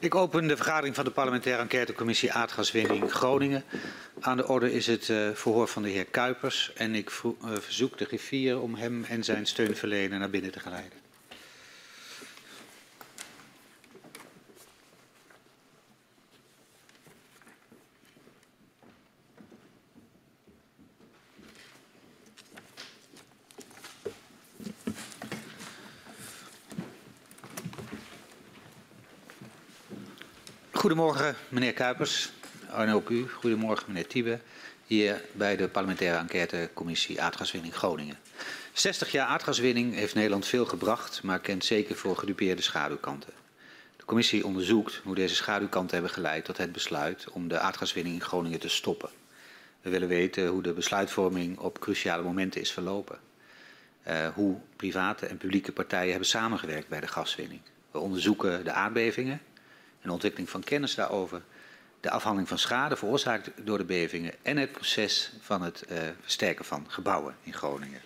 Ik open de vergadering van de parlementaire enquêtecommissie aardgaswinning Groningen. Aan de orde is het uh, verhoor van de heer Kuipers en ik uh, verzoek de griffier om hem en zijn steunverlener naar binnen te geleiden. Goedemorgen, meneer Kuipers. En ook u. Goedemorgen, meneer Tiebe. Hier bij de parlementaire enquêtecommissie Aardgaswinning Groningen. 60 jaar aardgaswinning heeft Nederland veel gebracht, maar kent zeker voor gedupeerde schaduwkanten. De commissie onderzoekt hoe deze schaduwkanten hebben geleid tot het besluit om de aardgaswinning in Groningen te stoppen. We willen weten hoe de besluitvorming op cruciale momenten is verlopen. Uh, hoe private en publieke partijen hebben samengewerkt bij de gaswinning. We onderzoeken de aardbevingen en ontwikkeling van kennis daarover, de afhandeling van schade veroorzaakt door de bevingen en het proces van het uh, versterken van gebouwen in Groningen.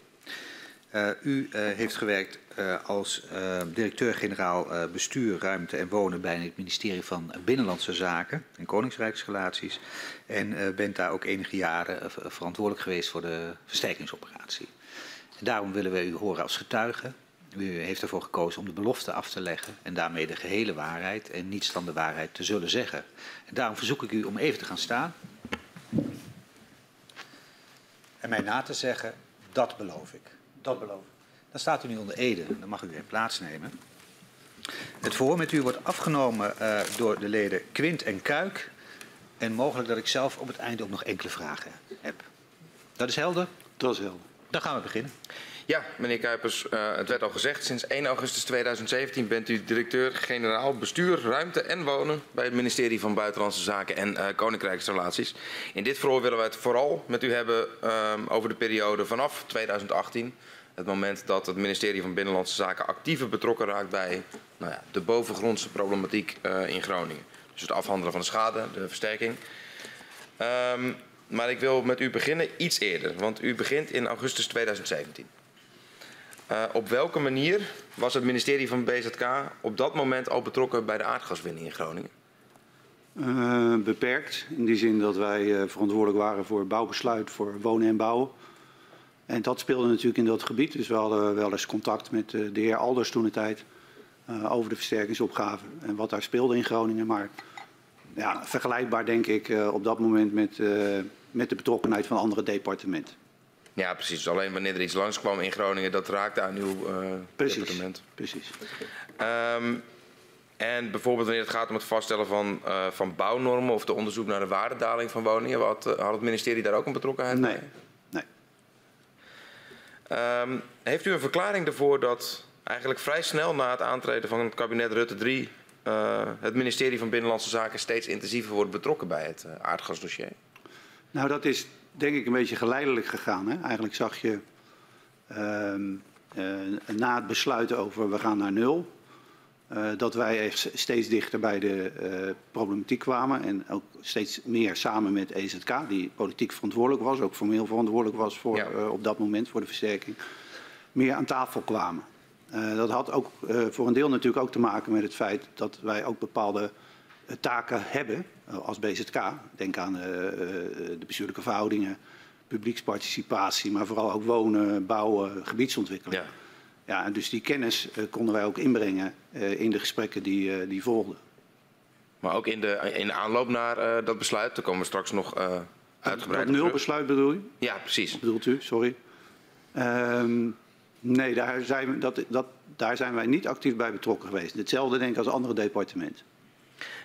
Uh, u uh, heeft gewerkt als directeur-generaal bestuur, ruimte en wonen bij het ministerie van Binnenlandse Zaken en Koningsrijksrelaties en bent daar ook enige jaren verantwoordelijk geweest voor de versterkingsoperatie. En daarom willen we u horen als getuige u heeft ervoor gekozen om de belofte af te leggen en daarmee de gehele waarheid en niets dan de waarheid te zullen zeggen. En daarom verzoek ik u om even te gaan staan en mij na te zeggen, dat beloof ik. Dat beloof ik. Dan staat u nu onder Ede, dan mag u weer plaatsnemen. Het verhoor met u wordt afgenomen uh, door de leden Quint en Kuik. En mogelijk dat ik zelf op het einde ook nog enkele vragen heb. Dat is helder? Dat is helder. Dan gaan we beginnen. Ja, meneer Kuipers, uh, het werd al gezegd. Sinds 1 augustus 2017 bent u directeur-generaal bestuur, ruimte en wonen bij het ministerie van Buitenlandse Zaken en uh, Koninkrijksrelaties. In dit verhoor willen we het vooral met u hebben uh, over de periode vanaf 2018. Het moment dat het ministerie van Binnenlandse Zaken actiever betrokken raakt bij nou ja, de bovengrondse problematiek uh, in Groningen. Dus het afhandelen van de schade, de versterking. Um, maar ik wil met u beginnen iets eerder, want u begint in augustus 2017. Uh, op welke manier was het ministerie van BZK op dat moment al betrokken bij de aardgaswinning in Groningen? Uh, beperkt, in die zin dat wij uh, verantwoordelijk waren voor bouwbesluit, voor wonen en bouwen. En dat speelde natuurlijk in dat gebied, dus we hadden wel eens contact met de heer Alders toen de tijd over de versterkingsopgave en wat daar speelde in Groningen. Maar ja, vergelijkbaar denk ik op dat moment met, met de betrokkenheid van andere departementen. Ja, precies. Alleen wanneer er iets langskwam in Groningen, dat raakte aan uw uh, precies, departement. Precies. Um, en bijvoorbeeld wanneer het gaat om het vaststellen van, uh, van bouwnormen of de onderzoek naar de waardedaling van woningen, had, uh, had het ministerie daar ook een betrokkenheid nee. bij? Nee. Um, heeft u een verklaring ervoor dat eigenlijk vrij snel na het aantreden van het kabinet Rutte 3 het ministerie van Binnenlandse Zaken steeds intensiever wordt betrokken bij het aardgasdossier? Nou, dat is denk ik een beetje geleidelijk gegaan. Hè? Eigenlijk zag je uh, uh, na het besluit over we gaan naar nul, uh, dat wij echt steeds dichter bij de uh, problematiek kwamen en ook steeds meer samen met EZK, die politiek verantwoordelijk was, ook formeel verantwoordelijk was voor, ja. op dat moment voor de versterking, meer aan tafel kwamen. Uh, dat had ook uh, voor een deel natuurlijk ook te maken met het feit dat wij ook bepaalde taken hebben als BZK. Denk aan uh, de bestuurlijke verhoudingen, publieksparticipatie, maar vooral ook wonen, bouwen, gebiedsontwikkeling. Ja. Ja, en dus die kennis konden wij ook inbrengen in de gesprekken die, die volgden. Maar ook in de, in de aanloop naar dat besluit, daar komen we straks nog uitgebreid op. Dat nulbesluit bedoel je? Ja, precies. Bedoelt u? Sorry. Um, nee, daar zijn, dat, dat, daar zijn wij niet actief bij betrokken geweest. Hetzelfde denk ik als andere departementen.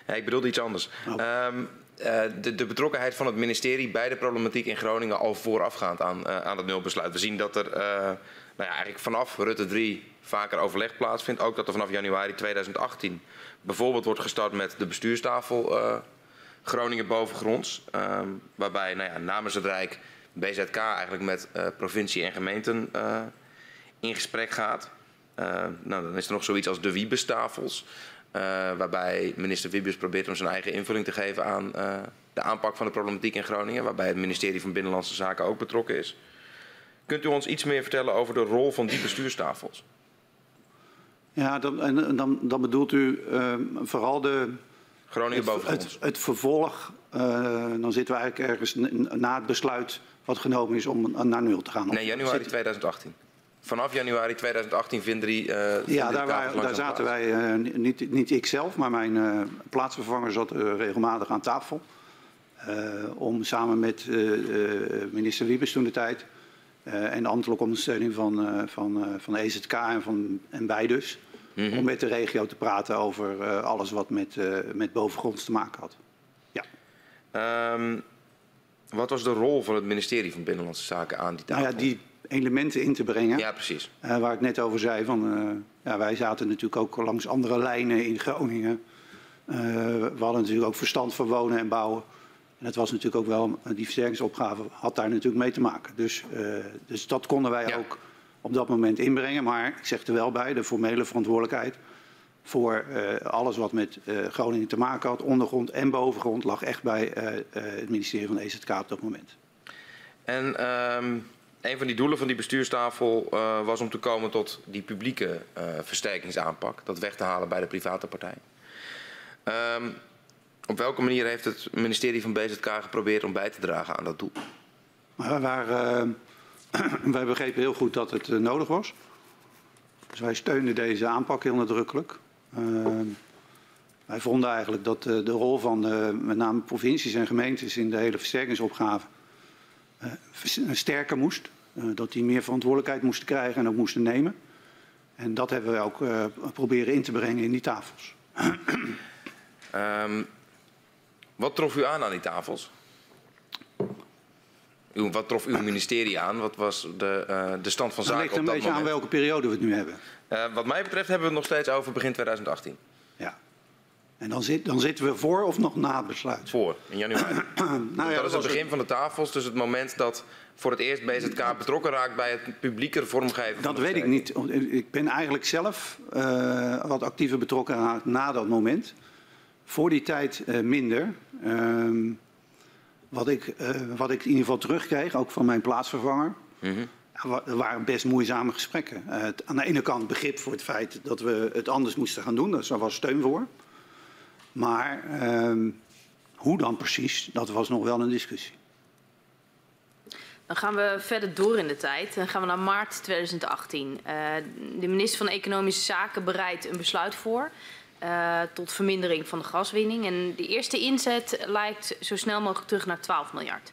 Ik bedoelde iets anders. Oh. Um, uh, de, de, betrokkenheid van het ministerie bij de problematiek in Groningen al voorafgaand aan, uh, aan het nulbesluit. We zien dat er uh, nou ja, eigenlijk vanaf Rutte 3 vaker overleg plaatsvindt. Ook dat er vanaf januari 2018 bijvoorbeeld wordt gestart met de bestuurstafel Groningen bovengronds. Um, waarbij nou ja, namens het Rijk BZK eigenlijk met provincie en gemeenten in gesprek gaat. nou, dan is er nog zoiets als de Wiebestafels. Uh, waarbij minister Wiebes probeert om zijn eigen invulling te geven aan uh, de aanpak van de problematiek in Groningen. Waarbij het ministerie van Binnenlandse Zaken ook betrokken is. Kunt u ons iets meer vertellen over de rol van die bestuurstafels? Ja, dan, en dan, dan bedoelt u uh, vooral de, Groningen het, boven het, het vervolg, eh, dan zitten we eigenlijk ergens na het besluit wat genomen is om naar nul te gaan. Nee, januari Zit- 2018. Vanaf januari 2018 vinden die. vinden Ja, daar, waren, daar zaten wij, eh, niet, niet ik zelf, maar mijn eh, plaatsvervanger zat regelmatig aan tafel. Om samen met minister Wiebes toen de tijd en de ambtelijke ondersteuning van, van, van EZK en, van, en wij dus, Mhm. om met de regio te praten over alles wat met, met bovengronds te maken had. Ja. Ehm, wat was de rol van het ministerie van Binnenlandse Zaken aan die tafel? Nou ja, die elementen in te brengen. Ja, precies. Eh, waar ik net over zei, van, eh, ja, wij zaten natuurlijk ook langs andere lijnen in Groningen. Eh, we hadden natuurlijk ook verstand van wonen en bouwen. En het was natuurlijk ook wel, die versterkingsopgave had daar natuurlijk mee te maken. Dus, dus dat konden wij Ja. ook op dat moment inbrengen. Maar ik zeg er wel bij, de formele verantwoordelijkheid voor alles wat met Groningen te maken had, ondergrond en bovengrond, lag echt bij het ministerie van EZK op dat moment. En ehm, een van die doelen van die bestuurstafel eh, was om te komen tot die publieke eh, versterkingsaanpak. Dat weg te halen bij de private partij. Ehm, op welke manier heeft het ministerie van BZK geprobeerd om bij te dragen aan dat doel? Eh, wij begrepen heel goed dat het nodig was. Dus wij steunden deze aanpak heel nadrukkelijk. Eh, wij vonden eigenlijk dat de rol van met name provincies en gemeentes in de hele versterkingsopgave vers- sterker moest. Eh, dat die meer verantwoordelijkheid moesten krijgen en ook moesten nemen. En dat hebben we ook eh, proberen in te brengen in die tafels. Ehm, wat trof u aan aan die tafels? Uw, wat trof uw ministerie aan? Wat was de, eh, de stand van Dat zaken ligt op een beetje aan moment? welke periode we het nu hebben. Eh, wat mij betreft hebben we het nog steeds over begin 2018. En dan, zit, dan zitten we voor of nog na het besluit. Voor, in januari. Nou ja, dat is het begin van de tafels, dus het moment dat voor het eerst BZK betrokken raakt bij het publieke vormgeven. Dat weet ik niet. Ik ben eigenlijk zelf eh, wat actiever betrokken geraakt na dat moment. Voor die tijd eh, minder. Ehm, wat, ik, eh, wat ik in ieder geval terugkreeg, ook van mijn plaatsvervanger. Mhm. Er waren best moeizame gesprekken. Aan de ene kant begrip voor het feit dat we het anders moesten gaan doen. Dus daar was steun voor. Maar ehm, hoe dan precies, dat was nog wel een discussie. Dan gaan we verder door in de tijd. Dan gaan we naar maart 2018. Eh, de minister van Economische Zaken bereidt een besluit voor eh, tot vermindering van de gaswinning. En de eerste inzet lijkt zo snel mogelijk terug naar 12 miljard.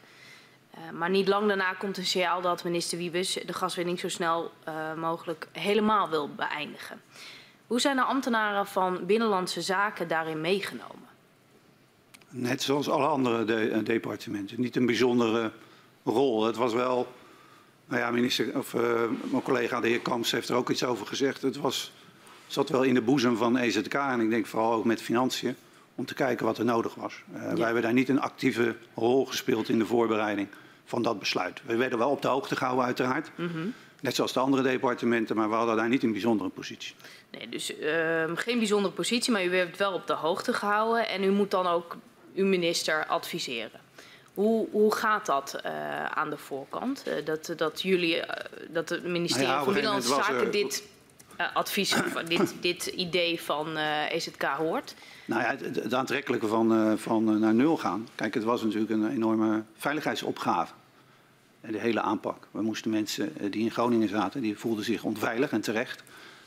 Eh, maar niet lang daarna komt een signaal dat minister Wiebes de gaswinning zo snel mogelijk helemaal wil beëindigen. Hoe zijn de ambtenaren van Binnenlandse Zaken daarin meegenomen? Net zoals alle andere de- eh, departementen. Niet een bijzondere rol. Het was wel, nou ja, minister, of, eh, mijn collega de heer Kamps heeft er ook iets over gezegd. Het was, zat wel in de boezem van EZK en ik denk vooral ook met financiën. Om te kijken wat er nodig was. Eh, Wij hebben daar niet een actieve rol gespeeld in de voorbereiding van dat besluit. We werden wel op de hoogte gehouden uiteraard. Net zoals de andere departementen, maar we hadden daar niet een bijzondere positie. Nee, dus ehm, geen bijzondere positie, maar u werd wel op de hoogte gehouden en u moet dan ook uw minister adviseren. Hoe, hoe gaat dat eh, aan de voorkant? Eh, dat, dat jullie, eh, dat het ministerie Nou ja, van Binnenlandse Zaken er- dit advies, dit, dit idee van EZK hoort? Nou ja, het, het aantrekkelijke van, van naar nul gaan. Kijk, het was natuurlijk een enorme veiligheidsopgave. De hele aanpak. We moesten mensen eh, die in Groningen zaten, die voelden zich onveilig en terecht.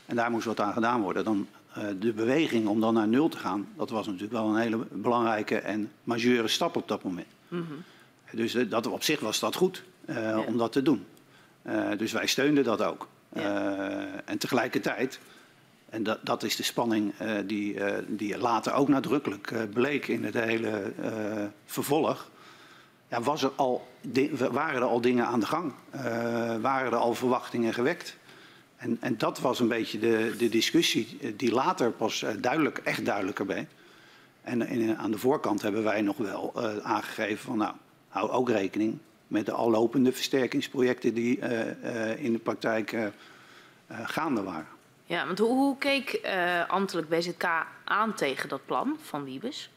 En daar moest wat aan gedaan worden. Dan, eh, de beweging om dan naar nul te gaan, dat was natuurlijk wel een hele belangrijke en majeure stap op dat moment. Dus eh, dat, op zich was dat goed om dat te doen. Dus wij steunden dat ook. En tegelijkertijd en dat, dat is de spanning die, die later ook nadrukkelijk bleek in het hele vervolg. Ja, was er al, waren er al dingen aan de gang? Eh, waren er al verwachtingen gewekt? En, en dat was een beetje de, de discussie eh, die later pas eh, duidelijk, echt duidelijker werd. En, en aan de voorkant hebben wij nog wel aangegeven van nou, hou ook rekening met de al lopende versterkingsprojecten die in de praktijk gaande waren. Ja, want hoe, hoe keek ambtelijk BZK aan tegen dat plan van Wiebes?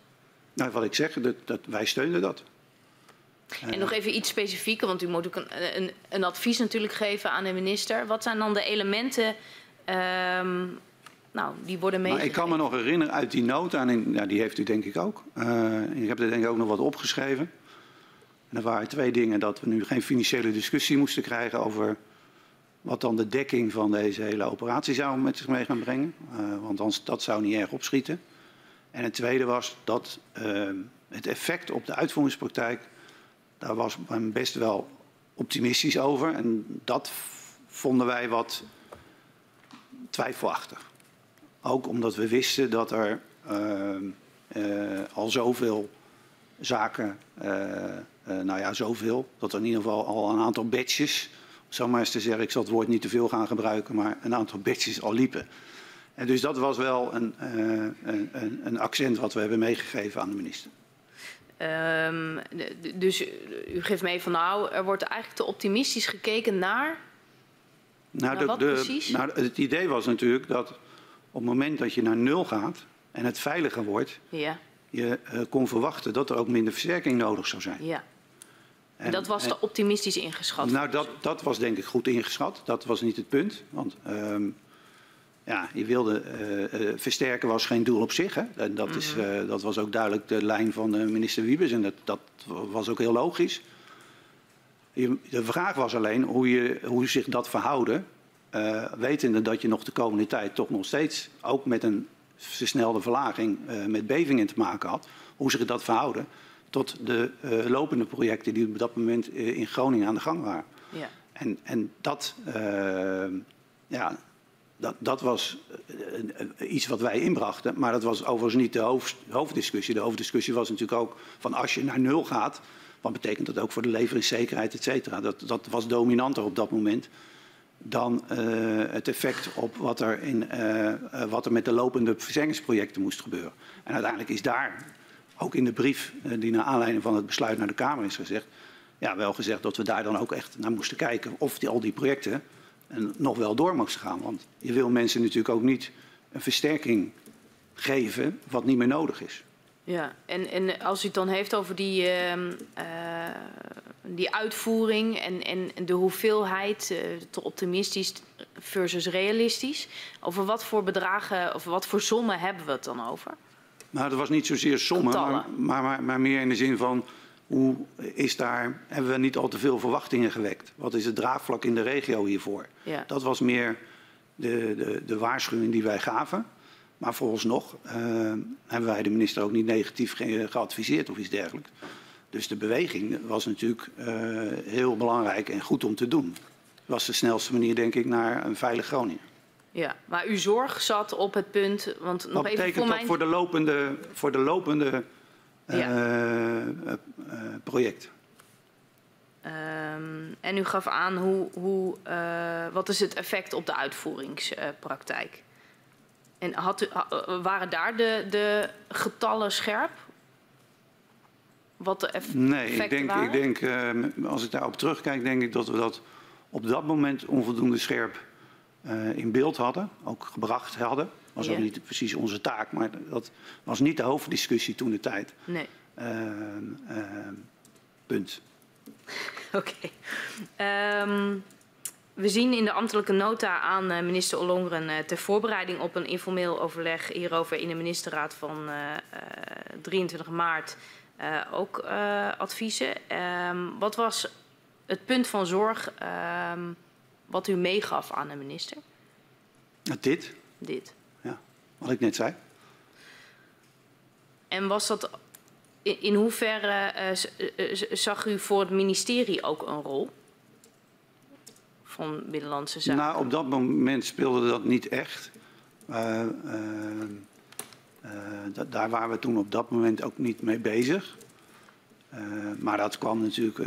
Nou, wat ik zeg, dat, dat, wij steunen dat. En nog even iets specifieker, want u moet ook een, een, een advies natuurlijk geven aan de minister. Wat zijn dan de elementen ehm, nou, die worden Maar ik kan me nog herinneren uit die nota, en ja, die heeft u denk ik ook. Eh, ik heb er denk ik ook nog wat opgeschreven. En er waren twee dingen. Dat we nu geen financiële discussie moesten krijgen over wat dan de dekking van deze hele operatie zou met zich mee gaan brengen. Eh, want anders, dat zou niet erg opschieten. En het tweede was dat eh, het effect op de uitvoeringspraktijk, daar was men best wel optimistisch over. En dat vonden wij wat twijfelachtig. Ook omdat we wisten dat er uh, uh, al zoveel zaken, uh, nou ja, zoveel, dat er in ieder geval al een aantal batches, zo maar eens te zeggen, ik zal het woord niet te veel gaan gebruiken, maar een aantal batches al liepen. En dus dat was wel een, een, een accent wat we hebben meegegeven aan de minister. Um, dus u geeft mee van nou, er wordt eigenlijk te optimistisch gekeken naar. Nou, naar de, wat de, precies? nou, het idee was natuurlijk dat op het moment dat je naar nul gaat en het veiliger wordt, Ja, je uh, kon verwachten dat er ook minder versterking nodig zou zijn. ja. En, dat was te optimistisch ingeschat. Nou, dat, dat was denk ik goed ingeschat. Dat was niet het punt. Want ehm, ja, je wilde eh, eh, versterken was geen doel op zich. Hè? En dat, is, eh, dat was ook duidelijk de lijn van de minister Wiebes. En dat, dat was ook heel logisch. Je- De vraag was alleen hoe, je, hoe zich dat verhouden. wetende dat je nog de komende tijd toch nog steeds, ook met een versnelde verlaging, met bevingen te maken had. Hoe zich dat verhouden tot de lopende projecten die op dat moment in Groningen aan de gang waren. Ja. En, en dat, ja, dat, dat was eh, iets wat wij inbrachten. Maar dat was overigens niet de hoofd, hoofddiscussie. De hoofddiscussie was natuurlijk ook van als je naar nul gaat... wat betekent dat ook voor de leveringszekerheid, et cetera. Dat, dat was dominanter op dat moment dan eh, het effect op wat er, in, eh, wat er met de lopende verzengingprojecten moest gebeuren. En uiteindelijk is daar, ook in de brief die naar aanleiding van het besluit naar de Kamer is gezegd, ja, wel gezegd dat we daar dan ook echt naar moesten kijken of die, al die projecten eh, nog wel door moesten gaan. Want je wil mensen natuurlijk ook niet een versterking geven wat niet meer nodig is. Ja, en, en als u het dan heeft over die, ehm, eh, die uitvoering en, en de hoeveelheid, eh, te optimistisch versus realistisch, over wat voor bedragen of wat voor sommen hebben we het dan over? Nou, dat was niet zozeer sommen, maar, maar, maar meer in de zin van hoe is daar, hebben we niet al te veel verwachtingen gewekt? Wat is het draagvlak in de regio hiervoor? Ja. Dat was meer de, de, de waarschuwing die wij gaven. Maar vooralsnog eh, hebben wij de minister ook niet negatief ge- geadviseerd of iets dergelijks. Dus de beweging was natuurlijk eh, heel belangrijk en goed om te doen. Was de snelste manier, denk ik, naar een veilig Groningen. Ja, maar uw zorg zat op het punt, want nog Wat even betekent voor dat mijn... voor de lopende, voor de lopende eh, eh, eh, project? Ehm, en u gaf aan hoe, hoe, eh, wat is het effect op de uitvoeringspraktijk. en had u, waren daar de, de getallen scherp? Wat de eff- Nee, ik denk, waren? ik denk eh, als ik daarop terugkijk, denk ik dat we dat op dat moment onvoldoende scherp in beeld hadden, ook gebracht hadden. Dat was Ja. ook niet precies onze taak, maar dat was niet de hoofddiscussie toen de tijd. Nee, Ehm, ehm, punt. oké. Ehm, we zien in de ambtelijke nota aan eh, minister Ollongren eh, ter voorbereiding op een informeel overleg hierover in de ministerraad van eh, eh, 23 maart ook adviezen. Wat was het punt van zorg wat u meegaf aan de minister? Dit, Dit. Wat ik net zei. En was dat in, hoeverre eh, eh, zag u voor het ministerie ook een rol? Van Binnenlandse Zaken? Nou, op dat moment speelde dat niet echt. Eh, da- daar waren we toen op dat moment ook niet mee bezig. Maar dat kwam natuurlijk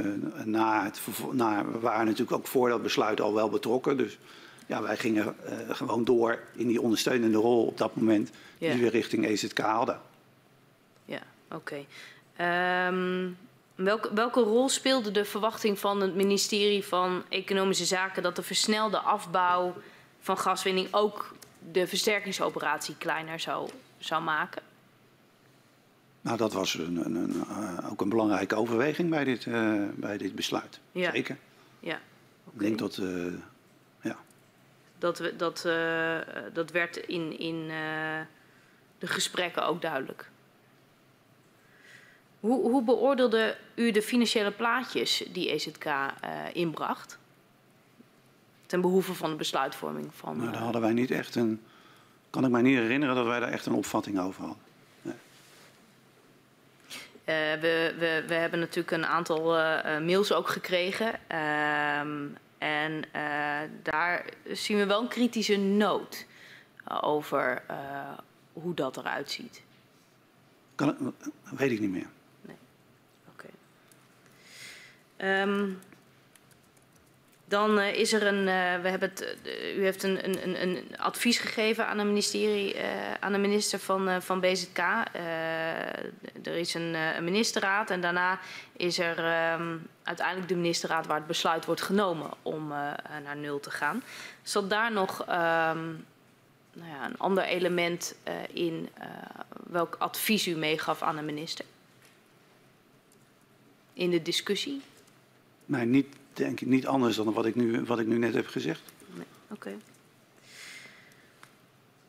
na het na, we waren natuurlijk ook voor dat besluit al wel betrokken. Dus ja, wij gingen eh, gewoon door in die ondersteunende rol op dat moment Ja. die we richting EZK hadden. Ja, oké. Ehm, welke, welke rol speelde de verwachting van het ministerie van Economische Zaken dat de versnelde afbouw van gaswinning ook de versterkingsoperatie kleiner zou, zou maken? Nou, dat was een, een, een, eh, ook een belangrijke overweging bij dit, eh, bij dit besluit. Ja. Zeker. Ja, Ik denk dat, ja. Dat, we, dat, uh, dat werd in, in uh, de gesprekken ook duidelijk. Hoe, hoe beoordeelde u de financiële plaatjes die EZK uh, inbracht? Ten behoeve van de besluitvorming van. Nou, daar hadden wij niet echt een. Kan ik mij niet herinneren dat wij daar echt een opvatting over hadden. Nee. Uh, we, we, we hebben natuurlijk een aantal uh, mails ook gekregen. En uh, daar zien we wel een kritische noot over hoe dat eruit ziet. Kan, weet ik niet meer. Nee. Oké. Okay. Um, dan uh, is er een, uh, we hebben het, uh, u heeft een, een, een, advies gegeven aan, een ministerie, aan de minister van, van BZK. er is een, ministerraad en daarna is er um, uiteindelijk de ministerraad waar het besluit wordt genomen om naar nul te gaan. Zat daar nog um, nou ja, een ander element in welk advies u meegaf aan de minister? In de discussie? Nee, niet denk ik niet anders dan wat ik nu, wat ik nu net heb gezegd. Nee, Oké. Okay.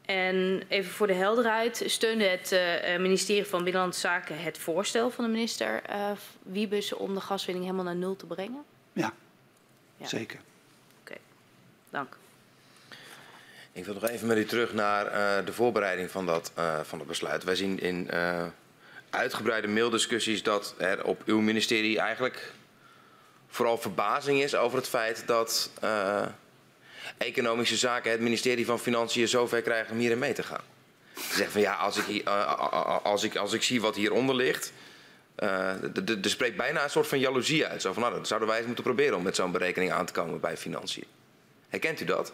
En even voor de helderheid, steunde het uh, ministerie van Binnenlandse Zaken het voorstel van de minister uh, Wiebes om de gaswinning helemaal naar nul te brengen? Ja, ja. zeker. Oké, okay. dank. Ik wil nog even met u terug naar uh, de voorbereiding van dat, van dat besluit. Wij zien in uitgebreide maildiscussies dat er op uw ministerie eigenlijk vooral verbazing is over het feit dat uh, economische zaken het ministerie van Financiën zover krijgen om hierin mee te gaan. Ze zeggen van ja, als ik, uh, als ik, als ik zie wat hieronder ligt, uh, er spreekt bijna een soort van jaloezie uit. Zo van nou, dat zouden wij eens moeten proberen om met zo'n berekening aan te komen bij Financiën. Herkent u dat?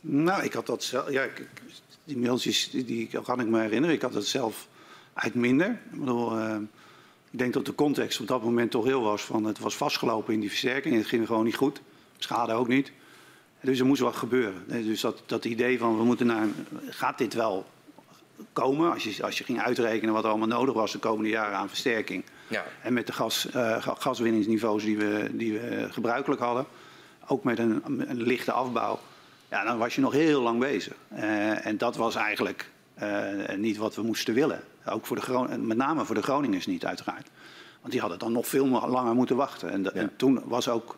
Nou, ik had dat zelf. Ja, die mailtjes die, kan ik me herinneren. Ik had het zelf eigenlijk minder. Ik bedoel, ik denk dat de context op dat moment toch heel was van het was vastgelopen in die versterking. Het ging gewoon niet goed. Schade ook niet. Dus er moest wat gebeuren. Dus dat, dat idee van we moeten naar, gaat dit wel komen? Als je, als je ging uitrekenen wat er allemaal nodig was de komende jaren aan versterking. Ja. En met de gas, uh, gaswinningsniveaus die we, die we gebruikelijk hadden. Ook met een, een lichte afbouw. Ja, dan was je nog heel lang bezig. Uh, en dat was eigenlijk uh, niet wat we moesten willen. Ook voor de met name voor de Groningers niet, uiteraard. Want die hadden dan nog veel langer moeten wachten. En, de, ja. en toen was ook.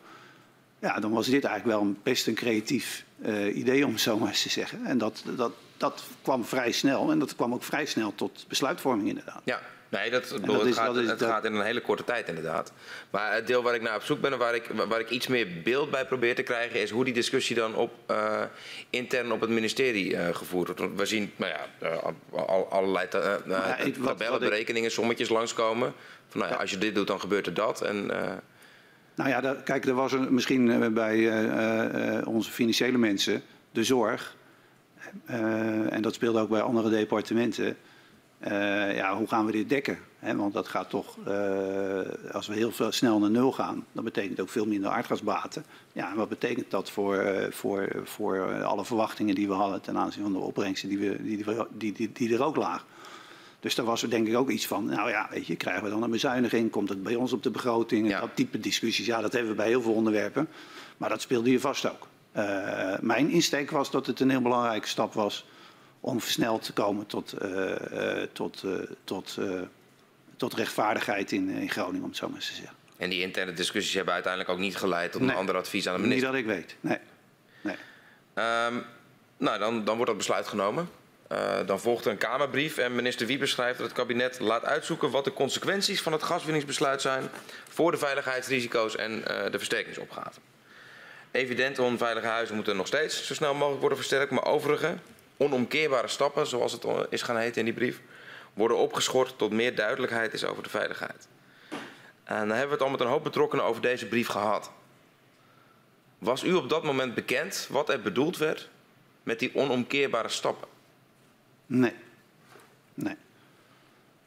Ja, dan was dit eigenlijk wel een, best een creatief uh, idee, om het zo maar eens te zeggen. En dat, dat, dat kwam vrij snel. En dat kwam ook vrij snel tot besluitvorming, inderdaad. Ja, Nee, dat, bedoel, dat het, is, gaat, is, het dat... gaat, in een hele korte tijd inderdaad. Maar het deel waar ik naar op zoek ben en waar ik, waar ik iets meer beeld bij probeer te krijgen... is hoe die discussie dan op, uh, intern op het ministerie uh, gevoerd wordt. Want we zien nou ja, uh, al, allerlei ta ja, ik, wat, tabellen, wat berekeningen, ik... sommetjes langskomen. Van, nou ja, als je dit doet, dan gebeurt er dat. En, nou ja, kijk, er was er misschien bij onze financiële mensen de zorg... en dat speelde ook bij andere departementen uh, ja, hoe gaan we dit dekken? He, want dat gaat toch, uh, als we heel veel, snel naar nul gaan, dan betekent ook veel minder aardgasbaten. Ja, en wat betekent dat voor, uh, voor, voor alle verwachtingen die we hadden ten aanzien van de opbrengsten die, we, die, die, die, die er ook lagen? Dus daar was er denk ik ook iets van, nou ja, weet je, krijgen we dan een bezuiniging? Komt het bij ons op de begroting? Ja. Dat type discussies, ja, dat hebben we bij heel veel onderwerpen. Maar dat speelde hier vast ook. mijn insteek was dat het een heel belangrijke stap was om versneld te komen tot, uh, uh, tot, uh, tot, tot rechtvaardigheid in, in Groningen, om het zo maar eens te zeggen. En die interne discussies hebben uiteindelijk ook niet geleid tot nee. een ander advies aan de minister? Niet dat ik weet, nee. nee. Um, nou, dan, dan wordt dat besluit genomen. dan volgt er een Kamerbrief en minister Wieber schrijft dat het kabinet laat uitzoeken wat de consequenties van het gaswinningsbesluit zijn voor de veiligheidsrisico's en de versterkingsopgave. Evident, onveilige huizen moeten nog steeds zo snel mogelijk worden versterkt, maar overige onomkeerbare stappen, zoals het is gaan heten in die brief, worden opgeschort tot meer duidelijkheid is over de veiligheid. En dan hebben we het al met een hoop betrokkenen over deze brief gehad. Was u op dat moment bekend wat er bedoeld werd met die onomkeerbare stappen? Nee. Nee.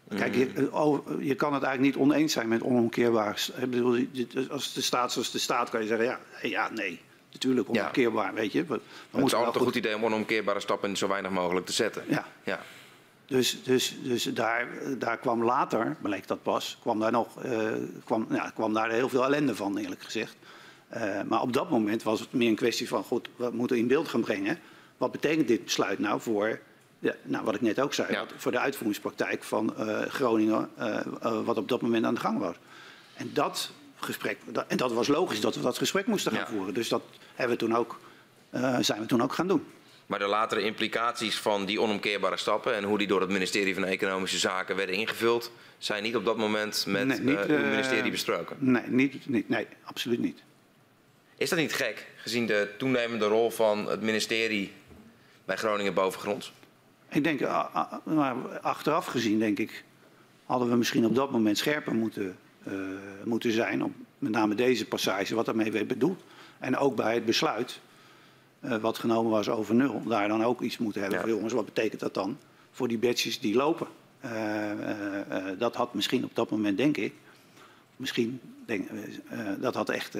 Kijk, je, oh, je, kan het eigenlijk niet oneens zijn met onomkeerbaar. Als de staat zoals de staat kan je zeggen ja, ja nee natuurlijk onomkeerbaar, ja. weet je. We, we het is altijd een goed idee om onomkeerbare stappen zo weinig mogelijk te zetten. Ja. ja. Dus, dus, dus daar, daar kwam later, bleek dat pas, kwam daar, nog, uh, kwam, ja, kwam daar heel veel ellende van, eerlijk gezegd. Uh, maar op dat moment was het meer een kwestie van, goed, we moeten in beeld gaan brengen. Wat betekent dit besluit nou voor, ja, nou, wat ik net ook zei, Ja. voor de uitvoeringspraktijk van uh, Groningen, wat op dat moment aan de gang was. En dat gesprek, en dat was logisch dat we dat gesprek moesten gaan Ja. voeren. Dus dat hebben we toen ook, zijn we toen ook gaan doen. Maar de latere implicaties van die onomkeerbare stappen en hoe die door het ministerie van Economische Zaken werden ingevuld, zijn niet op dat moment met Nee, niet, eh, uw eh, ministerie besproken. Nee, niet, niet, nee absoluut niet. Is dat niet gek, gezien de toenemende rol van het ministerie bij Groningen bovengronds? Ik denk, maar achteraf gezien denk ik, hadden we misschien op dat moment scherper moeten, moeten zijn. Op met name deze passage, wat daarmee werd bedoeld. En ook bij het besluit, uh, wat genomen was over nul, daar dan ook iets moeten hebben. Ja. Van, jongens, wat betekent dat dan voor die badges die lopen? Uh, dat had misschien op dat moment, denk ik, misschien, denk, dat had echt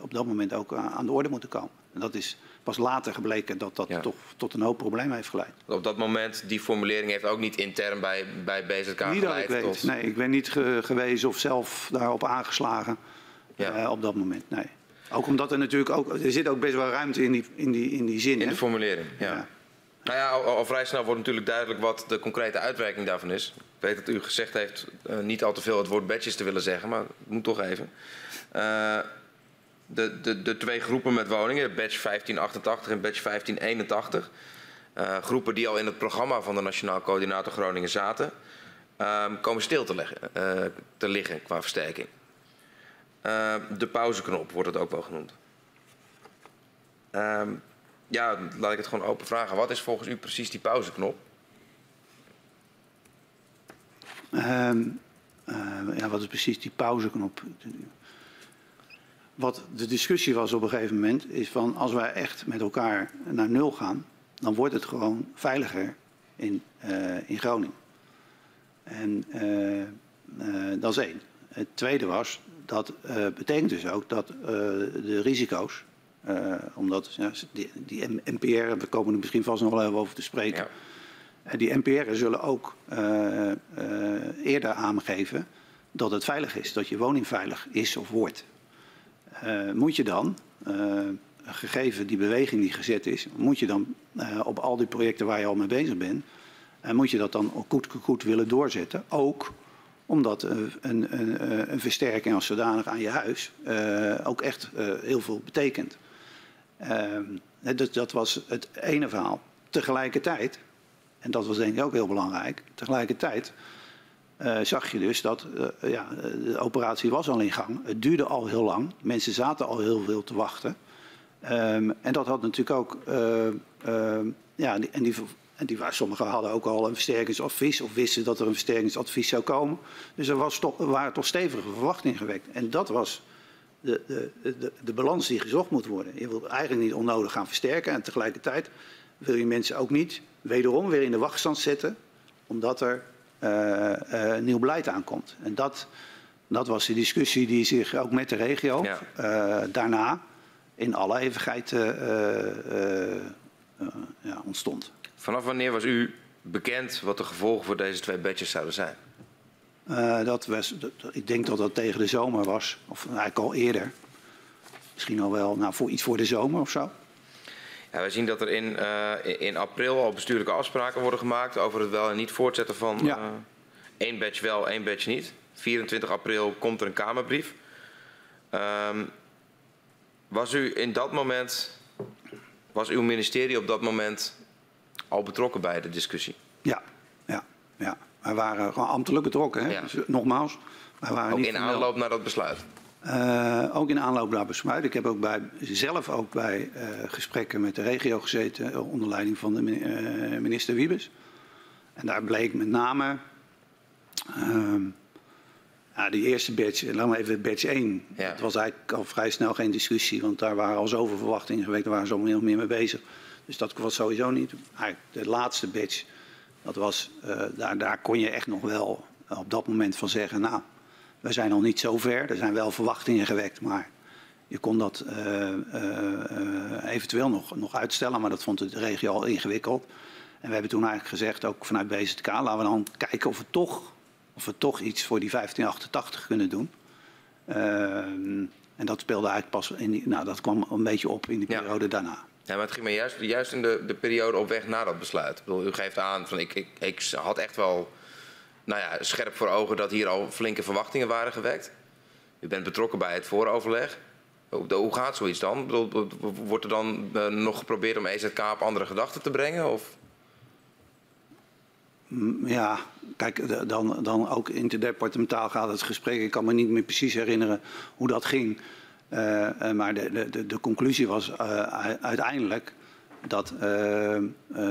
op dat moment ook aan de orde moeten komen. En dat is pas later gebleken dat dat Ja. toch tot een hoop problemen heeft geleid. Op dat moment, die formulering heeft ook niet intern bij, bij BZK Niet dat ik geleid weet. tot... Nee, ik ben niet ge- gewezen of zelf daarop aangeslagen Ja. eh, op dat moment. Nee. Ook omdat er natuurlijk ook, er zit ook best wel ruimte in die, in die, in die zin. In hè? de formulering, ja. Ja. Nou ja, al, al vrij snel wordt natuurlijk duidelijk wat de concrete uitwerking daarvan is. Ik weet dat u gezegd heeft eh, niet al te veel het woord badges te willen zeggen, maar het moet toch even. Eh, de, de, de twee groepen met woningen, badge 1588 en badge 1581. eh, groepen die al in het programma van de Nationaal Coördinator Groningen zaten, ehm, komen stil te, leggen, eh, te liggen qua versterking. Eh, de pauzeknop wordt het ook wel genoemd. Ehm, ja, laat ik het gewoon open vragen. Wat is volgens u precies die pauzeknop? Ehm, eh, ja, wat is precies die pauzeknop? Wat de discussie was op een gegeven moment is van als wij echt met elkaar naar nul gaan, dan wordt het gewoon veiliger in, eh, in Groningen. En eh, eh, dat is één. Het tweede was, dat betekent dus ook dat de risico's, omdat ja, die, die NPR, we komen er misschien vast nog wel even over te spreken, Ja. die NPR'en zullen ook eerder aangeven dat het veilig is, dat je woning veilig is of wordt. Eh, moet je dan, eh, gegeven die beweging die gezet is, moet je dan eh, op al die projecten waar je al mee bezig bent, en moet je dat dan ook goed, goed willen doorzetten. Ook omdat een, een, een versterking als zodanig aan je huis ook echt heel veel betekent. Ehm, dat, dat was het ene verhaal. Tegelijkertijd, en dat was denk ik ook heel belangrijk, tegelijkertijd eh, zag je dus dat eh, ja, de operatie was al in gang. Het duurde al heel lang. Mensen zaten al heel veel te wachten. Ehm, en dat had natuurlijk ook. eh, ehm, ja, en die, en die, waren- sommigen hadden ook al een versterkingsadvies of wisten dat er een versterkingsadvies zou komen. Dus er, was toch, waren toch stevige verwachtingen gewekt. En dat was de, de, de, de balans die gezocht moet worden. Je wil eigenlijk niet onnodig gaan versterken. En tegelijkertijd wil je mensen ook niet wederom weer in de wachtstand zetten. Omdat er nieuw beleid aankomt. En dat, dat was de discussie die zich ook met de regio Ja. eh, daarna in alle eeuwigheid eh, eh, eh, ja, ontstond. Vanaf wanneer was u bekend wat de gevolgen voor deze twee badges zouden zijn? Eh, dat was, dat- ik denk dat dat tegen de zomer was, of eigenlijk al eerder. Misschien al wel nou, voor, iets voor de zomer of zo. Ja, wij zien dat er in, eh, in april al bestuurlijke afspraken worden gemaakt over het wel en niet voortzetten van Ja. eh, één badge wel, één badge niet. 24 april komt er een Kamerbrief. Ehm, was u in dat moment, was uw ministerie op dat moment al betrokken bij de discussie? Ja, ja, ja. Wij waren gewoon ambtelijk betrokken. Hè? Ja. Dus, nogmaals, wij waren Ook niet in aanloop naar dat besluit? Eh, ook in aanloop naar besluit. Ik heb ook bij, zelf ook bij eh, gesprekken met de regio gezeten eh, onder leiding van de min- minister Wiebes. En daar bleek met name ehm, ja, die eerste badge, laten we even badge 1. Ja. Het was eigenlijk al vrij snel geen discussie, want daar waren al zoveel verwachtingen gewekt, daar waren ze al meer, meer mee bezig. Dus dat was sowieso niet. Eigenlijk de laatste badge, dat was, daar, daar kon je echt nog wel op dat moment van zeggen, nou, we zijn nog niet zo ver. Er zijn wel verwachtingen gewekt, maar je kon dat eh, eh, eh, eventueel nog, nog uitstellen. Maar dat vond de regio al ingewikkeld. En we hebben toen eigenlijk gezegd, ook vanuit BZK, laten we dan kijken of we toch, of we toch iets voor die 1588 kunnen doen. Ehm, En dat speelde eigenlijk pas in die, nou, dat kwam een beetje op in de Ja. periode daarna. Ja, maar het ging me juist, juist in de, de periode op weg na dat besluit. Ik bedoel, u geeft aan, van ik, ik, ik had echt wel nou ja, scherp voor ogen dat hier al flinke verwachtingen waren gewekt. U bent betrokken bij het vooroverleg. Hoe gaat zoiets dan? Wordt er dan eh, nog geprobeerd om EZK op andere gedachten te brengen? Of? Ja, kijk, dan, dan ook interdepartementaal gaat het gesprek. Ik kan me niet meer precies herinneren hoe dat ging. Eh, eh, maar de, de- de, conclusie was uiteindelijk dat,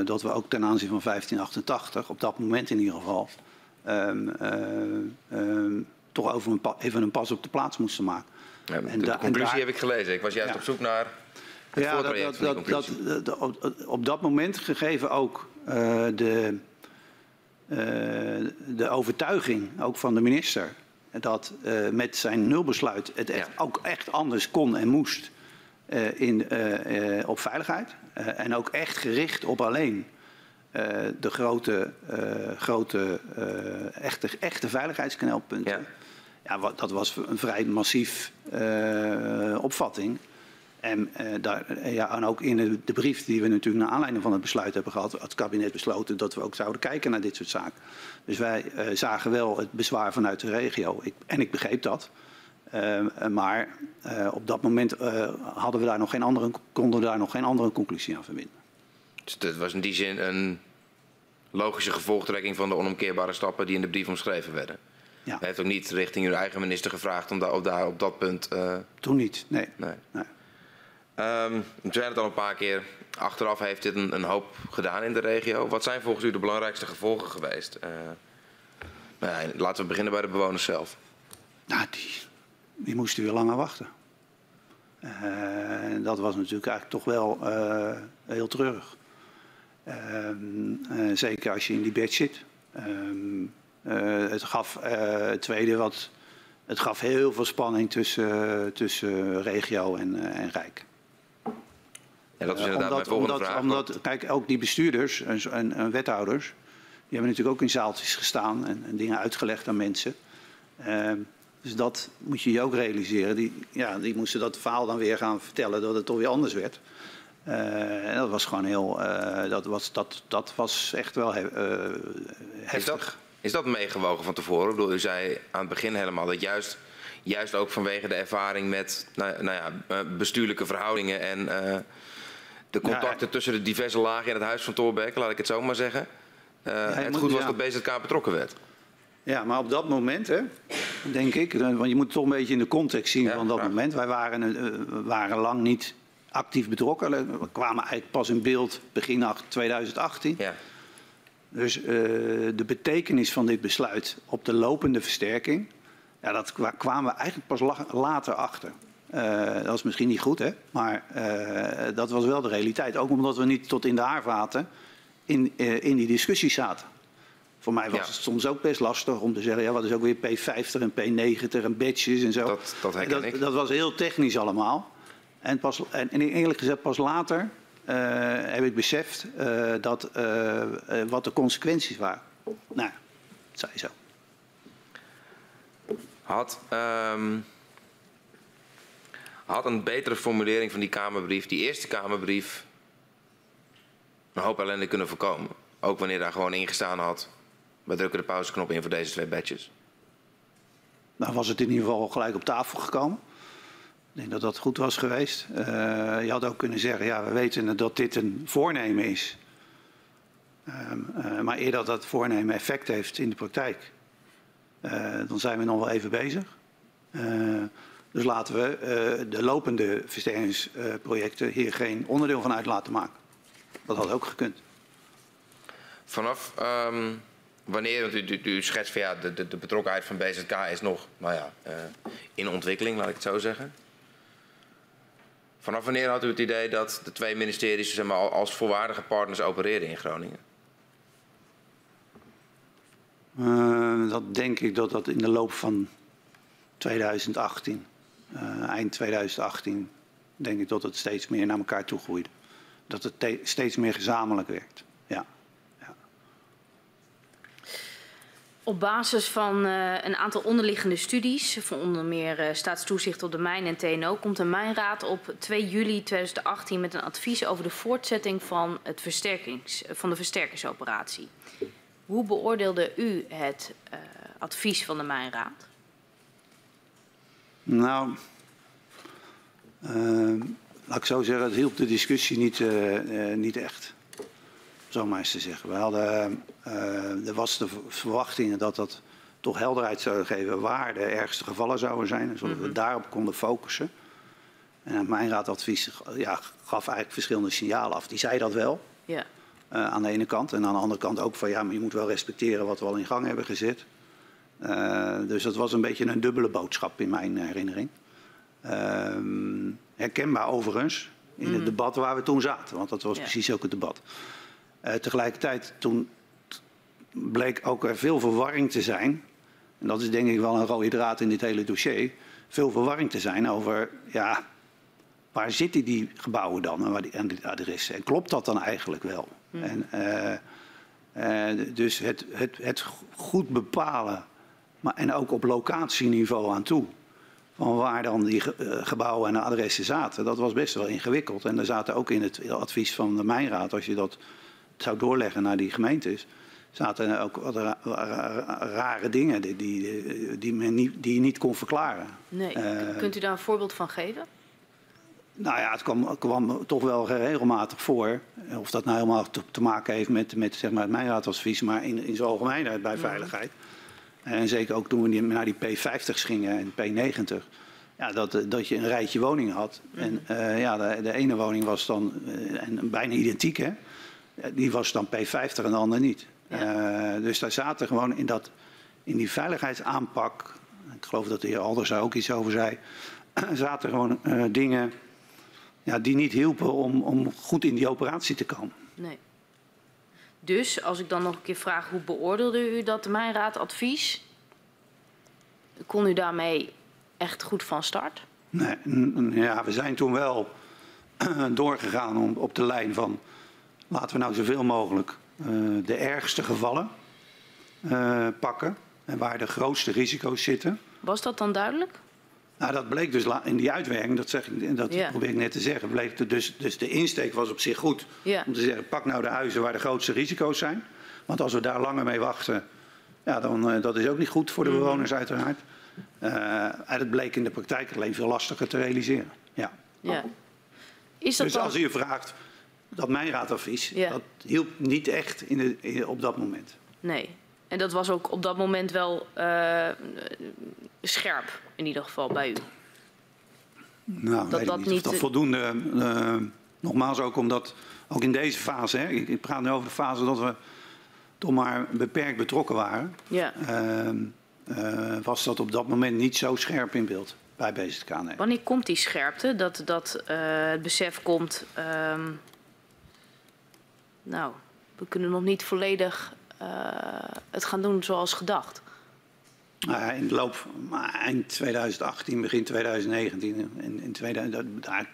dat we ook ten aanzien van 1588, op dat moment in ieder geval, toch over een even een pas op de plaats moesten maken. Ja, En de da- en conclusie daar- heb ik gelezen. Ik was juist Ja. op zoek naar het Ja, dat, dat, op, dat moment gegeven ook eh, de, eh, de overtuiging, ook van de minister, dat eh, met zijn nulbesluit het echt, ook echt anders kon en moest in, op veiligheid. En ook echt gericht op alleen de grote, eh, grote eh, echte, echte veiligheidsknelpunten. Ja. Ja, wat, dat was een vrij massief eh, opvatting. En, eh, daar, eh, ja, en ook in de, de brief die we natuurlijk naar aanleiding van het besluit hebben gehad, had het kabinet besloten dat we ook zouden kijken naar dit soort zaken. Dus wij eh, zagen wel het bezwaar vanuit de regio. Ik, en ik begreep dat. Eh, maar eh, op dat moment eh, hadden we daar nog geen andere, konden we daar nog geen andere conclusie aan verbinden. Dus het was in die zin een logische gevolgtrekking van de onomkeerbare stappen die in de brief omschreven werden. Ja, U heeft ook niet richting uw eigen minister gevraagd om daar, op, daar, op dat punt. eh, toen niet. Nee. nee. nee. Ehm, zei het al een paar keer. Achteraf heeft dit een, een hoop gedaan in de regio. Wat zijn volgens u de belangrijkste gevolgen geweest? Eh, nou ja, laten we beginnen bij de bewoners zelf. Nou, die, die moesten weer langer wachten. Eh, dat was natuurlijk eigenlijk toch wel heel treurig. Ehm, eh, zeker als je in die bed zit. Ehm, eh, het gaf, eh, het tweede wat, het gaf heel veel spanning tussen, tussen regio en, en Rijk. Ja, dat is inderdaad mijn volgende omdat, vraag. Omdat, kijk, ook die bestuurders en, en, en wethouders, die hebben natuurlijk ook in zaaltjes gestaan en, en dingen uitgelegd aan mensen. Ehm, dus dat moet je je ook realiseren. Die, ja, die moesten dat verhaal dan weer gaan vertellen dat het toch weer anders werd. Eh, en dat was gewoon heel, eh, dat, was, dat, dat was echt wel he- eh, Is heftig. dat, is dat meegewogen van tevoren? Ik bedoel, u zei aan het begin helemaal dat juist, juist ook vanwege de ervaring met nou, nou ja, bestuurlijke verhoudingen en de contacten tussen de diverse lagen in het huis van Thorbecke, laat ik het zo maar zeggen. het moet- goed was dat BZK betrokken werd. Ja, maar op dat moment, hè, denk ik, want je moet het toch een beetje in de context zien van dat moment. Wij waren, waren lang niet actief betrokken. We kwamen eigenlijk pas in beeld begin acht- 2018. Ja. Dus eh, de betekenis van dit besluit op de lopende versterking, ja, dat kwa- kwamen we eigenlijk pas la- later achter. Eh, dat is misschien niet goed, hè? maar eh, dat was wel de realiteit. Ook omdat we niet tot in de haarvaten in, in die discussies zaten. Voor mij was Ja. het soms ook best lastig om te zeggen, ja, wat is ook weer P50 en P90 en badges en zo. Dat- dat herken dat, ik. dat was heel technisch allemaal. En, pas, en, eerlijk gezegd, pas later eh, heb ik beseft eh, dat, eh, wat de consequenties waren. Nou, dat zei zo. Had, ehm, had een betere formulering van die Kamerbrief, die eerste Kamerbrief, een hoop ellende kunnen voorkomen. Ook wanneer daar gewoon ingestaan had, we drukken de pauzeknop in voor deze twee badges. Dan was het in ieder geval gelijk op tafel gekomen. Ik denk dat dat goed was geweest. Eh, je had ook kunnen zeggen, ja, we weten dat dit een voornemen is. Ehm, eh, maar eer dat dat voornemen effect heeft in de praktijk, eh, dan zijn we nog wel even bezig. Dus laten we de lopende versterkingsprojecten hier geen onderdeel van uit laten maken. Dat had ook gekund. Vanaf ehm, wanneer, want u, u, schetst van ja, de, de, betrokkenheid van BZK is nog nou ja, in ontwikkeling, laat ik het zo zeggen. Vanaf wanneer had u het idee dat de twee ministeries zeg maar, al- als volwaardige partners opereren in Groningen? Eh, dat denk ik dat dat in de loop van 2018, eh, eind 2018, denk ik dat het steeds meer naar elkaar toe groeide. Dat het te- steeds meer gezamenlijk werkt. Ja. ja. Op basis van uh, een aantal onderliggende studies, van onder meer uh, staatstoezicht op de mijn en TNO, komt de Mijnraad op 2 juli 2018 met een advies over de voortzetting van, het versterkings, van de versterkingsoperatie. Hoe beoordeelde u het advies van de Mijnraad? Nou, laat ik zo zeggen, het hielp de discussie niet, niet echt zo maar eens te zeggen. We hadden, uh, er was de verwachting dat dat toch helderheid zou geven waar de ergste gevallen zouden zijn, zodat we mhm. daarop konden focussen. En mijn raadadvies ja, gaf eigenlijk verschillende signalen af. Die zei dat wel, ja. Uh, aan de ene kant. En aan de andere kant ook van ja, maar je moet wel respecteren wat we al in gang hebben gezet. Uh, dus dat was een beetje een dubbele boodschap in mijn herinnering. Ehm, herkenbaar overigens in het mhm. debat waar we toen zaten, want dat was ja. precies ook het debat. Tegelijkertijd toen bleek ook er veel verwarring te zijn. En dat is denk ik wel een rode draad in dit hele dossier. Veel verwarring te zijn over, ja, waar zitten die gebouwen dan en, waar die, en die adressen? En klopt dat dan eigenlijk wel? Hmm. En, uh, uh, dus het, het, het goed bepalen, maar, en ook op locatieniveau aan toe, van waar dan die gebouwen en adressen zaten, dat was best wel ingewikkeld. En er zaten ook in het advies van de Mijnraad, als je dat zou doorleggen naar die gemeentes, zaten ook wat rare dingen die, die, die, men niet, die je niet kon verklaren. Nee. Uh, Kunt u daar een voorbeeld van geven? Nou ja, het kwam, kwam, toch wel regelmatig voor. Of dat nou helemaal te, te maken heeft met, met zeg maar, het mijnraadadvies, maar in, in zijn algemeenheid bij veiligheid. En zeker ook toen we naar die P50's gingen en P90. Ja, dat, dat je een rijtje woningen had. En uh, ja, de, de, ene woning was dan uh, en bijna identiek, hè die was dan P50 en de ander niet. Ja. Uh, dus daar zaten gewoon in, dat, in die veiligheidsaanpak, ik geloof dat de heer Alders daar ook iets over zei, zaten gewoon uh, dingen ja, die niet hielpen om, om goed in die operatie te komen. Nee. Dus als ik dan nog een keer vraag, hoe beoordeelde u dat mijn raadadvies? Kon u daarmee echt goed van start? Nee, ja, we zijn toen wel doorgegaan om, op de lijn van laten we nou zoveel mogelijk de ergste gevallen uh, pakken en waar de grootste risico's zitten. Was dat dan duidelijk? Nou, dat bleek dus in die uitwerking, dat, zeg ik, dat yeah. probeer ik net te zeggen, bleek dus, dus de insteek was op zich goed. Yeah. Om te zeggen, pak nou de huizen waar de grootste risico's zijn. Want als we daar langer mee wachten, ja, dan uh, dat is ook niet goed voor de mhm. bewoners uiteraard. en het bleek in de praktijk alleen veel lastiger te realiseren. Ja. ja. Is dat dus dan... als u vraagt, dat mijn raadadvies, ja. dat hielp niet echt in de, op dat moment. Nee. En dat was ook op dat moment wel uh, scherp, in ieder geval bij u. Nou, dat dat niet, niet dat voldoende. Uh, nogmaals ook omdat, ook in deze fase, hè, ik, ik, praat nu over de fase dat we toch maar beperkt betrokken waren. Ja. Uh, was dat op dat moment niet zo scherp in beeld bij BZK. Nee. Wanneer komt die scherpte? Dat, dat het besef komt ehm, nou, we kunnen nog niet volledig uh, het gaan doen zoals gedacht. Nou, in de loop eind 2018, begin 2019. In, in, 2000,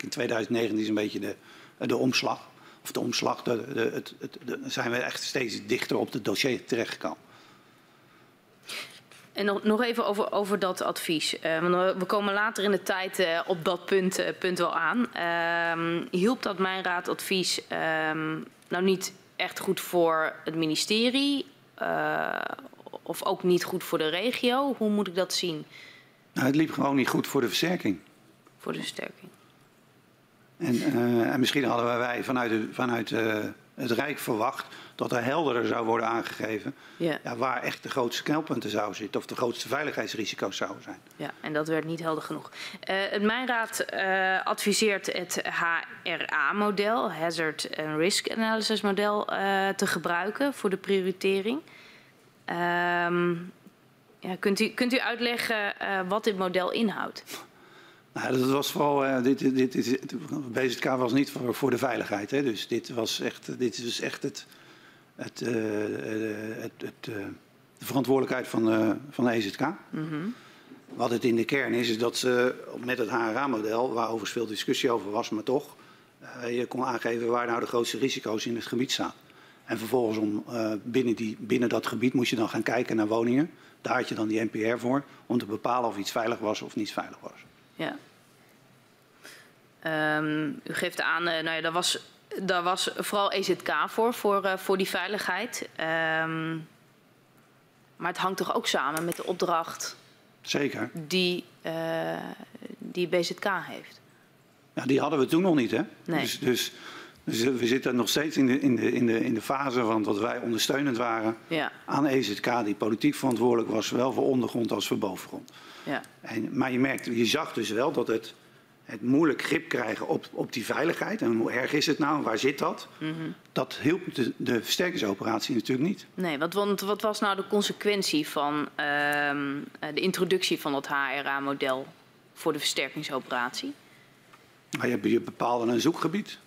in 2019 is een beetje de, de omslag. Of de omslag, de, de, het, het, zijn we echt steeds dichter op het dossier terechtgekomen. En nog, nog even over, over dat advies. Uh, want we komen later in de tijd uh, op dat punt, uh, punt wel aan. Ehm, hielp dat mijn raadadvies um, nou niet echt goed voor het ministerie of ook niet goed voor de regio? Hoe moet ik dat zien? Nou, het liep gewoon niet goed voor de versterking. Voor de versterking. En, en misschien hadden wij vanuit, de, vanuit het Rijk verwacht dat er helderder zou worden aangegeven ja. Ja, waar echt de grootste knelpunten zouden zitten of de grootste veiligheidsrisico's zouden zijn. Ja, en dat werd niet helder genoeg. Uh, het Mijnraad uh, adviseert het HRA-model, Hazard and Risk Analysis model, uh, te gebruiken voor de prioritering. Um, ja, kunt, u, kunt u uitleggen wat dit model inhoudt? Nou, dat was vooral, uh, dit, dit, dit, BZK was niet voor, voor de veiligheid. Hè? Dus dit was echt, dit is echt het, het, uh, het, het uh, de verantwoordelijkheid van, van de EZK. -hmm. Wat het in de kern is, is dat ze met het HRA-model, waar overigens veel discussie over was, maar toch, je kon aangeven waar nou de grootste risico's in het gebied staan. En vervolgens om, binnen, die, binnen dat gebied moest je dan gaan kijken naar woningen. Daar had je dan die NPR voor, om te bepalen of iets veilig was of niet veilig was. Ja. Um, u geeft aan, uh, nou ja, daar was, daar was vooral EZK voor, voor, uh, voor die veiligheid. Um, maar het hangt toch ook samen met de opdracht Zeker. Die, uh, die BZK heeft? Ja, die hadden we toen nog niet, hè? Nee. Dus, dus, dus we zitten nog steeds in de, in de, in de, in de fase van dat wij ondersteunend waren ja. aan EZK, die politiek verantwoordelijk was, zowel voor ondergrond als voor bovengrond. Ja. En, maar je merkt, je zag dus wel dat het het moeilijk grip krijgen op, op die veiligheid. En hoe erg is het nou? Waar zit dat? Mm -hmm. Dat hielp de, de versterkingsoperatie natuurlijk niet. Nee, wat, want wat was nou de consequentie van uh, de introductie van dat HRA-model voor de versterkingsoperatie? Nou, je, je bepaalde een zoekgebied.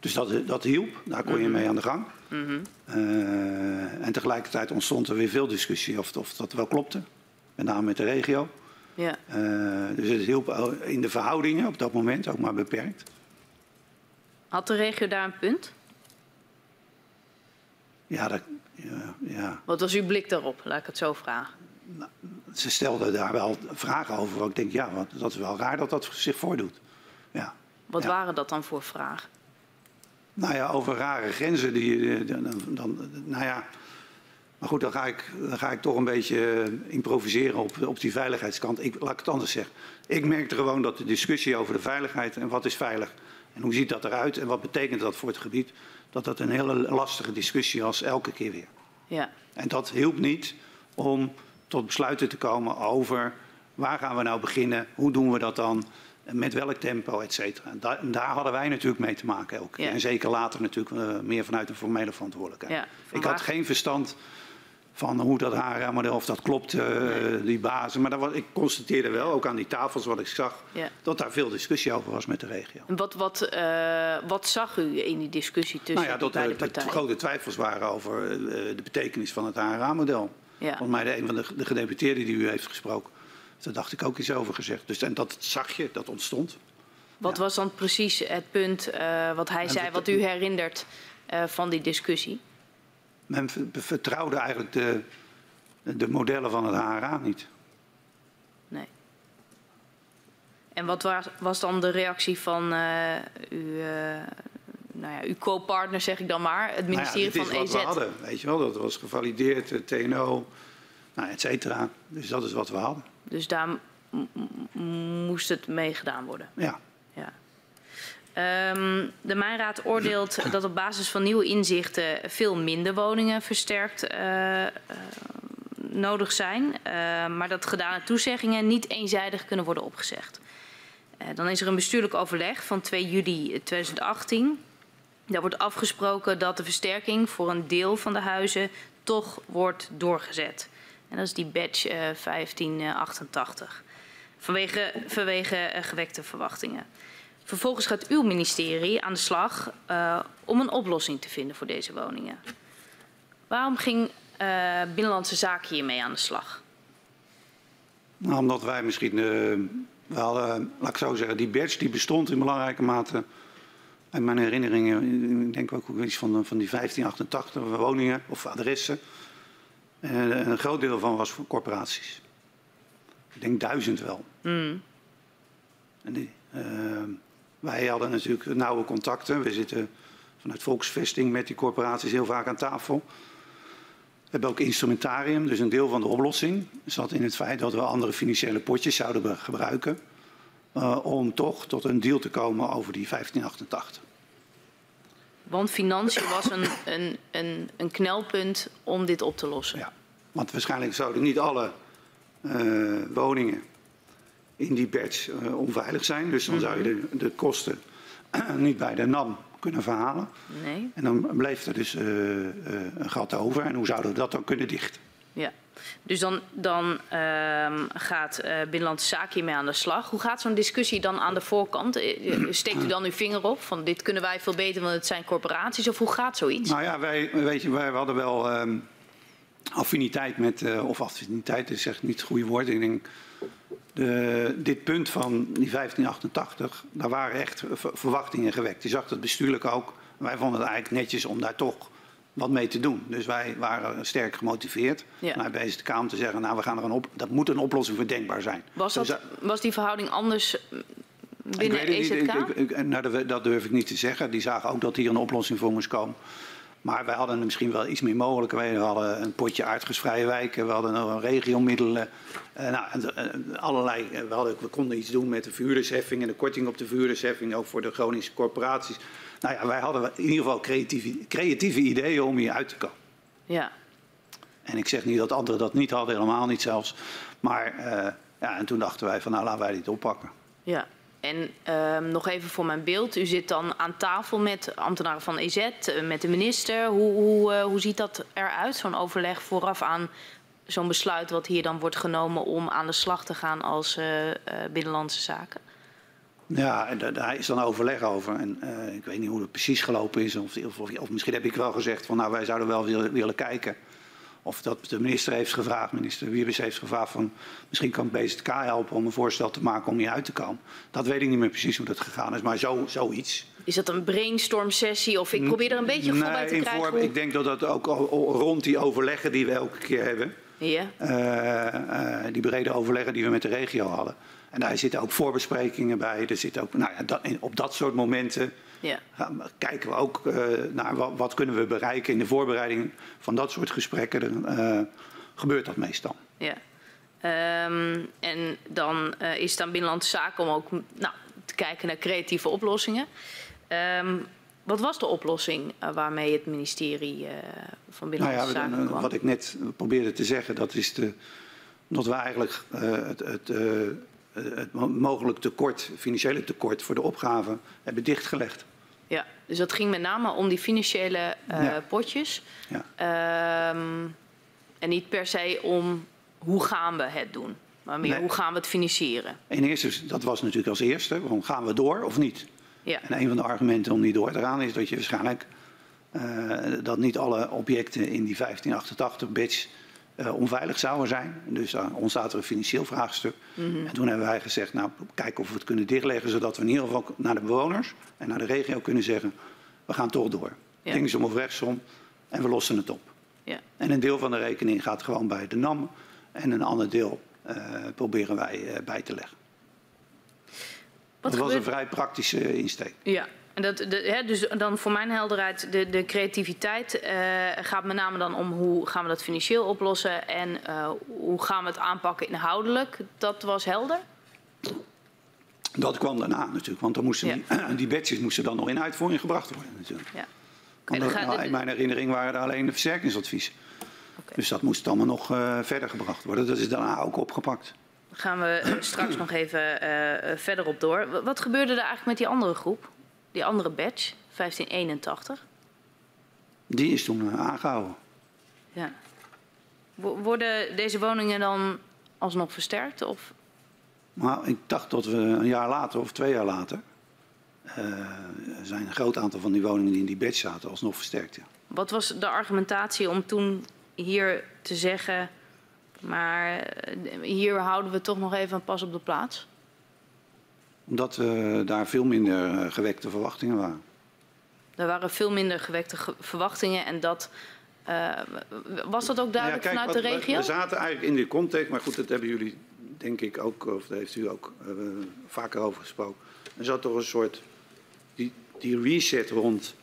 Dus dat, dat hielp, daar kon je mee aan de gang. Mm -hmm. uh, en tegelijkertijd ontstond er weer veel discussie of, of dat wel klopte. Met name met de regio. Ja. Uh, dus het hielp in de verhoudingen op dat moment ook maar beperkt. Had de regio daar een punt? Ja, dat, ja, ja. Wat was uw blik daarop? Laat ik het zo vragen. Nou, ze stelden daar wel vragen over. Ik denk, ja, wat, dat is wel raar dat dat zich voordoet. Ja. Wat ja. waren dat dan voor vragen? Nou ja, over rare grenzen. Die, dan, dan, nou ja, maar goed, dan ga ik, dan ga ik toch een beetje improviseren op, op die veiligheidskant. Ik, laat ik het anders zeggen. Ik merkte gewoon dat de discussie over de veiligheid en wat is veilig en hoe ziet dat eruit en wat betekent dat voor het gebied, dat dat een hele lastige discussie was, elke keer weer. Ja. En dat hielp niet om tot besluiten te komen over waar gaan we nou beginnen, hoe doen we dat dan, met welk tempo, et cetera. Daar, daar, hadden wij natuurlijk mee te maken elke keer. Ja. En zeker later natuurlijk uh, meer vanuit een formele verantwoordelijkheid. Ja, ik had geen verstand van hoe dat HRA-model, of dat klopt, uh, nee. die bazen. Maar dat was, ik constateerde wel, ook aan die tafels wat ik zag, ja. dat daar veel discussie over was met de regio. En wat, wat, uh, wat zag u in die discussie tussen nou ja, dat beide er partijen? grote twijfels waren over uh, de betekenis van het HRA-model. Ja. Volgens mij de, een van de, de gedeputeerden die u heeft gesproken, daar dacht ik ook iets over gezegd. Dus, en dat zag je, dat ontstond. Wat ja. was dan precies het punt wat hij en zei, wat u herinnert van die discussie? Men vertrouwde eigenlijk de, de modellen van het HRA niet. Nee. En wat was, was dan de reactie van uh, uw, nou ja, uw co-partner, zeg ik dan maar, het ministerie nou ja, van EZ? EZ? Dat is wat we hadden, weet je wel. Dat was gevalideerd, TNO, nou, et cetera. Dus dat is wat we hadden. Dus daar moest het mee gedaan worden? Ja. Um, de Mijnraad oordeelt dat op basis van nieuwe inzichten veel minder woningen versterkt uh, uh, nodig zijn, uh, maar dat gedane toezeggingen niet eenzijdig kunnen worden opgezegd. dan is er een bestuurlijk overleg van 2 juli 2018. Daar wordt afgesproken dat de versterking voor een deel van de huizen toch wordt doorgezet. En dat is die badge 1588. Vanwege, vanwege gewekte verwachtingen. Vervolgens gaat uw ministerie aan de slag uh, om een oplossing te vinden voor deze woningen. Waarom ging uh, Binnenlandse Zaken hiermee aan de slag? Nou, omdat wij misschien, uh, we hadden, laat ik zo zeggen, die badge die bestond in belangrijke mate. Uit mijn herinneringen, ik denk ook iets van, van die 1588 woningen of adressen. En een groot deel van was voor corporaties. Ik denk duizend wel. Mm. En die, wij hadden natuurlijk nauwe contacten. We zitten vanuit Volksvesting met die corporaties heel vaak aan tafel. We hebben ook instrumentarium, dus een deel van de oplossing zat in het feit dat we andere financiële potjes zouden gebruiken. Uh, om toch tot een deal te komen over die 1588. Want financiën was een, een, een, een knelpunt om dit op te lossen. Ja, want waarschijnlijk zouden niet alle uh, woningen in die badge uh, onveilig zijn. Dus dan zou je de, de kosten niet bij de NAM kunnen verhalen. Nee. En dan bleef er dus uh, uh, een gat over. En hoe zouden we dat dan kunnen dichten? Ja, dus dan, dan uh, gaat uh, Binnenlandse Zaken hiermee aan de slag. Hoe gaat zo'n discussie dan aan de voorkant? Steekt u dan uw vinger op van dit kunnen wij veel beter, want het zijn corporaties? Of hoe gaat zoiets? Nou ja, wij, weet je, wij hadden wel um, affiniteit met, uh, of affiniteit is echt niet het goede woord. Ik denk, de, dit punt van die 1588, daar waren echt verwachtingen gewekt. Je zag dat bestuurlijk ook. Wij vonden het eigenlijk netjes om daar toch wat mee te doen. Dus wij waren sterk gemotiveerd Ja. naar BZK om te zeggen, nou we gaan er een op, dat moet een oplossing voor denkbaar zijn. Was, Dus, was die verhouding anders binnen ik weet. EZK? Ik- ik- ik- nou, dat durf ik niet te zeggen. Die zagen ook dat hier een oplossing voor moest komen. Maar wij hadden misschien wel iets meer mogelijkheden. We hadden een potje aardgasvrije wijken. We hadden nog een regiomiddelen. Eh, nou, eh, allerlei, eh, we, hadden, we konden iets doen met de vuurdersheffing en de korting op de vuurdersheffing. Ook voor de Groningse corporaties. Nou ja, wij hadden in ieder geval creatieve, creatieve ideeën om hier uit te komen. Ja, En ik zeg niet dat anderen dat niet hadden, helemaal niet zelfs. Maar ja, en toen dachten wij van nou laten wij dit oppakken. ja. En ehm, nog even voor mijn beeld. U zit dan aan tafel met ambtenaren van EZ, eh, met de minister. Hoe, hoe, eh, hoe ziet dat eruit, zo'n overleg vooraf aan zo'n besluit wat hier dan wordt genomen om aan de slag te gaan als eh, binnenlandse zaken? Ja, daar is dan overleg over. En ik weet niet hoe het precies gelopen is. Of, of, of, of misschien heb ik wel gezegd van nou wij zouden wel willen, willen kijken. Of dat de minister heeft gevraagd, minister Wiebes heeft gevraagd van misschien kan BZK helpen om een voorstel te maken om hier uit te komen. Dat weet ik niet meer precies hoe dat gegaan is, maar zo, zoiets. Is dat een brainstorm sessie? Of ik probeer er een beetje gevoel bij te krijgen. vorm- hoe- ik denk dat dat ook rond die overleggen die we elke keer hebben. Ja, eh, eh, die brede overleggen die we met de regio hadden. En daar zitten ook voorbesprekingen bij. Er zit ook, nou ja, dat, op dat soort momenten ja, kijken we ook eh, naar wat, wat kunnen we bereiken in de voorbereiding van dat soort gesprekken. Dan, eh, gebeurt dat meestal. ja. Ehm, en dan eh, is het aan Binnenlandse Zaken om ook nou, te kijken naar creatieve oplossingen. Ehm, wat was de oplossing waarmee het ministerie van Nou Binnenlandse ja, Zaken kwam? wat ik net probeerde te zeggen, dat is de, dat we eigenlijk het, het, het mo- mogelijk tekort, financiële tekort voor de opgave hebben dichtgelegd. Ja, dus dat ging met name om die financiële eh, Ja. potjes. Ja. Ehm, en niet per se om hoe gaan we het doen, maar meer Nee. hoe gaan we het financieren. In eerste, dat was natuurlijk als eerste, gaan we door of niet? Ja, En een van de argumenten om niet door te gaan is dat je waarschijnlijk eh, dat niet alle objecten in die 1588 batch eh, onveilig zouden zijn. Dus dan ontstaat er een financieel vraagstuk. Mhm. En toen hebben wij gezegd, nou kijken of we het kunnen dichtleggen, zodat we in ieder geval naar de bewoners en naar de regio kunnen zeggen, we gaan toch door. Ja. Linksom of rechtsom en we lossen het op. ja, En een deel van de rekening gaat gewoon bij de NAM en een ander deel eh, proberen wij eh, bij te leggen. Wat dat was een vrij praktische insteek. Ja, en dat, de, hè, dus dan voor mijn helderheid, de, de creativiteit eh, gaat met name dan om hoe gaan we dat financieel oplossen en eh, hoe gaan we het aanpakken inhoudelijk. Dat was helder. Dat kwam daarna natuurlijk, want dan moesten Ja. die, die badges moesten dan nog in uitvoering gebracht worden natuurlijk. Ja. Nou, in mijn herinnering waren er alleen de versterkingsadvies. Dus dat moest allemaal nog eh, verder gebracht worden. Dat is daarna ook opgepakt. Daar gaan we straks nog even verder op door. Wa- Wat gebeurde er eigenlijk met die andere groep? Die andere badge, 1581? Die is toen eh, aangehouden. Ja. Wo- Worden deze woningen dan alsnog versterkt? Of? Maar ik dacht dat we een jaar later of twee jaar later... eh, zijn een groot aantal van die woningen die in die badge zaten alsnog versterkt. Ja. Wat was de argumentatie om toen hier te zeggen... maar eh, hier houden we toch nog even een pas op de plaats? Omdat daar veel minder eh, gewekte verwachtingen waren. Er waren veel minder gewekte ge- verwachtingen en dat... eh, was dat ook duidelijk Nou ja, vanuit de regio? We zaten eigenlijk in die context, maar goed, dat hebben jullie denk ik ook, of daar heeft u ook eh, vaker over gesproken. Er zat toch een soort, die, die reset rond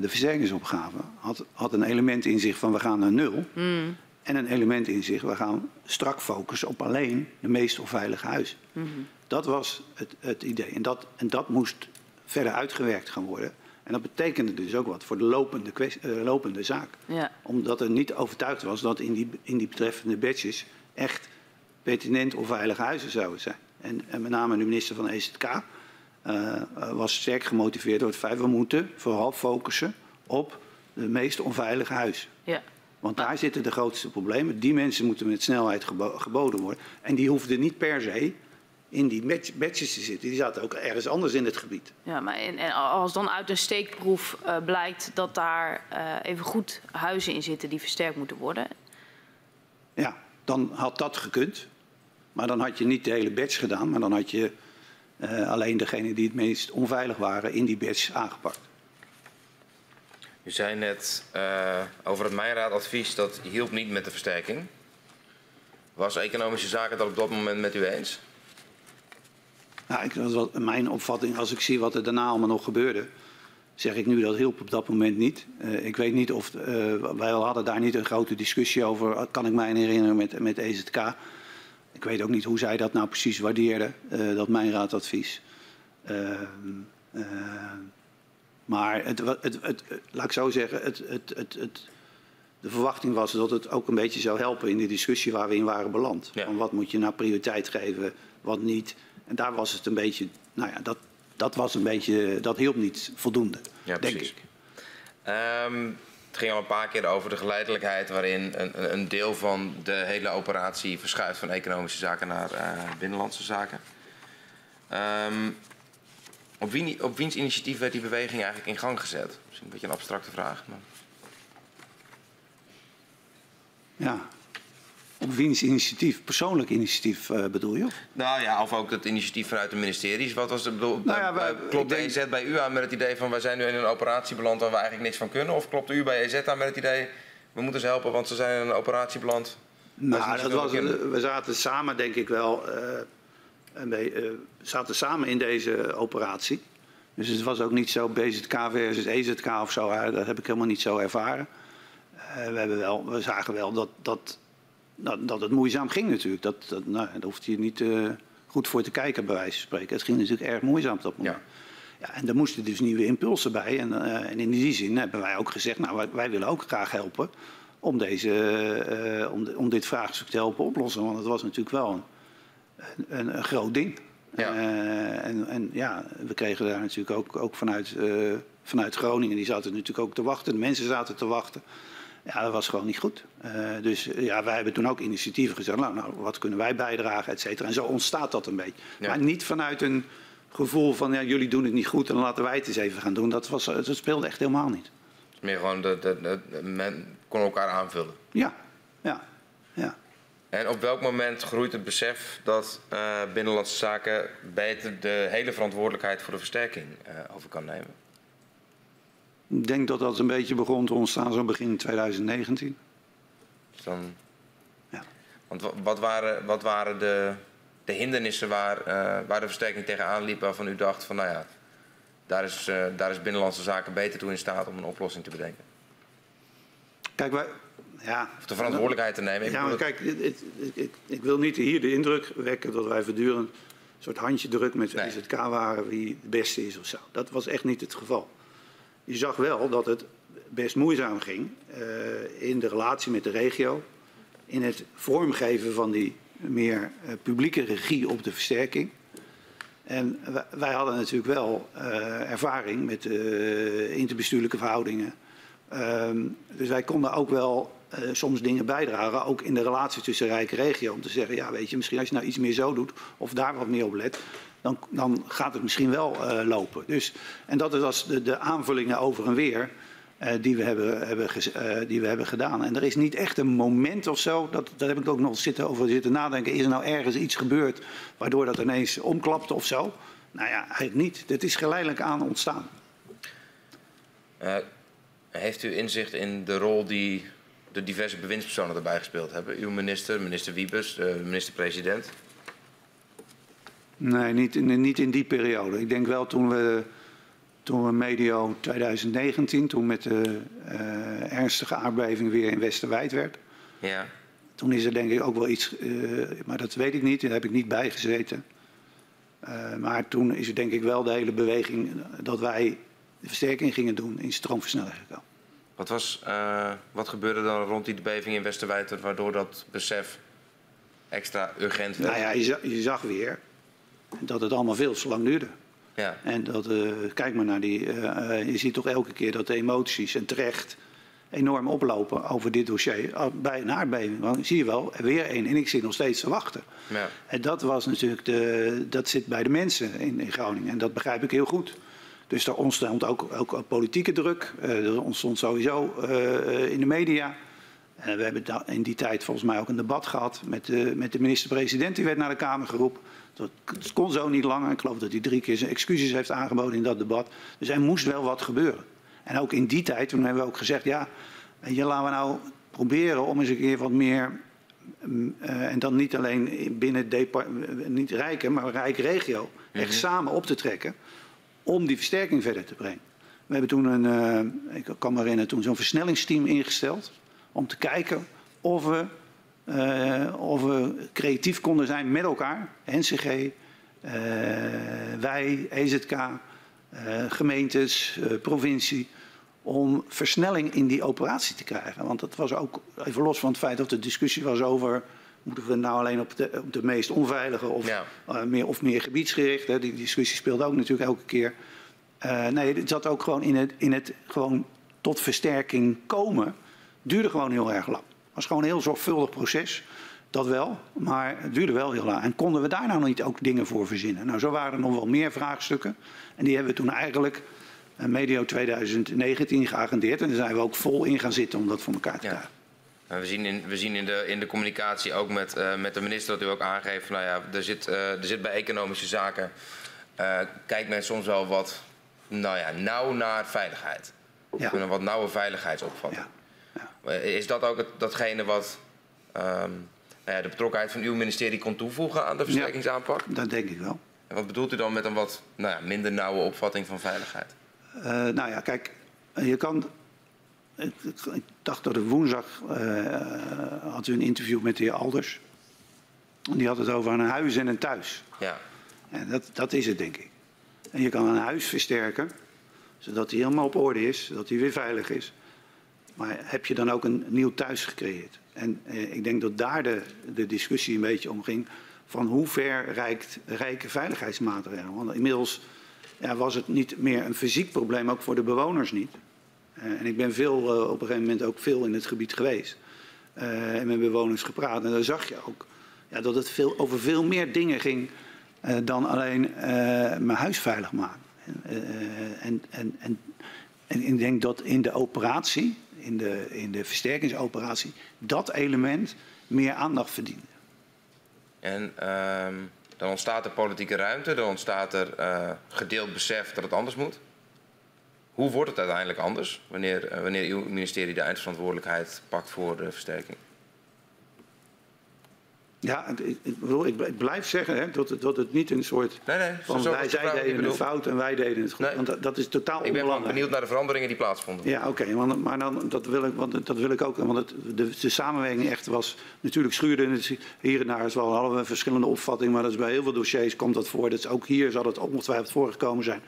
de versterkingsopgave had, had een element in zich van we gaan naar nul. Hmm. En een element in zich, we gaan strak focussen op alleen de meest onveilige huizen. Hmm. Dat was het, het idee. En dat, en dat moest verder uitgewerkt gaan worden. En dat betekende dus ook wat voor de lopende, eh, lopende zaak Ja, omdat er niet overtuigd was dat in die, in die betreffende badges echt pertinent onveilige huizen zouden zijn. En, en met name de minister van EZK eh, eh, was sterk gemotiveerd door het feit we moeten vooral focussen op de meest onveilige huizen. ja. Want daar zitten de grootste problemen. Die mensen moeten met snelheid gebo- geboden worden. En die hoefden niet per se in die badge- badges te zitten. Die zaten ook ergens anders in het gebied. Ja, maar en, en als dan uit een steekproef eh, blijkt dat daar eh, even goed huizen in zitten die versterkt moeten worden. Ja, dan had dat gekund. Maar dan had je niet de hele badge gedaan, maar dan had je eh, alleen degene die het meest onveilig waren in die badge aangepakt. U zei net uh, over het Mijnraadadvies dat hielp niet met de versterking. Was Economische Zaken dat op dat moment met u eens? Nou, ik, dat was mijn opvatting als ik zie wat er daarna allemaal nog gebeurde. Zeg ik nu dat hielp op dat moment niet. Uh, ik weet niet of. Uh, wij hadden daar niet een grote discussie over. Kan ik mij herinneren met, met EZK. Ik weet ook niet hoe zij dat nou precies waardeerden, uh, dat mijn raadadvies. maar het, het, het, laat ik zo zeggen, het, de verwachting was dat het ook een beetje zou helpen in de discussie waar we in waren beland. Ja. Van wat moet je nou prioriteit geven, wat niet. En daar was het een beetje, nou ja, dat, dat was een beetje, dat hielp niet voldoende, ja, denk ik. Um, het ging al een paar keer over de geleidelijkheid waarin een, een deel van de hele operatie verschuift van economische zaken naar uh, binnenlandse zaken. Um, op, wie, op wiens initiatief werd die beweging eigenlijk in gang gezet? Misschien een beetje een abstracte vraag. Maar... Ja, op wiens initiatief? Persoonlijk initiatief uh, bedoel je? Nou ja, of ook het initiatief vanuit de ministeries. Wat was de, bedoel, nou ja, wij, klopt de EZ bij u aan met het idee van wij zijn nu in een operatie beland waar we eigenlijk niks van kunnen? Of klopt u bij EZ aan met het idee we moeten ze helpen want ze zijn in een operatie beland? Nou, dat was, we zaten samen denk ik wel, uh, uh, zaten samen in deze operatie. Dus het was ook niet zo BZK versus EZK of zo. Dat heb ik helemaal niet zo ervaren. we, hebben wel, we zagen wel dat, dat dat, dat het moeizaam ging natuurlijk. Dat, dat, nou, daar hoeft je niet uh, goed voor te kijken, bij wijze van spreken. Het ging natuurlijk erg moeizaam op dat moment. Ja. ja en daar moesten dus nieuwe impulsen bij. En, uh, en, in die zin hebben wij ook gezegd, nou, wij, wij willen ook graag helpen om, deze, uh, om, de, om dit vraagstuk te helpen oplossen. Want het was natuurlijk wel een, een, een groot ding. Ja. en, en, ja, we kregen daar natuurlijk ook, ook vanuit, vanuit Groningen, die zaten natuurlijk ook te wachten. De mensen zaten te wachten. Ja, dat was gewoon niet goed. Uh, dus ja, wij hebben toen ook initiatieven gezegd. Nou, nou, wat kunnen wij bijdragen, et cetera. En zo ontstaat dat een beetje. Ja. Maar niet vanuit een gevoel van ja, jullie doen het niet goed en laten wij het eens even gaan doen. Dat, was, dat speelde echt helemaal niet. Het is meer gewoon, de, de, men kon elkaar aanvullen. Ja, ja, ja. En op welk moment groeit het besef dat uh, Binnenlandse Zaken beter de hele verantwoordelijkheid voor de versterking uh, over kan nemen? Ik denk dat dat een beetje begon te ontstaan zo begin 2019. Dus dan... Ja. Want wat waren, wat waren de, de hindernissen waar, uh, waar de versterking tegenaan liep waarvan u dacht van nou ja, daar is, uh, daar is Binnenlandse Zaken beter toe in staat om een oplossing te bedenken? Kijk, wij, ja, of de verantwoordelijkheid te nemen. ja, maar kijk, ik, ik, ik, wil niet hier de indruk wekken dat wij voortdurend een soort handje druk met nee. IZK waren wie het beste is of zo. Dat was echt niet het geval je zag wel dat het best moeizaam ging uh, in de relatie met de regio. In het vormgeven van die meer uh, publieke regie op de versterking. En wij hadden natuurlijk wel uh, ervaring met interbestuurlijke verhoudingen. Ehm, dus wij konden ook wel soms dingen bijdragen, ook in de relatie tussen Rijk en regio. Om te zeggen, ja weet je, misschien als je nou iets meer zo doet of daar wat meer op let, dan, dan gaat het misschien wel uh, lopen. Dus, en dat is de, de aanvullingen over en weer uh, die, we hebben, hebben uh, die we hebben gedaan. En er is niet echt een moment of zo, dat, daar heb ik ook nog zitten over zitten nadenken. Is er nou ergens iets gebeurd waardoor dat ineens omklapt of zo? Nou ja, eigenlijk niet. Het is geleidelijk aan ontstaan. heeft u inzicht in de rol die de diverse bewindspersonen erbij gespeeld hebben? Uw minister, minister Wiebes, de minister-president? Nee, niet, niet in die periode. Ik denk wel toen we, toen we medio 2019, toen met de uh, ernstige aardbeving weer in Westerwijd werd. Ja. Toen is er denk ik ook wel iets, uh, maar dat weet ik niet, daar heb ik niet bij gezeten. Uh, maar toen is er denk ik wel de hele beweging dat wij de versterking gingen doen in stroomversnelling gekomen. Wat, was, wat gebeurde dan rond die beving in Westerwijd waardoor dat besef extra urgent werd? Nou ja, je, je zag weer dat het allemaal veel te lang duurde. Ja. En dat, uh, kijk maar naar die, uh, je ziet toch elke keer dat de emoties en terecht enorm oplopen over dit dossier bij een aardbeving. Want zie je wel, weer één en ik zit nog steeds te wachten. Ja. En dat was natuurlijk, de, dat zit bij de mensen in, in Groningen en dat begrijp ik heel goed. Dus daar ontstond ook, ook politieke druk. Uh, er ontstond sowieso in de media. we hebben in die tijd volgens mij ook een debat gehad met, met de minister-president. Die werd naar de Kamer geroepen. Dat kon zo niet langer. Ik geloof dat hij drie keer zijn excuses heeft aangeboden in dat debat. Dus er moest wel wat gebeuren. En ook in die tijd, toen hebben we ook gezegd, ja, je laten we nou proberen om eens een keer wat meer, uh, en dan niet alleen binnen niet rijke, maar rijke regio, echt mhm. samen op te trekken om die versterking verder te brengen. We hebben toen een, uh, ik kan me herinneren, toen zo'n versnellingsteam ingesteld om te kijken of we, uh, of we creatief konden zijn met elkaar, NCG, uh, wij, EZK, gemeentes, provincie, om versnelling in die operatie te krijgen. Want dat was ook, even los van het feit dat de discussie was over... moeten we nou alleen op de, op de meest onveilige of, ja. meer, of meer gebiedsgericht... Hè? die discussie speelde ook natuurlijk elke keer... Nee, het zat ook gewoon in het, in het gewoon tot versterking komen. Duurde gewoon heel erg lang. Het was gewoon een heel zorgvuldig proces. Dat wel, maar het duurde wel heel lang. En konden we daar nou niet ook dingen voor verzinnen? Nou, zo waren er nog wel meer vraagstukken. En die hebben we toen eigenlijk uh, medio 2019 geagendeerd. En daar zijn we ook vol in gaan zitten om dat voor elkaar te krijgen. Ja. We zien, in, we zien in, de, in de communicatie ook met, uh, met de minister dat u ook aangeeft... nou ja, er zit, uh, er zit bij economische zaken... kijkt men soms wel wat nou ja, nauw naar veiligheid. We kunnen wat nauwe veiligheidsopvatting. Ja. Ja. Is dat ook het, datgene wat um, nou ja, de betrokkenheid van uw ministerie kon toevoegen aan de versterkingsaanpak? Ja, dat denk ik wel. En wat bedoelt u dan met een wat nou ja, minder nauwe opvatting van veiligheid? Uh, nou ja, kijk, je kan. Ik, ik dacht dat het woensdag uh, had u een interview met de heer Alders. Die had het over een huis en een thuis. Ja. En dat, dat is het, denk ik. En je kan een huis versterken, zodat hij helemaal op orde is, zodat hij weer veilig is. Maar heb je dan ook een nieuw thuis gecreëerd? En eh, ik denk dat daar de, de discussie een beetje om ging. Van hoe ver reikt, rijke veiligheidsmaatregelen? Want inmiddels ja, was het niet meer een fysiek probleem, ook voor de bewoners niet. Uh, en ik ben veel, uh, op een gegeven moment ook veel in het gebied geweest. Uh, en met bewoners gepraat. En daar zag je ook ja, dat het veel, over veel meer dingen ging uh, dan alleen mijn huis veilig maken. En, en, en, en ik denk dat in de operatie, in de, in de versterkingsoperatie, dat element meer aandacht verdient. En ehm, dan ontstaat er politieke ruimte, dan ontstaat er gedeeld besef dat het anders moet. Hoe wordt het uiteindelijk anders wanneer, wanneer uw ministerie de eindverantwoordelijkheid pakt voor de versterking? Ja, ik, ik, ik, blijf zeggen hè, dat, het, dat het niet een soort nee, nee, van wij zij deden het fout en wij deden het goed. Nee, want dat, dat, is totaal onbelangrijk. Ik ben benieuwd naar de veranderingen die plaatsvonden. Ja, oké. Okay, maar dan, dat, wil ik, want dat wil ik ook. Want het, de, de, samenwerking echt was... Natuurlijk schuurde het hier en daar. Wel hadden we verschillende opvattingen. Maar dat is bij heel veel dossiers komt dat voor. Dat is ook hier zal het ongetwijfeld voorgekomen zijn.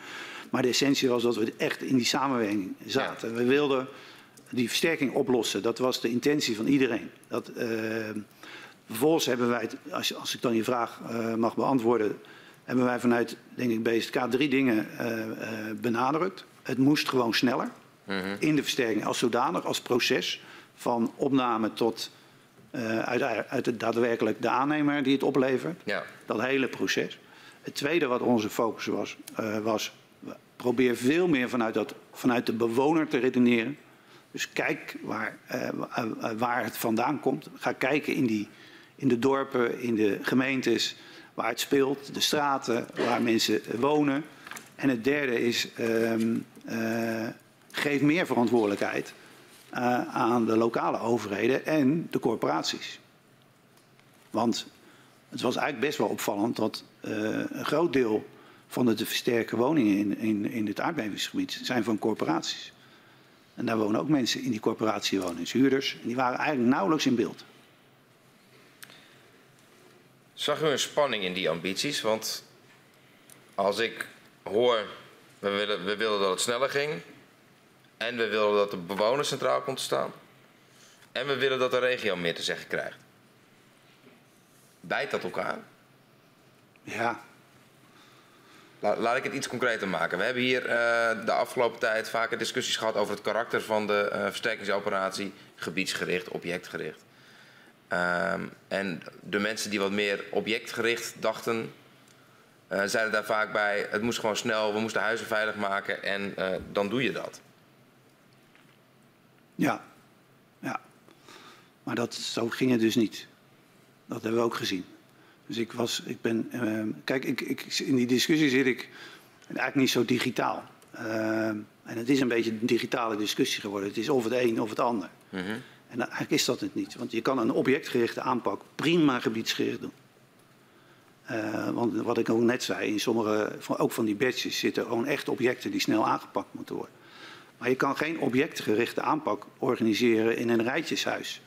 Maar de essentie was dat we echt in die samenwerking zaten. Ja. We wilden die versterking oplossen. Dat was de intentie van iedereen. Dat... Uh, Vervolgens hebben wij, als, als ik dan je vraag uh, mag beantwoorden, hebben wij vanuit, denk ik, BSK drie dingen uh, uh, benadrukt. Het moest gewoon sneller -hmm. in de versterking als zodanig, als proces van opname tot uit, uit het daadwerkelijk de aannemer die het oplevert. Ja. Dat hele proces. Het tweede wat onze focus was, was probeer veel meer vanuit, dat, vanuit de bewoner te redeneren. Dus kijk waar, waar het vandaan komt. Ga kijken in die in de dorpen, in de gemeentes waar het speelt, de straten waar mensen wonen. En het derde is, um, uh, geef meer verantwoordelijkheid uh, aan de lokale overheden en de corporaties. Want het was eigenlijk best wel opvallend dat uh, een groot deel van de te versterken woningen in, in, in het aardbevingsgebied zijn van corporaties. En daar wonen ook mensen in die corporatie wonen, huurders. En die waren eigenlijk nauwelijks in beeld. Zag u een spanning in die ambities? Want als ik hoor, we willen, we willen dat het sneller ging. En we willen dat de bewoner centraal komt te staan. En we willen dat de regio meer te zeggen krijgt. Bijt dat elkaar? Ja. Laat, laat ik het iets concreter maken. We hebben hier uh, de afgelopen tijd vaker discussies gehad over het karakter van de uh, versterkingsoperatie. Gebiedsgericht, objectgericht. Um, en de mensen die wat meer objectgericht dachten, uh, zeiden daar vaak bij: het moest gewoon snel, we moesten huizen veilig maken en uh, dan doe je dat. Ja, ja. Maar dat, zo ging het dus niet. Dat hebben we ook gezien. Dus ik was, ik ben, uh, kijk, ik, ik, in die discussie zit ik eigenlijk niet zo digitaal. Uh, en het is een beetje een digitale discussie geworden. Het is of het een of het ander. Mm -hmm. En eigenlijk is dat het niet. Want je kan een objectgerichte aanpak prima gebiedsgericht doen. Uh, want wat ik ook net zei, in sommige, ook van die badges zitten gewoon echt objecten die snel aangepakt moeten worden. Maar je kan geen objectgerichte aanpak organiseren in een rijtjeshuis.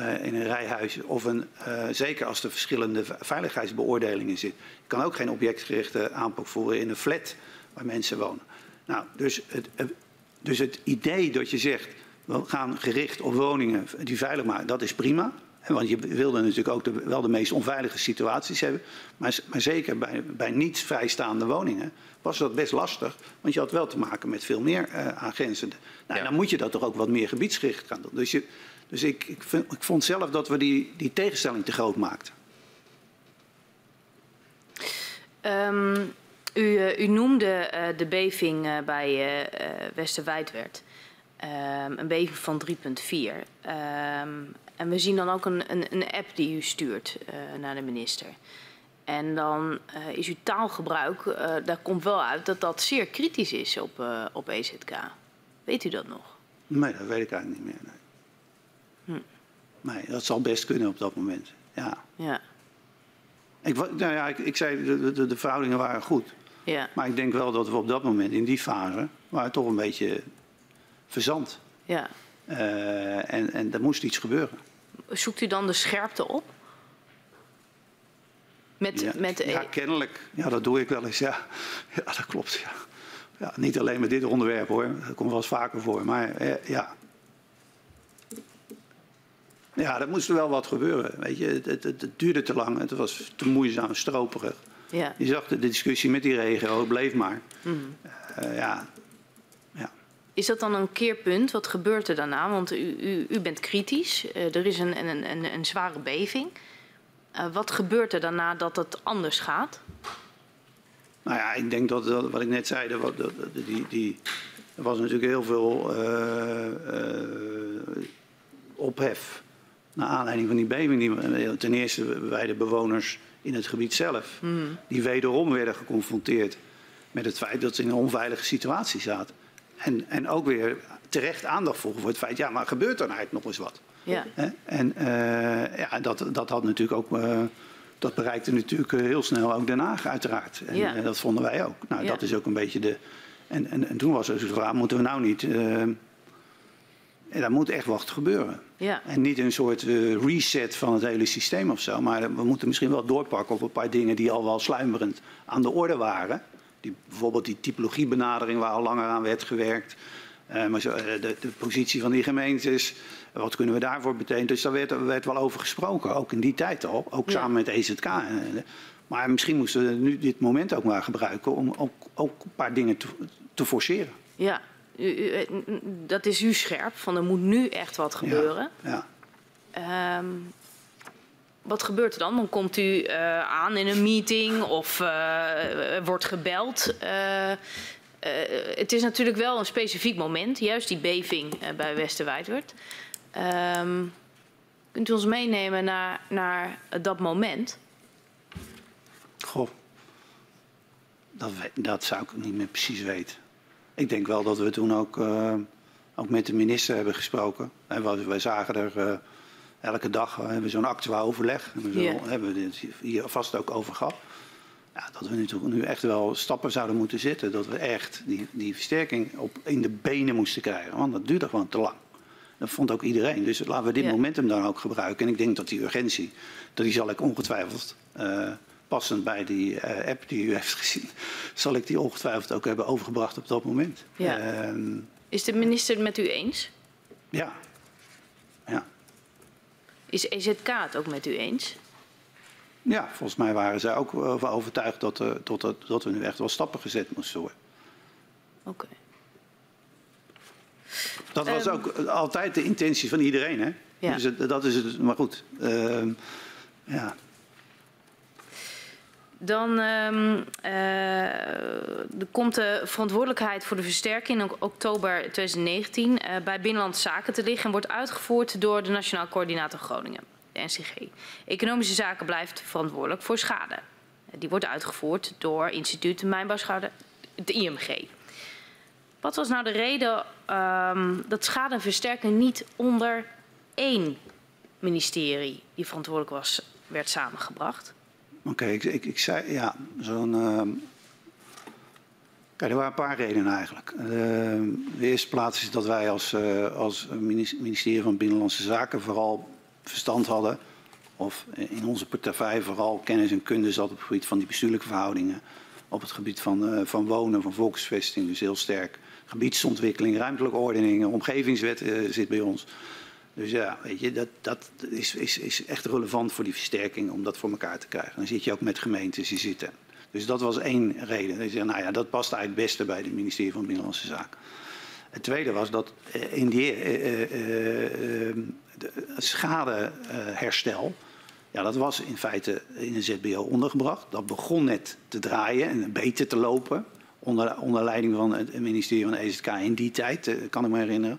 Uh, in een rijhuis of een, uh, zeker als er verschillende veiligheidsbeoordelingen zitten. Je kan ook geen objectgerichte aanpak voeren in een flat waar mensen wonen. Nou, dus het, dus het idee dat je zegt, we gaan gericht op woningen die veilig maken, dat is prima. Want je wilde natuurlijk ook de, wel de meest onveilige situaties hebben. Maar, maar zeker bij, bij niet vrijstaande woningen was dat best lastig. Want je had wel te maken met veel meer uh, aangrenzende. Nou, ja. Dan moet je dat toch ook wat meer gebiedsgericht gaan doen. Dus, je, dus ik, ik, vind, ik, vond zelf dat we die, die tegenstelling te groot maakten. Um, u, uh, u, noemde uh, de beving bij Westerwijdwerd. Um, een beving van 3,4. Um, en we zien dan ook een, een, een app die u stuurt uh, naar de minister. En dan uh, is uw taalgebruik, uh, daar komt wel uit dat dat zeer kritisch is op, op EZK. Weet u dat nog? Nee, dat weet ik eigenlijk niet meer. Nee. Hm. nee dat zal best kunnen op dat moment. Ja. ja. Ik, nou ja, ik, ik zei, de, de, de verhoudingen waren goed. Ja. Maar ik denk wel dat we op dat moment, in die fase, waren toch een beetje verzand. Ja. Uh, en, en er moest iets gebeuren. Zoekt u dan de scherpte op? Met, ja, met, ja, kennelijk. Ja, dat doe ik wel eens. Ja, ja dat klopt. Ja. Ja, niet alleen met dit onderwerp hoor. Dat komt wel eens vaker voor. Maar eh, ja. Ja, er moest wel wat gebeuren. Weet je, het, het, het, duurde te lang. Het was te moeizaam, stroperig. Ja. Je zag de discussie met die regio, het bleef maar. Mm. Uh, ja, is dat dan een keerpunt? Wat gebeurt er daarna? Want u, u, u bent kritisch. Uh, er is een, een, een, een zware beving. Uh, wat gebeurt er daarna dat het anders gaat? Nou ja, ik denk dat, dat wat ik net zei, dat, dat, die, die, er was natuurlijk heel veel uh, ophef naar aanleiding van die beving. Die, ten eerste bij de bewoners in het gebied zelf, mm. die wederom werden geconfronteerd met het feit dat ze in een onveilige situatie zaten. En, en ook weer terecht aandacht voor voor het feit, ja, maar gebeurt er nou eigenlijk nog eens wat? Ja. En uh, ja, dat, dat had natuurlijk ook, uh, dat bereikte natuurlijk heel snel ook Den Haag uiteraard. En, ja. en dat vonden wij ook. Nou, ja. dat is ook een beetje de... En, en, en toen was er zo vraag, moeten we nou niet... Uh, en daar moet echt wat gebeuren. Ja. En niet een soort uh, reset van het hele systeem of zo. Maar we moeten misschien wel doorpakken op een paar dingen die al wel sluimerend aan de orde waren. Die, bijvoorbeeld die typologiebenadering waar al langer aan werd gewerkt. Uh, maar zo, de, de, positie van die gemeentes, wat kunnen we daarvoor betekenen? Dus daar werd, werd wel over gesproken, ook in die tijd al. Ook Ja. samen met EZK. Maar misschien moesten we nu dit moment ook maar gebruiken om ook, ook een paar dingen te, te forceren. Ja, u, u, eh, dat is u scherp, van er moet nu echt wat gebeuren. Ja. Ehm, wat gebeurt er dan? Dan komt u uh, aan in een meeting of uh, er wordt gebeld. Het is natuurlijk wel een specifiek moment, juist die beving bij Westerwijdwerd. Um, kunt u ons meenemen naar, naar dat moment? Goh, dat, dat zou ik niet meer precies weten. Ik denk wel dat we toen ook, ook met de minister hebben gesproken. En wij zagen er elke dag hebben we zo'n actueel overleg. En zo Ja. hebben we dit hier vast ook over gehad. Ja, dat we nu, toch- nu echt wel stappen zouden moeten zetten. Dat we echt die, die versterking op, in de benen moesten krijgen. Want dat duurde gewoon te lang. Dat vond ook iedereen. Dus laten we dit Ja. momentum dan ook gebruiken. En ik denk dat die urgentie, dat die zal ik ongetwijfeld... eh, passend bij die eh, app die u heeft gezien... zal ik die ongetwijfeld ook hebben overgebracht op dat moment. Ja. Ehm, Is de minister het met u eens? Ja. Is EZK het ook met u eens? Ja, volgens mij waren zij ook ervan overtuigd dat, uh, dat, dat, dat we nu echt wel stappen gezet moesten worden. Oké. Dat was Ehm. ook altijd de intentie van iedereen, hè? Ja. Dus het, dat is het, maar goed. ehm, ja. Dan eh, er komt de verantwoordelijkheid voor de versterking in ok- oktober 2019 eh, bij Binnenlandse Zaken te liggen en wordt uitgevoerd door de Nationaal Coördinator Groningen, de NCG. Economische Zaken blijft verantwoordelijk voor schade. Die wordt uitgevoerd door instituut Mijnbouwschade, het IMG. Wat was nou de reden um, dat schadeversterking niet onder één ministerie die verantwoordelijk was, werd samengebracht? Oké, ik, ik, ik, zei ja, zo'n. Uh, kijk, er waren een paar redenen eigenlijk. Uh, de eerste plaats is dat wij als, uh, als ministerie van Binnenlandse Zaken vooral verstand hadden, of in onze portefeuille vooral kennis en kunde zat op het gebied van die bestuurlijke verhoudingen, op het gebied van, uh, van wonen, van volksvesting, dus heel sterk. Gebiedsontwikkeling, ruimtelijke ordening, omgevingswet zit bij ons. Dus ja, weet je, dat, dat is, is, is echt relevant voor die versterking om dat voor elkaar te krijgen. Dan zit je ook met gemeentes die zitten. Dus dat was één reden. Dus, nou ja, dat past eigenlijk het beste bij het ministerie van Binnenlandse Zaken. Het tweede was dat eh, in die uh, uh, uh, schadeherstel, ja, dat was in feite in een ZBO ondergebracht. Dat begon net te draaien en beter te lopen. Onder, onder leiding van het ministerie van EZK in die tijd, kan ik me herinneren.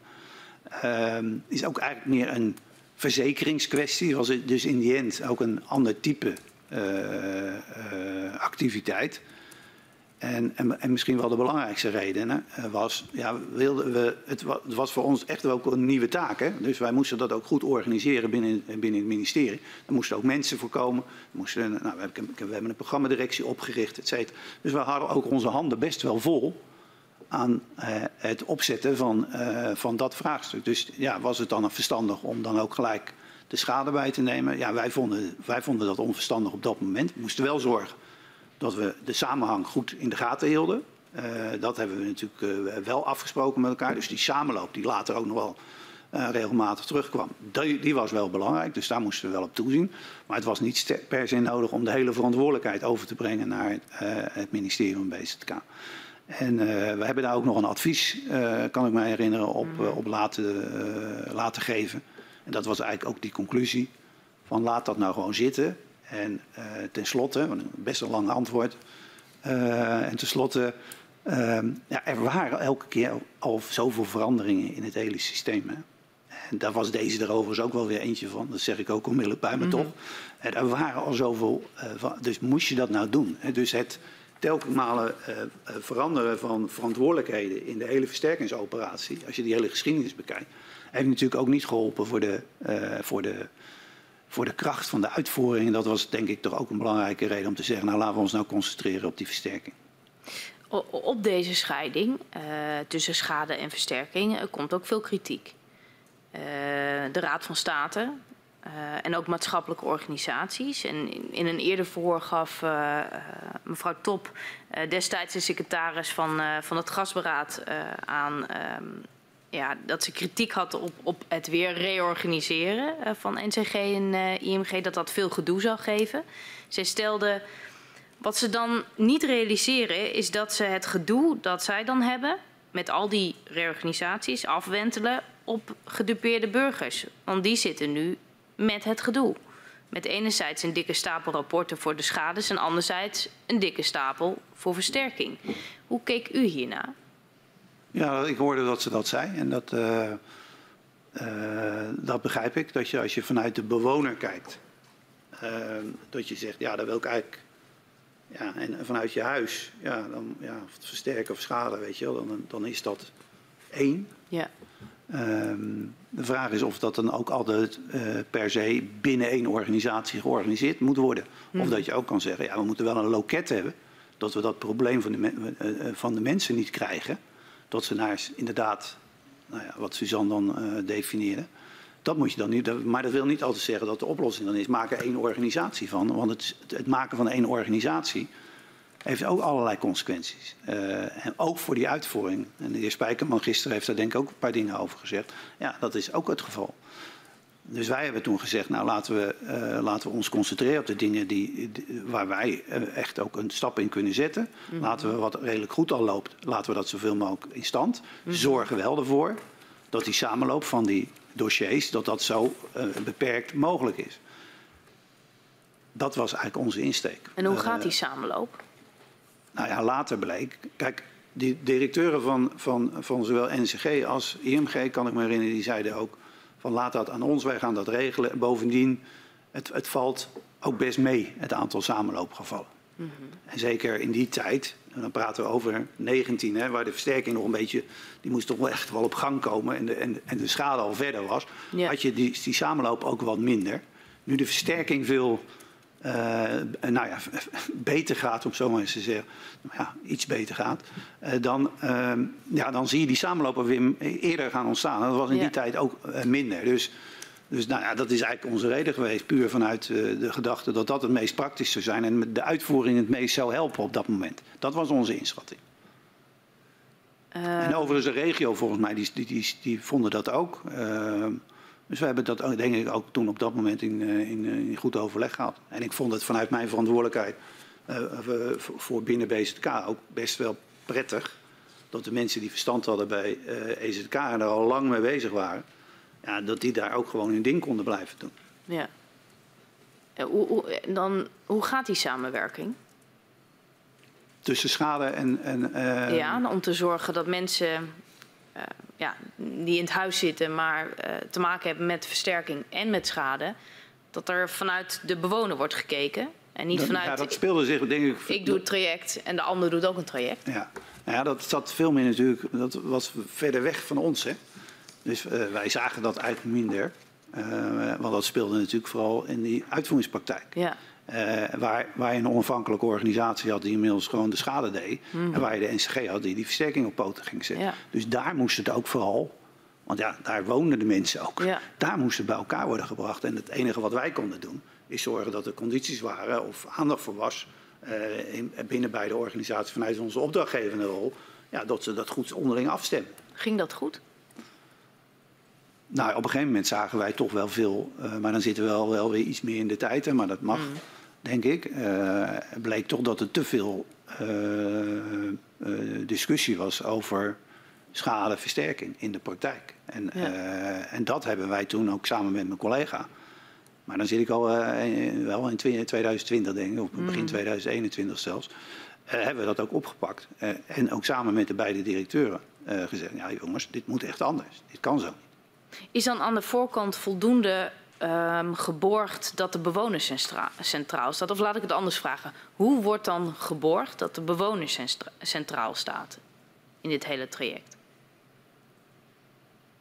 Uh, is ook eigenlijk meer een verzekeringskwestie. Was het dus in die end ook een ander type uh, uh, activiteit. En, en, en, misschien wel de belangrijkste reden was, ja, wilden we, het, was voor ons echt ook een nieuwe taak. Hè? Dus wij moesten dat ook goed organiseren binnen, binnen het ministerie. Er moesten ook mensen voorkomen. Moesten, nou, we, hebben, we hebben een programmadirectie opgericht, et cetera. Dus we hadden ook onze handen best wel vol aan uh, het opzetten van, uh, van dat vraagstuk. Dus ja, was het dan verstandig om dan ook gelijk de schade bij te nemen? Ja, wij vonden, wij vonden dat onverstandig op dat moment. We moesten wel zorgen dat we de samenhang goed in de gaten hielden. Uh, dat hebben we natuurlijk wel afgesproken met elkaar. Dus die samenloop die later ook nog wel regelmatig terugkwam, die, die, was wel belangrijk. Dus daar moesten we wel op toezien. Maar het was niet per se nodig om de hele verantwoordelijkheid over te brengen naar het ministerie van BZK. En uh, we hebben daar ook nog een advies, uh, kan ik me herinneren, op, uh, op laten, laten geven. En dat was eigenlijk ook die conclusie van laat dat nou gewoon zitten. En tenslotte, best een lang antwoord. en tenslotte, ja, er waren elke keer al zoveel veranderingen in het hele systeem. Hè. En daar was deze er overigens ook wel weer eentje van. Dat zeg ik ook onmiddellijk bij me mm -hmm. toch. En er waren al zoveel, dus moest je dat nou doen? Hè. Dus het telkens malen uh, veranderen van verantwoordelijkheden in de hele versterkingsoperatie, als je die hele geschiedenis bekijkt, heeft natuurlijk ook niet geholpen voor de, uh, voor de, voor de kracht van de uitvoering. En dat was denk ik toch ook een belangrijke reden om te zeggen, nou laten we ons nou concentreren op die versterking. Op deze scheiding tussen schade en versterking komt ook veel kritiek. de Raad van State uh, en ook maatschappelijke organisaties. En in, in een eerder verhoor gaf uh, mevrouw Top, destijds de secretaris van, van het gasberaad, aan um, ja, dat ze kritiek had op, op het weer reorganiseren van NCG en IMG, dat dat veel gedoe zou geven. Zij stelde, wat ze dan niet realiseren is dat ze het gedoe dat zij dan hebben met al die reorganisaties afwentelen op gedupeerde burgers. Want die zitten nu met het gedoe. Met enerzijds een dikke stapel rapporten voor de schades en anderzijds een dikke stapel voor versterking. Hoe keek u hierna? Ja, ik hoorde dat ze dat zei en dat, uh, uh, dat begrijp ik. Dat je als je vanuit de bewoner kijkt, uh, dat je zegt, ja, dat wil ik eigenlijk. Ja, en vanuit je huis, ja, dan ja, versterken of schade, weet je wel, dan, dan is dat één. Ja. Um, de vraag is of dat dan ook altijd uh, per se binnen één organisatie georganiseerd moet worden. Mm. Of dat je ook kan zeggen, ja, we moeten wel een loket hebben. Dat we dat probleem van de, uh, van de mensen niet krijgen. Dat ze naar inderdaad, nou ja, wat Suzanne dan uh, definieerde. Dat moet je dan niet. Maar dat wil niet altijd zeggen dat de oplossing dan is. Maak er één organisatie van. Want het, het maken van één organisatie heeft ook allerlei consequenties. Uh, en ook voor die uitvoering. En de heer Spijkerman gisteren heeft daar denk ik ook een paar dingen over gezegd. Ja, dat is ook het geval. Dus wij hebben toen gezegd, nou laten we, uh, laten we ons concentreren op de dingen die, die waar wij uh, echt ook een stap in kunnen zetten. Mm -hmm. Laten we wat redelijk goed al loopt, laten we dat zoveel mogelijk in stand. Mm -hmm. Zorgen wel ervoor dat die samenloop van die dossiers, dat dat zo beperkt mogelijk is. Dat was eigenlijk onze insteek. En hoe gaat die samenloop? Nou ja, later bleek. Kijk, die directeuren van, van, van zowel NCG als IMG, kan ik me herinneren, die zeiden ook van laat dat aan ons, wij gaan dat regelen. Bovendien, het, het valt ook best mee, het aantal samenloopgevallen. Mm -hmm. En zeker in die tijd, en dan praten we over 19, hè, waar de versterking nog een beetje, die moest toch wel echt wel op gang komen en de, en, en de schade al verder was, Ja. had je die, die samenloop ook wat minder. Nu de versterking veel nou ja, beter gaat, om zo maar eens te zeggen, nou ja, iets beter gaat, eh, dan, ehm, ja, dan zie je die samenlopen weer eerder gaan ontstaan. En dat was in Ja. die tijd ook eh, minder. Dus, dus nou ja, dat is eigenlijk onze reden geweest, puur vanuit eh, de gedachte dat dat het meest praktisch zou zijn en de uitvoering het meest zou helpen op dat moment. Dat was onze inschatting. Eh, En overigens de regio volgens mij, die, die, die, die vonden dat ook. Ehm, dus we hebben dat denk ik ook toen op dat moment in, eh, in, eh, in goed overleg gehad. En ik vond het vanuit mijn verantwoordelijkheid eh, voor- binnen BZK ook best wel prettig. Dat de mensen die verstand hadden bij eh EZK en er al lang mee bezig waren. Ja, dat die daar ook gewoon hun ding konden blijven doen. ja. Hoe, hoe, dan, hoe gaat die samenwerking? Tussen schade en... en ja, om te zorgen dat mensen ja, die in het huis zitten, maar eh, te maken hebben met versterking en met schade, dat er vanuit de bewoner wordt gekeken. En niet dat- vanuit ja, dat speelde zich denk ik... ik doe het traject en de ander doet ook een traject. Ja, nou ja dat zat veel meer natuurlijk, dat was verder weg van ons. Hè? Dus eh, wij zagen dat eigenlijk minder. Eh, want dat speelde natuurlijk vooral in die uitvoeringspraktijk. Ja, Eh, waar, waar je een onafhankelijke organisatie had die inmiddels gewoon de schade deed. En waar je de NCG had die die versterking op poten ging zetten. Ja. Dus daar moest het ook vooral, want ja, daar woonden de mensen ook. Ja. Daar moest het bij elkaar worden gebracht. En het enige wat wij konden doen, is zorgen dat er condities waren of aandacht voor was. eh, in, binnen beide organisaties vanuit onze opdrachtgevende rol. Ja, dat ze dat goed onderling afstemmen. ging dat goed? Nou, op een gegeven moment zagen wij toch wel veel, eh, maar dan zitten we wel, wel weer iets meer in de tijd, hè, maar dat mag, denk ik. Eh, bleek toch dat er te veel eh, eh, discussie was over schadeversterking in de praktijk. En, Ja. en dat hebben wij toen ook samen met mijn collega. Maar dan zit ik al wel in 2020, denk ik, of begin 2021 zelfs. hebben we dat ook opgepakt. En ook samen met de beide directeuren gezegd: ja, jongens, dit moet echt anders. Dit kan zo. Is dan aan de voorkant voldoende ehm, geborgd dat de bewoner centra- centraal staat? Of laat ik het anders vragen. Hoe wordt dan geborgd dat de bewoner centra- centraal staat in dit hele traject?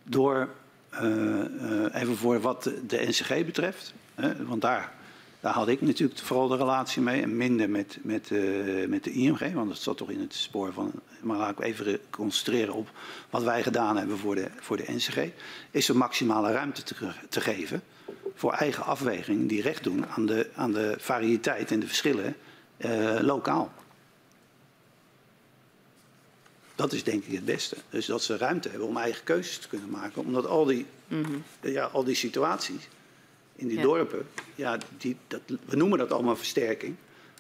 Door, eh, eh, even voor wat de, de NCG betreft, hè, want daar, daar had ik natuurlijk vooral de relatie mee en minder met, met, eh, met de IMG, want dat zat toch in het spoor van, maar laat ik even concentreren op wat wij gedaan hebben voor de, voor de NCG, is er maximale ruimte te, te geven voor eigen afweging die recht doen aan de, aan de variëteit en de verschillen eh, lokaal. Dat is denk ik het beste. Dus dat ze ruimte hebben om eigen keuzes te kunnen maken. Omdat al die, ja, al die situaties in die Ja. dorpen, ja, die, dat, we noemen dat allemaal versterking.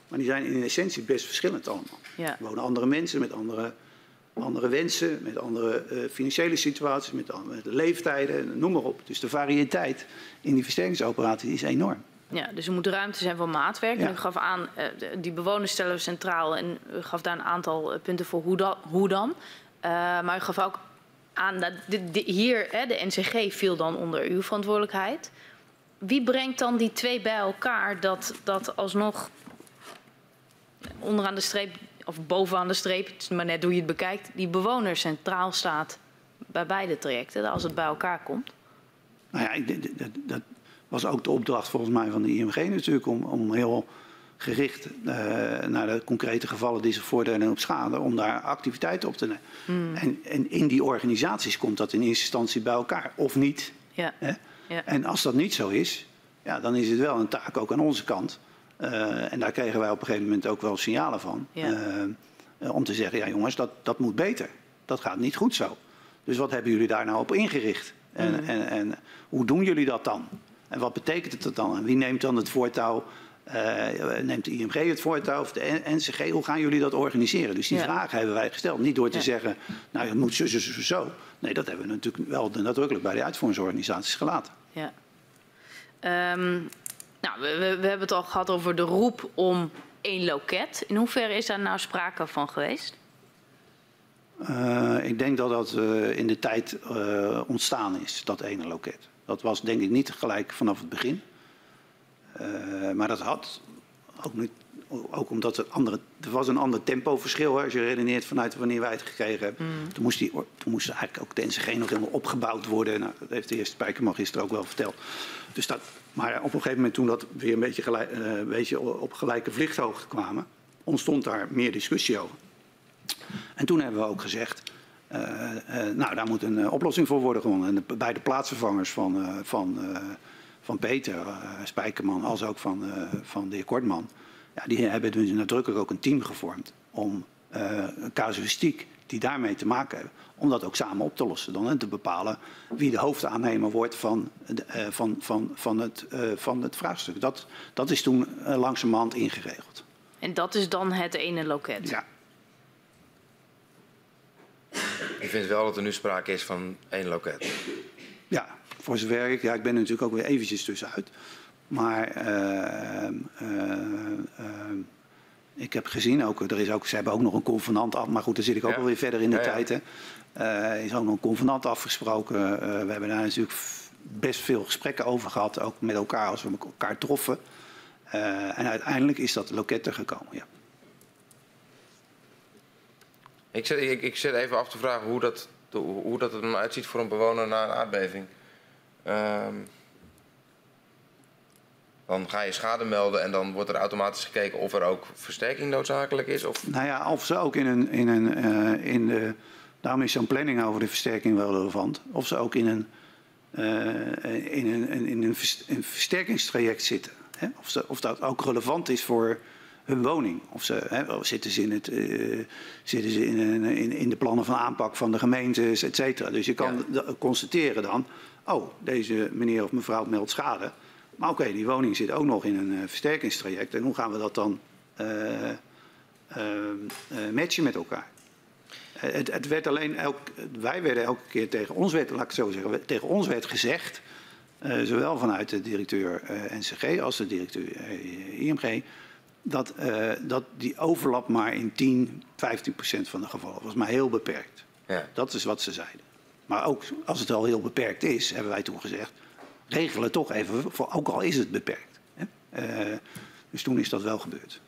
Maar die zijn in essentie best verschillend allemaal. Ja. Er wonen andere mensen met andere, andere wensen, met andere eh, financiële situaties, met andere leeftijden, noem maar op. Dus de variëteit in die versterkingsoperatie is enorm. Ja, dus er moet ruimte zijn voor maatwerk. Ja. U gaf aan, eh, die bewoners stellen we centraal en u gaf daar een aantal eh, punten voor hoe, da- hoe dan. Maar u gaf ook aan dat hier, hè, de NCG viel dan onder uw verantwoordelijkheid. Wie brengt dan die twee bij elkaar dat, dat alsnog onderaan de streep of bovenaan de streep, het is maar net hoe je het bekijkt, die bewoner centraal staat bij beide trajecten als het bij elkaar komt? Nou ja, ik, dat, dat was ook de opdracht volgens mij van de IMG natuurlijk om, om heel gericht eh, naar de concrete gevallen die zich voordelen op schade, om daar activiteiten op te nemen. En, en in die organisaties komt dat in eerste instantie bij elkaar, of niet. Ja. Hè? Ja. En als dat niet zo is, ja, dan is het wel een taak ook aan onze kant. Eh, en daar kregen wij op een gegeven moment ook wel signalen van. Ja. eh, eh, om te zeggen, ja jongens, dat, dat moet beter. Dat gaat niet goed zo. Dus wat hebben jullie daar nou op ingericht? En, Mhm. en, en hoe doen jullie dat dan? En wat betekent het dan? En wie neemt dan het voortouw? Neemt de IMG het voortouw of de NCG? Hoe gaan jullie dat organiseren? Dus die Ja. vragen hebben wij gesteld. Niet door te Ja. zeggen, nou het moet zo, zo, zo, zo. Nee, dat hebben we natuurlijk wel nadrukkelijk bij de uitvoeringsorganisaties gelaten. Ja. Ehm, nou, we, we, hebben het al gehad over de roep om één loket. In hoeverre is daar nou sprake van geweest? Eh, ik denk dat dat eh, in de tijd eh, ontstaan is, dat ene loket. Dat was denk ik niet gelijk vanaf het begin. Maar dat had ook niet ook omdat er, andere, er was een ander tempoverschil. Hè, als je redeneert vanuit wanneer wij het gekregen hebben. Toen, moest die, toen moest eigenlijk ook de NCG nog helemaal opgebouwd worden. Nou, dat heeft de eerste Spijkerman gisteren ook wel verteld. Dus dat, maar op een gegeven moment toen dat weer een beetje, gelijk, beetje op gelijke vlichthoogte kwamen... ontstond daar meer discussie over. En toen hebben we ook gezegd... Uh, uh, nou, daar moet een oplossing voor worden gewonnen. En de beide plaatsvervangers van, van van Peter Spijkerman als ook van, van de heer Kortman. Ja, die hebben dus nadrukkelijk ook een team gevormd om casuïstiek die daarmee te maken hebben, om dat ook samen op te lossen dan en te bepalen wie de hoofdaannemer wordt van, van, van, van, het, van het vraagstuk. Dat, dat is toen langzamerhand ingeregeld. En dat is dan het ene loket? Ja. Ik vind wel dat er nu sprake is van één loket. Ja, voor zover ik, ja, ik ben er natuurlijk ook weer eventjes tussenuit. Maar uh, uh, uh, ik heb gezien, ook, er is ook, ze hebben ook nog een convenant af. Maar goed, dan zit ik ook ja. alweer verder in de tijd. Hè. er is ook nog een convenant afgesproken. we hebben daar natuurlijk best veel gesprekken over gehad. Ook met elkaar als we elkaar troffen. en uiteindelijk is dat loket er gekomen, ja. Ik zit, ik, ik zit even af te vragen hoe dat, hoe dat er dan uitziet voor een bewoner na een aardbeving. Um, dan ga je schade melden en dan wordt er automatisch gekeken of er ook versterking noodzakelijk is? Of? Nou ja, of ze ook in een. In een uh, in de, daarom is zo'n planning over de versterking wel relevant. Of ze ook in een, uh, in een, in een, versterkingstraject zitten. Hè? Of, ze, of dat ook relevant is voor hun woning. Of ze, hè, zitten ze, in, het, uh, zitten ze in, in, in, de plannen van aanpak van de gemeentes, et cetera. Dus je kan ja. constateren dan oh, deze meneer of mevrouw meldt schade. Maar oké, okay, die woning zit ook nog in een uh, versterkingstraject. En hoe gaan we dat dan uh, uh, matchen met elkaar? Het, het, werd alleen, elk, wij werden elke keer tegen ons werd, laat ik het zo zeggen, tegen ons werd gezegd, zowel vanuit de directeur NCG als de directeur IMG, dat, dat die overlap maar in 10, 15 procent van de gevallen was, maar heel beperkt. Ja. Dat is wat ze zeiden. Maar ook als het al heel beperkt is, hebben wij toen gezegd, regelen toch even, voor, ook al is het beperkt. Hè? Uh, dus toen is dat wel gebeurd.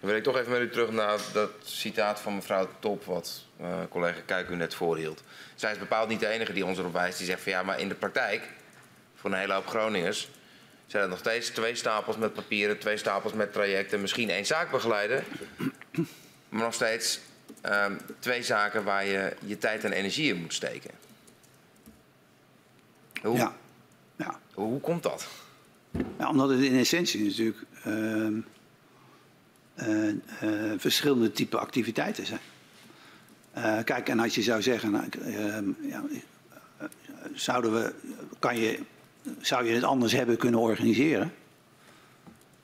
Dan wil ik toch even met u terug naar dat citaat van mevrouw Top, wat uh, collega Kijk u net voorhield. Zij is bepaald niet de enige die ons erop wijst. Die zegt van ja, maar in de praktijk, voor een hele hoop Groningers, zijn er nog steeds twee stapels met papieren, twee stapels met trajecten, misschien één zaakbegeleider. Maar nog steeds um, twee zaken waar je je tijd en energie in moet steken. Hoe, ja. ja. hoe komt dat? Ja, omdat het in essentie natuurlijk uh, uh, uh, verschillende type activiteiten zijn. Eh, kijk, en als je zou zeggen, nou, ehm, ja, zouden we, kan je, zou je het anders hebben kunnen organiseren?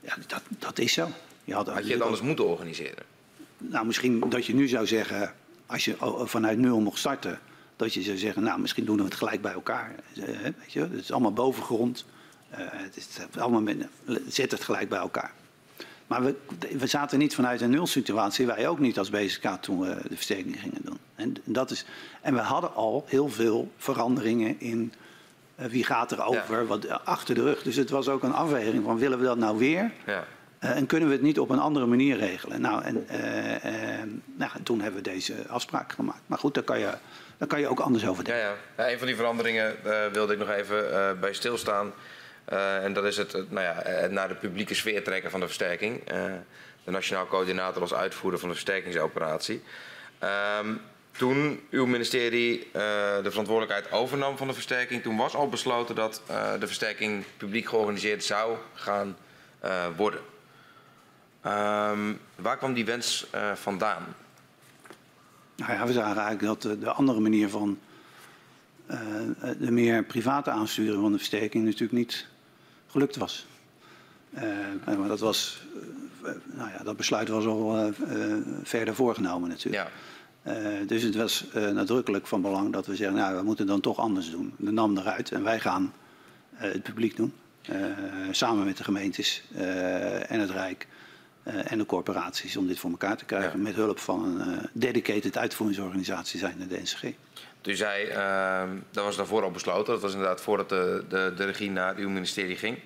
Ja, dat, dat is zo. Je had, had je het anders moeten organiseren? Nou, misschien dat je nu zou zeggen, als je vanuit nul mocht starten, dat je zou zeggen, nou, misschien doen we het gelijk bij elkaar. Eh, weet je, het is allemaal bovengrond. Uh, het is allemaal met, zet het gelijk bij elkaar. Maar we, we zaten niet vanuit een nulsituatie, wij ook niet als BSK toen we de versterking gingen doen. En, dat is, en we hadden al heel veel veranderingen in uh, wie gaat er over, ja. wat achter de rug. Dus het was ook een afweging van willen we dat nou weer? Ja. Uh, en kunnen we het niet op een andere manier regelen? Nou, en uh, uh, nou, toen hebben we deze afspraak gemaakt. Maar goed, daar kan je, daar kan je ook anders over denken. Ja, een van die veranderingen wilde ik nog even bij stilstaan. en dat is het, nou ja, naar de publieke sfeer trekken van de versterking. de Nationaal Coördinator als uitvoerder van de versterkingsoperatie. Um, toen uw ministerie de verantwoordelijkheid overnam van de versterking, toen was al besloten dat de versterking publiek georganiseerd zou gaan worden. Um, waar kwam die wens vandaan? Nou ja, we zagen eigenlijk dat de, de andere manier van uh, de meer private aansturing van de versterking natuurlijk niet gelukt was. Uh, maar dat, was, nou ja, dat besluit was al verder voorgenomen natuurlijk. Ja. dus het was nadrukkelijk van belang dat we zeggen, nou, we moeten dan toch anders doen. De NAM eruit en wij gaan het publiek doen. samen met de gemeentes en het Rijk. Uh, en de corporaties om dit voor elkaar te krijgen. Ja. Met hulp van een uh, dedicated uitvoeringsorganisatie zijn de NCG. U zei, uh, dat was daarvoor al besloten. Dat was inderdaad voordat de, de, de regie naar uw ministerie ging.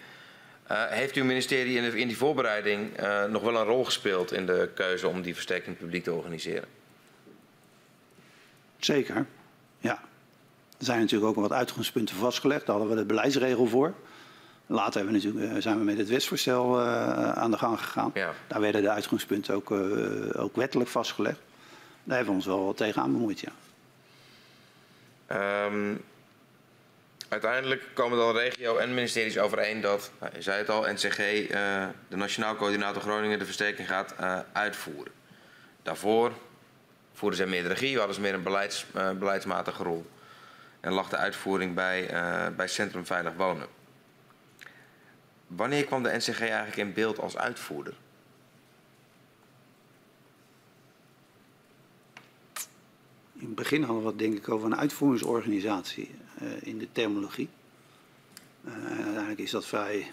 Uh, heeft uw ministerie in, de, in die voorbereiding nog wel een rol gespeeld in de keuze om die versterking publiek te organiseren? Zeker, ja. Er zijn natuurlijk ook wat uitgangspunten vastgelegd. Daar hadden we de beleidsregel voor. Later hebben we natuurlijk, eh, zijn we met het wetsvoorstel uh, aan de gang gegaan. Ja. Daar werden de uitgangspunten ook, ook wettelijk vastgelegd. Daar hebben we ons wel tegenaan bemoeid, ja. Um, uiteindelijk komen dan regio en ministeries overeen dat, nou, je zei het al, NCG, de Nationaal Coördinator Groningen, de versterking gaat uitvoeren. Daarvoor voerden zij meer de regie, hadden ze meer een beleids, beleidsmatige rol. En lag de uitvoering bij, bij Centrum Veilig Wonen. Wanneer kwam de NCG eigenlijk in beeld als uitvoerder? In het begin hadden we het denk ik over een uitvoeringsorganisatie uh, in de terminologie. Uh, uiteindelijk is dat vrij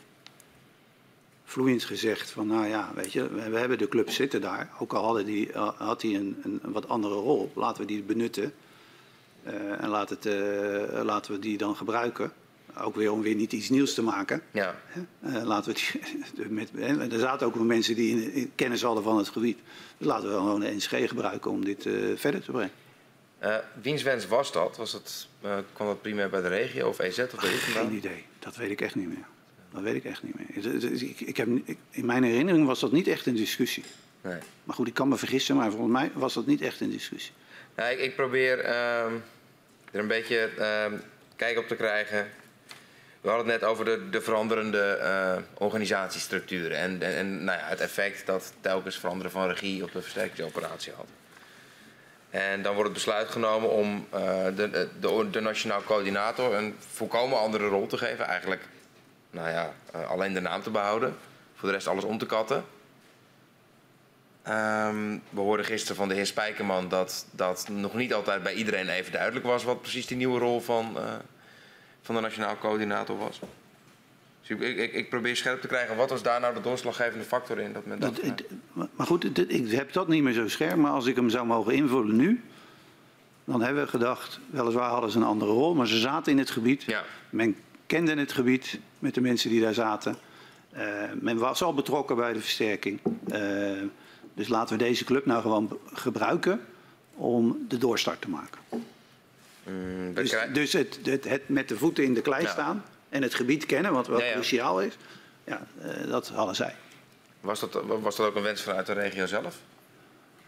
vloeiend gezegd van nou ja, weet je, we, hebben de club zitten daar. Ook al hadden die, uh, had hij een, een, een, wat andere rol, laten we die benutten. en laat het, laten we die dan gebruiken ook weer om weer niet iets nieuws te maken. Ja. Uh, laten we die, met, er zaten ook wel mensen die in, in kennis hadden van het gebied. Dus laten we gewoon de NSG gebruiken om dit uh, verder te brengen. Uh, wiens wens was dat? Was uh, kwam dat primair bij de regio of EZ of de Geen idee. Dat weet ik echt niet meer. Dat weet ik echt niet meer. Ik, ik heb, ik, in mijn herinnering was dat niet echt een discussie. Nee. Maar goed, ik kan me vergissen, maar volgens mij was dat niet echt een discussie. Nou, ik, ik, probeer uh, er een beetje kijk op te krijgen we hadden het net over de, de veranderende uh, organisatiestructuren en, en, nou ja, het effect dat telkens veranderen van regie op de versterkingsoperatie had. En dan wordt het besluit genomen om uh, de, de, de, nationaal coördinator een volkomen andere rol te geven. Eigenlijk nou ja, alleen de naam te behouden. Voor de rest alles om te katten. Um, we hoorden gisteren van de heer Spijkerman dat dat nog niet altijd bij iedereen even duidelijk was wat precies die nieuwe rol van van de nationaal coördinator was. Dus ik, ik, ik, probeer scherp te krijgen, wat was daar nou de doorslaggevende factor in? Dat men dat, dat, maar goed, ik heb dat niet meer zo scherp, maar als ik hem zou mogen invullen nu, dan hebben we gedacht, weliswaar hadden ze een andere rol, maar ze zaten in het gebied. Ja. Men kende het gebied met de mensen die daar zaten. Uh, men was al betrokken bij de versterking. Uh, dus laten we deze club nou gewoon gebruiken om de doorstart te maken. Mm, dus dus het, het, het, met de voeten in de klei ja. staan en het gebied kennen, wat wel ja, cruciaal is, ja, uh, dat hadden zij. Was dat, was dat ook een wens vanuit de regio zelf?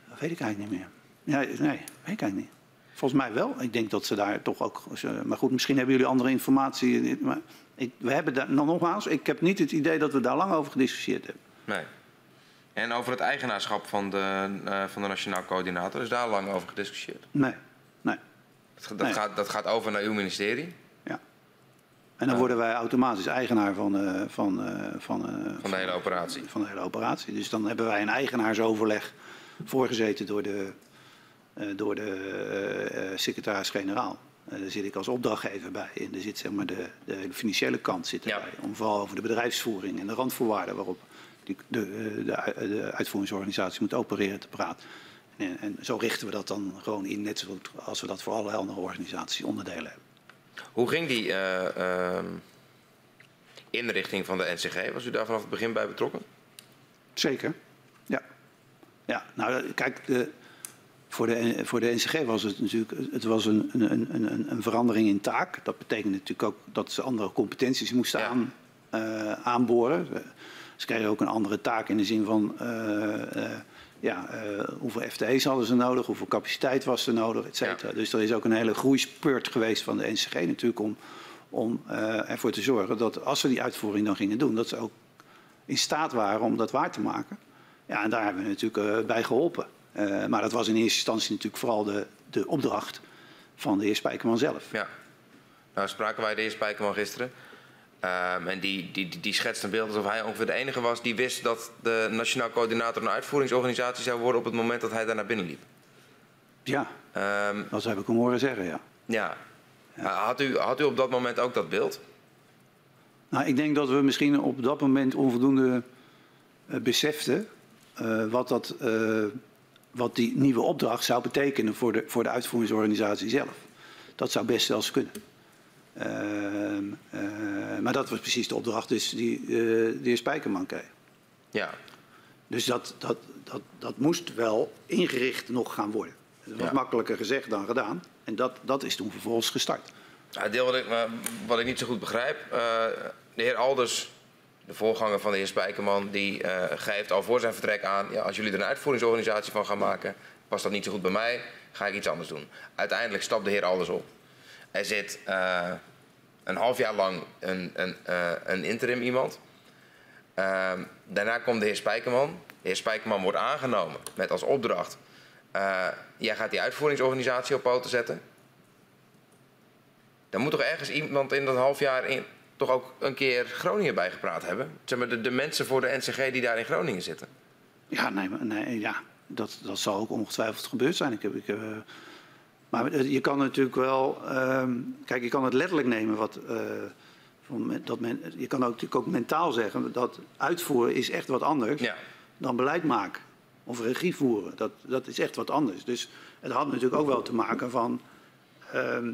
Dat weet ik eigenlijk niet meer. Ja, nee, weet ik eigenlijk niet. Volgens mij wel. Ik denk dat ze daar toch ook. Maar goed, misschien hebben jullie andere informatie. Maar ik, we hebben daar, nog nogmaals, ik heb niet het idee dat we daar lang over gediscussieerd hebben. Nee. En over het eigenaarschap van de, uh, van de Nationaal Coördinator, is daar lang over gediscussieerd? Nee. Dat, dat, nee. gaat, dat gaat over naar uw ministerie? Ja. En dan worden wij automatisch eigenaar van, uh, van, uh, van, uh, van de hele operatie. Van de hele operatie. Dus dan hebben wij een eigenaarsoverleg voorgezeten door de, door de secretaris-generaal. daar zit ik als opdrachtgever bij. En er zit zeg maar de, de financiële kant zit erbij. Ja. Om vooral over de bedrijfsvoering en de randvoorwaarden waarop die, de, de, de uitvoeringsorganisatie moet opereren te praten. En, en, zo richten we dat dan gewoon in, net zoals we dat voor alle andere organisaties onderdelen hebben. Hoe ging die uh, uh, inrichting van de NCG? Was u daar vanaf het begin bij betrokken? Zeker, ja. Ja, nou kijk, de, voor, de, voor de NCG was het natuurlijk het was een, een, een, een verandering in taak. Dat betekent natuurlijk ook dat ze andere competenties moesten ja. aan, uh, aanboren. Ze kregen ook een andere taak in de zin van ja, uh, hoeveel FTE's hadden ze nodig, hoeveel capaciteit was er nodig, et cetera. Ja. Dus er is ook een hele groeispurt geweest van de NCG natuurlijk om, om uh, ervoor te zorgen dat als ze die uitvoering dan gingen doen, dat ze ook in staat waren om dat waar te maken. Ja, en daar hebben we natuurlijk uh, bij geholpen. maar dat was in eerste instantie natuurlijk vooral de, de opdracht van de heer Spijkerman zelf. Ja. Nou spraken wij de heer Spijkerman gisteren. Um, en die, die, die schetst een beeld alsof hij ongeveer de enige was die wist dat de Nationaal Coördinator een uitvoeringsorganisatie zou worden op het moment dat hij daar naar binnen liep. Ja, um, dat heb ik hem horen zeggen, ja. Ja. ja. Had, u, had u op dat moment ook dat beeld? Nou, ik denk dat we misschien op dat moment onvoldoende uh, beseften uh, wat, dat, uh, wat die nieuwe opdracht zou betekenen voor de, voor de uitvoeringsorganisatie zelf. Dat zou best wel eens kunnen. Ehm, eh, maar dat was precies de opdracht dus die eh, de heer Spijkerman kreeg. Ja, Dus dat, dat, dat, dat moest wel ingericht nog gaan worden. Dat was Ja. makkelijker gezegd dan gedaan. En dat, dat is toen vervolgens gestart. Het deel wat ik, wat ik niet zo goed begrijp. eh, de heer Alders, de voorganger van de heer Spijkerman, die geeft al voor zijn vertrek aan. Ja, als jullie er een uitvoeringsorganisatie van gaan maken, past dat niet zo goed bij mij, ga ik iets anders doen. Uiteindelijk stapt de heer Alders op. Er zit een half jaar lang een, een, eh, een interim iemand. Ehm, daarna komt de heer Spijkerman. De heer Spijkerman wordt aangenomen met als opdracht. eh, jij gaat die uitvoeringsorganisatie op poten zetten. Dan moet toch ergens iemand in dat half jaar in, toch ook een keer Groningen bijgepraat hebben? Zeg maar de, de mensen voor de NCG die daar in Groningen zitten. Ja, nee, nee, ja dat, dat zal ook ongetwijfeld gebeurd zijn. Ik heb, ik heb, eh, maar eh, je kan natuurlijk wel... ehm, kijk, je kan het letterlijk nemen wat... eh, dat men, je kan ook, natuurlijk ook mentaal zeggen dat uitvoeren is echt wat anders Ja. dan beleid maken. Of regie voeren. Dat, dat is echt wat anders. Dus het had natuurlijk ook wel te maken van... ehm,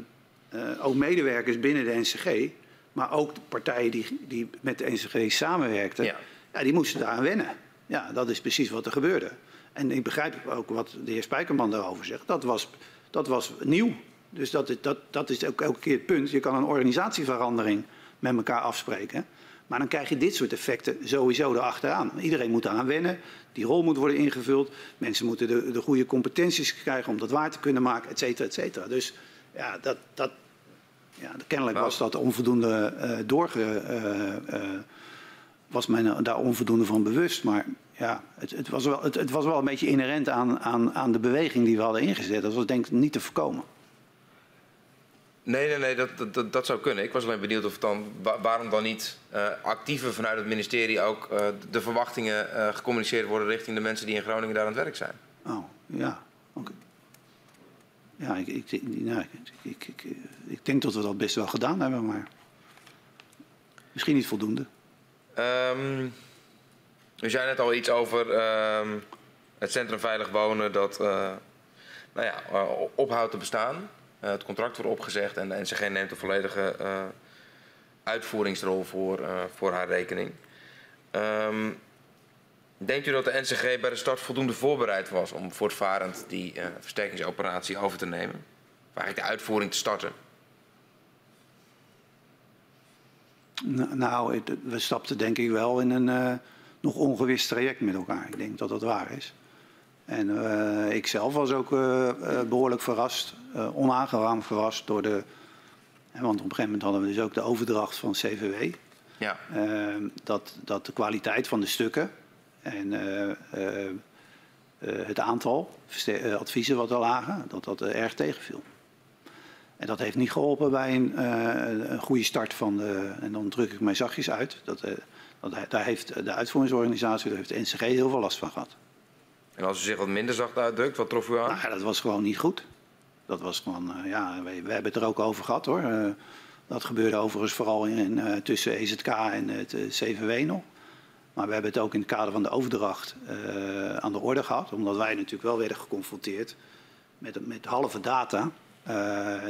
eh, ook medewerkers binnen de NCG... maar ook de partijen die, die met de NCG samenwerkten... Ja. Ja, die moesten daaraan wennen. Ja, dat is precies wat er gebeurde. En ik begrijp ook wat de heer Spijkerman daarover zegt. Dat was, dat was nieuw. Dus dat, is- dat, dat is ook elke keer het punt. Je kan een organisatieverandering met elkaar afspreken. Maar dan krijg je dit soort effecten sowieso erachteraan. Iedereen moet daaraan wennen. Die rol moet worden ingevuld. Mensen moeten de, de goede competenties krijgen om dat waar te kunnen maken, et cetera, et cetera. Dus ja, dat, dat, ja, kennelijk was dat onvoldoende eh, was men daar onvoldoende van bewust. Maar ja, het, het, was, wel, het, het was wel een beetje inherent aan, aan, aan de beweging die we hadden ingezet. Dat was denk ik niet te voorkomen. Nee, nee, nee, dat, dat- dat, zou kunnen. Ik was alleen benieuwd of het dan, wa- waarom dan niet eh actiever vanuit het ministerie ook eh, de verwachtingen eh, gecommuniceerd worden richting de mensen die in Groningen daar aan het werk zijn. Oh, ja. oké. Ja, ik, ik, nou, ik, ik, ik, ik denk dat we dat best wel gedaan hebben, maar misschien niet voldoende. Ehm u zei net al iets over ehm, het Centrum Veilig Wonen dat eh, nou ja, eh, ophoudt te bestaan. Eh, het contract wordt opgezegd en de NCG neemt de volledige uitvoeringsrol voor, voor haar rekening. Ehm, denkt u dat de NCG bij de start voldoende voorbereid was om voortvarend die versterkingsoperatie over te nemen? Of eigenlijk de uitvoering te starten? Nou, we stapten denk ik wel in een nog ongewist traject met elkaar. Ik denk dat dat waar is. En eh, ik zelf was ook eh, eh, behoorlijk verrast, eh, onaangenaam verrast door de... Want op een gegeven moment hadden we dus ook de overdracht van CVW. Ja, Eh, dat, dat de kwaliteit van de stukken en het aantal adviezen wat er lagen, dat dat erg tegenviel. En dat heeft niet geholpen bij een, een goede start van de, en dan druk ik mij zachtjes uit, dat, eh, daar heeft de uitvoeringsorganisatie, daar heeft de NCG heel veel last van gehad. en als u zich wat minder zacht uitdrukt, wat trof u aan? Nou dat was gewoon niet goed. Dat was gewoon, eh, ja, we, hebben het er ook over gehad hoor. Eh, dat gebeurde overigens vooral in, eh, tussen EZK en het eh, CVW nog. Maar we hebben het ook in het kader van de overdracht eh, aan de orde gehad. Omdat wij natuurlijk wel werden geconfronteerd met, met halve data. eh,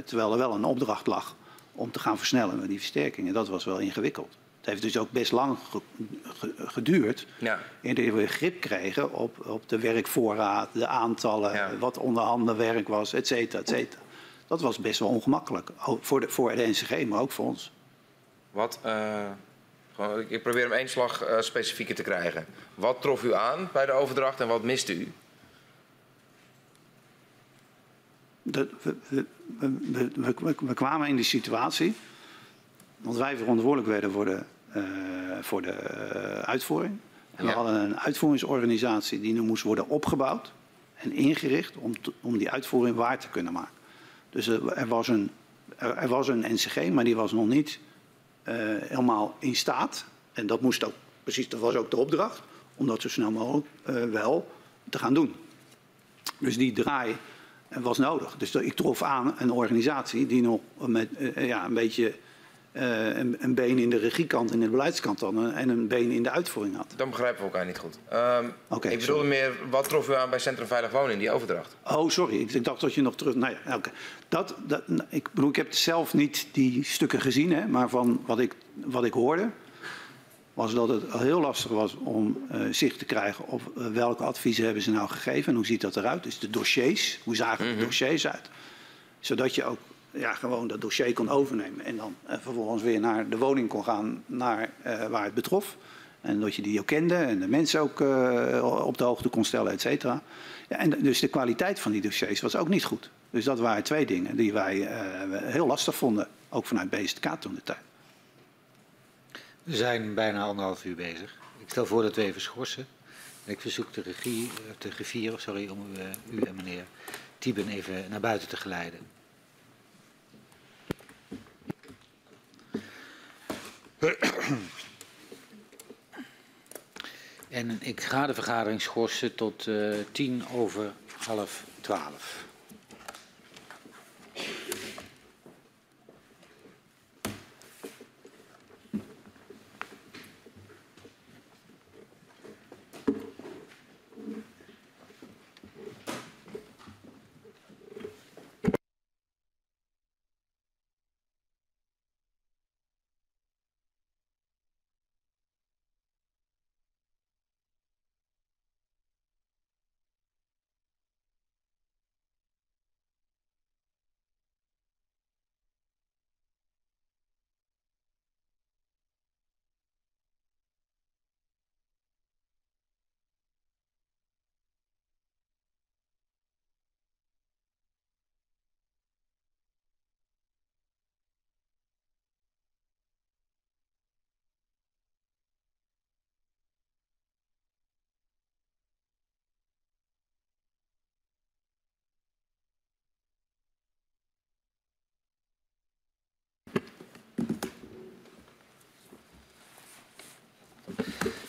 terwijl er wel een opdracht lag om te gaan versnellen met die versterkingen. Dat was wel ingewikkeld. Het heeft dus ook best lang ge- ge- geduurd Ja. Eer we grip kregen op, op de werkvoorraad, de aantallen, Ja. wat onderhanden werk was, et cetera, et cetera. Dat was best wel ongemakkelijk. Voor de, voor de NCG, maar ook voor ons. Wat, eh, ik- probeer hem één slag eh, specifieker te krijgen. Wat trof u aan bij de overdracht en wat miste u? Dat, we, we, we, kwamen in die situatie, want wij verantwoordelijk werden voor de, voor de eh, uitvoering. En we Ja. hadden een uitvoeringsorganisatie die nu moest worden opgebouwd en ingericht om, te- om die uitvoering waar te kunnen maken. Dus er, was een, er, er was een NCG, maar die was nog niet eh, helemaal in staat. En dat moest ook, precies, dat was ook de opdracht, om dat zo snel mogelijk eh, wel te gaan doen. Dus die draai eh, was nodig. Dus ik trof aan een organisatie die nog met, eh, ja, een beetje eh, een, een been in de regiekant en in de beleidskant dan, en een been in de uitvoering had. Dan begrijpen we elkaar niet goed. Um, ik bedoelde sorry. meer, wat trof u aan bij Centrum Veilig Wonen in die overdracht? Oh, sorry. Ik dacht dat je nog terug. Nou ja, oké. Dat, dat, nou, ik bedoel, ik heb zelf niet die stukken gezien, hè, maar van wat ik, wat ik hoorde, was dat het heel lastig was om eh, zicht te krijgen op eh, welke adviezen hebben ze nou gegeven en hoe ziet dat eruit. Dus de dossiers, hoe zagen de dossiers uit? Zodat je ook ja, gewoon dat dossier kon overnemen en dan eh, vervolgens weer naar de woning kon gaan naar, eh, waar het betrof. En dat je die ook kende en de mensen ook eh, op de hoogte kon stellen, et cetera. Ja, en dus de kwaliteit van die dossiers was ook niet goed. Dus dat waren twee dingen die wij heel lastig vonden, ook vanuit BSTK toen de tijd. We zijn bijna anderhalf uur bezig. Ik stel voor dat we even schorsen. En ik verzoek de regie, de griffier, sorry, om u, u en meneer Tieben even naar buiten te geleiden. En ik ga de vergadering schorsen tot eh, tien over half twaalf.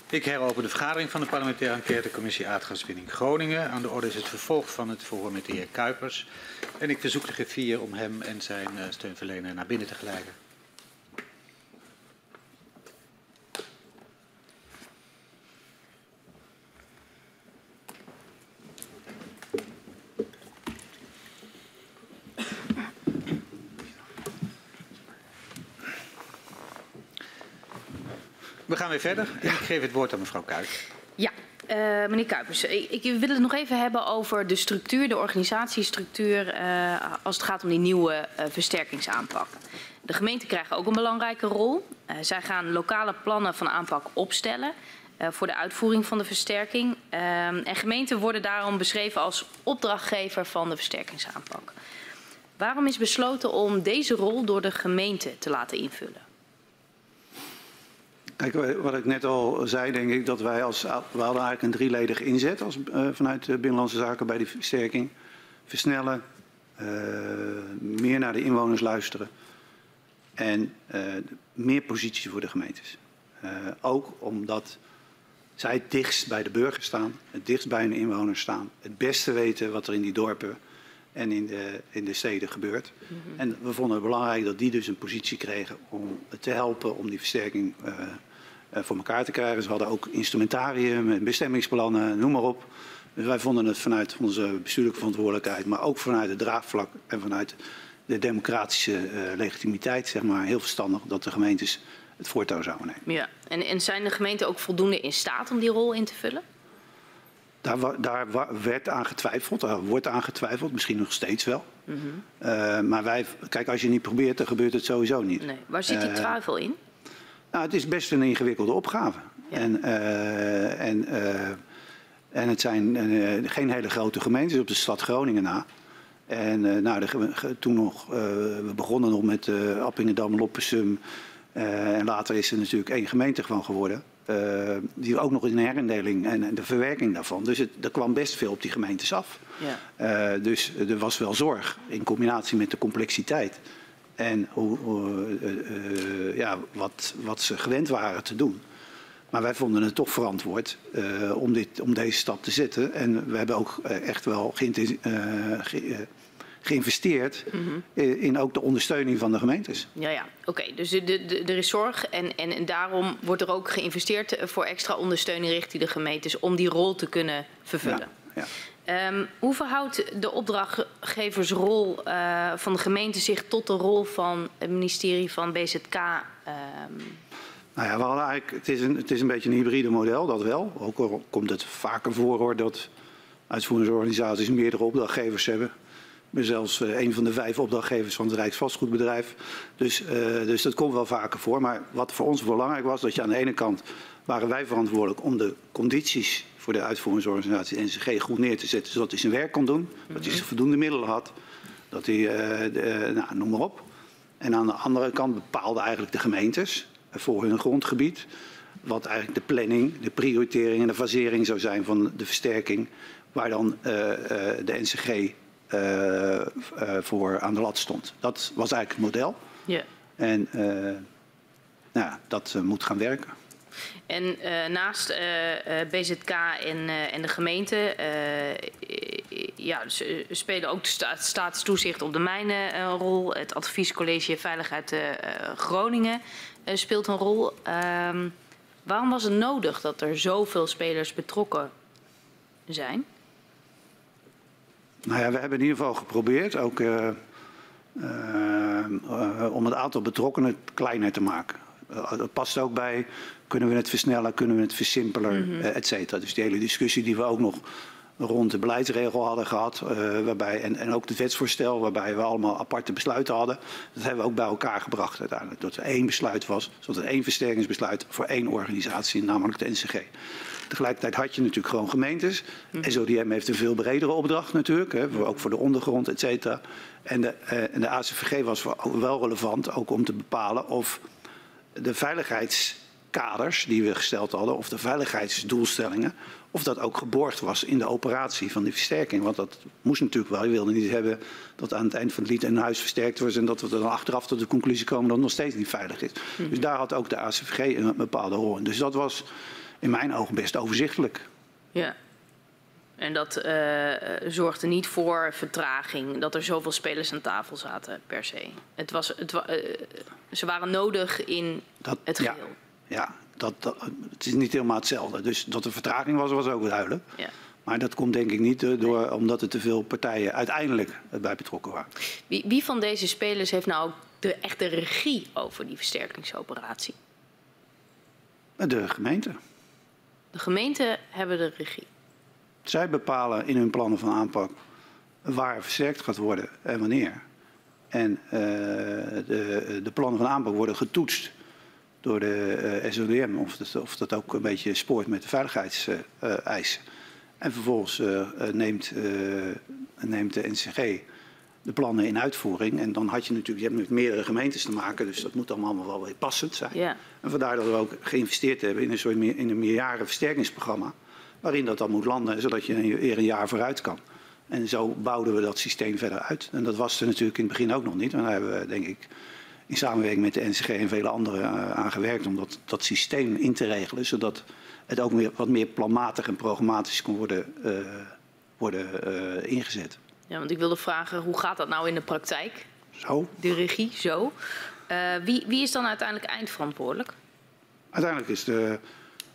Ik heropen de vergadering van de parlementaire enquêtecommissie Aardgaswinning Groningen. Aan de orde is het vervolg van het verhoor met de heer Kuipers. En ik verzoek de griffier om hem en zijn eh, steunverlener naar binnen te geleiden. Gaan weer verder. Ik geef het woord aan mevrouw Kuijs. Ja, eh, meneer Kuipers, ik, ik wil het nog even hebben over de structuur, de organisatiestructuur, eh, als het gaat om die nieuwe eh, versterkingsaanpak. De gemeenten krijgen ook een belangrijke rol. Zij gaan lokale plannen van aanpak opstellen voor de uitvoering van de versterking. En gemeenten worden daarom beschreven als opdrachtgever van de versterkingsaanpak. Waarom is besloten om deze rol door de gemeente te laten invullen? Kijk, wat ik net al zei, denk ik dat wij als. We hadden eigenlijk een drieledig inzet als, uh, vanuit de Binnenlandse Zaken bij die versterking. Versnellen, uh, meer naar de inwoners luisteren en uh, meer positie voor de gemeentes. ook omdat zij het dichtst bij de burger staan, het dichtst bij hun inwoners staan, het beste weten wat er in die dorpen en in de, in de steden gebeurt. Mm -hmm. En we vonden het belangrijk dat die dus een positie kregen om te helpen om die versterking voor elkaar te krijgen. Ze hadden ook instrumentarium, bestemmingsplannen, noem maar op. Dus wij vonden het vanuit onze bestuurlijke verantwoordelijkheid, maar ook vanuit het draagvlak en vanuit de democratische uh, legitimiteit, zeg maar, heel verstandig dat de gemeentes het voortouw zouden nemen. Ja, en, en zijn de gemeenten ook voldoende in staat om die rol in te vullen? Daar, daar, werd aan getwijfeld, daar wordt aan getwijfeld, misschien nog steeds wel. Mm -hmm. uh, maar wij, kijk, als je niet probeert, dan gebeurt het sowieso niet. Nee. Waar zit die twijfel uh, in? Nou, het is best een ingewikkelde opgave. Ja. En, uh, en, en het zijn geen hele grote gemeentes op de stad Groningen na. En nou, de, toen nog, we begonnen nog met Appingedam, Loppersum. en later is er natuurlijk één gemeente gewoon geworden. Die ook nog in de herindeling en de verwerking daarvan. Dus het, er kwam best veel op die gemeentes af. Ja. Dus er was wel zorg in combinatie met de complexiteit. En hoe, uh, ja, wat, wat ze gewend waren te doen. Maar wij vonden het toch verantwoord om, dit, om deze stap te zetten. En we hebben ook echt wel ge, geïnvesteerd in, in ook de ondersteuning van de gemeentes. Ja, ja. Oké, dus de, de, de- er is zorg en, en, en daarom wordt er ook geïnvesteerd eh, voor extra ondersteuning richting de gemeentes om die rol te kunnen vervullen. Ja. Ehm, hoe verhoudt de opdrachtgeversrol eh, van de gemeente zich tot de rol van het ministerie van BZK? ehm, Nou ja, we hadden eigenlijk, het, is een, het is een beetje een hybride model, dat wel. Ook al komt het vaker voor hoor, dat uitvoeringsorganisaties meerdere opdrachtgevers hebben. Ik zelfs eh, een van de vijf opdrachtgevers van het Rijksvastgoedbedrijf. Dus, eh, dus dat komt wel vaker voor. Maar wat voor ons belangrijk was, dat je aan de ene kant waren wij verantwoordelijk om de condities voor de uitvoeringsorganisatie NCG goed neer te zetten, zodat hij zijn werk kon doen, dat hij voldoende middelen had, dat hij, eh, de, eh, nou, noem maar op. En aan de andere kant bepaalden eigenlijk de gemeentes eh, voor hun grondgebied wat eigenlijk de planning, de prioritering en de fasering zou zijn van de versterking, waar dan de NCG voor aan de lat stond. Dat was eigenlijk het model. ja. En nou, dat moet gaan werken. En eh, naast eh, eh, BZK en, en de gemeente ja, spelen ook de sta staatstoezicht op de mijnen een rol. Het adviescollege Veiligheid Groningen speelt een rol. Ehm, waarom was het nodig dat er zoveel spelers betrokken zijn? Nou ja, we hebben in ieder geval geprobeerd ook om het aantal betrokkenen kleiner te maken. Dat past ook bij, kunnen we het versnellen, kunnen we het versimpelen, eh, et cetera. Dus die hele discussie die we ook nog rond de beleidsregel hadden gehad, eh, waarbij, en, en ook het wetsvoorstel waarbij we allemaal aparte besluiten hadden, dat hebben we ook bij elkaar gebracht uiteindelijk. Dat er één besluit was, zodat er één versterkingsbesluit voor één organisatie, namelijk de NCG. Tegelijkertijd had je natuurlijk gewoon gemeentes. SODM heeft een veel bredere opdracht natuurlijk, hè, voor- ook voor de ondergrond, et cetera. En de, eh, en de ACVG was voor- wel relevant ook om te bepalen of de veiligheidskaders die we gesteld hadden, of de veiligheidsdoelstellingen, of dat ook geborgd was in de operatie van die versterking. Want dat moest natuurlijk wel. Je wilde niet hebben dat aan het eind van het lied een huis versterkt was en dat we er dan achteraf tot de conclusie komen dat het nog steeds niet veilig is. Dus daar had ook de ACVG een bepaalde rol in. Dus dat was in mijn ogen best overzichtelijk. Ja. En dat eh, eh, zorgde niet voor vertraging, dat er zoveel spelers aan tafel zaten per se. Het was, het wa- eh, ze waren nodig in Dat, het geheel. ja dat, dat, het is niet helemaal hetzelfde. Dus dat er vertraging was, was ook duidelijk. Ja. Maar dat komt denk ik niet eh, door, omdat er te veel partijen uiteindelijk bij betrokken waren. Wie, wie van deze spelers heeft nou de echte regie over die versterkingsoperatie? De gemeente. De gemeenten hebben de regie. Zij bepalen in hun plannen van aanpak waar versterkt gaat worden en wanneer. En eh, de, de plannen van aanpak worden getoetst door de eh, SODM, of dat, of dat ook een beetje spoort met de veiligheidseisen. en vervolgens eh, eh, neemt, neemt de NCG de plannen in uitvoering. En dan had je natuurlijk, je hebt met meerdere gemeentes te maken, dus dat moet allemaal wel weer passend zijn. Ja. En vandaar dat we ook geïnvesteerd hebben in een soort meer, in een meerjaren versterkingsprogramma. Waarin dat dan moet landen, zodat je weer een jaar vooruit kan. En zo bouwden we dat systeem verder uit. En dat was er natuurlijk in het begin ook nog niet. Maar daar hebben we, denk ik, in samenwerking met de NCG en vele anderen eh, aan gewerkt om dat, dat systeem in te regelen. Zodat het ook meer, wat meer planmatig en programmatisch kon worden, eh, worden eh, ingezet. ja, want ik wilde vragen, hoe gaat dat nou in de praktijk? Zo. De regie, zo. Wie, wie is dan uiteindelijk eindverantwoordelijk? Uiteindelijk is de,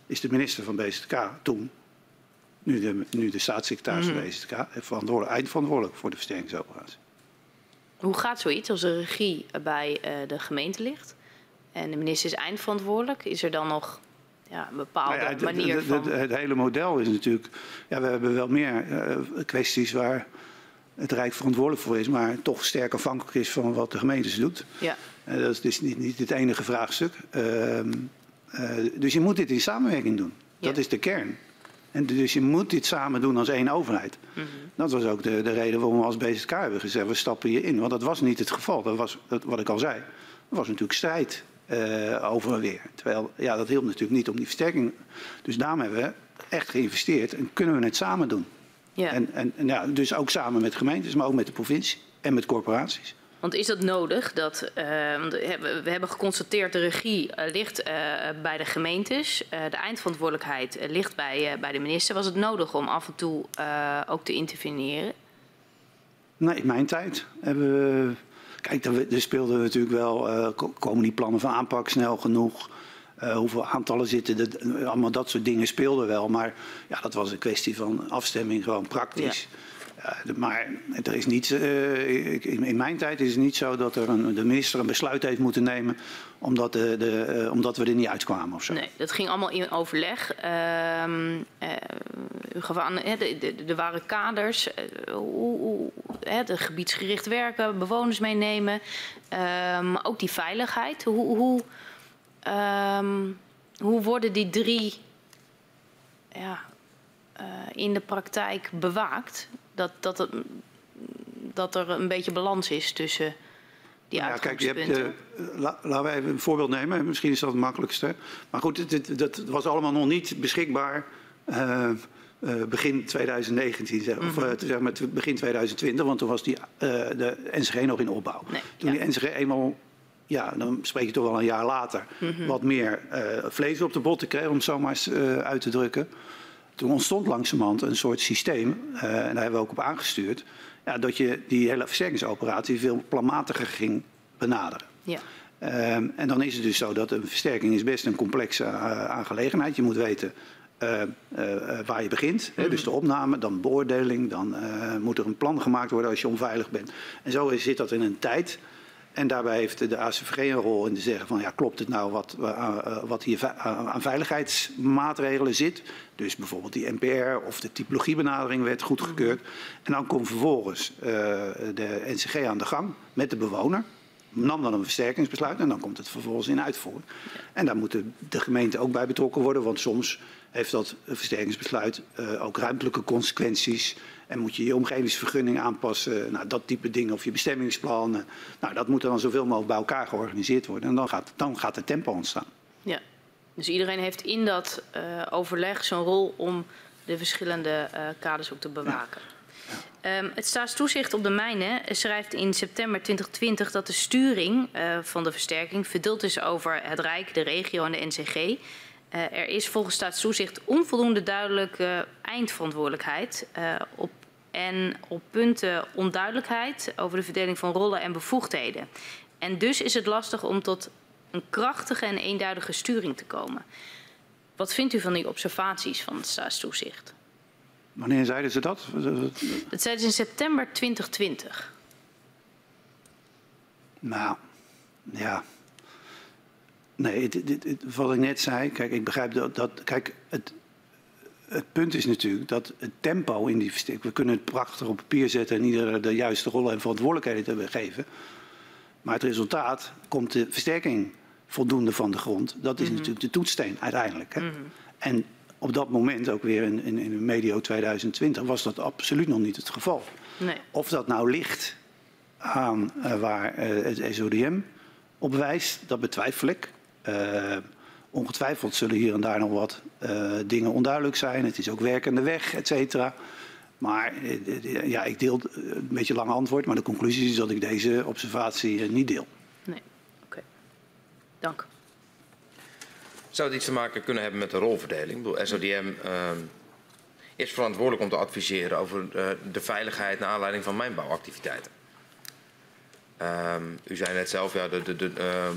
is de minister van BZK toen, nu de, nu de staatssecretaris van BZK, verantwoordelijk, eindverantwoordelijk voor de versterkingsoperatie. Hoe gaat zoiets als de regie bij eh, de gemeente ligt en de minister is eindverantwoordelijk? Is er dan nog ja, een bepaalde Nou ja, het- manier het- van... het, het hele model is natuurlijk. Ja, we hebben wel meer eh, kwesties waar het Rijk verantwoordelijk voor is, maar toch sterk afhankelijk is van wat de gemeentes doet. Ja, Eh, dat is dus niet, niet het enige vraagstuk. Ehm, eh, dus je moet dit in samenwerking doen. Dat is de kern. En dus je moet dit samen doen als één overheid. Mhm. Dat was ook de, de reden waarom we als BZK hebben gezegd, we stappen hierin. Want dat was niet het geval. Dat was, dat, wat ik al zei, er was natuurlijk strijd eh, over en weer. Terwijl, ja, dat hielp natuurlijk niet om die versterking. Dus daarom hebben we echt geïnvesteerd en kunnen we het samen doen. ja. En, en, en ja, dus ook samen met gemeentes, maar ook met de provincie en met corporaties. Want is dat nodig? Dat, eh, want we hebben- we geconstateerd de regie eh, ligt eh, bij de gemeentes. Eh, de eindverantwoordelijkheid eh, ligt bij, eh, bij de minister. Was het nodig om af en toe eh, ook te interveneren? Nee, in mijn tijd hebben we... Kijk, er, speelden natuurlijk wel... Uh, komen die plannen van aanpak snel genoeg? Uh, hoeveel aantallen zitten er? Allemaal dat soort dingen speelden wel. Maar ja, dat was een kwestie van afstemming, gewoon praktisch. Ja. Uh, maar er is niet, uh, in, mijn tijd is het niet zo dat er een, de minister een besluit heeft moeten nemen omdat, de, de, uh, omdat we er niet uitkwamen of zo. Nee, dat ging allemaal in overleg. Ehm, aan, er waren kaders, hoe, hoe, de gebiedsgericht werken, bewoners meenemen, maar ook die veiligheid. Hoe, hoe, um, hoe worden die drie ja, in de praktijk bewaakt? Dat, dat, dat er een beetje balans is tussen die nou ja, kijk, je hebt, uh, la, laten we even een voorbeeld nemen. Misschien is dat het makkelijkste. Maar goed, dit, dat was allemaal nog niet beschikbaar uh, uh, begin 2019, zeg, mm -hmm. of zeg maar begin 2020, want toen was die, de NCG nog in opbouw. Nee, toen ja. die NCG eenmaal ja, dan spreek je toch wel een jaar later, mm -hmm. wat meer vlees op de botten kreeg, om het zo maar eens uit te drukken. Toen ontstond langzamerhand een soort systeem, uh, en daar hebben we ook op aangestuurd, ja, dat je die hele versterkingsoperatie veel planmatiger ging benaderen. Ja. Um, en dan is het dus zo dat een versterking is best een complexe uh, aangelegenheid. Je moet weten uh, waar je begint. Mm hè, dus de opname, dan beoordeling, dan moet er een plan gemaakt worden als je onveilig bent. En zo zit dat in een tijd. En daarbij heeft de ACVG een rol in te zeggen van ja, klopt het nou wat, uh, wat hier aan veiligheidsmaatregelen zit. Dus bijvoorbeeld die NPR of de typologiebenadering werd goedgekeurd. En dan komt vervolgens uh, de NCG aan de gang met de bewoner. Nam dan een versterkingsbesluit en dan komt het vervolgens in uitvoering. En daar moet de gemeente ook bij betrokken worden, want soms heeft dat versterkingsbesluit uh, ook ruimtelijke consequenties. En moet je je omgevingsvergunning aanpassen, nou, dat type dingen, of je bestemmingsplan. Nou, dat moet dan zoveel mogelijk bij elkaar georganiseerd worden. En dan gaat, dan gaat er tempo ontstaan. Ja, dus iedereen heeft in dat uh, overleg zo'n rol om de verschillende uh, kaders ook te bewaken. Ja. Ja. Um, het staatstoezicht op de mijnen schrijft in september 2020 dat de sturing uh, van de versterking verdeeld is over het Rijk, de regio en de NCG. Uh, er is volgens staatstoezicht onvoldoende duidelijke eindverantwoordelijkheid uh, op en op punten onduidelijkheid over de verdeling van rollen en bevoegdheden. En dus is het lastig om tot een krachtige en eenduidige sturing te komen. Wat vindt u van die observaties van het staatstoezicht? Wanneer zeiden ze dat? Dat zeiden ze in september 2020. Nou, ja. Nee, dit, dit, wat ik net zei, kijk, ik begrijp dat, dat kijk, het, het punt is natuurlijk dat het tempo in die versterking... We kunnen het prachtig op papier zetten en iedereen de juiste rollen en verantwoordelijkheden te geven. Maar het resultaat komt de versterking voldoende van de grond. Dat is mm -hmm. natuurlijk de toetssteen uiteindelijk. Hè? Mm -hmm. En op dat moment, ook weer in, in, in medio 2020, was dat absoluut nog niet het geval. Nee. Of dat nou ligt aan uh, waar uh, het SODM op wijst, dat betwijfel ik. Uh, ongetwijfeld zullen hier en daar nog wat dingen onduidelijk zijn. Het is ook werkende weg, et cetera. Maar ja, ik deel een beetje lang antwoord, maar de conclusie is dat ik deze observatie niet deel. Nee, oké. Okay. Dank. Zou het iets te maken kunnen hebben met de rolverdeling? Ik bedoel, SODM uh, is verantwoordelijk om te adviseren over uh, de veiligheid naar aanleiding van mijnbouwactiviteiten. Um, u zei net zelf, ja, de, de, de, uh,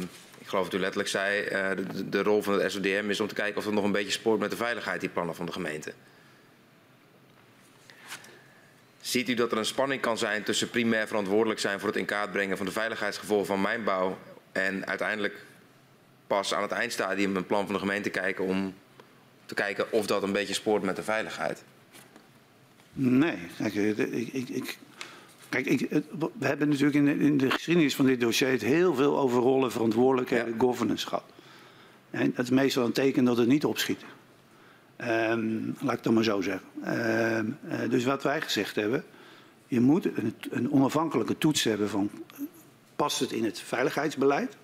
ik geloof dat u letterlijk zei, uh, de, rol van het SODM is om te kijken of het nog een beetje spoort met de veiligheid, die plannen van de gemeente. Ziet u dat er een spanning kan zijn tussen primair verantwoordelijk zijn voor het in kaart brengen van de veiligheidsgevolgen van mijnbouw en uiteindelijk pas aan het eindstadium een plan van de gemeente kijken om te kijken of dat een beetje spoort met de veiligheid? Nee, kijk, ik, ik, ik kijk ik, we hebben natuurlijk in de, in de, geschiedenis van dit dossier het heel veel over rollen, verantwoordelijkheden, ja. governance gehad. En dat is meestal een teken dat het niet opschiet. Um, laat ik het maar zo zeggen. Um, uh, dus wat wij gezegd hebben, je moet een, een onafhankelijke toets hebben van past het in het veiligheidsbeleid?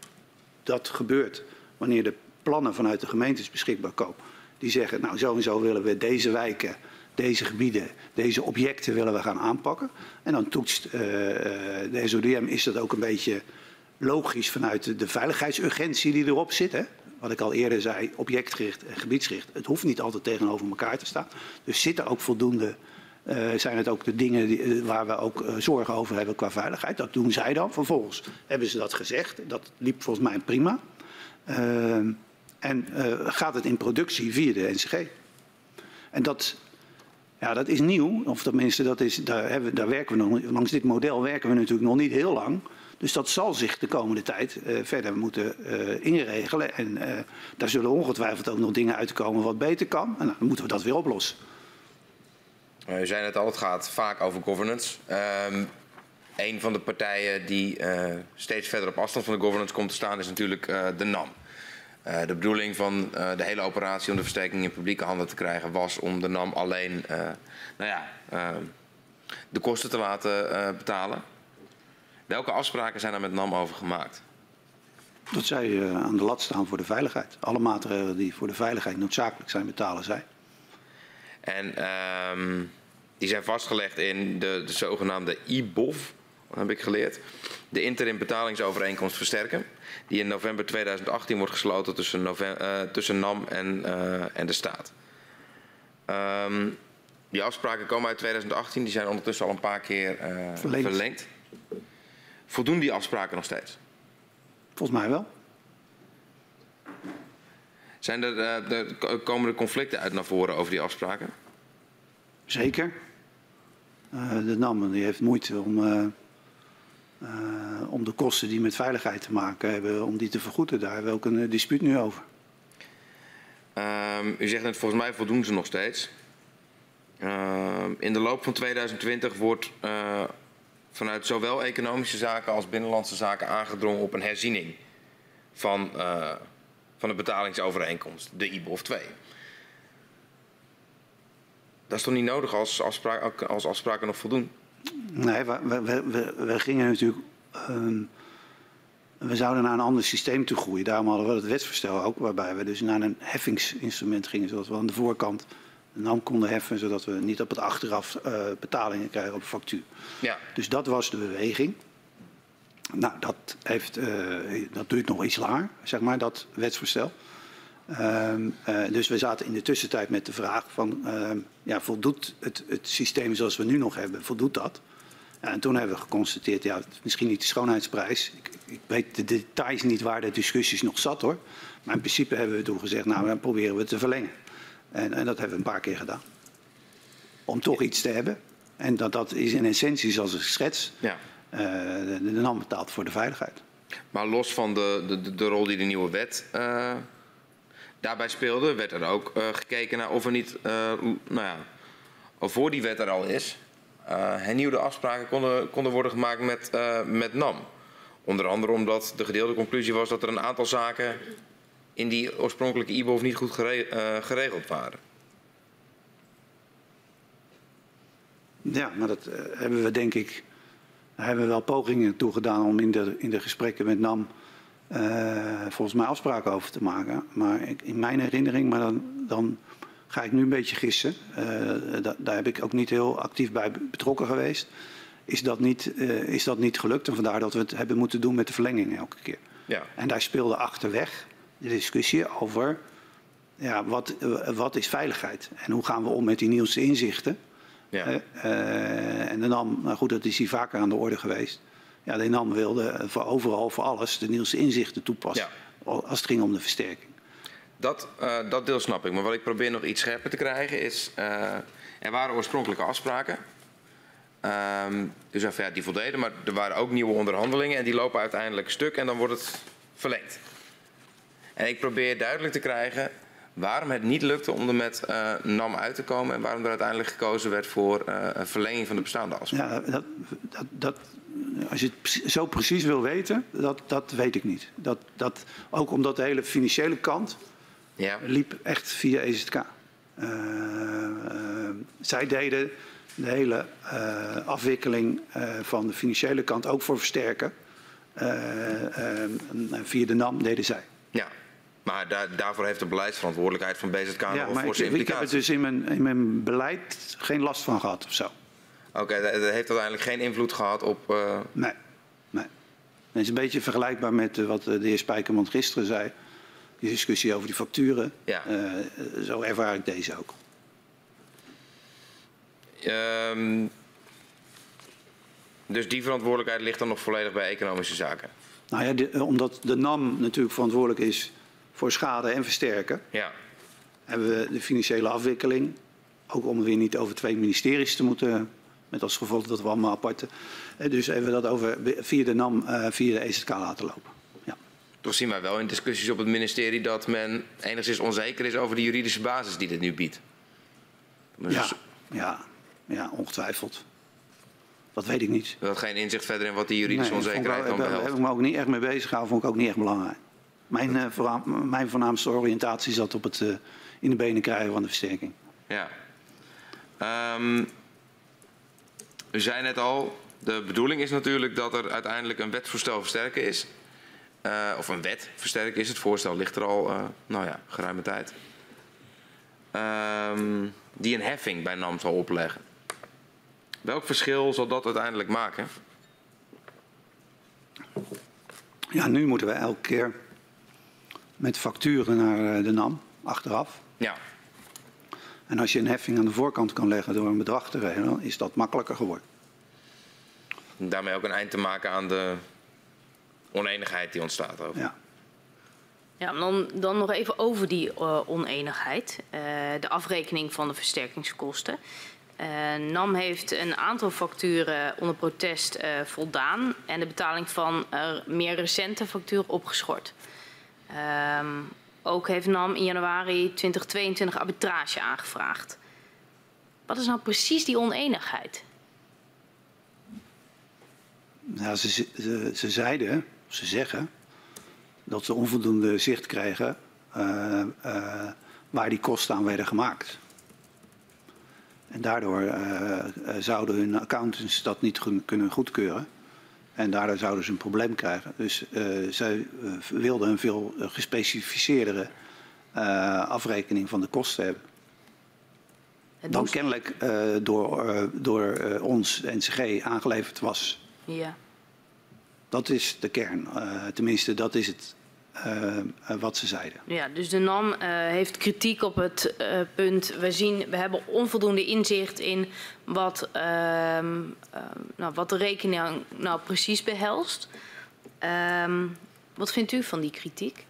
Dat gebeurt wanneer de plannen vanuit de gemeentes beschikbaar komen. Die zeggen, nou zo en zo willen we deze wijken, deze gebieden, deze objecten willen we gaan aanpakken. En dan toetst uh, de SODM, is dat ook een beetje logisch vanuit de, veiligheidsurgentie die erop zit. Hè? Wat ik al eerder zei, objectgericht en gebiedsgericht. Het hoeft niet altijd tegenover elkaar te staan. Dus zit er ook voldoende eh, zijn het ook de dingen eh, waar we ook eh, zorgen over hebben qua veiligheid. Dat doen zij dan. Vervolgens hebben ze dat gezegd. Dat liep volgens mij prima. Ehm, en eh, gaat het in productie via de NCG. En dat, ja, dat is nieuw. Of tenminste, dat is, daar, hebben, daar werken we nog, langs dit model werken we natuurlijk nog niet heel lang. Dus dat zal zich de komende tijd eh, verder moeten eh, inregelen. En eh, daar zullen ongetwijfeld ook nog dingen uitkomen wat beter kan. En dan moeten we dat weer oplossen. U zei net al, het gaat vaak over governance. Um, een van de partijen die steeds verder op afstand van de governance komt te staan is natuurlijk de NAM. Uh, de bedoeling van uh, de hele operatie om de versterking in publieke handen te krijgen was om de NAM alleen uh, nou ja, de kosten te laten betalen. Welke afspraken zijn er met NAM over gemaakt? Dat zij aan de lat staan voor de veiligheid. Alle maatregelen die voor de veiligheid noodzakelijk zijn, betalen zij. En um, die zijn vastgelegd in de, de zogenaamde IBOV, heb ik geleerd. De interim betalingsovereenkomst versterken. Die in november 2018 wordt gesloten tussen, november, uh, tussen NAM en, uh, en de staat. Um, die afspraken komen uit 2018, die zijn ondertussen al een paar keer uh, verlengd. verlengd. Voldoen die afspraken nog steeds? Volgens mij wel. Zijn er, uh, de, komen er conflicten uit naar voren over die afspraken? Zeker. Uh, de NAM die heeft moeite om, uh, om de kosten die met veiligheid te maken hebben, om die te vergoeden. Daar hebben we ook een dispuut nu over. Um, u zegt net, volgens mij voldoen ze nog steeds. Um, in de loop van 2020 wordt vanuit zowel economische zaken als binnenlandse zaken aangedrongen op een herziening van, van de betalingsovereenkomst, de IBOF 2. Dat is toch niet nodig als, afspraak, als afspraken nog voldoen? Nee, we, we, we, we gingen natuurlijk. Um, we zouden naar een ander systeem toe groeien. Daarom hadden we het wetsvoorstel ook, waarbij we dus naar een heffingsinstrument gingen, zodat we aan de voorkant de NAM konden heffen, zodat we niet op het achteraf uh, betalingen krijgen op factuur. Ja. Dus dat was de beweging. Nou, dat, heeft, uh, dat duurt nog iets langer, zeg maar, dat wetsvoorstel. Um, uh, dus we zaten in de tussentijd met de vraag van, ja, voldoet het, het systeem zoals we nu nog hebben, voldoet dat? Ja, en toen hebben we geconstateerd, ja, misschien niet de schoonheidsprijs. Ik, ik weet de details niet waar de discussies nog zat hoor. Maar in principe hebben we toen gezegd, nou, dan proberen we het te verlengen. En, en, dat hebben we een paar keer gedaan. Om toch iets te hebben. En dat, dat is in essentie zoals ik schets. Ja. Uh, de, de NAM betaalt voor de veiligheid. Maar los van de, de, de rol die de nieuwe wet uh, daarbij speelde, werd er ook uh, gekeken naar of er niet, nou ja, voor die wet er al is, hernieuwde afspraken konden, konden worden gemaakt met, met NAM. Onder andere omdat de gedeelde conclusie was dat er een aantal zaken in die oorspronkelijke IBOV niet goed gere geregeld waren. Ja, maar dat hebben we denk ik, daar hebben we wel pogingen toe gedaan om in de, in de gesprekken met NAM volgens mij afspraken over te maken. Maar ik, in mijn herinnering, maar dan, dan ga ik nu een beetje gissen, da, daar heb ik ook niet heel actief bij betrokken geweest, is dat niet, is dat niet gelukt. En vandaar dat we het hebben moeten doen met de verlenging elke keer. Ja. En daar speelde achterweg de discussie over ja, wat, wat is veiligheid en hoe gaan we om met die nieuwste inzichten. Ja. En NAM, nou goed, dat is hier vaker aan de orde geweest. Ja, de NAM wilde voor overal, voor alles, de nieuwste inzichten toepassen. Ja. Als het ging om de versterking. Dat, uh, dat deel snap ik. Maar wat ik probeer nog iets scherper te krijgen is... er waren oorspronkelijke afspraken. Um, dus ja, die voldeden, maar er waren ook nieuwe onderhandelingen. En die lopen uiteindelijk stuk en dan wordt het verlengd. En ik probeer duidelijk te krijgen waarom het niet lukte om er met uh, NAM uit te komen en waarom er uiteindelijk gekozen werd voor uh, een verlenging van de bestaande afspraken. Ja, dat, dat, dat, als je het zo precies wil weten, dat, dat weet ik niet. Dat, dat, ook omdat de hele financiële kant ja. liep echt via EZK. Uh, zij deden de hele afwikkeling van de financiële kant ook voor versterken. via de NAM deden zij. Ja, maar daar, daarvoor heeft de beleidsverantwoordelijkheid van BZK ja, nog maar forse ik, ik heb er dus in mijn, in mijn beleid geen last van gehad of zo. Oké, okay, dat heeft uiteindelijk geen invloed gehad op... Uh... Nee, nee. Het is een beetje vergelijkbaar met uh, wat de heer Spijkerman gisteren zei. Die discussie over die facturen. Ja. Uh, zo ervaar ik deze ook. Ehm, dus die verantwoordelijkheid ligt dan nog volledig bij economische zaken. Nou ja, de- eh, omdat de NAM natuurlijk verantwoordelijk is voor schade en versterken, Ja, hebben we de financiële afwikkeling. Ook om weer niet over twee ministeries te moeten, met als gevolg dat we allemaal aparte. Eh, Dus hebben we dat over via de NAM, eh, via de EZK laten lopen. Ja. toch zien wij wel in discussies op het ministerie dat men enigszins onzeker is over de juridische basis die dit nu biedt. Dus Ja, ja, ja, ongetwijfeld. Dat weet ik niet. Dat geen inzicht verder in wat die juridische Nee, onzekerheid wel- dan Daar heb ik me ook niet echt mee bezig gehouden, vond ik ook niet echt belangrijk. Mijn, eh, mijn voornaamste oriëntatie zat op het eh, in de benen krijgen van de versterking. Ja. Ehm, u zei net al, de bedoeling is natuurlijk dat er uiteindelijk een wetsvoorstel versterken is. Eh, of een wet versterken is. Het voorstel ligt er al, nou ja, geruime tijd. Ehm, die een heffing bij NAM zal opleggen. Welk verschil zal dat uiteindelijk maken? Ja, nu moeten we elke keer met facturen naar eh, de NAM, achteraf. Ja, En als je een heffing aan de voorkant kan leggen door een bedrag te regelen, is dat makkelijker geworden. en daarmee ook een eind te maken aan de oneenigheid die ontstaat over. Ja. Ja, dan, dan nog even over die eh, oneenigheid. Eh, de afrekening van de versterkingskosten. Eh, NAM heeft een aantal facturen onder protest eh, voldaan en de betaling van meer recente facturen opgeschort. Ehm, ook heeft NAM in januari 2022 arbitrage aangevraagd. Wat is nou precies die oneenigheid? Ja, ze, ze, ze zeiden, ze zeggen, dat ze onvoldoende zicht kregen eh, eh, waar die kosten aan werden gemaakt. En daardoor eh, zouden hun accountants dat niet kunnen goedkeuren. En daardoor zouden ze een probleem krijgen. Dus eh, zij eh, wilden een veel eh, gespecificeerdere afrekening van de kosten hebben. Het Dan moest- kennelijk door, door ons, NCG, aangeleverd was. Ja. Dat is de kern. Tenminste, dat is het eh, eh, wat ze zeiden. Ja, dus de NAM eh, heeft kritiek op het punt. We, zien, we hebben onvoldoende inzicht in wat, ehm, eh, nou, wat de rekening nou precies behelst. Ehm, wat vindt u van die kritiek?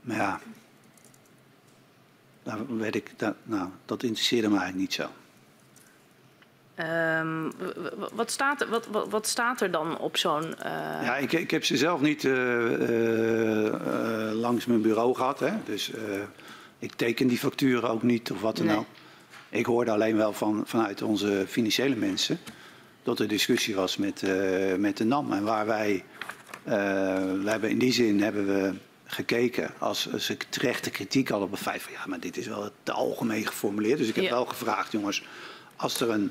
Ja, daar werd ik, daar, nou, dat interesseerde me eigenlijk niet zo. Ehm, wat, staat, er- wat, wat, wat staat er dan op zo'n. eh, Ja, ik, ik heb ze zelf niet eh, eh, langs mijn bureau gehad. Hè? Dus ik teken die facturen ook niet of wat dan Nee. ook. Ik hoorde alleen wel van, vanuit onze financiële mensen dat er discussie was met, met de NAM. En waar wij, we hebben in die zin hebben we gekeken als ze terechte kritiek hadden op het feit van ja, maar dit is wel te algemeen geformuleerd. Dus ik heb Ja. wel gevraagd, jongens, als er een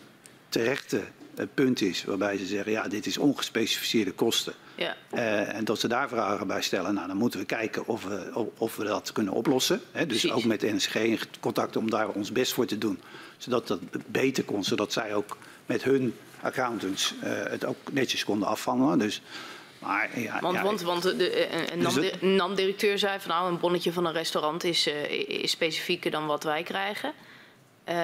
terechte eh, punt is waarbij ze zeggen ja, dit is ongespecificeerde kosten. ja. Eh, en dat ze daar vragen bij stellen. Nou, dan moeten we kijken of we, of- we dat kunnen oplossen. Hè. Dus Precies. ook met NSG in contact om daar ons best voor te doen. Zodat dat beter kon. Zodat zij ook met hun accountants eh, het ook netjes konden afhandelen. Dus, maar, ja, Want, ja, want, want de, een- Dus NAM-directeur zei van nou, een bonnetje van een restaurant is, is specifieker dan wat wij krijgen.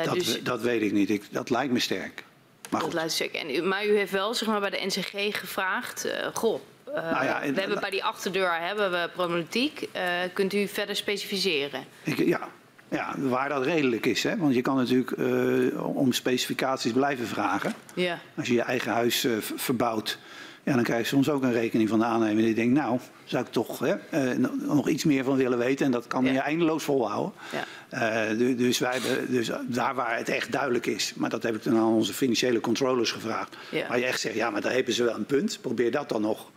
Dat, dus, dat weet ik niet. Ik, dat lijkt me sterk. Maar Dat. En, u- maar u heeft wel zeg maar, bij de NCG gevraagd. eh, goh, eh, Nou ja, en- we hebben bij die achterdeur hebben we problematiek. Eh, kunt u verder specificeren? Ik, ja, ja, waar dat redelijk is. Hè? Want je kan natuurlijk om specificaties blijven vragen. Ja. Als je je eigen huis verbouwt, ja, dan krijg je soms ook een rekening van de aannemer. Die denkt, nou, zou ik toch hè, eh, no- nog iets meer van willen weten. En dat kan Ja. je eindeloos volhouden. Ja. Eh, du- dus, wij dus daar waar het echt duidelijk is. Maar dat heb ik dan aan onze financiële controllers gevraagd. Ja. Waar je echt zegt, ja, maar daar hebben ze wel een punt. Probeer dat dan nog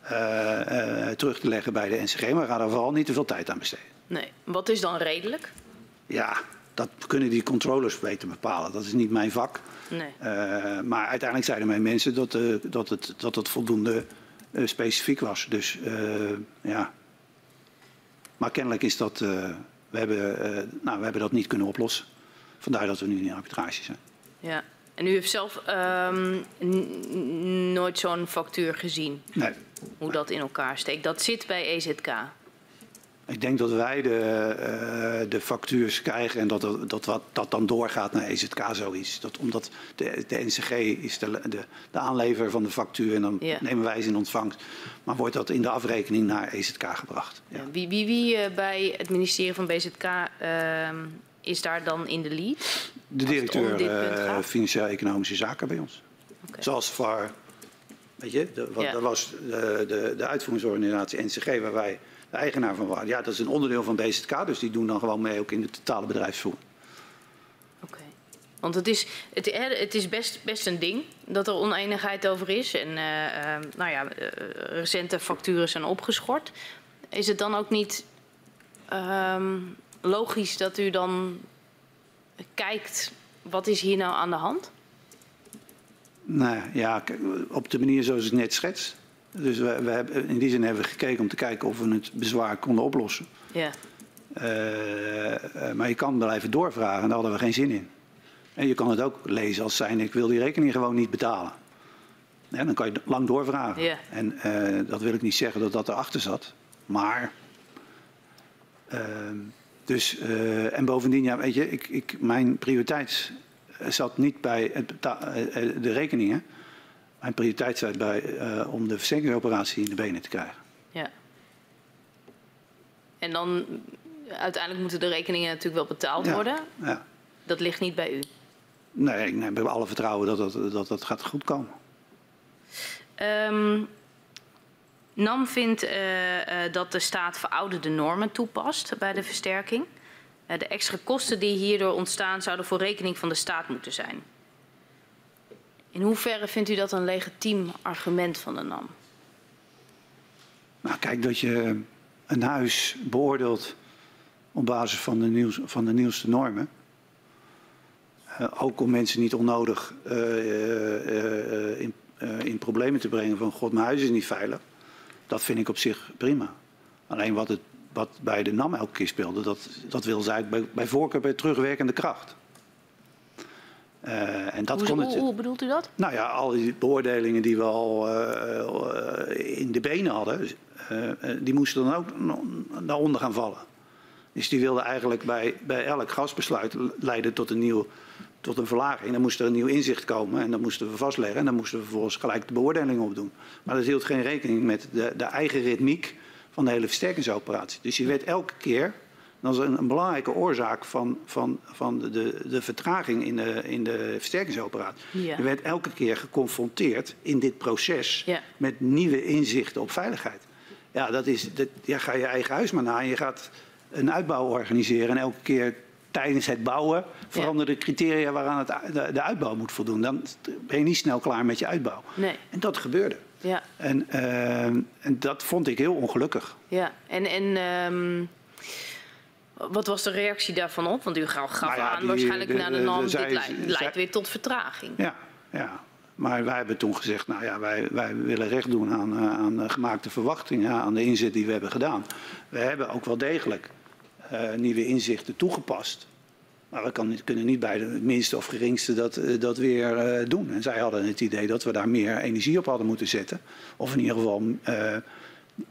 eh, terug te leggen bij de NCG. Maar ga daar vooral niet te veel tijd aan besteden. Nee. Wat is dan redelijk? Ja, dat kunnen die controllers weten bepalen. Dat is niet mijn vak. Nee. Eh, maar uiteindelijk zeiden mijn mensen dat, eh, dat, het, dat het voldoende eh, specifiek was. Dus ja. Maar kennelijk is dat. we, hebben, nou, we hebben dat niet kunnen oplossen. Vandaar dat we nu in arbitrage zijn. Ja. En u heeft zelf ehm, nooit zo'n factuur gezien, Nee. hoe dat in elkaar steekt. Dat zit bij EZK. Ik denk dat wij de, uh, de factuurs krijgen en dat, dat, dat, dat dan doorgaat naar EZK zoiets. Dat, omdat de, de NCG is de, de, de aanlever van de factuur en dan ja. nemen wij ze in ontvangst. Maar wordt dat in de afrekening naar EZK gebracht. Ja. Wie, wie, wie uh, bij het ministerie van BZK uh, is daar dan in de lead? De directeur uh, Financieel-Economische Zaken bij ons. Okay. Zoals voor, weet je, de, wat, ja. dat was de, de, de uitvoeringsorganisatie NCG waar wij de eigenaar van waren. Ja, dat is een onderdeel van BZK, dus die doen dan gewoon mee ook in de totale bedrijfsvoering. Oké. Okay. Want het is, het, het is best, best een ding dat er oneenigheid over is. En uh, uh, nou ja, uh, recente facturen zijn opgeschort. Is het dan ook niet um, logisch dat u dan kijkt, wat is hier nou aan de hand? Nou ja, op de manier zoals ik net schets. Dus we, we hebben, in die zin hebben we gekeken om te kijken of we het bezwaar konden oplossen. Ja. Uh, maar je kan blijven doorvragen en daar hadden we geen zin in. En je kan het ook lezen als zijn ik wil die rekening gewoon niet betalen. En dan kan je lang doorvragen. Ja. En uh, dat wil ik niet zeggen dat dat erachter zat. Maar... Ehm, dus, en bovendien, ja, weet je, ik, ik, mijn prioriteit zat niet bij het de rekeningen mijn prioriteit staat bij uh, om de verzekeringsoperatie in de benen te krijgen. Ja. En dan uiteindelijk moeten de rekeningen natuurlijk wel betaald ja, worden. Ja. Dat ligt niet bij u. Nee, we hebben alle vertrouwen dat dat, dat, dat gaat goed komen. Um, NAM vindt uh, uh, dat de staat verouderde normen toepast bij de versterking. Uh, de extra kosten die hierdoor ontstaan zouden voor rekening van de staat moeten zijn. In hoeverre vindt u dat een legitiem argument van de NAM? Nou, kijk, dat je een huis beoordeelt op basis van de, nieuws, van de nieuwste normen. Uh, ook om mensen niet onnodig uh, in, in, problemen te brengen van god, mijn huis is niet veilig. Dat vind ik op zich prima. Alleen wat, het, wat bij de NAM elke keer speelde, dat, dat wil eigenlijk bij, bij voorkeur bij terugwerkende kracht. Uh, en dat hoe, kon het, hoe, bedoelt u dat? Nou ja, al die beoordelingen die we al uh, in de benen hadden, uh, die moesten dan ook daaronder gaan vallen. Dus die wilden eigenlijk bij, bij elk gasbesluit leiden tot een, nieuw, tot een verlaging. Dan moest er een nieuw inzicht komen en dat moesten we vastleggen. En dan moesten we vervolgens gelijk de beoordelingen opdoen. Maar dat hield geen rekening met de, de eigen ritmiek van de hele versterkingsoperatie. Dus je werd elke keer dat is een, een, belangrijke oorzaak van, van, van de, de vertraging in de, in de versterkingsoperatie. Ja. Je werd elke keer geconfronteerd in dit proces ja. met nieuwe inzichten op veiligheid. Ja, dat is, dat, ja, ga je eigen huis maar na en je gaat een uitbouw organiseren. En elke keer tijdens het bouwen veranderen de criteria waaraan het, de, de, uitbouw moet voldoen. Dan ben je niet snel klaar met je uitbouw. Nee. En dat gebeurde. Ja. En, uh, en dat vond ik heel ongelukkig. Ja, en, en um wat was de reactie daarvan op? Want u gaf nou ja, aan die, waarschijnlijk de, naar de NAM, dit leidt, leidt weer tot vertraging. Ja, ja. Maar wij hebben toen gezegd, nou ja, wij, wij willen recht doen aan, eh, aan de gemaakte verwachtingen, aan de inzet die we hebben gedaan. We hebben ook wel degelijk uh, nieuwe inzichten toegepast. Maar we kan, kunnen niet bij de minste of geringste dat, uh, dat weer uh, doen. En zij hadden het idee dat we daar meer energie op hadden moeten zetten. Of in ieder geval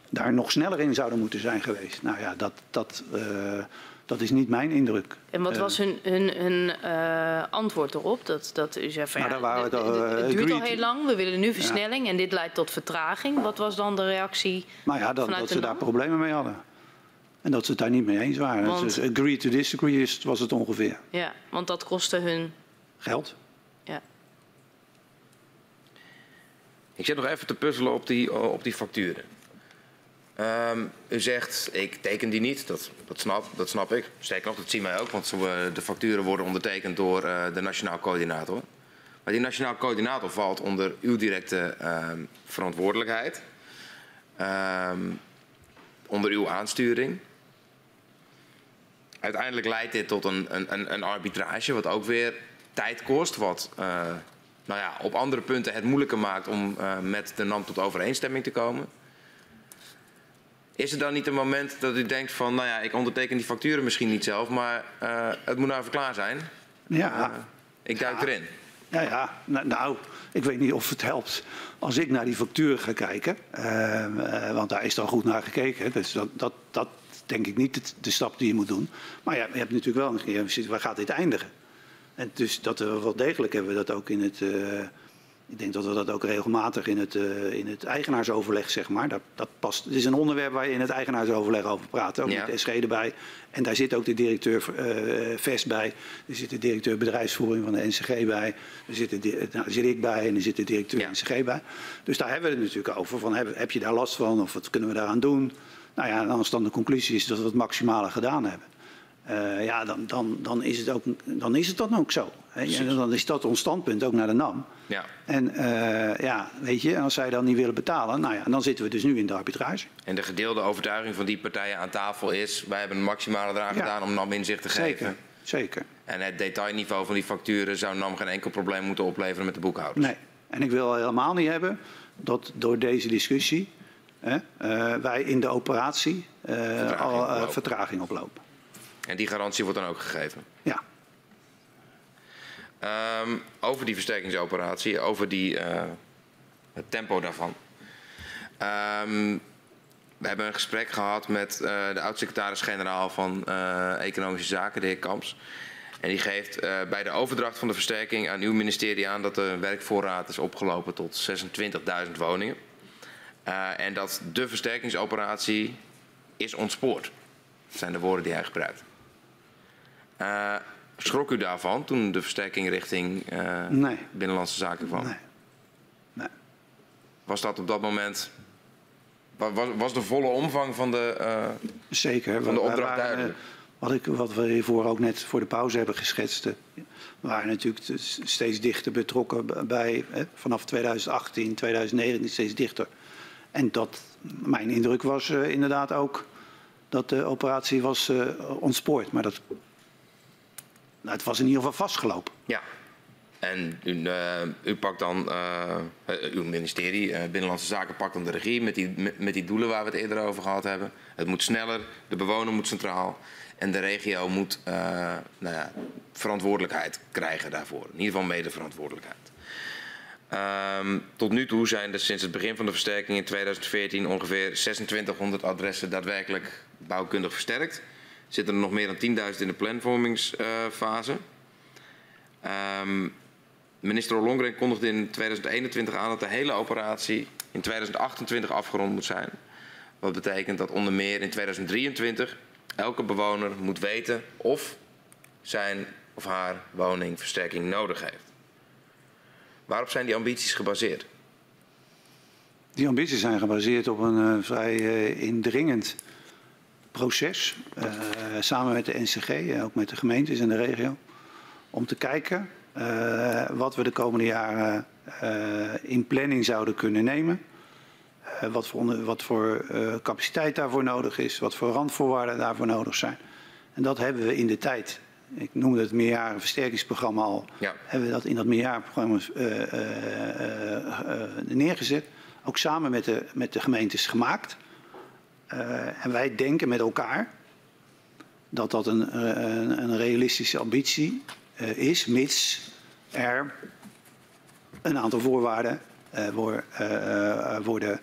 daar nog sneller in zouden moeten zijn geweest. Nou ja, dat, dat, uh, dat is niet mijn indruk. En wat was hun, hun, hun uh, antwoord erop? Dat, dat u zei van nou, ja, het, het, het, duurt al heel lang, we willen nu versnelling ja. en dit leidt tot vertraging. Wat was dan de reactie? Nou ja, dat, dat ze daar problemen mee hadden. En dat ze het daar niet mee eens waren. Want, dus agree to disagree is, was het ongeveer. Ja, want dat kostte hun... Geld. Ja. Ik zit nog even te puzzelen op die, op die facturen. Um, u zegt, ik teken die niet. Dat, dat, snap, dat snap ik. Zeker nog, dat zien wij ook. Want de facturen worden ondertekend door uh, de Nationaal Coördinator. Maar die Nationaal Coördinator valt onder uw directe um, verantwoordelijkheid. Um, onder uw aansturing. Uiteindelijk leidt dit tot een, een, een arbitrage, wat ook weer tijd kost. Wat uh, nou ja, op andere punten het moeilijker maakt om met de NAM tot overeenstemming te komen. Is er dan niet een moment dat u denkt van, nou ja, ik onderteken die facturen misschien niet zelf, maar uh, het moet nou even klaar zijn? Ja. Uh, ik duik ja. erin. Ja, ja. Nou, nou, ik weet niet of het helpt als ik naar die facturen ga kijken. Uh, want daar is dan goed naar gekeken. Dus dat, dat, dat, denk ik niet de, de stap die je moet doen. Maar ja, je hebt natuurlijk wel een keer, waar gaat dit eindigen? En dus dat we wel degelijk hebben we dat ook in het. Ik denk dat we dat ook regelmatig in het, uh, in het eigenaarsoverleg, zeg maar. Dat, dat past. Het is een onderwerp waar je in het eigenaarsoverleg over praat. Ook ja. met de SG erbij. En daar zit ook de directeur uh, VEST bij. Er zit de directeur bedrijfsvoering van de NCG bij. Er zit, de, nou, daar zit ik bij en er zit de directeur ja. NCG bij. Dus daar hebben we het natuurlijk over. Van, heb, heb je daar last van of wat kunnen we daaraan doen? Nou ja, als dan de conclusie is dat we het maximale gedaan hebben. Uh, ja, dan, dan, dan, is het ook, dan is het dan ook zo. En dan is dat ons standpunt ook naar de NAM. Ja. En uh, ja, weet je, als zij dan niet willen betalen, nou ja, dan zitten we dus nu in de arbitrage. En de gedeelde overtuiging van die partijen aan tafel is, wij hebben een maximale eraan ja. gedaan om NAM inzicht te zeker, geven. Zeker. En het detailniveau van die facturen zou NAM geen enkel probleem moeten opleveren met de boekhouders. Nee, en ik wil helemaal niet hebben dat door deze discussie hè, uh, wij in de operatie vertraging al oplopen. vertraging oplopen. En die garantie wordt dan ook gegeven? Ja. Um, over die versterkingsoperatie, over die, uh, het tempo daarvan. Um, we hebben een gesprek gehad met uh, de oud-secretaris-generaal van uh, Economische Zaken, de heer Kamps. En die geeft bij de overdracht van de versterking aan uw ministerie aan dat de werkvoorraad is opgelopen tot 26.000 woningen. en dat de versterkingsoperatie is ontspoord. Dat zijn de woorden die hij gebruikt. Schrok u daarvan toen de versterking richting uh, nee. Binnenlandse Zaken kwam? Nee. nee. Was dat op dat moment. Was, was de volle omvang van de, uh, Zeker. Van de opdracht duidelijk? Wat, ik, wat we hiervoor ook net voor de pauze hebben geschetst. We waren natuurlijk steeds dichter betrokken bij, hè, vanaf 2018, 2019 steeds dichter. En dat, mijn indruk was uh, inderdaad ook dat de operatie was ontspoord. Maar dat nou, het was in ieder geval vastgelopen. Ja. En u, uh, u pakt dan, uh, uw ministerie, Binnenlandse Zaken, pakt dan de regie met die, met, met die doelen waar we het eerder over gehad hebben. Het moet sneller, de bewoner moet centraal en de regio moet nou ja, verantwoordelijkheid krijgen daarvoor. In ieder geval medeverantwoordelijkheid. Um, tot nu toe zijn er sinds het begin van de versterking in 2014 ongeveer 2600 adressen daadwerkelijk bouwkundig versterkt zitten er nog meer dan 10.000 in de planvormingsfase. Um, minister Ollongren kondigde in 2021 aan dat de hele operatie in 2028 afgerond moet zijn. Wat betekent dat onder meer in 2023 elke bewoner moet weten of zijn of haar woning versterking nodig heeft. Waarop zijn die ambities gebaseerd? Die ambities zijn gebaseerd op een uh, vrij uh, indringend proces, uh, samen met de NCG en ook met de gemeentes en de regio, om te kijken uh, wat we de komende jaren uh, in planning zouden kunnen nemen. wat voor, wat voor capaciteit daarvoor nodig is, wat voor randvoorwaarden daarvoor nodig zijn. En dat hebben we in de tijd, ik noemde het meerjaren versterkingsprogramma al, ja. hebben we dat in dat meerjarenprogramma neergezet. Ook samen met de, met de gemeentes gemaakt. Uh, en wij denken met elkaar dat dat een, een, een realistische ambitie uh, is, mits er een aantal voorwaarden voor, worden,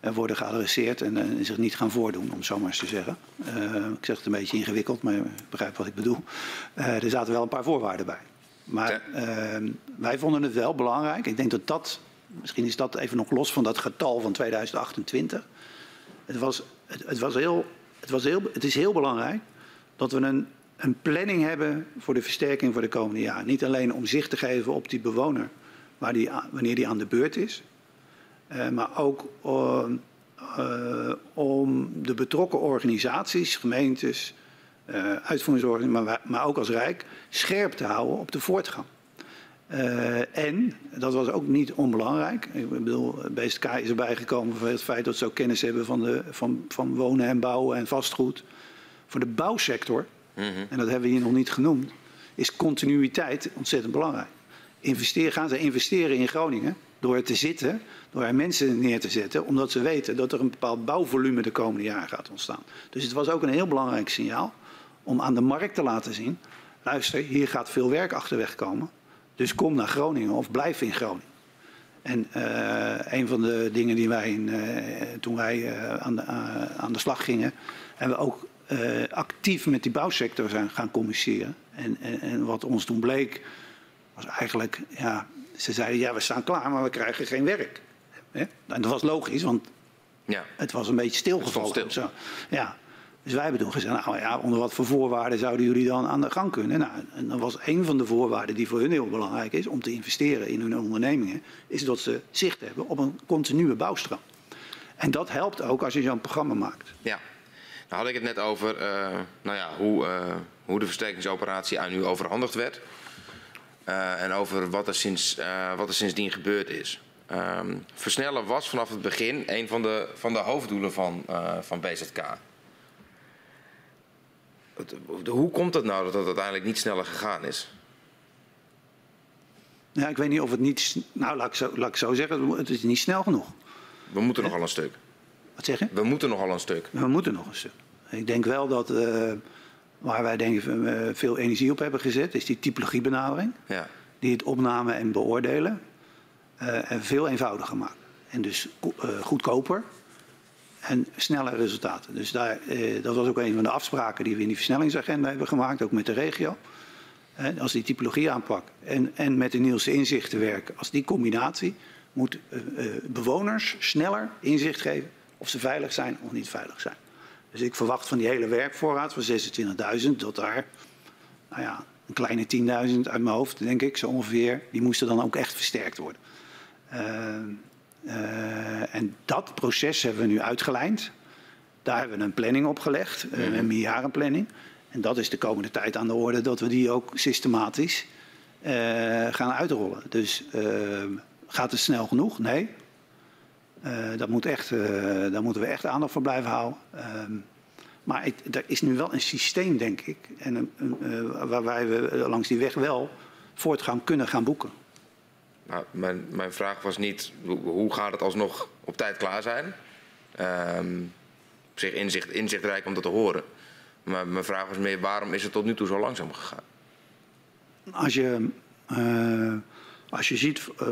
worden geadresseerd en zich niet gaan voordoen, om zo maar eens te zeggen. ik zeg het een beetje ingewikkeld, maar je begrijpt wat ik bedoel. er zaten wel een paar voorwaarden bij. Maar ehm, wij vonden het wel belangrijk. Ik denk dat dat, misschien is dat even nog los van dat getal van 2028 het, was, het, was heel, het, was heel, het is heel belangrijk dat we een, een planning hebben voor de versterking voor de komende jaren. Niet alleen om zicht te geven op die bewoner die, wanneer die aan de beurt is, uh, maar ook uh, uh, om de betrokken organisaties, gemeentes, uitvoeringsorganisaties, maar, maar ook als Rijk, scherp te houden op de voortgang. Uh, en, dat was ook niet onbelangrijk, ik bedoel, BSK is erbij gekomen voor het feit dat ze ook kennis hebben van, de, van, van wonen en bouwen en vastgoed. Voor de bouwsector, mm -hmm. en dat hebben we hier nog niet genoemd, is continuïteit ontzettend belangrijk. Investeer, gaan ze investeren in Groningen door er te zitten, door er mensen neer te zetten, omdat ze weten dat er een bepaald bouwvolume de komende jaren gaat ontstaan. Dus het was ook een heel belangrijk signaal om aan de markt te laten zien, luister, hier gaat veel werk achterweg komen. Dus kom naar Groningen of blijf in Groningen. En uh, een van de dingen die wij in, uh, toen wij uh, aan, de, aan de slag gingen, hebben we ook actief met die bouwsector zijn gaan communiceren. En, en, en, wat ons toen bleek, was eigenlijk, ja, ze zeiden ja, we staan klaar, maar we krijgen geen werk. En dat was logisch, want ja. het was een beetje stilgevallen. Stil. Zo. Ja. Dus wij hebben toen gezegd, nou ja, onder wat voor voorwaarden zouden jullie dan aan de gang kunnen? Nou, en dat was een van de voorwaarden die voor hun heel belangrijk is om te investeren in hun ondernemingen, is dat ze zicht hebben op een continue bouwstroom. En dat helpt ook als je zo'n programma maakt. Ja, nou had ik het net over uh, nou ja, hoe, uh, hoe de versterkingsoperatie aan u overhandigd werd. Uh, en over wat er, sinds, wat er sindsdien gebeurd is. Um, versnellen was vanaf het begin een van de, van de hoofddoelen van, van BZK. Hoe komt het nou dat het uiteindelijk niet sneller gegaan is? Ja, ik weet niet of het niet. Nou, laat ik, zo, laat ik zo zeggen, het is niet snel genoeg. We moeten nogal een stuk. Wat zeg je? We moeten nogal een stuk. We moeten nog een stuk. Ik denk wel dat uh, waar wij denk ik uh, veel energie op hebben gezet, is die typologiebenadering. Ja. Die het opnamen en beoordelen uh, en veel eenvoudiger maken. En dus goedkoper en snelle resultaten. Dus daar, eh, dat was ook een van de afspraken die we in die versnellingsagenda hebben gemaakt, ook met de regio. Als die typologie aanpak en, en met de nieuwste inzichten werken, als die combinatie moet uh, uh, bewoners sneller inzicht geven of ze veilig zijn of niet veilig zijn. Dus ik verwacht van die hele werkvoorraad van 26.000 dat daar nou ja, een kleine 10.000 uit mijn hoofd, denk ik, zo ongeveer, die moesten dan ook echt versterkt worden. Uh, uh, en dat proces hebben we nu uitgelijnd. Daar hebben we een planning op gelegd, uh, een meerjarenplanning. En dat is de komende tijd aan de orde dat we die ook systematisch uh, gaan uitrollen. Dus gaat het snel genoeg? Nee. dat moet echt, daar moeten we echt aandacht voor blijven houden. Ehm, maar het, er is nu wel een systeem, denk ik, en, waarbij we langs die weg wel voortgang kunnen gaan boeken. Nou, mijn, mijn vraag was niet hoe gaat het alsnog op tijd klaar zijn. Um, op zich inzicht, inzichtrijk om dat te horen. Maar mijn vraag was meer waarom is het tot nu toe zo langzaam gegaan? Als je, uh, als je ziet uh,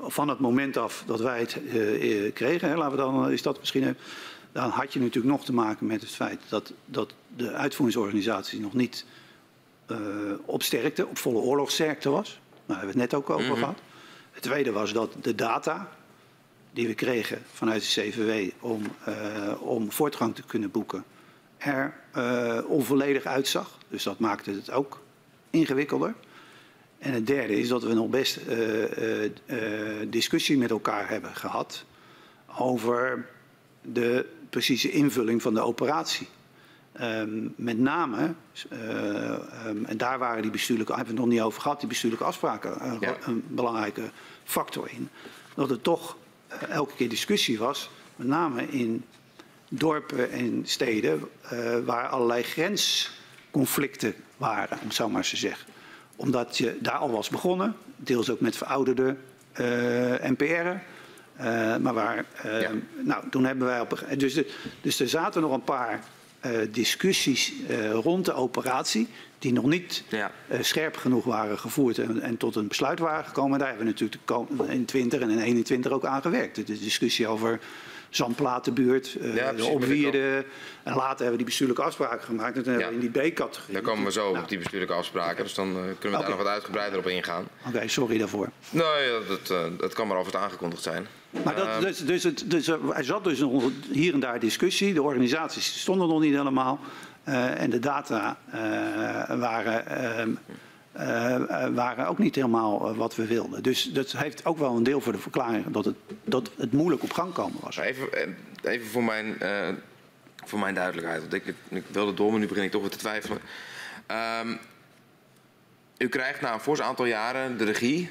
van het moment af dat wij het uh, kregen, hè, laten we dan, is dat misschien. Dan had je natuurlijk nog te maken met het feit dat, dat de uitvoeringsorganisatie nog niet op sterkte, op volle oorlogssterkte was. Daar hebben we het net ook over mm -hmm. gehad. Het tweede was dat de data die we kregen vanuit de CVW om, uh, om voortgang te kunnen boeken er uh, onvolledig uitzag. Dus dat maakte het ook ingewikkelder. En het derde is dat we nog best uh, discussie met elkaar hebben gehad over de precieze invulling van de operatie. Um, met name, um, en daar waren die bestuurlijke, hebben we het nog niet over gehad, die bestuurlijke afspraken ja. een belangrijke factor in. Dat er toch uh, elke keer discussie was, met name in dorpen en steden uh, waar allerlei grensconflicten waren, om het zo maar eens te zeggen. Omdat je daar al was begonnen, deels ook met verouderde NPR'en. maar waar, ja. nou, toen hebben wij op. Dus, de, dus er zaten nog een paar uh, discussies uh, rond de operatie, die nog niet ja. uh, scherp genoeg waren gevoerd en, en, tot een besluit waren gekomen. Daar hebben we natuurlijk in 20 en in 21 ook aan gewerkt. De discussie over Zandplatenbuurt, ja, de. En later hebben we die bestuurlijke afspraken gemaakt. En toen hebben we in die B-categorie. Daar komen we zo nou. op die bestuurlijke afspraken. Dus dan kunnen we okay. daar nog wat uitgebreider op ingaan. Oké, okay, sorry daarvoor. Nee, dat, dat kan maar alvast aangekondigd zijn. Maar dat, dus, dus, het, dus er zat dus hier en daar discussie. De organisaties stonden nog niet helemaal. Uh, en de data uh, waren, uh, waren ook niet helemaal wat we wilden. Dus dat heeft ook wel een deel voor de verklaring dat het, dat het moeilijk op gang komen was. Even, even voor, mijn, voor mijn duidelijkheid. Want ik, ik wilde door, maar nu begin ik toch weer te twijfelen. Um, u krijgt na een fors aantal jaren de regie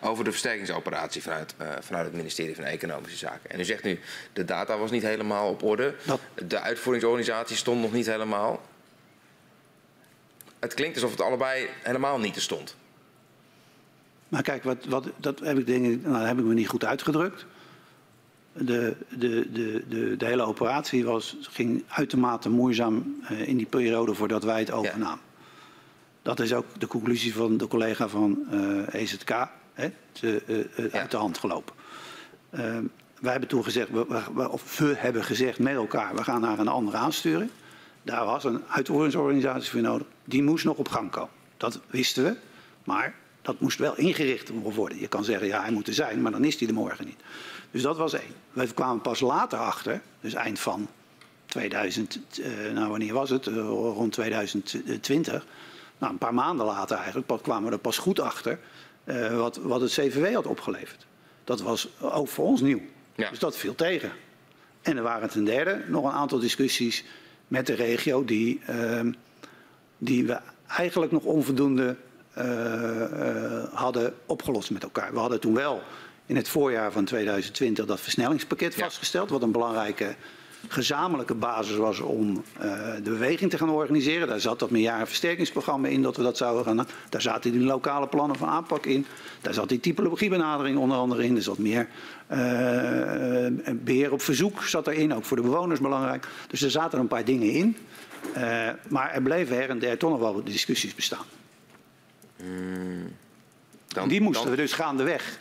over de versterkingsoperatie vanuit, uh, vanuit het ministerie van Economische Zaken. En u zegt nu, de data was niet helemaal op orde. Dat... De uitvoeringsorganisatie stond nog niet helemaal. Het klinkt alsof het allebei helemaal niet er stond. Maar kijk, wat, wat, dat heb ik, denk ik, nou, heb ik me niet goed uitgedrukt. De, de, de, de, de hele operatie was, ging uitermate moeizaam uh, in die periode voordat wij het overnamen. Ja. Dat is ook de conclusie van de collega van uh, EZK. hè, te, uh, uh, uit de hand gelopen. Wij hebben toen gezegd, we, we, of we hebben gezegd met elkaar, we gaan naar een andere aansturing. Daar was een uitvoeringsorganisatie voor nodig. Die moest nog op gang komen. Dat wisten we. Maar dat moest wel ingericht worden. Je kan zeggen, ja, hij moet er zijn, maar dan is hij er morgen niet. Dus dat was één. We kwamen pas later achter, dus eind van 2000, uh, nou wanneer was het? Uh, rond 2020. Nou, een paar maanden later eigenlijk kwamen we er pas goed achter uh, wat, wat het CVW had opgeleverd. Dat was ook voor ons nieuw. Ja. Dus dat viel tegen. En er waren ten derde nog een aantal discussies met de regio die, ehm, die we eigenlijk nog onvoldoende hadden opgelost met elkaar. We hadden toen wel in het voorjaar van 2020 dat versnellingspakket ja. vastgesteld, wat een belangrijke gezamenlijke basis was om uh, de beweging te gaan organiseren. Daar zat dat meerjarenversterkingsprogramma in dat we dat zouden gaan. Daar zaten die lokale plannen van aanpak in. Daar zat die typologiebenadering onder andere in. Er zat meer uh, beheer op verzoek zat erin, ook voor de bewoners belangrijk. Dus er zaten een paar dingen in. Uh, maar er bleven her en der toch nog wel discussies bestaan. Mm, dan, die moesten dan... we dus gaandeweg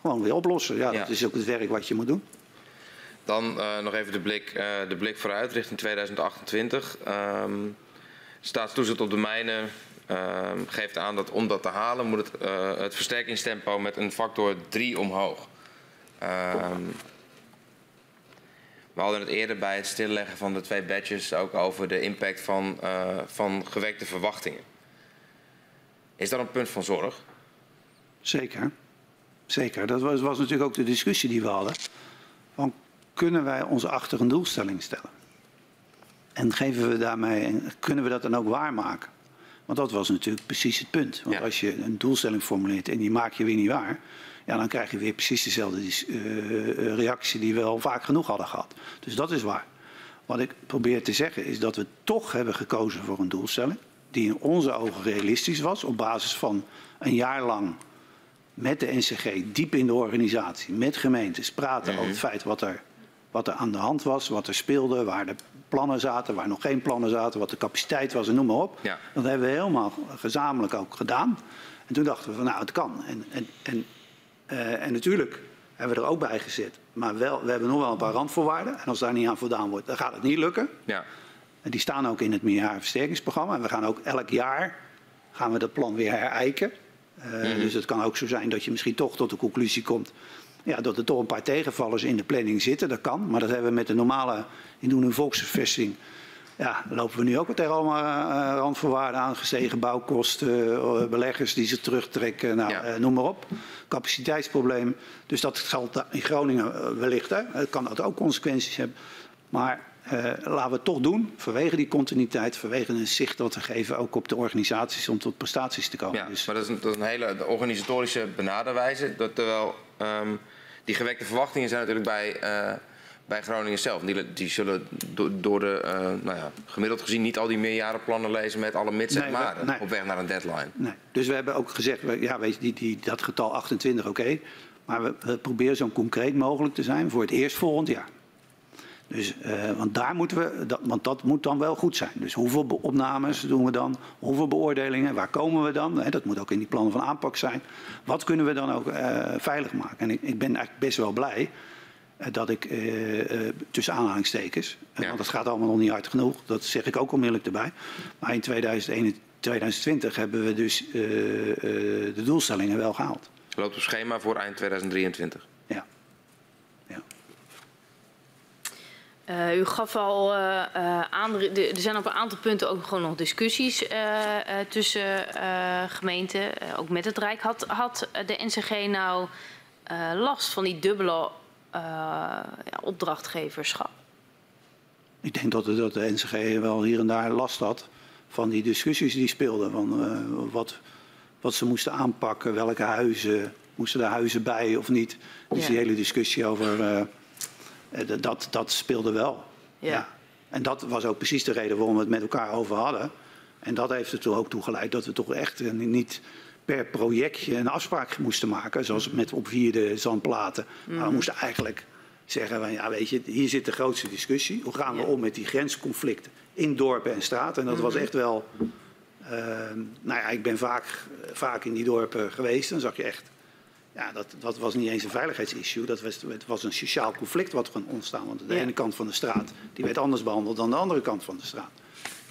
gewoon weer oplossen. Ja, ja, dat is ook het werk wat je moet doen. Dan uh, nog even de blik, uh, de blik vooruit richting 2028. Um, staatstoezicht op de mijnen uh, geeft aan dat om dat te halen moet het, uh, het versterkingstempo met een factor 3 omhoog. Um, we hadden het eerder bij het stilleggen van de twee badges ook over de impact van, van gewekte verwachtingen. Is dat een punt van zorg? Zeker. Zeker. Dat was, was natuurlijk ook de discussie die we hadden. Kunnen wij ons achter een doelstelling stellen? En geven we daarmee, kunnen we dat dan ook waarmaken? Want dat was natuurlijk precies het punt. Want ja. als je een doelstelling formuleert en die maak je weer niet waar, ja, dan krijg je weer precies dezelfde uh, reactie die we al vaak genoeg hadden gehad. Dus dat is waar. Wat ik probeer te zeggen is dat we toch hebben gekozen voor een doelstelling die in onze ogen realistisch was op basis van een jaar lang met de NCG diep in de organisatie, met gemeentes praten mm -hmm. over het feit wat er wat er aan de hand was, wat er speelde, waar de plannen zaten, waar nog geen plannen zaten, wat de capaciteit was en noem maar op. Ja. Dat hebben we helemaal gezamenlijk ook gedaan. En toen dachten we van nou, het kan. En, en, en, uh, en natuurlijk hebben we er ook bij gezet. Maar wel, we hebben nog wel een paar randvoorwaarden. En als daar niet aan voldaan wordt, dan gaat het niet lukken. Ja. En die staan ook in het meerjarenversterkingsprogramma. En we gaan ook elk jaar gaan we dat plan weer herijken. Uh, mm -hmm. Dus het kan ook zo zijn dat je misschien toch tot de conclusie komt ja, dat er toch een paar tegenvallers in de planning zitten. Dat kan, maar dat hebben we met de normale in een volksvervesting. Ja, lopen we nu ook tegen allemaal uh, randvoorwaarden aan. Gestegen bouwkosten, uh, beleggers die zich terugtrekken, nou, ja. uh, noem maar op. Capaciteitsprobleem. Dus dat zal in Groningen wellicht. Hè. Het kan dat ook consequenties hebben. Maar laten we het toch doen, vanwege die continuïteit, vanwege een zicht dat we geven ook op de organisaties om tot prestaties te komen. Ja, dus. maar dat is, een, dat is een hele organisatorische benaderwijze. Dat terwijl um, die gewekte verwachtingen zijn natuurlijk bij, uh, bij Groningen zelf. Die, die zullen do, door de, uh, nou ja, gemiddeld gezien niet al die meerjarenplannen lezen met alle mits en nee, maren nee. op weg naar een deadline. Nee. Dus we hebben ook gezegd, ja, weet je, die, die, dat getal 28, oké. Okay, maar we, we proberen zo concreet mogelijk te zijn voor het eerst volgend jaar. Dus, uh, want daar moeten we, dat, want dat moet dan wel goed zijn. Dus hoeveel opnames doen we dan? Hoeveel beoordelingen? Waar komen we dan? He, dat moet ook in die plannen van aanpak zijn. Wat kunnen we dan ook uh, veilig maken? En ik, ik, ben eigenlijk best wel blij uh, dat ik tussen aanhalingstekens, ja. want dat gaat allemaal nog niet hard genoeg, dat zeg ik ook onmiddellijk erbij. Maar in 2021, 2020 hebben we dus de doelstellingen wel gehaald. Loopt op schema voor eind 2023? Uh, u gaf al uh, aan, er zijn op een aantal punten ook gewoon nog discussies uh, tussen gemeenten, ook met het Rijk. Had, had de NCG nou last van die dubbele ja, opdrachtgeverschap? Ik denk dat de, dat de NCG wel hier en daar last had van die discussies die speelden. Van wat, wat ze moesten aanpakken, welke huizen, moesten er huizen bij of niet. Dus ja. die hele discussie over eh, dat, dat speelde wel. Ja. ja. En dat was ook precies de reden waarom we het met elkaar over hadden. En dat heeft er ook toe geleid dat we toch echt eh, niet per projectje een afspraak moesten maken. Zoals met op vierde zandplaten. Mm. Maar we mhm. moesten eigenlijk zeggen, van, ja weet je, hier zit de grootste discussie. Hoe gaan we ja. om met die grensconflicten in dorpen en straten? En dat mm. was echt wel... Uh, nou ja, ik ben vaak, vaak in die dorpen geweest. Dan zag je echt Ja, dat, dat was niet eens een veiligheidsissue. Dat was, het was een sociaal conflict wat kon ontstaan. Want de Ja. ene kant van de straat die werd anders behandeld dan de andere kant van de straat.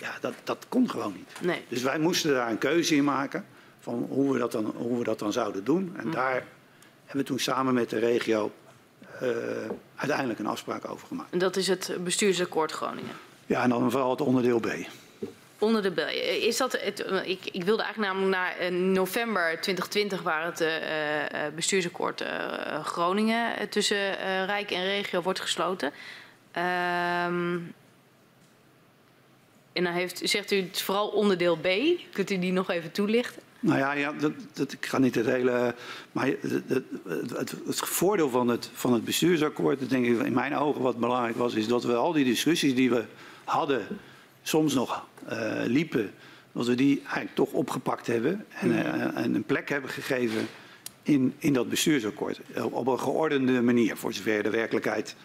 Ja, dat, dat kon gewoon niet. Nee. Dus wij moesten daar een keuze in maken van hoe we dat dan, hoe we dat dan zouden doen. En daar hebben we toen samen met de regio eh, uiteindelijk een afspraak over gemaakt. En dat is het bestuursakkoord Groningen. Ja, en dan vooral het onderdeel B. Onder de bel. Is dat het, eh, ik, ik wilde eigenlijk namelijk naar eh, november 2020 waar het eh, eh, bestuursakkoord eh, Groningen eh, tussen eh, Rijk en regio wordt gesloten. Ehm, en dan heeft, zegt u het vooral onderdeel B. Kunt u die nog even toelichten? Nou ja, ja dat, dat, ik ga niet het hele. Maar het, het, voordeel van het, van het bestuursakkoord, denk ik in mijn ogen wat belangrijk was, is dat we al die discussies die we hadden, soms nog eh, liepen, dat we die eigenlijk toch opgepakt hebben en, eh, en een plek hebben gegeven in, in dat bestuursakkoord. Op, een geordende manier, voor zover de werkelijkheid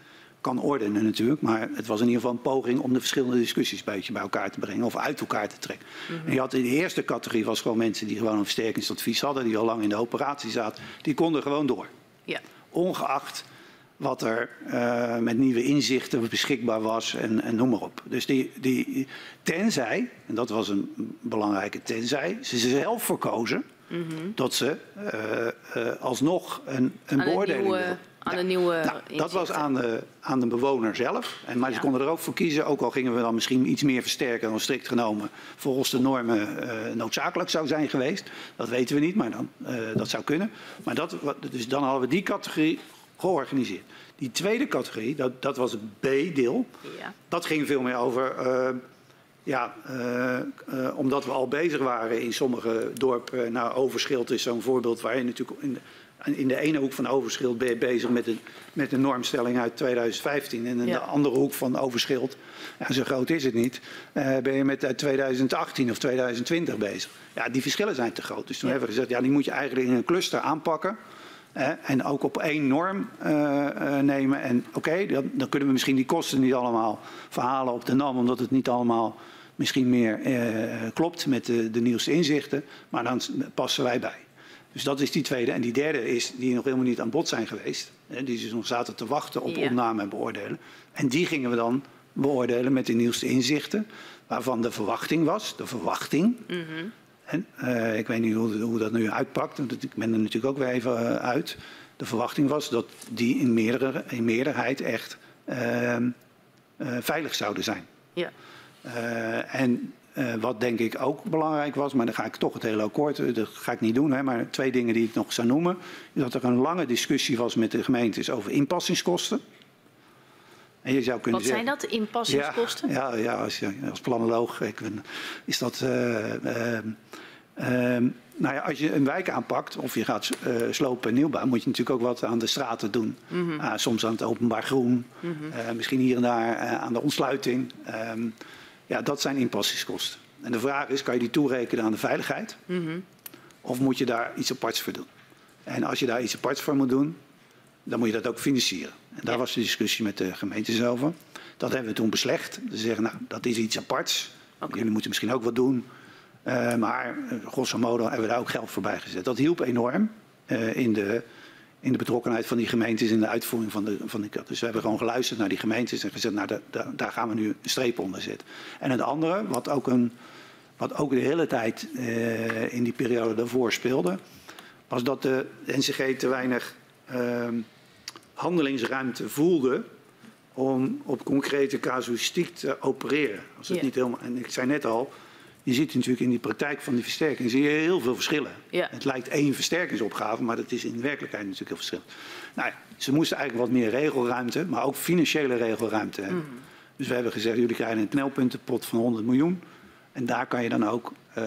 kan ordenen natuurlijk. Maar het was in ieder geval een poging om de verschillende discussies een beetje bij elkaar te brengen of uit elkaar te trekken. En je had in de eerste categorie was gewoon mensen die gewoon een versterkingsadvies hadden, die al lang in de operatie zaten. Die konden gewoon door. Ja. Ongeacht wat er eh, met nieuwe inzichten beschikbaar was en, en noem maar op. Dus die, die, tenzij, en dat was een belangrijke tenzij, ze zelf verkozen dat ze eh, eh, alsnog een, een Aan de beoordeling nieuwe, aan de nieuwe Nou, dat was aan de, aan de bewoner zelf. En, maar ze konden er ook voor kiezen, ook al gingen we dan misschien iets meer versterken dan strikt genomen, volgens de normen noodzakelijk zou zijn geweest. Dat weten we niet, maar dan, dat zou kunnen. Maar dat, dus dan hadden we die categorie georganiseerd. Die tweede categorie, dat, dat was het B-deel. Ja. Dat ging veel meer over, eh, ja, eh, eh, omdat we al bezig waren in sommige dorpen. Nou, Overschild is zo'n voorbeeld waar je natuurlijk in de, in de ene hoek van Overschild ben je bezig met een, met een normstelling uit 2015. En in Ja. de andere hoek van Overschild, ja, zo groot is het niet, ben je met uit 2018 of 2020 bezig. Ja, die verschillen zijn te groot. Dus toen Ja. hebben we gezegd, ja, die moet je eigenlijk in een cluster aanpakken. En ook op één norm eh, eh, nemen. En oké, dan, dan kunnen we misschien die kosten niet allemaal verhalen op de NAM, omdat het niet allemaal misschien meer eh, klopt met de, de nieuwste inzichten. Maar dan passen wij bij. Dus dat is die tweede. En die derde is, die nog helemaal niet aan bod zijn geweest. Hè, die dus nog zaten te wachten op Ja. opname en beoordelen. En die gingen we dan beoordelen met de nieuwste inzichten. Waarvan de verwachting was, de verwachting, en, eh, ik weet niet hoe, hoe dat nu uitpakt, want ik ben er natuurlijk ook weer even eh, uit. De verwachting was dat die in, meerdere, in meerderheid echt ehm, eh, veilig zouden zijn. Ja. En wat denk ik ook belangrijk was, maar dan ga ik toch het hele akkoord, dat ga ik niet doen, hè, maar twee dingen die ik nog zou noemen. Is dat er een lange discussie was met de gemeentes over inpassingskosten. En je zou kunnen Wat zijn dat? Inpassingskosten? ja, ja, ja als, als planoloog ik ben, is dat. eh, ehm, ehm, nou ja, als je een wijk aanpakt of je gaat eh, slopen en nieuwbouw, moet je natuurlijk ook wat aan de straten doen. Mhm. Ah, soms aan het openbaar groen, eh, misschien hier en daar eh, aan de ontsluiting. Ehm, ja, dat zijn inpassingskosten. En de vraag is, kan je die toerekenen aan de veiligheid? Mhm. Of moet je daar iets aparts voor doen? En als je daar iets aparts voor moet doen, dan moet je dat ook financieren. En daar Ja. was de discussie met de gemeentes over. Dat hebben we toen beslecht. Ze zeggen, nou, dat is iets aparts. Jullie moeten misschien ook wat doen. Eh, maar eh, grosso modo hebben we daar ook geld voor bij gezet. Dat hielp enorm eh, in, de, in de betrokkenheid van die gemeentes in de uitvoering van de, van de Dus we hebben gewoon geluisterd naar die gemeentes en gezegd, nou, da- da- daar gaan we nu een streep onder zetten. En het andere, wat ook, een, wat ook de hele tijd in die periode daarvoor speelde, was dat de NCG te weinig ehm, handelingsruimte voelde om op concrete casuïstiek te opereren. Als het niet helemaal, en ik zei net al, je ziet natuurlijk in die praktijk van die versterking zie je heel veel verschillen. Ja. Het lijkt één versterkingsopgave, maar dat is in de werkelijkheid natuurlijk heel verschillend. Nou ja, ze moesten eigenlijk wat meer regelruimte, maar ook financiële regelruimte hebben. Dus we hebben gezegd, jullie krijgen een knelpuntenpot van 100 miljoen. En daar kan je dan ook eh,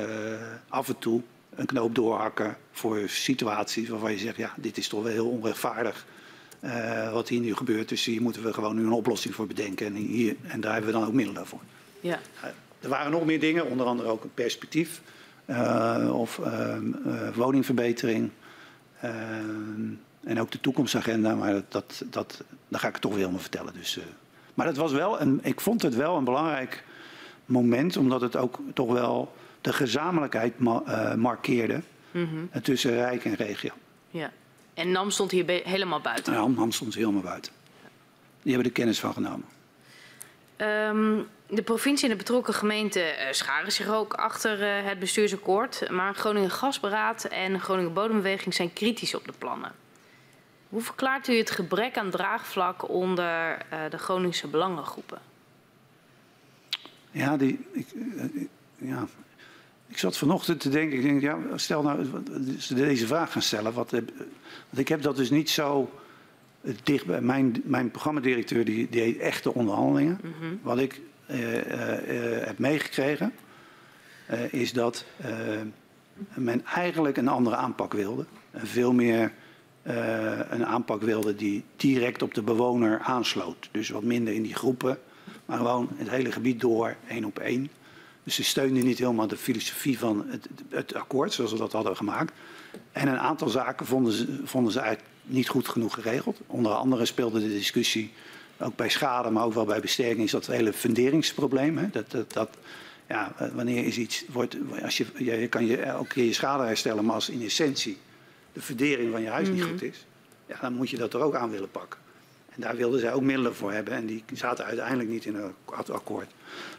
af en toe een knoop doorhakken voor situaties waarvan je zegt, ja, dit is toch wel heel onrechtvaardig eh, wat hier nu gebeurt. Dus hier moeten we gewoon nu een oplossing voor bedenken. En, hier, en daar hebben we dan ook middelen voor. Ja. Er waren nog meer dingen, onder andere ook een perspectief eh, of ehm, eh, woningverbetering. Ehm, en ook de toekomstagenda, maar dat, dat, dat, daar ga ik het toch weer helemaal vertellen. Dus, eh, maar het was wel een, ik vond het wel een belangrijk moment, omdat het ook toch wel de gezamenlijkheid ma- markeerde Mhm. tussen Rijk en regio. ja. En NAM stond hier helemaal buiten. Ja, Ham stond helemaal buiten. Die hebben er kennis van genomen. Ehm, de provincie en de betrokken gemeente eh, scharen zich ook achter eh, het bestuursakkoord. Maar Groningen Gasberaad en Groningen Bodembeweging zijn kritisch op de plannen. Hoe verklaart u het gebrek aan draagvlak onder eh, de Groningse belangengroepen? Ja, die, ik, ja, ik zat vanochtend te denken, ik denk, ja, stel nou, ze deze vraag gaan stellen. Wat, want ik heb dat dus niet zo dicht bij. Mijn, mijn programmadirecteur die, die deed echte onderhandelingen. Wat ik heb meegekregen, eh, is dat eh, men eigenlijk een andere aanpak wilde. Veel meer eh, een aanpak wilde die direct op de bewoner aansloot. Dus wat minder in die groepen, maar gewoon het hele gebied door, één op één. Dus ze steunden niet helemaal de filosofie van het, het akkoord zoals we dat hadden gemaakt. En een aantal zaken vonden ze, vonden ze eigenlijk niet goed genoeg geregeld. Onder andere speelde de discussie, ook bij schade, maar ook wel bij besterking, is dat hele funderingsprobleem. Hè? Dat, dat, dat, ja, eh, wanneer is iets, wordt, als je, je kan je elke keer je schade herstellen, maar als in essentie de fundering van je huis niet goed is, ja, dan moet je dat er ook aan willen pakken. En daar wilden zij ook middelen voor hebben en die zaten uiteindelijk niet in het akkoord.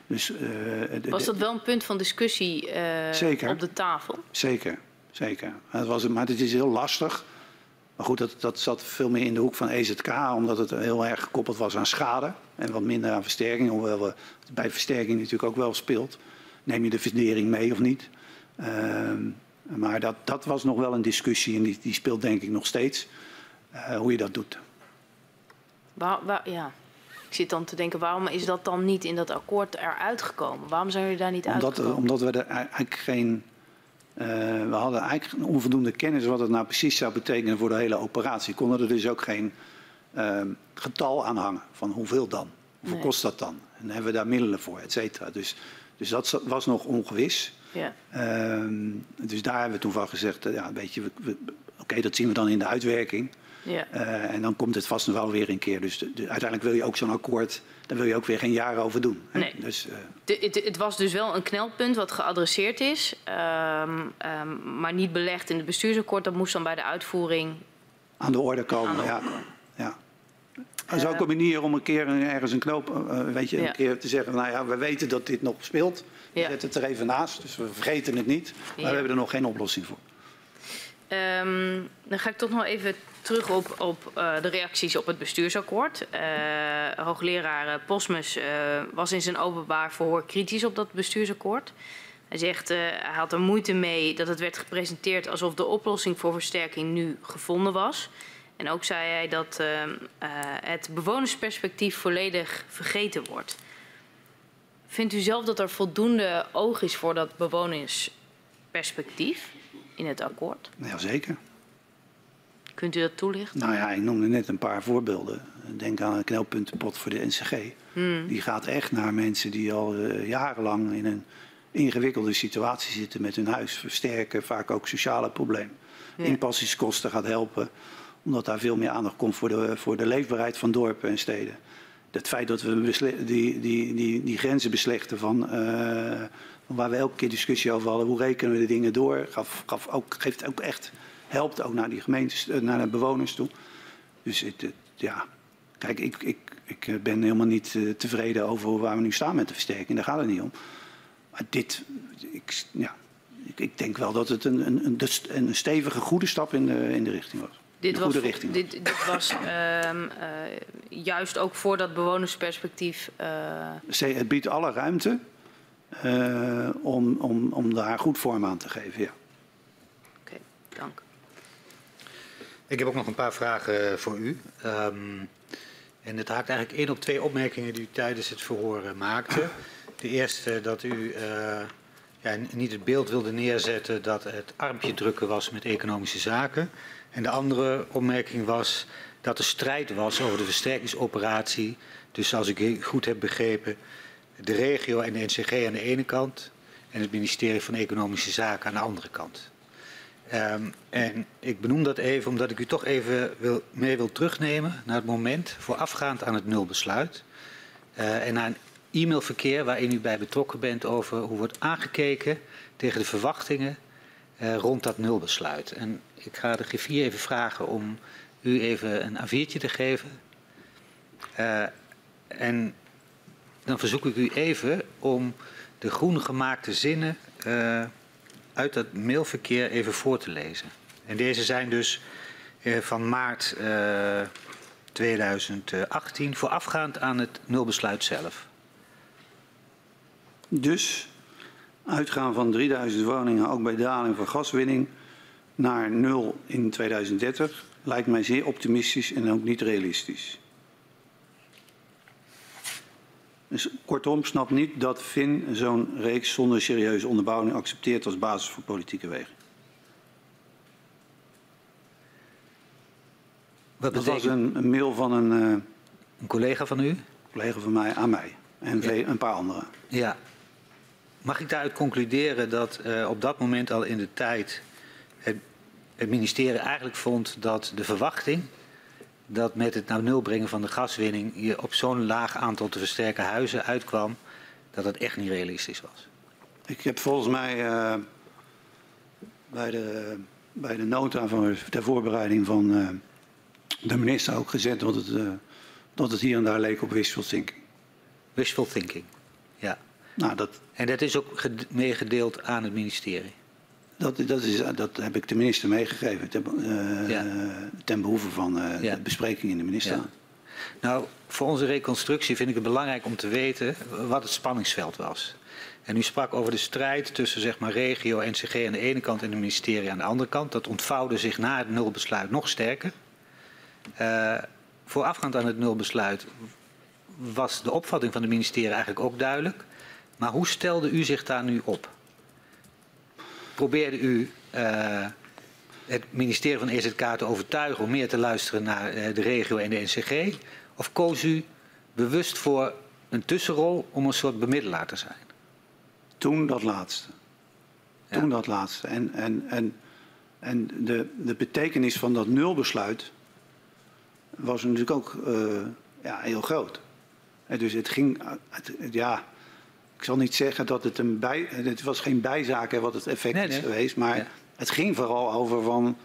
Dus, eh, Was dat wel een punt van discussie eh, op de tafel? Zeker, zeker. Het was, maar het is heel lastig. Maar goed, dat, dat zat veel meer in de hoek van EZK, omdat het heel erg gekoppeld was aan schade en wat minder aan versterking. Hoewel we het bij versterking natuurlijk ook wel speelt. Neem je de fundering mee of niet? Ehm, maar dat, dat was nog wel een discussie en die, die speelt denk ik nog steeds. eh, hoe je dat doet. Waar, waar- ja. Ik zit dan te denken, waarom is dat dan niet in dat akkoord eruit gekomen? Waarom zijn jullie daar niet Omdat, uitgekomen? omdat we er eigenlijk geen. Eh, we hadden eigenlijk een onvoldoende kennis wat het nou precies zou betekenen voor de hele operatie. Konden er dus ook geen ehm, getal aan hangen van hoeveel dan? Hoeveel Nee. kost dat dan? En hebben we daar middelen voor, et cetera. Dus, dus dat was nog ongewis. Ja. Ehm, dus daar hebben we toen van gezegd, eh, ja, weet je, oké, dat zien we dan in de uitwerking. Ja. Eh, en dan komt het vast nog wel weer een keer. Dus de- de- uiteindelijk wil je ook zo'n akkoord, daar wil je ook weer geen jaren over doen. hè. Nee. Dus, eh, het, het was dus wel een knelpunt wat geadresseerd is, ehm, ehm, maar niet belegd in het bestuursakkoord. Dat moest dan bij de uitvoering. aan de orde komen. De ja. ja. Dat is ook een manier om een keer ergens een knoop, eh, weet je, Ja. een keer te zeggen, nou ja, we weten dat dit nog speelt. We Ja. zetten het er even naast, dus we vergeten het niet. Maar we hebben er nog geen oplossing voor. Ehm, dan ga ik toch nog even terug op, op eh, de reacties op het bestuursakkoord. Eh, hoogleraar eh, Posmus was in zijn openbaar verhoor kritisch op dat bestuursakkoord. Hij zegt, hij had er moeite mee dat het werd gepresenteerd alsof de oplossing voor versterking nu gevonden was. En ook zei hij dat ehm, eh, het bewonersperspectief volledig vergeten wordt. Vindt u zelf dat er voldoende oog is voor dat bewonersperspectief in het akkoord? Ja, zeker. Kunt u dat toelichten? Nou ja, ik noemde net een paar voorbeelden. Denk aan een knelpuntenpot voor de NCG. Hmm. Die gaat echt naar mensen die al eh, jarenlang in een ingewikkelde situatie zitten met hun huis. Versterken, vaak ook sociale problemen. Ja. Inpassingskosten gaat helpen. Omdat daar veel meer aandacht komt voor de, voor de leefbaarheid van dorpen en steden. Het feit dat we die, die, die, die grenzen beslechten van, eh, van waar we elke keer discussie over hadden. Hoe rekenen we de dingen door? Gaf, gaf ook, geeft ook echt, helpt ook naar die gemeentes, eh, naar de bewoners toe. Dus het, het- ja, kijk, ik, ik, ik eh, ben helemaal niet eh, tevreden over waar we nu staan met de versterking. Daar gaat het niet om. Maar dit, ik, ja, ik, ik denk wel dat het een, een, een, een stevige, goede stap in de, in de richting was. Dit was, goede richting. dit, dit was ehm, eh, juist ook voor dat bewonersperspectief. Ze- Het biedt alle ruimte eh, om, om, om daar goed vorm aan te geven. Ja. Oké, dank. Ik heb ook nog een paar vragen voor u. Ehm, en het haakt eigenlijk één op twee opmerkingen die u tijdens het verhoor eh, maakte. De eerste dat u eh, ja, niet het beeld wilde neerzetten dat het armpje drukken was met economische zaken. En de andere opmerking was dat er strijd was over de versterkingsoperatie. Dus als ik goed heb begrepen, de regio en de NCG aan de ene kant en het ministerie van Economische Zaken aan de andere kant. Ehm, en ik benoem dat even omdat ik u toch even wil, mee wil terugnemen naar het moment voorafgaand aan het nulbesluit. Eh, en naar een e-mailverkeer waarin u bij betrokken bent over hoe wordt aangekeken tegen de verwachtingen uh, rond dat nulbesluit. En ik ga de griffier even vragen om u even een A4'tje te geven. Uh, en dan verzoek ik u even om de groen gemaakte zinnen uh, uit dat mailverkeer even voor te lezen. En deze zijn dus uh, van maart 2018, voorafgaand aan het nulbesluit zelf. Dus uitgaan van 3000 woningen, ook bij daling van gaswinning, naar nul in 2030 lijkt mij zeer optimistisch en ook niet realistisch. Dus kortom, snap niet dat Fin zo'n reeks zonder serieuze onderbouwing accepteert als basis voor politieke wegen. Wat dat was een, een, mail van een, uh, een collega van u? Een collega van mij aan mij en ja. een paar anderen. Ja. Mag ik daaruit concluderen dat uh, op dat moment al in de tijd het, het ministerie eigenlijk vond dat de verwachting dat met het naar nul brengen van de gaswinning je op zo'n laag aantal te versterken huizen uitkwam, dat het echt niet realistisch was. Ik heb volgens mij uh, bij, de, bij de nota van, ter voorbereiding van uh, de minister ook gezet dat het, uh, dat het hier en daar leek op wishful thinking. Wishful thinking, ja. Nou, dat... En dat is ook meegedeeld aan het ministerie? Dat, dat, is, dat heb ik de minister meegegeven ten, uh, ja. ten behoeve van uh, ja. de bespreking in de minister. Ja. Nou, voor onze reconstructie vind ik het belangrijk om te weten wat het spanningsveld was. En u sprak over de strijd tussen zeg maar, regio, NCG aan de ene kant en het ministerie aan de andere kant. Dat ontvouwde zich na het nulbesluit nog sterker. Uh, voorafgaand aan het nulbesluit was de opvatting van het ministerie eigenlijk ook duidelijk. Maar hoe stelde u zich daar nu op? Probeerde u uh, het ministerie van EZK te overtuigen om meer te luisteren naar uh, de regio en de NCG? Of koos u bewust voor een tussenrol om een soort bemiddelaar te zijn? Toen dat laatste. Ja. Toen dat laatste. En, en, en, en de, de betekenis van dat nulbesluit was natuurlijk ook uh, ja, heel groot. En dus het ging, het, ja, ik zal niet zeggen dat het een bij, het was geen bijzaak hè, wat het effect nee, nee. is geweest, maar ja. het ging vooral over van,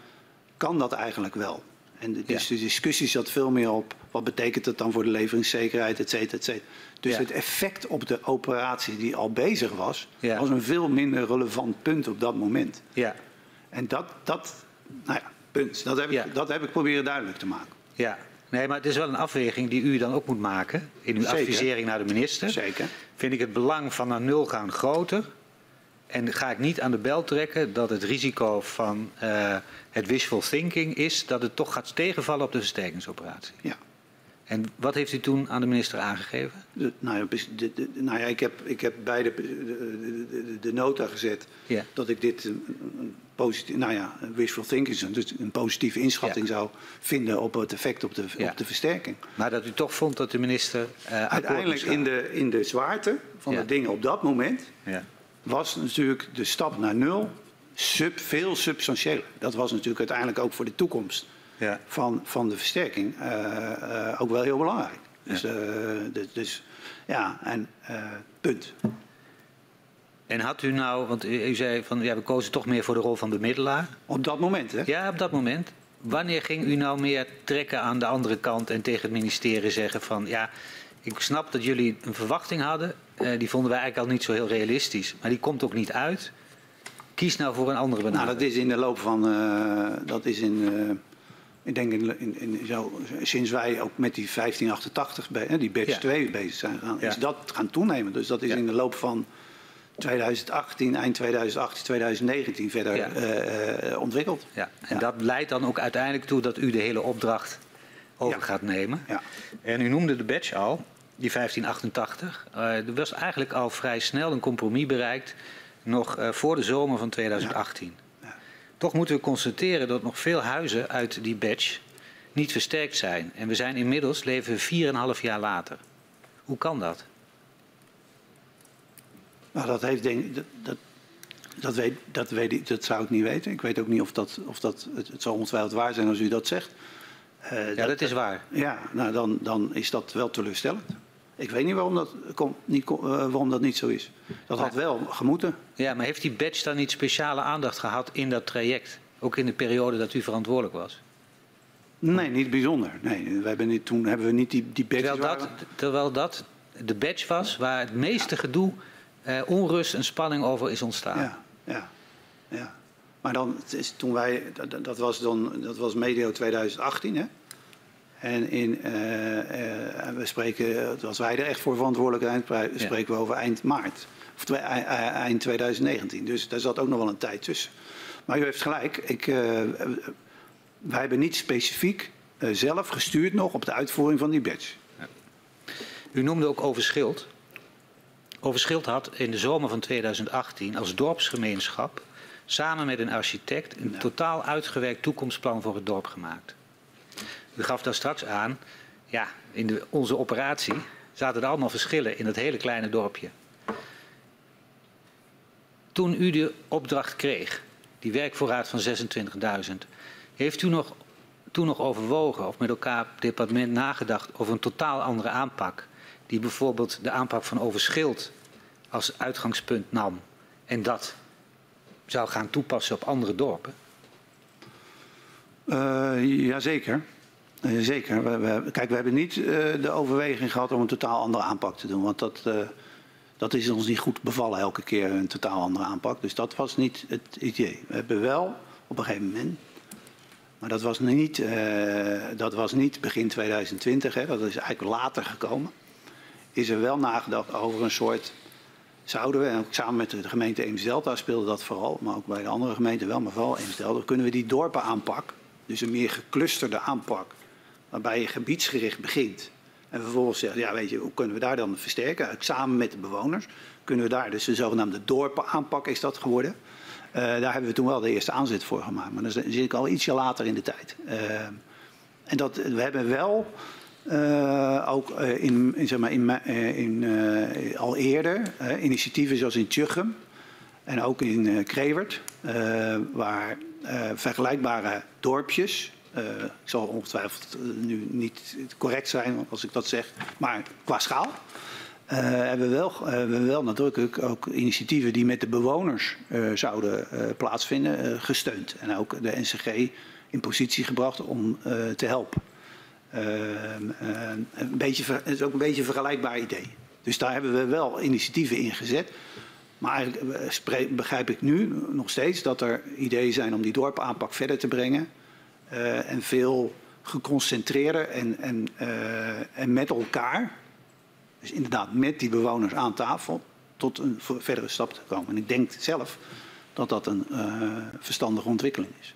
kan dat eigenlijk wel? En de, dus ja. de discussie zat veel meer op, wat betekent dat dan voor de leveringszekerheid, et cetera, et cetera. Dus ja. het effect op de operatie die al bezig was, was een veel minder relevant punt op dat moment. Ja. En dat, dat nou ja, punt, dat heb, ik, dat heb ik proberen duidelijk te maken. Ja, Nee, maar het is wel een afweging die u dan ook moet maken in uw Zeker. advisering naar de minister. Zeker. Vind ik het belang van naar nul gaan groter? En ga ik niet aan de bel trekken dat het risico van uh, het wishful thinking is dat het toch gaat tegenvallen op de versterkingsoperatie? Ja. En wat heeft u toen aan de minister aangegeven? De, nou, ja, de, de, nou ja, ik heb, ik heb bij de, nota gezet ja. dat ik dit een, een positief, nou ja, wishful thinking, dus een positieve inschatting ja. zou vinden op het effect op de, ja. op de versterking. Maar dat u toch vond dat de minister. Uh, Uiteindelijk in de, in de zwaarte van de dingen op dat moment was natuurlijk de stap naar nul sub, veel substantiëler. Dat was natuurlijk uiteindelijk ook voor de toekomst ja. van, van de versterking uh, uh, ook wel heel belangrijk. Dus, dus, dus ja, en punt. En had u nou, want u, u, zei van ja, we kozen toch meer voor de rol van bemiddelaar. Op dat moment, hè? Ja, op dat moment. Wanneer ging u nou meer trekken aan de andere kant en tegen het ministerie zeggen van ja, ik snap dat jullie een verwachting hadden, uh, die vonden wij eigenlijk al niet zo heel realistisch, maar die komt ook niet uit. Kies nou voor een andere benadering. Nou, dat is in de loop van, uh, dat is in, uh, ik denk in, in, in, zo, sinds wij ook met die 1588, bij, die batch ja. 2 bezig zijn gegaan, ja. is dat gaan toenemen. Dus dat is ja. in de loop van 2018, eind 2018, 2019 verder ja. uh, ontwikkeld. Ja. En ja. dat leidt dan ook uiteindelijk toe dat u de hele opdracht over ja. gaat nemen. Ja. En u noemde de badge al, die 1588. Uh, er was eigenlijk al vrij snel een compromis bereikt, nog voor de zomer van 2018. Toch moeten we constateren dat nog veel huizen uit die badge niet versterkt zijn. En we zijn inmiddels, leven we 4,5 jaar later. Hoe kan dat? Nou, dat heeft denk dat, dat, dat, weet, dat, weet ik, dat zou ik niet weten. Ik weet ook niet of dat, of dat het, het zal ongetwijfeld waar zijn als u dat zegt. Uh, ja, dat, dat, is waar. Ja, nou dan, dan is dat wel teleurstellend. Ik weet niet waarom dat, kon, niet, uh, waarom dat niet zo is. Dat had wel gemoeten. Ja, maar heeft die badge dan niet speciale aandacht gehad in dat traject? Ook in de periode dat u verantwoordelijk was? Nee, niet bijzonder. Nee, we hebben niet, toen hebben we niet die, die badge. Terwijl dat, terwijl dat de badge was waar het meeste gedoe, eh, onrust en spanning over is ontstaan. Ja, ja, ja. Maar dan, is toen wij, dat, dat was dan, dat was medio 2018, hè? En in, uh, uh, we spreken, als wij er echt voor verantwoordelijk zijn, spreken we over eind maart. Of eind 2019. Dus daar zat ook nog wel een tijd tussen. Maar u heeft gelijk. Ik, uh, wij hebben niet specifiek zelf gestuurd nog op de uitvoering van die badge. Ja. U noemde ook Overschild. Overschild had in de zomer van 2018 als dorpsgemeenschap samen met een architect een totaal uitgewerkt toekomstplan voor het dorp gemaakt. U gaf daar straks aan, ja, in de, onze operatie zaten er allemaal verschillen in het hele kleine dorpje. Toen u de opdracht kreeg, die werkvoorraad van 26.000, heeft u nog, toen nog overwogen of met elkaar op departement nagedacht over een totaal andere aanpak? Die bijvoorbeeld de aanpak van overschild als uitgangspunt nam en dat zou gaan toepassen op andere dorpen? Uh, jazeker. Uh, zeker. We, kijk, we hebben niet uh, de overweging gehad om een totaal andere aanpak te doen. Want dat, dat is ons niet goed bevallen elke keer, een totaal andere aanpak. Dus dat was niet het idee. We hebben wel op een gegeven moment, maar dat was niet, dat was niet begin 2020, hè, dat is eigenlijk later gekomen, is er wel nagedacht over een soort zouden we, en ook samen met de gemeente Eemsdelta speelde dat vooral, maar ook bij de andere gemeenten wel, maar vooral Eemsdelta, kunnen we die dorpen aanpak, dus een meer geclusterde aanpak, waarbij je gebiedsgericht begint. En vervolgens zegt, ja weet je, hoe kunnen we daar dan versterken? Samen met de bewoners kunnen we daar, dus de zogenaamde dorpenaanpak is dat geworden. Uh, daar hebben we toen wel de eerste aanzet voor gemaakt, maar dan zit ik al ietsje later in de tijd. Uh, en dat, we hebben wel uh, ook uh, in, in, zeg maar in, uh, in al eerder initiatieven zoals in Tjuchem en ook in Krewert, waar vergelijkbare dorpjes, ik zal ongetwijfeld nu niet correct zijn als ik dat zeg, maar qua schaal, hebben we wel, wel nadrukkelijk ook initiatieven die met de bewoners zouden plaatsvinden, gesteund. En ook de NCG in positie gebracht om te helpen. Ehm, ehm, een beetje, het is ook een beetje een vergelijkbaar idee. Dus daar hebben we wel initiatieven in gezet. Maar eigenlijk eh, begrijp ik nu nog steeds dat er ideeën zijn om die dorpaanpak verder te brengen. Uh, en veel geconcentreerder en, en, uh, en met elkaar, dus inderdaad met die bewoners aan tafel, tot een verdere stap te komen. En ik denk zelf dat dat een verstandige ontwikkeling is.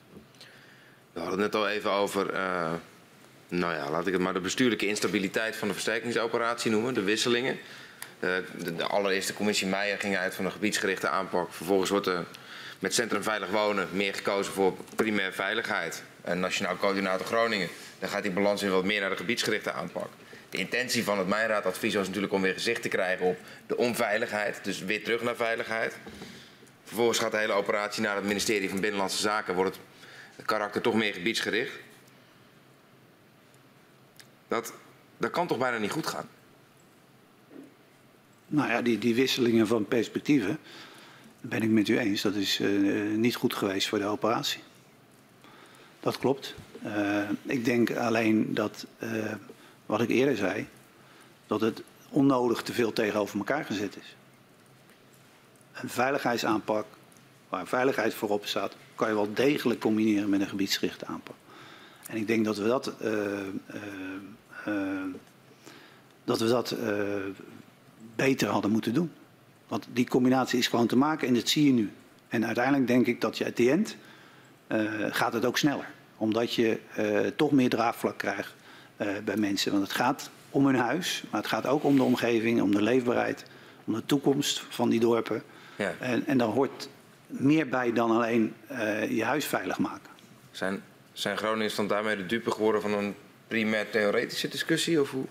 We hadden het net al even over nou ja, laat ik het maar de bestuurlijke instabiliteit van de versterkingsoperatie noemen, de wisselingen. De, de, de allereerste commissie Meijer ging uit van een gebiedsgerichte aanpak. Vervolgens wordt er met Centrum Veilig Wonen meer gekozen voor primair veiligheid. En Nationaal Coördinator Groningen, dan gaat die balans weer wat meer naar de gebiedsgerichte aanpak. De intentie van het Mijnraadadvies was natuurlijk om weer gezicht te krijgen op de onveiligheid. Dus weer terug naar veiligheid. Vervolgens gaat de hele operatie naar het ministerie van Binnenlandse Zaken. Wordt het karakter toch meer gebiedsgericht. Dat, dat kan toch bijna niet goed gaan? Nou ja, die, die wisselingen van perspectieven, ben ik met u eens. Dat is uh, niet goed geweest voor de operatie. Dat klopt. Uh, ik denk alleen dat, uh, wat ik eerder zei, dat het onnodig te veel tegenover elkaar gezet is. Een veiligheidsaanpak waar veiligheid voorop staat, kan je wel degelijk combineren met een gebiedsgerichte aanpak. En ik denk dat we dat, dat, we dat beter hadden moeten doen. Want die combinatie is gewoon te maken en dat zie je nu. En uiteindelijk denk ik dat je at the end gaat het ook sneller. Omdat je toch meer draagvlak krijgt bij mensen. Want het gaat om hun huis, maar het gaat ook om de omgeving, om de leefbaarheid, om de toekomst van die dorpen. Ja. En, en daar hoort meer bij dan alleen je huis veilig maken. Zijn zijn Groningers dan daarmee de dupe geworden van een primair theoretische discussie? Of hoe?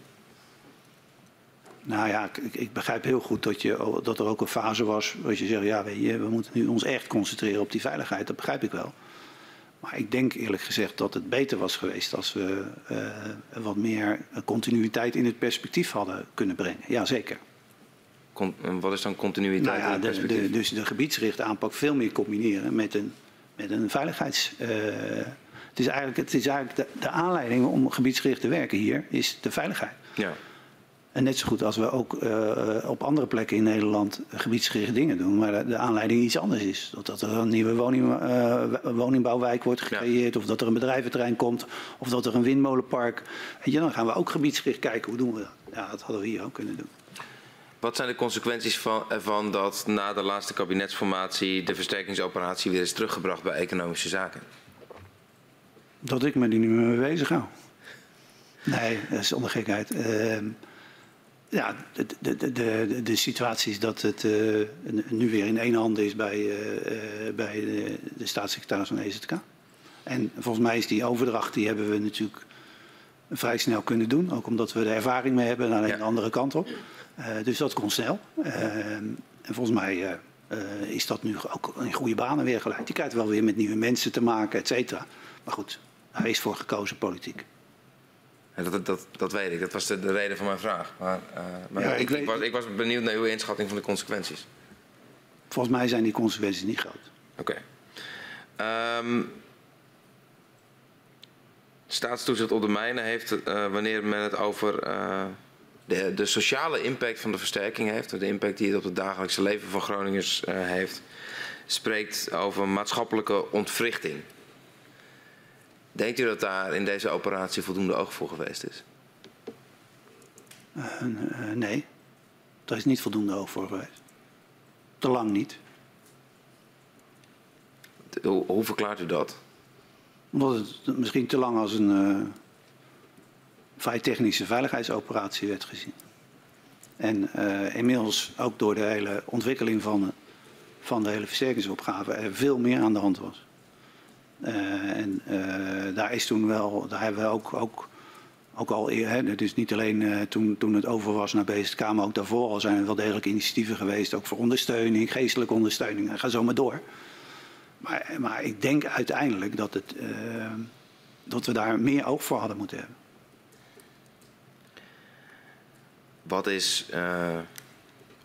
Nou ja, ik, ik, begrijp heel goed dat, je, dat er ook een fase was waar je zegt, ja, weet je, we moeten nu ons echt concentreren op die veiligheid. Dat begrijp ik wel. Maar ik denk eerlijk gezegd dat het beter was geweest als we uh, wat meer continuïteit in het perspectief hadden kunnen brengen. Jazeker. Con wat is dan continuïteit nou ja, in het perspectief? De, dus de gebiedsgerichte aanpak veel meer combineren met een, met een veiligheids... Uh, het is eigenlijk, het is eigenlijk de, de aanleiding om gebiedsgericht te werken hier, is de veiligheid. Ja. En net zo goed als we ook uh, op andere plekken in Nederland gebiedsgericht dingen doen, maar de, de aanleiding iets anders is. Dat, dat er een nieuwe woning, uh, woningbouwwijk wordt gecreëerd, ja. of dat er een bedrijventerrein komt, of dat er een windmolenpark. Weet je, dan gaan we ook gebiedsgericht kijken, hoe doen we dat? Ja, dat hadden we hier ook kunnen doen. Wat zijn de consequenties van, ervan dat na de laatste kabinetsformatie de versterkingsoperatie weer is teruggebracht bij economische zaken? Dat ik me die nu mee bezig hou. Nee, dat is onder gekheid. Uh, ja, de, de, de, de, situatie is dat het uh, nu weer in één hand is bij, uh, bij de, de staatssecretaris van EZK. En volgens mij is die overdracht, die hebben we natuurlijk vrij snel kunnen doen. Ook omdat we de ervaring mee hebben naar ja. de andere kant op. Dus dat kon snel. en volgens mij is dat nu ook in goede banen weer geleid. Je krijgt wel weer met nieuwe mensen te maken, et cetera. Maar goed, hij is voor gekozen politiek. Ja, dat, dat, dat weet ik, dat was de, de reden van mijn vraag. Maar, uh, maar ja, ik, ik, weet... ik, was, ik, was, benieuwd naar uw inschatting van de consequenties. Volgens mij zijn die consequenties niet groot. Oké. Okay. Um, staatstoezicht op de mijnen heeft, uh, wanneer men het over uh, de, de, sociale impact van de versterking heeft, de impact die het op het dagelijkse leven van Groningers heeft, spreekt over maatschappelijke ontwrichting. Denkt u dat daar in deze operatie voldoende oog voor geweest is? Uh, uh, nee, daar is niet voldoende oog voor geweest. Te lang niet. Hoe, hoe verklaart u dat? Omdat het misschien te lang als een uh, vrij technische veiligheidsoperatie werd gezien. En inmiddels ook door de hele ontwikkeling van, van de hele versterkingsopgave er veel meer aan de hand was. Uh, en uh, daar is toen wel, daar hebben we ook, ook, ook al eerder, het is niet alleen uh, toen, toen het over was naar BSK, maar ook daarvoor al zijn er wel degelijk initiatieven geweest, ook voor ondersteuning, geestelijke ondersteuning, ga zo maar door. Maar, maar ik denk uiteindelijk dat, het, dat we daar meer oog voor hadden moeten hebben. Wat is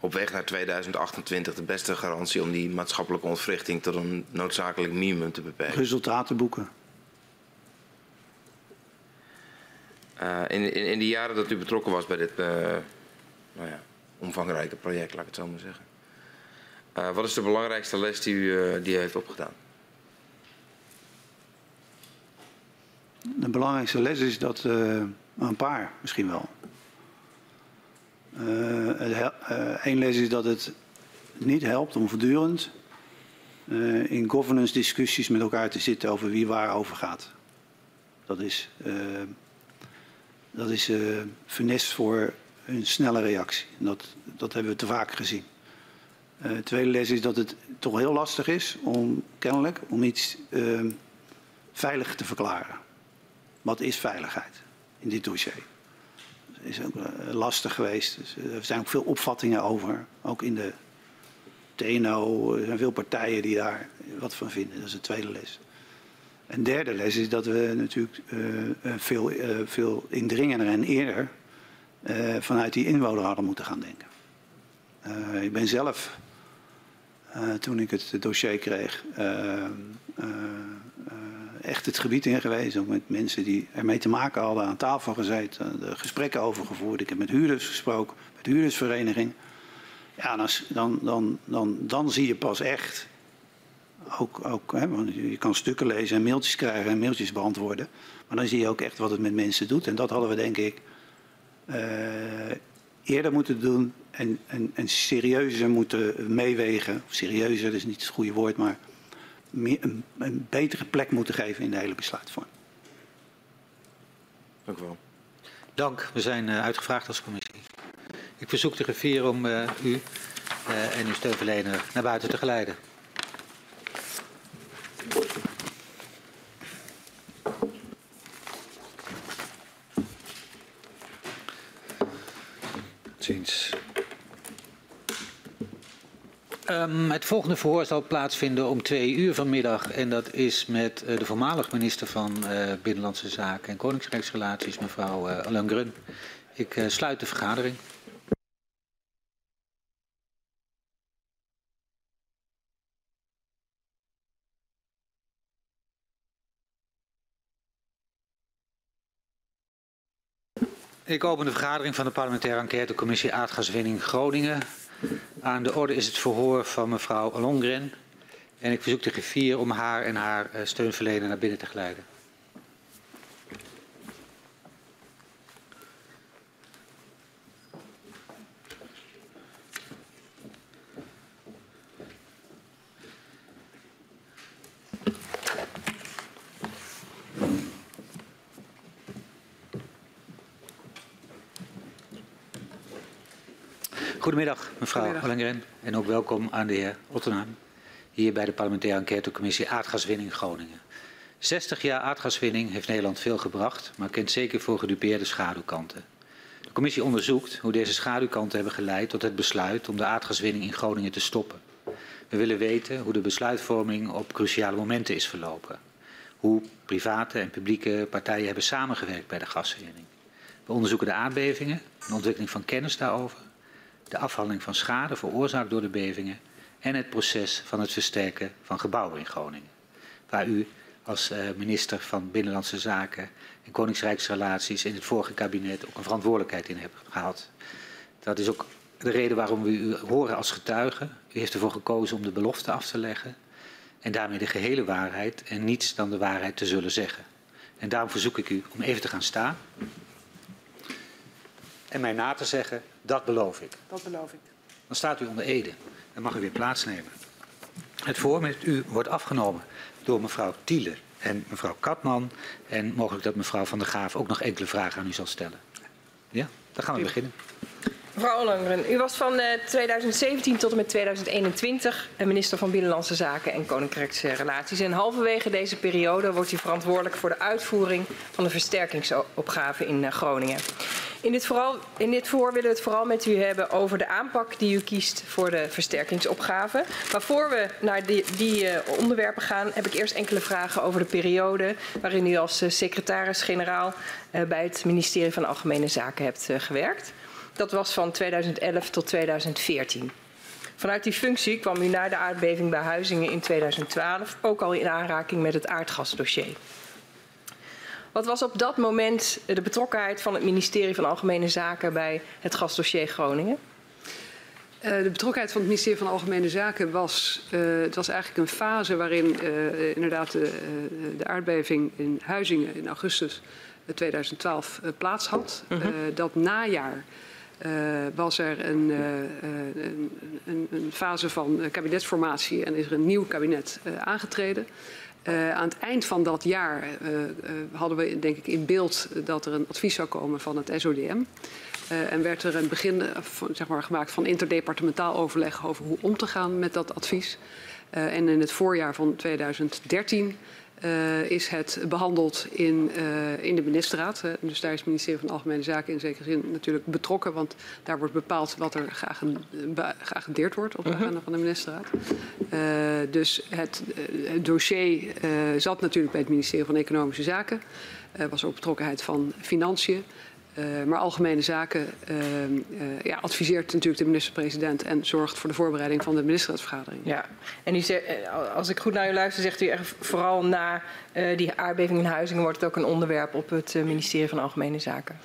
op weg naar 2028 de beste garantie om die maatschappelijke ontwrichting tot een noodzakelijk minimum te beperken? Resultaten boeken. Uh, in, in, in de jaren dat u betrokken was bij dit uh, nou ja, omvangrijke project, laat ik het zo maar zeggen. Uh, wat is de belangrijkste les die u, die u heeft opgedaan? De belangrijkste les is dat, een paar misschien wel. Eén les is dat het niet helpt om voortdurend uh, in governance discussies met elkaar te zitten over wie waar over gaat. Dat is, uh, dat is uh, funest voor een snelle reactie. Dat, dat hebben we te vaak gezien. De tweede les is dat het toch heel lastig is om kennelijk om iets veilig te verklaren. Wat is veiligheid in dit dossier? Is ook uh, lastig geweest. Dus, uh, er zijn ook veel opvattingen over. Ook in de TNO er zijn veel partijen die daar wat van vinden. Dat is de tweede les. Een derde les is dat we natuurlijk uh, veel, veel indringender en eerder vanuit die inwoner hadden moeten gaan denken. ik ben zelf, toen ik het dossier kreeg, echt het gebied in geweest. Ook met mensen die ermee te maken hadden, aan tafel gezeten, de gesprekken over gevoerd. Ik heb met huurders gesproken, met de huurdersvereniging. Ja, dan, dan, dan, dan, zie je pas echt. Ook, ook, hè, want je kan stukken lezen en mailtjes krijgen en mailtjes beantwoorden. Maar dan zie je ook echt wat het met mensen doet. En dat hadden we denk ik uh, eerder moeten doen en, en, en serieuzer moeten meewegen. Serieuzer, is niet het goede woord, maar meer, een, een, betere plek moeten geven in de hele besluitvorming. Dank u wel. Dank. We zijn uh, uitgevraagd als commissie. Ik verzoek de griffier om uh, u uh, en uw steunverlener naar buiten te geleiden. Ziens. Um, het volgende verhoor zal plaatsvinden om twee uur vanmiddag. En dat is met uh, de voormalig minister van uh, Binnenlandse Zaken en Koningsrijksrelaties, mevrouw uh, Alain Grun. Ik sluit de vergadering. Ik open de vergadering van de parlementaire enquêtecommissie Aardgaswinning Groningen. Aan de orde is het verhoor van mevrouw Longren. En ik verzoek de griffier om haar en haar eh, steunverlener naar binnen te geleiden. Goedemiddag, mevrouw Ollengren. En ook welkom aan de heer Ottenheim. Hier bij de parlementaire enquêtecommissie Aardgaswinning Groningen. 60 jaar aardgaswinning heeft Nederland veel gebracht, maar kent zeker voor gedupeerde schaduwkanten. De commissie onderzoekt hoe deze schaduwkanten hebben geleid tot het besluit om de aardgaswinning in Groningen te stoppen. We willen weten hoe de besluitvorming op cruciale momenten is verlopen. Hoe private en publieke partijen hebben samengewerkt bij de gaswinning. We onderzoeken de aardbevingen, de ontwikkeling van kennis daarover de afhandeling van schade veroorzaakt door de bevingen en het proces van het versterken van gebouwen in Groningen. Waar u als uh, minister van Binnenlandse Zaken en Koningsrijksrelaties in het vorige kabinet ook een verantwoordelijkheid in hebt gehad. Dat is ook de reden waarom we u horen als getuige. U heeft ervoor gekozen om de belofte af te leggen en daarmee de gehele waarheid en niets dan de waarheid te zullen zeggen. En daarom verzoek ik u om even te gaan staan en mij na te zeggen, dat beloof ik. Dat beloof ik. Dan staat u onder Ede. Dan mag u weer plaatsnemen. Het voor met u wordt afgenomen door mevrouw Tiele en mevrouw Katman. En mogelijk dat mevrouw Van der Graaf ook nog enkele vragen aan u zal stellen. Ja, dan gaan we beginnen. Mevrouw Ollongren, u was van 2017 eh, tot en met 2021 minister van Binnenlandse Zaken en Koninkrijksrelaties. En halverwege deze periode wordt u verantwoordelijk voor de uitvoering van de versterkingsopgave in eh, Groningen. In dit, vooral, in dit voor willen we het vooral met u hebben over de aanpak die u kiest voor de versterkingsopgave. Maar voor we naar die, die uh, onderwerpen gaan, heb ik eerst enkele vragen over de periode waarin u als secretaris-generaal bij het ministerie van Algemene Zaken hebt gewerkt. Dat was van 2011 tot 2014. Vanuit die functie kwam u na de aardbeving bij Huizingen in 2012 ook al in aanraking met het aardgasdossier. Wat was op dat moment de betrokkenheid van het ministerie van Algemene Zaken bij het gasdossier Groningen? Uh, de betrokkenheid van het ministerie van Algemene Zaken was, uh, het was eigenlijk een fase waarin uh, inderdaad de, de, aardbeving in Huizingen in augustus 2012 plaats had. -huh. Mhm. dat najaar was er een, een, een, een, fase van kabinetsformatie en is er een nieuw kabinet aangetreden. Aan het eind van dat jaar hadden we denk ik in beeld dat er een advies zou komen van het SODM. en werd er een begin zeg maar, gemaakt van interdepartementaal overleg over hoe om te gaan met dat advies. en in het voorjaar van 2013 uh, is het behandeld in, uh, in de ministerraad. Uh, dus daar is het ministerie van Algemene Zaken in zekere zin natuurlijk betrokken. Want daar wordt bepaald wat er geagendeerd wordt op de mhm. agenda van de ministerraad. dus het, het dossier zat natuurlijk bij het ministerie van Economische Zaken. Er was ook betrokkenheid van Financiën. Uh, maar Algemene Zaken uh, uh, ja, adviseert natuurlijk de minister-president en zorgt voor de voorbereiding van de ministerraadsvergadering. Ja, en u zegt, als ik goed naar u luister, zegt u echt vooral na die aardbeving in Huizingen wordt het ook een onderwerp op het ministerie van Algemene Zaken.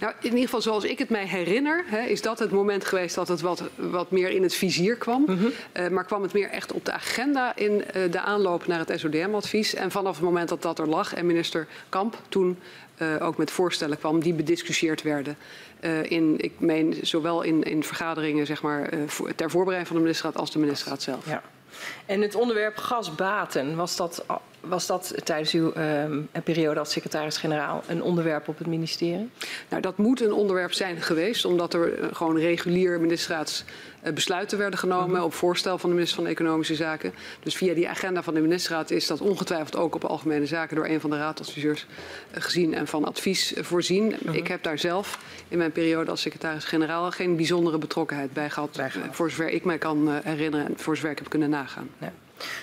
Nou, in ieder geval zoals ik het mij herinner, hè, is dat het moment geweest dat het wat, wat meer in het vizier kwam. Mhm. maar kwam het meer echt op de agenda in de aanloop naar het SODM-advies. En vanaf het moment dat dat er lag en minister Kamp toen uh, ook met voorstellen kwam die bediscussieerd werden. Uh, in, ik meen, zowel in, in vergaderingen zeg maar, voor, ter voorbereiding van de ministerraad als de ministerraad zelf. Ja. En het onderwerp gasbaten, was dat was dat tijdens uw uh, periode als secretaris-generaal een onderwerp op het ministerie? Nou, dat moet een onderwerp zijn geweest, omdat er uh, gewoon regulier ministerraadsbesluiten werden genomen mm -hmm. op voorstel van de minister van Economische Zaken. Dus via die agenda van de ministerraad is dat ongetwijfeld ook op algemene zaken door een van de raadadviseurs uh, gezien en van advies voorzien. Mm -hmm. Ik heb daar zelf in mijn periode als secretaris-generaal geen bijzondere betrokkenheid bij gehad, bij gehad. voor zover ik mij kan herinneren en voor zover ik heb kunnen nagaan. Ja.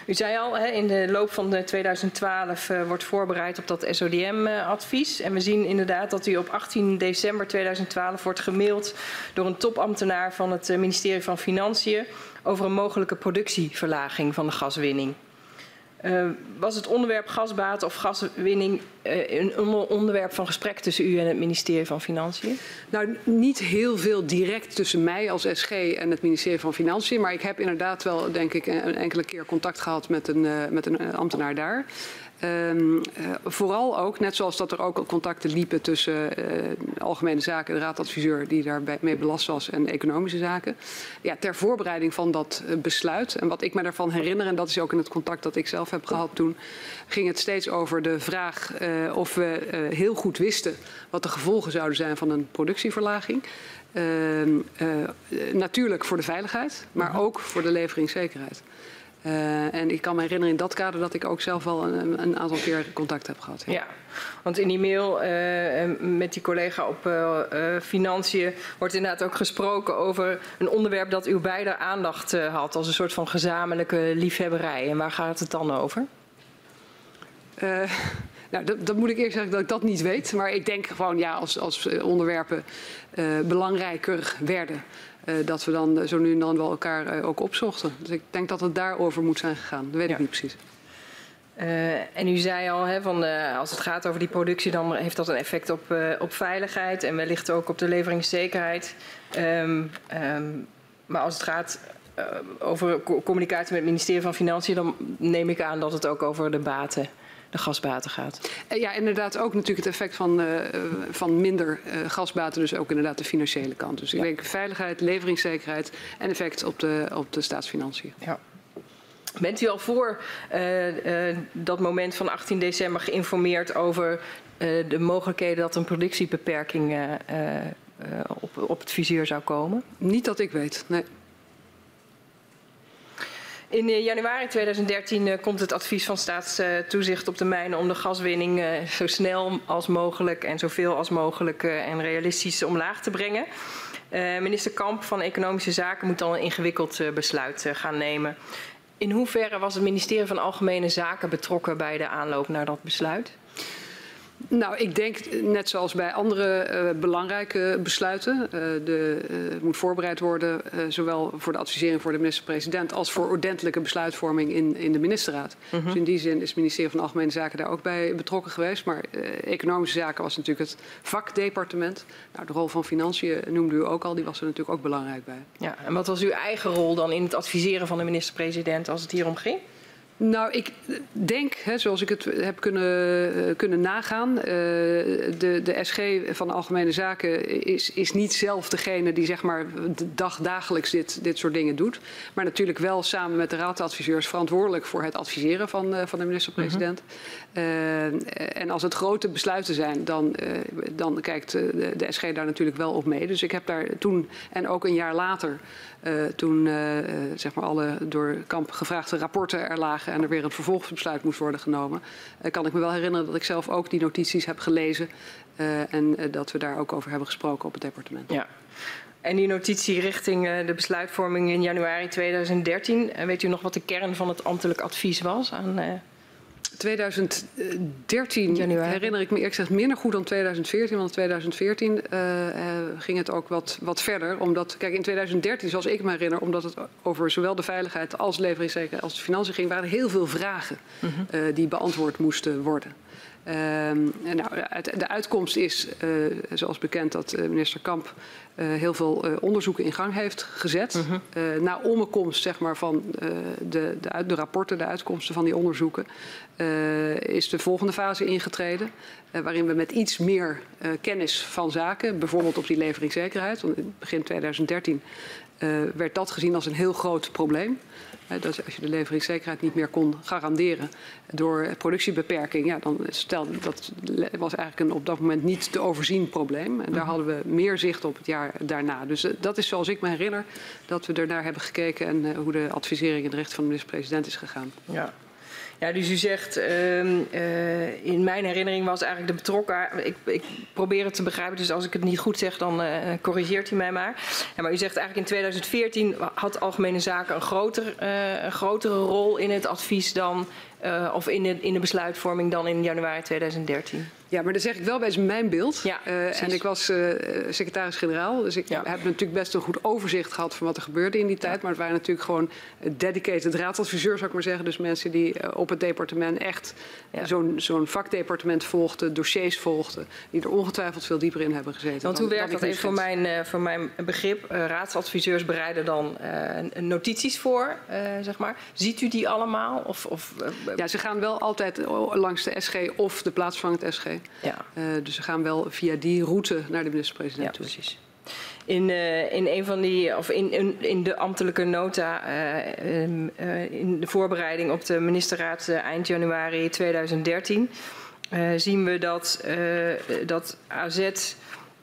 U zei al, in de loop van de 2012 uh, wordt voorbereid op dat SODM-advies. En we zien inderdaad dat u op 18 december 2012 wordt gemaild door een topambtenaar van het ministerie van Financiën over een mogelijke productieverlaging van de gaswinning. Uh, was het onderwerp gasbaten of gaswinning uh, een onderwerp van gesprek tussen u en het ministerie van Financiën? Nou, niet heel veel direct tussen mij als SG en het ministerie van Financiën. Maar ik heb inderdaad wel, denk ik, een enkele keer contact gehad met een, uh, met een ambtenaar daar. Um, uh, vooral ook, net zoals dat er ook al contacten liepen tussen uh, algemene zaken, de raadadviseur die daarmee belast was en economische zaken. Ja, ter voorbereiding van dat uh, besluit. En wat ik me daarvan herinner, en dat is ook in het contact dat ik zelf heb gehad toen, ging het steeds over de vraag of we heel goed wisten wat de gevolgen zouden zijn van een productieverlaging. natuurlijk voor de veiligheid, maar ook voor de leveringszekerheid. Uh, en ik kan me herinneren in dat kader dat ik ook zelf wel een, een aantal keer contact heb gehad. Ja, ja want in die mail uh, met die collega op uh, Financiën wordt inderdaad ook gesproken over een onderwerp dat uw beide aandacht had als een soort van gezamenlijke liefhebberij. En waar gaat het dan over? Nou, dat, dat, moet ik eerst zeggen dat ik dat niet weet. Maar ik denk gewoon, ja, als, als onderwerpen belangrijker werden, uh, dat we dan zo nu en dan wel elkaar uh, ook opzochten. Dus ik denk dat het daarover moet zijn gegaan. Dat weet ja. ik niet precies. Uh, en u zei al, hè, van, als het gaat over die productie, dan heeft dat een effect op, op veiligheid en wellicht ook op de leveringszekerheid. Um, um, maar als het gaat over communicatie met het ministerie van Financiën, dan neem ik aan dat het ook over de baten de gasbaten gaat. Ja, inderdaad ook natuurlijk het effect van, uh, van minder uh, gasbaten, dus ook inderdaad de financiële kant. Dus ik ja. denk veiligheid, leveringszekerheid en effect op de, op de staatsfinanciën. Ja. Bent u al voor uh, uh, dat moment van 18 december geïnformeerd over uh, de mogelijkheden dat een productiebeperking op, op het vizier zou komen? Niet dat ik weet, nee. In januari 2013 uh, komt het advies van staatstoezicht op de mijnen om de gaswinning uh, zo snel als mogelijk en zoveel als mogelijk en realistisch omlaag te brengen. minister Kamp van Economische Zaken moet dan een ingewikkeld besluit gaan nemen. In hoeverre was het ministerie van Algemene Zaken betrokken bij de aanloop naar dat besluit? Nou, ik denk net zoals bij andere uh, belangrijke besluiten. Uh, de, uh, moet voorbereid worden, zowel voor de advisering voor de minister-president als voor ordentelijke besluitvorming in, in de ministerraad. -hmm. Dus in die zin is het ministerie van Algemene Zaken daar ook bij betrokken geweest. Maar economische zaken was natuurlijk het vakdepartement. Nou, de rol van financiën noemde u ook al, die was er natuurlijk ook belangrijk bij. Ja, en wat was uw eigen rol dan in het adviseren van de minister-president als het hier om ging? Nou, ik denk, hè, zoals ik het heb kunnen, uh, kunnen nagaan, uh, de, de SG van Algemene Zaken is, is niet zelf degene die zeg maar dag, dagelijks dit, dit soort dingen doet. Maar natuurlijk wel samen met de raadadviseurs verantwoordelijk voor het adviseren van, uh, van de minister-president. -hmm. en als het grote besluiten zijn, dan, dan kijkt de, de SG daar natuurlijk wel op mee. Dus ik heb daar toen en ook een jaar later uh, toen uh, zeg maar alle door Kamp gevraagde rapporten er lagen en er weer een vervolgbesluit moest worden genomen, uh, kan ik me wel herinneren dat ik zelf ook die notities heb gelezen en dat we daar ook over hebben gesproken op het departement. Ja. En die notitie richting de besluitvorming in januari 2013, weet u nog wat de kern van het ambtelijk advies was aan 2013 Januari. herinner ik me eerlijk gezegd minder goed dan 2014. Want in 2014 uh, ging het ook wat, wat verder. Omdat, kijk, in 2013, zoals ik me herinner, omdat het over zowel de veiligheid als leveringszekerheid als de financiën ging, waren er heel veel vragen uh -huh. uh, die beantwoord moesten worden. Uh, nou, de uitkomst is, uh, zoals bekend, dat minister Kamp heel veel onderzoeken in gang heeft gezet. Uh -huh. na omkomst zeg maar, van de, de, de, rapporten, de uitkomsten van die onderzoeken, is de volgende fase ingetreden. waarin we met iets meer kennis van zaken, bijvoorbeeld op die leveringszekerheid, want in begin 2013 werd dat gezien als een heel groot probleem. Dat als je de leveringszekerheid niet meer kon garanderen door productiebeperking, ja, dan stelde dat was eigenlijk een op dat moment niet te overzien probleem. En daar hadden we meer zicht op het jaar daarna. Dus dat is zoals ik me herinner dat we ernaar hebben gekeken en hoe de advisering in de recht van de minister-president is gegaan. Ja. Ja, dus u zegt, uh, uh, in mijn herinnering was eigenlijk de betrokken... Ik, ik, probeer het te begrijpen, dus als ik het niet goed zeg, dan uh, corrigeert u mij maar. Maar u zegt eigenlijk in 2014 had Algemene Zaken een, groter, een grotere rol in het advies dan... of in de, in de besluitvorming dan in januari 2013. Ja, maar dan zeg ik wel bij mijn beeld. Ja, uh, en ik was uh, secretaris-generaal, dus ik ja. heb natuurlijk best een goed overzicht gehad van wat er gebeurde in die tijd. Ja. Maar het waren natuurlijk gewoon dedicated raadsadviseurs, zou ik maar zeggen. Dus mensen die op het departement echt zo'n zo'n vakdepartement volgden, dossiers volgden. Die er ongetwijfeld veel dieper in hebben gezeten. Want hoe werkt dat even voor mijn, voor mijn begrip? raadsadviseurs bereiden dan notities voor, zeg maar. Ziet u die allemaal? Of, of ja, ze gaan wel altijd langs de SG of de plaatsvangend SG. Ja. Uh, dus ze gaan wel via die route naar de minister-president ja, toe. Precies. In, uh, in een van die, of in, in, in de ambtelijke nota, uh, in de voorbereiding op de ministerraad eind januari 2013, zien we dat, dat AZ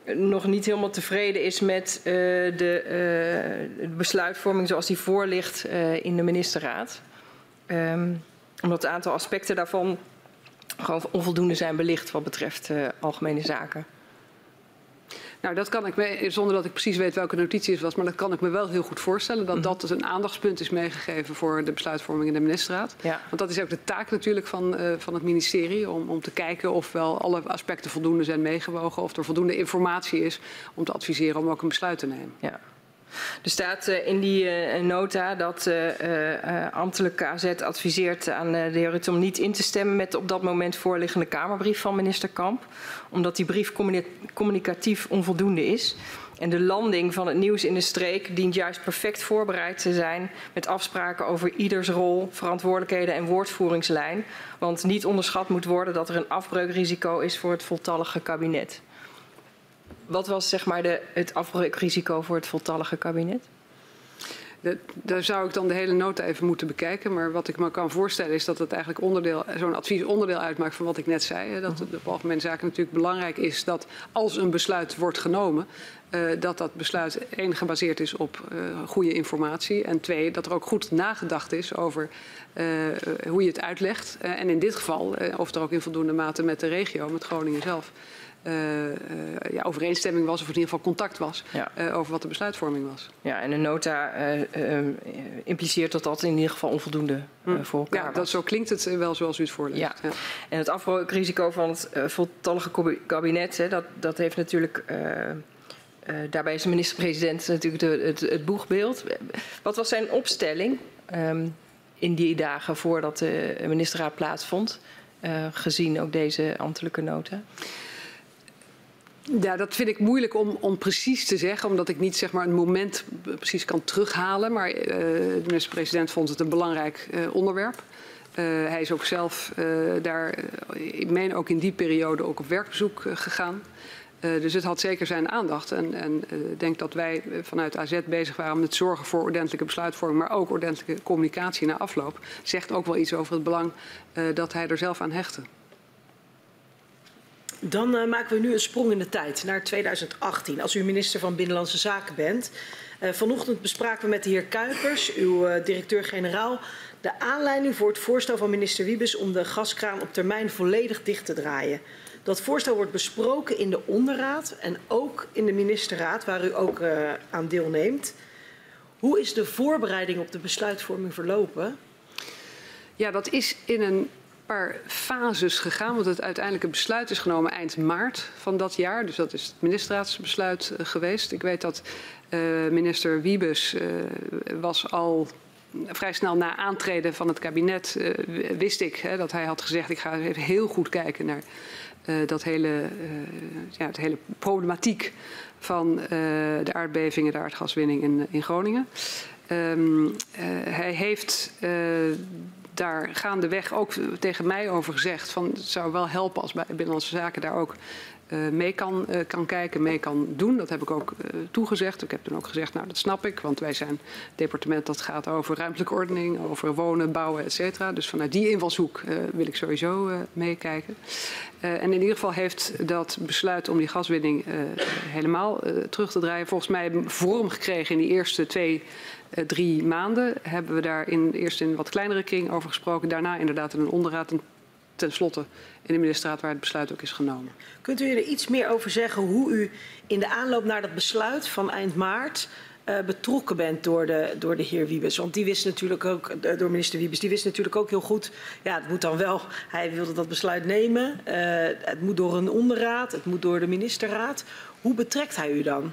nog niet helemaal tevreden is met de, besluitvorming zoals die voor ligt in de ministerraad. Um, omdat een aantal aspecten daarvan gewoon onvoldoende zijn belicht wat betreft uh, algemene zaken. Nou, dat kan ik me, zonder dat ik precies weet welke notitie het was, maar dat kan ik me wel heel goed voorstellen. Dat -hmm. dat dus een aandachtspunt is meegegeven voor de besluitvorming in de ministerraad. Ja. Want dat is ook de taak natuurlijk van, uh, van het ministerie, om, om te kijken of wel alle aspecten voldoende zijn meegewogen, of er voldoende informatie is om te adviseren om ook een besluit te nemen. Ja. Er staat uh, in die uh, nota dat uh, ambtelijke AZ adviseert aan de heer Rutte om niet in te stemmen met de op dat moment voorliggende Kamerbrief van minister Kamp. Omdat die brief communicatief onvoldoende is. En de landing van het nieuws in de streek dient juist perfect voorbereid te zijn met afspraken over ieders rol, verantwoordelijkheden en woordvoeringslijn. Want niet onderschat moet worden dat er een afbreukrisico is voor het voltallige kabinet. Wat was zeg maar de, het afbreukrisico voor het voltallige kabinet? De, daar zou ik dan de hele nota even moeten bekijken. Maar wat ik me kan voorstellen is dat het eigenlijk onderdeel, zo'n advies onderdeel uitmaakt van wat ik net zei. Dat het op algemene zaken natuurlijk belangrijk is dat als een besluit wordt genomen, uh, dat dat besluit één gebaseerd is op uh, goede informatie. En twee, dat er ook goed nagedacht is over uh, hoe je het uitlegt. en in dit geval, of er ook in voldoende mate met de regio, met Groningen zelf ja, overeenstemming was, of in ieder geval contact was, ja. uh, over wat de besluitvorming was. Ja, en de nota impliceert dat dat in ieder geval onvoldoende hm. voor elkaar ja, dat, zo klinkt het wel zoals u het voorleest. Ja. ja. En het afbreukrisico van het voltallige kabinet, hè, dat, dat heeft natuurlijk... daarbij is de minister-president natuurlijk de, het, het, boegbeeld. Wat was zijn opstelling um, in die dagen voordat de ministerraad plaatsvond, gezien ook deze ambtelijke nota? Ja, dat vind ik moeilijk om, om precies te zeggen, omdat ik niet zeg maar, een moment precies kan terughalen. Maar uh, de minister-president vond het een belangrijk uh, onderwerp. Uh, hij is ook zelf daar, ik meen ook in die periode, ook op werkbezoek gegaan. dus het had zeker zijn aandacht. En ik en, denk dat wij vanuit AZ bezig waren met zorgen voor ordentelijke besluitvorming, maar ook ordentelijke communicatie na afloop. Zegt ook wel iets over het belang dat hij er zelf aan hechtte. Dan uh, maken we nu een sprong in de tijd naar 2018. Als u minister van Binnenlandse Zaken bent. Uh, vanochtend bespraken we met de heer Kuipers, uw uh, directeur-generaal, de aanleiding voor het voorstel van minister Wiebes om de gaskraan op termijn volledig dicht te draaien. Dat voorstel wordt besproken in de onderraad en ook in de ministerraad, waar u ook aan deelneemt. Hoe is de voorbereiding op de besluitvorming verlopen? Ja, dat is in een paar fases gegaan. Want het uiteindelijke besluit is genomen eind maart van dat jaar. Dus dat is het ministerraadsbesluit uh, geweest. Ik weet dat uh, minister Wiebes uh, was al vrij snel na aantreden van het kabinet wist ik hè, dat hij had gezegd ik ga even heel goed kijken naar dat hele, ja, het hele problematiek van de aardbevingen, de aardgaswinning in, in Groningen. Um, hij heeft daar gaandeweg ook tegen mij over gezegd van het zou wel helpen als bij Binnenlandse Zaken daar ook uh, mee kan, uh, kan kijken, mee kan doen. Dat heb ik ook uh, toegezegd. Ik heb toen ook gezegd, nou dat snap ik, want wij zijn het departement dat gaat over ruimtelijke ordening, over wonen, bouwen, et cetera. Dus vanuit die invalshoek wil ik sowieso meekijken. en in ieder geval heeft dat besluit om die gaswinning helemaal terug te draaien volgens mij vorm gekregen in die eerste twee drie maanden hebben we daar in, eerst in een wat kleinere kring over gesproken. Daarna inderdaad in een onderraad en tenslotte in de ministerraad waar het besluit ook is genomen. Kunt u er iets meer over zeggen hoe u in de aanloop naar dat besluit van eind maart uh, betrokken bent door de, door de heer Wiebes. Want die wist natuurlijk ook, uh, door minister Wiebes, die wist natuurlijk ook heel goed, ja, het moet dan wel, hij wilde dat besluit nemen. Het moet door een onderraad, het moet door de ministerraad. Hoe betrekt hij u dan?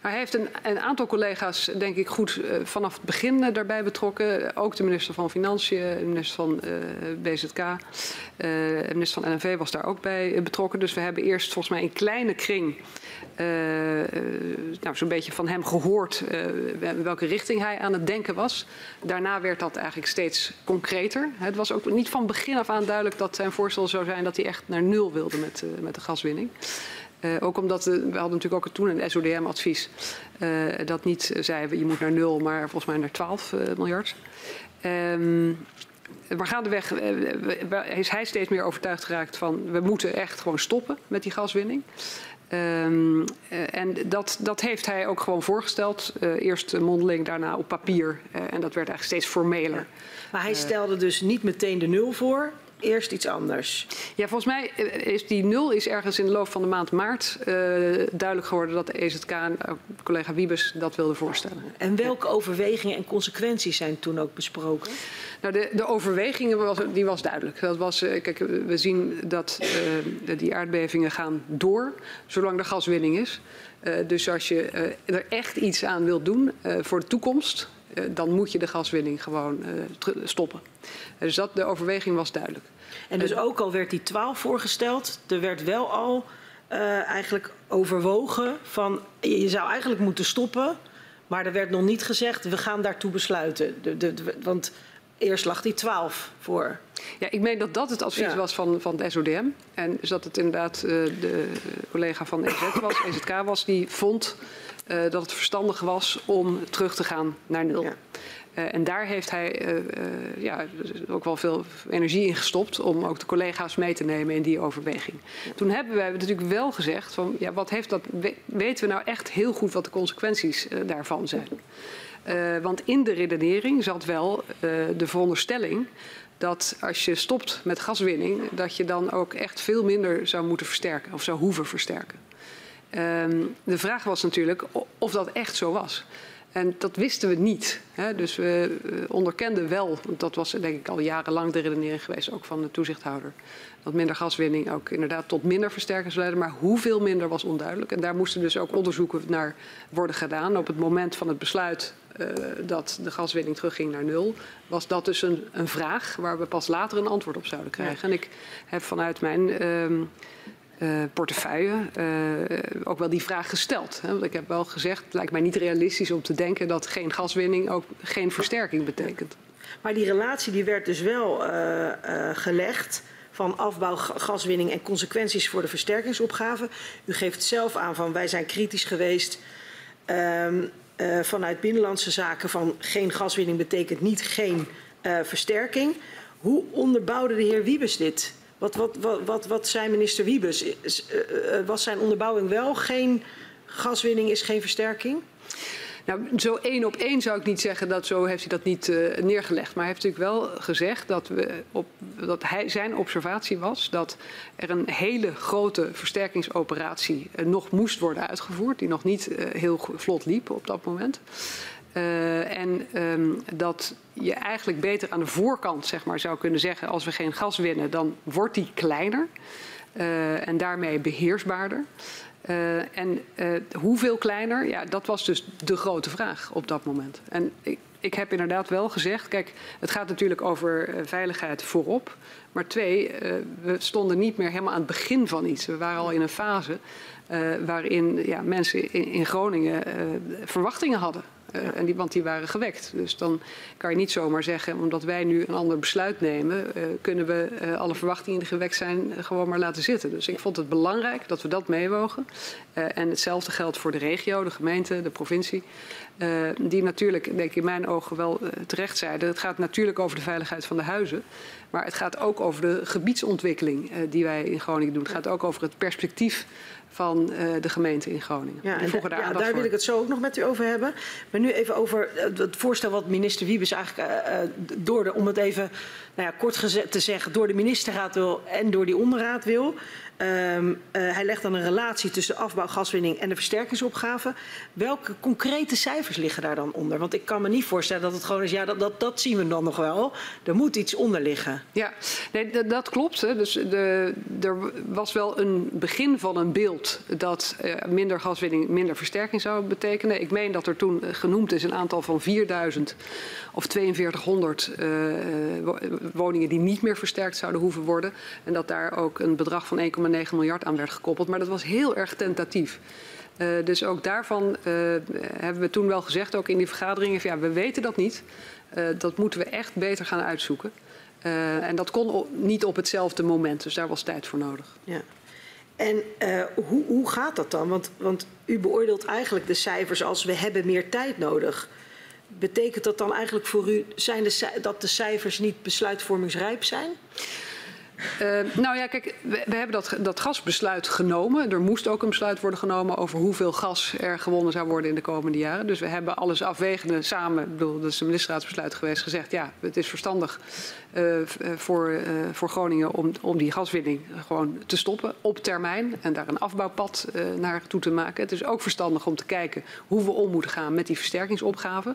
Hij heeft een, een, aantal collega's, denk ik, goed uh, vanaf het begin uh, daarbij betrokken. Ook de minister van Financiën, de minister van uh, BZK, de minister van NNV was daar ook bij betrokken. Dus we hebben eerst volgens mij in kleine kring nou, zo'n beetje van hem gehoord welke richting hij aan het denken was. Daarna werd dat eigenlijk steeds concreter. Het was ook niet van begin af aan duidelijk dat zijn voorstel zou zijn dat hij echt naar nul wilde met, met de gaswinning. Uh, ook omdat we, hadden natuurlijk ook toen een SODM-advies uh, dat niet zei je moet naar nul, maar volgens mij naar 12 uh, eh, miljard. Um, maar gaandeweg is hij steeds meer overtuigd geraakt van we moeten echt gewoon stoppen met die gaswinning. Um, en dat, dat, heeft hij ook gewoon voorgesteld. Uh, eerst mondeling, daarna op papier. Uh, en dat werd eigenlijk steeds formeler. Maar hij stelde dus niet meteen de nul voor eerst iets anders. Ja, volgens mij is die nul is ergens in de loop van de maand maart uh, duidelijk geworden dat de EZK en uh, collega Wiebes dat wilde voorstellen. En welke overwegingen en consequenties zijn toen ook besproken? Nou, de, de overwegingen was, die was duidelijk. Dat was, uh, kijk, we zien dat die aardbevingen gaan door zolang er gaswinning is. dus als je er echt iets aan wilt doen voor de toekomst, dan moet je de gaswinning gewoon stoppen. Dus dat, de overweging was duidelijk. En dus ook al werd die 12 voorgesteld, er werd wel al uh, eigenlijk overwogen van je zou eigenlijk moeten stoppen, maar er werd nog niet gezegd we gaan daartoe besluiten. De, de, de, want eerst lag die 12 voor. Ja, ik meen dat dat het advies ja. was van, van het SODM. En dus dat het inderdaad uh, de collega van EZ was, EZK was, die vond uh, dat het verstandig was om terug te gaan naar nul. Ja. Uh, en daar heeft hij uh, uh, ja, ook wel veel energie in gestopt om ook de collega's mee te nemen in die overweging. Toen hebben wij natuurlijk wel gezegd van ja, wat heeft dat, weten we nou echt heel goed wat de consequenties daarvan zijn. want in de redenering zat wel de veronderstelling dat als je stopt met gaswinning, dat je dan ook echt veel minder zou moeten versterken of zou hoeven versterken. Ehm, de vraag was natuurlijk of dat echt zo was. En dat wisten we niet. Hè. Dus we onderkenden wel, want dat was denk ik al jarenlang de redenering geweest, ook van de toezichthouder. Dat minder gaswinning ook inderdaad tot minder versterkers leidde. Maar hoeveel minder was onduidelijk. En daar moesten dus ook onderzoeken naar worden gedaan. Op het moment van het besluit uh, dat de gaswinning terugging naar nul, was dat dus een, een, vraag waar we pas later een antwoord op zouden krijgen. Ja. En ik heb vanuit mijn. Uh, uh, portefeuille uh, ook wel die vraag gesteld. Hè? Want ik heb wel gezegd, het lijkt mij niet realistisch om te denken dat geen gaswinning ook geen versterking betekent. Maar die relatie die werd dus wel uh, gelegd van afbouw, gaswinning en consequenties voor de versterkingsopgave. U geeft zelf aan van wij zijn kritisch geweest um, vanuit binnenlandse zaken van geen gaswinning betekent niet geen versterking. Hoe onderbouwde de heer Wiebes dit? Wat, wat, wat, wat, wat zei minister Wiebes? Was zijn onderbouwing wel geen gaswinning is geen versterking? Nou, zo één op één zou ik niet zeggen dat zo heeft hij dat niet uh, neergelegd. Maar hij heeft natuurlijk wel gezegd dat, we op, dat hij, zijn observatie was dat er een hele grote versterkingsoperatie nog moest worden uitgevoerd. Die nog niet uh, heel vlot liep op dat moment. Uh, en um, dat je eigenlijk beter aan de voorkant zeg maar, zou kunnen zeggen: als we geen gas winnen, dan wordt die kleiner uh, en daarmee beheersbaarder. Uh, en hoeveel kleiner? Ja, dat was dus de grote vraag op dat moment. En ik, ik heb inderdaad wel gezegd: kijk, het gaat natuurlijk over veiligheid voorop. Maar twee, we stonden niet meer helemaal aan het begin van iets. We waren al in een fase waarin ja, mensen in, in Groningen verwachtingen hadden. En die, want die waren gewekt. Dus dan kan je niet zomaar zeggen, omdat wij nu een ander besluit nemen, kunnen we alle verwachtingen die gewekt zijn gewoon maar laten zitten. Dus ik vond het belangrijk dat we dat meewogen. en hetzelfde geldt voor de regio, de gemeente, de provincie. Die natuurlijk, denk ik in mijn ogen wel terecht zeiden. Het gaat natuurlijk over de veiligheid van de huizen. Maar het gaat ook over de gebiedsontwikkeling die wij in Groningen doen. Het gaat ook over het perspectief van de gemeente in Groningen. Ja, en daar, ja, daar wil ik het zo ook nog met u over hebben. Maar nu even over het voorstel wat minister Wiebes eigenlijk door de, om het even nou ja, kort te zeggen, door de ministerraad wil en door die onderraad wil. Um, uh, hij legt dan een relatie tussen afbouw, gaswinning en de versterkingsopgave. Welke concrete cijfers liggen daar dan onder? Want ik kan me niet voorstellen dat het gewoon is, ja, dat, dat, dat zien we dan nog wel. Er moet iets onder liggen. Ja, nee, dat klopt. Hè. Dus de, er was wel een begin van een beeld dat uh, minder gaswinning minder versterking zou betekenen. Ik meen dat er toen genoemd is een aantal van 4000 of 4200 uh, woningen die niet meer versterkt zouden hoeven worden. En dat daar ook een bedrag van 1,9 miljard aan werd gekoppeld. Maar dat was heel erg tentatief. Uh, dus ook daarvan uh, hebben we toen wel gezegd, ook in die vergaderingen, van, ja, we weten dat niet. Uh, dat moeten we echt beter gaan uitzoeken. en dat kon niet op hetzelfde moment, dus daar was tijd voor nodig. Ja. En hoe, hoe gaat dat dan? Want, want u beoordeelt eigenlijk de cijfers als we hebben meer tijd nodig. Betekent dat dan eigenlijk voor u zijn de, dat de cijfers niet besluitvormingsrijp zijn? Uh, nou ja, kijk, we, hebben dat, dat gasbesluit genomen. Er moest ook een besluit worden genomen over hoeveel gas er gewonnen zou worden in de komende jaren. Dus we hebben alles afwegende samen, bedoel, dat is een ministerraadsbesluit geweest, gezegd ja, het is verstandig voor, uh, voor Groningen om, om die gaswinning gewoon te stoppen op termijn en daar een afbouwpad naar toe te maken. Het is ook verstandig om te kijken hoe we om moeten gaan met die versterkingsopgave.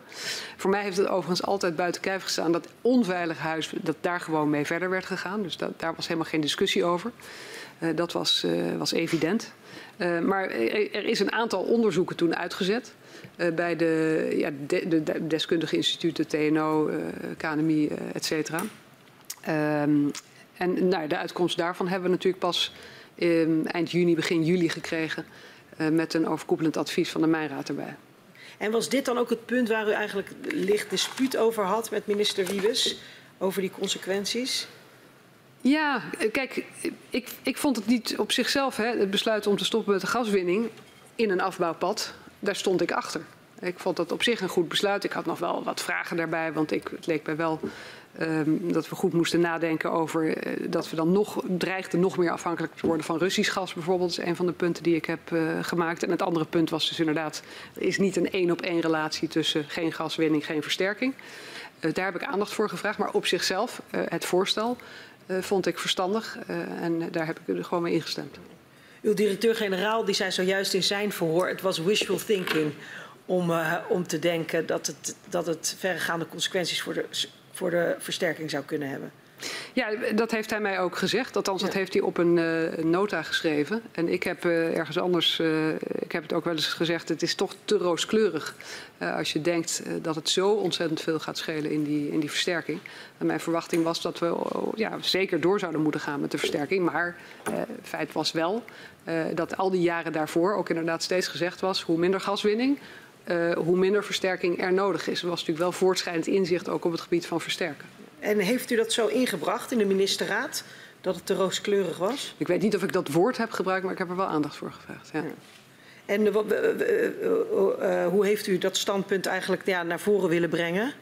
Voor mij heeft het overigens altijd buiten kijf gestaan dat onveilig huis, dat daar gewoon mee verder werd gegaan. Dus dat, daar was helemaal geen discussie over. Dat was, was evident. Maar er is een aantal onderzoeken toen uitgezet. bij de, ja, de, deskundige instituten, TNO, KNMI, et cetera. Um, en nou, de uitkomst daarvan hebben we natuurlijk pas um, eind juni, begin juli gekregen. met een overkoepelend advies van de Mijnraad erbij. En was dit dan ook het punt waar u eigenlijk licht dispuut over had met minister Wiebes? Over die consequenties? Ja, kijk, ik, ik vond het niet op zichzelf, hè, het besluit om te stoppen met de gaswinning in een afbouwpad, daar stond ik achter. Ik vond dat op zich een goed besluit. Ik had nog wel wat vragen daarbij, want ik, het leek mij wel um, dat we goed moesten nadenken over uh, dat we dan nog dreigden nog meer afhankelijk te worden van Russisch gas bijvoorbeeld. Is een van de punten die ik heb uh, gemaakt. En het andere punt was dus inderdaad, er is niet een één op één relatie tussen geen gaswinning, geen versterking. Uh, daar heb ik aandacht voor gevraagd, maar op zichzelf, het voorstel vond ik verstandig en daar heb ik er gewoon mee ingestemd. Uw directeur-generaal die zei zojuist in zijn verhoor, het was wishful thinking om, om te denken dat het, dat het verregaande consequenties voor de, voor de versterking zou kunnen hebben. Ja, dat heeft hij mij ook gezegd. Althans, ja. dat heeft hij op een uh, nota geschreven. En ik heb uh, ergens anders, uh, ik heb het ook wel eens gezegd, het is toch te rooskleurig. als je denkt dat het zo ontzettend veel gaat schelen in die, in die versterking. En mijn verwachting was dat we ja, zeker door zouden moeten gaan met de versterking. Maar feit was wel dat al die jaren daarvoor ook inderdaad steeds gezegd was, hoe minder gaswinning, uh, hoe minder versterking er nodig is. Er was natuurlijk wel voortschrijdend inzicht ook op het gebied van versterken. En heeft u dat zo ingebracht in de ministerraad? Dat het te rooskleurig was? Ik weet niet of ik dat woord heb gebruikt, maar ik heb er wel aandacht voor gevraagd. Ja. ja. En uh, uh, hoe heeft u dat standpunt eigenlijk ja, naar voren willen brengen?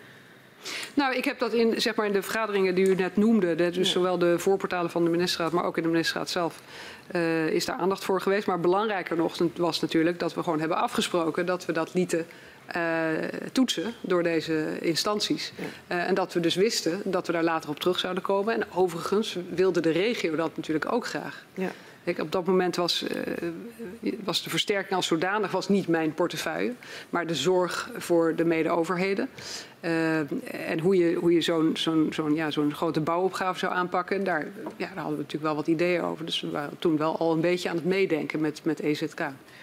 Nou, ik heb dat in, zeg maar, in de vergaderingen die u net noemde, dus ja. zowel de voorportalen van de ministerraad, maar ook in de ministerraad zelf, uh, is daar aandacht voor geweest. Maar belangrijker nog was natuurlijk dat we gewoon hebben afgesproken dat we dat lieten uh, toetsen door deze instanties. Ja. Uh, en dat we dus wisten dat we daar later op terug zouden komen. En overigens wilde de regio dat natuurlijk ook graag. Ja. Op dat moment was, uh, was de versterking als zodanig was niet mijn portefeuille, maar de zorg voor de mede-overheden. Uh, en hoe je, hoe je zo'n ja, grote bouwopgave zou aanpakken, daar, ja, daar hadden we natuurlijk wel wat ideeën over. Dus we waren toen wel al een beetje aan het meedenken met, met EZK.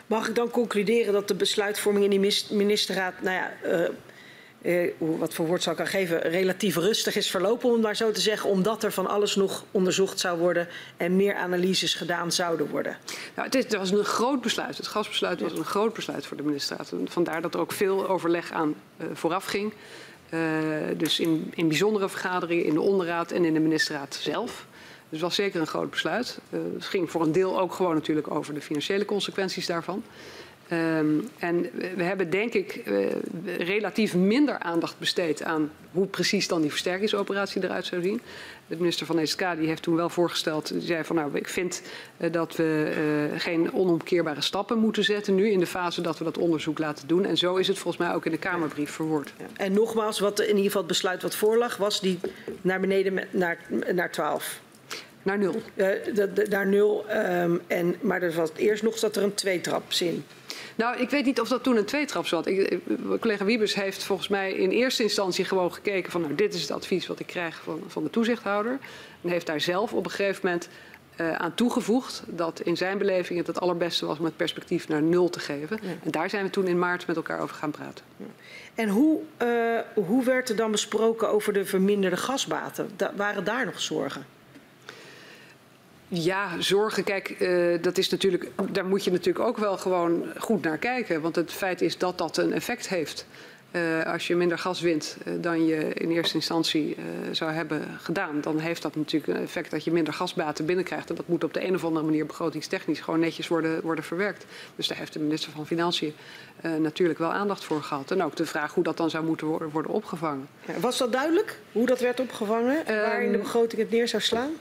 Mag ik dan concluderen dat de besluitvorming in die ministerraad nou ja, uh, eh, wat voor woord zou ik aan geven, relatief rustig is verlopen, om maar zo te zeggen, omdat er van alles nog onderzocht zou worden en meer analyses gedaan zouden worden? Nou, het, is, het was een groot besluit. Het gasbesluit was een groot besluit voor de ministerraad. Vandaar dat er ook veel overleg aan uh, vooraf ging. Uh, dus in, in bijzondere vergaderingen, in de onderraad en in de ministerraad zelf. Dus het was zeker een groot besluit. Uh, het ging voor een deel ook gewoon natuurlijk over de financiële consequenties daarvan. Um, en we hebben denk ik uh, relatief minder aandacht besteed aan hoe precies dan die versterkingsoperatie eruit zou zien. De minister van ESK die heeft toen wel voorgesteld, die zei van nou ik vind uh, dat we uh, geen onomkeerbare stappen moeten zetten nu in de fase dat we dat onderzoek laten doen. En zo is het volgens mij ook in de Kamerbrief verwoord. Ja. En nogmaals, wat in ieder geval het besluit wat voorlag was die naar beneden met, naar, naar 12. Naar nul. Naar nul. Um, en, maar er was eerst nog zat er een tweetrapzin. Nou, ik weet niet of dat toen een tweetrap zat. Ik, collega Wiebes heeft volgens mij in eerste instantie gewoon gekeken van... nou, dit is het advies wat ik krijg van, van de toezichthouder. En heeft daar zelf op een gegeven moment uh, aan toegevoegd... dat in zijn beleving het het allerbeste was om het perspectief naar nul te geven. Ja. En daar zijn we toen in maart met elkaar over gaan praten. Ja. En hoe, uh, hoe werd er dan besproken over de verminderde gasbaten? Da waren daar nog zorgen? Ja, zorgen. Kijk, uh, dat is natuurlijk, daar moet je natuurlijk ook wel gewoon goed naar kijken. Want het feit is dat dat een effect heeft. Uh, als je minder gas wint uh, dan je in eerste instantie zou hebben gedaan, dan heeft dat natuurlijk een effect dat je minder gasbaten binnenkrijgt. En dat moet op de een of andere manier begrotingstechnisch gewoon netjes worden, worden verwerkt. Dus daar heeft de minister van Financiën natuurlijk wel aandacht voor gehad. En ook de vraag hoe dat dan zou moeten worden, worden opgevangen. Was dat duidelijk, hoe dat werd opgevangen? waar in de begroting het neer zou slaan?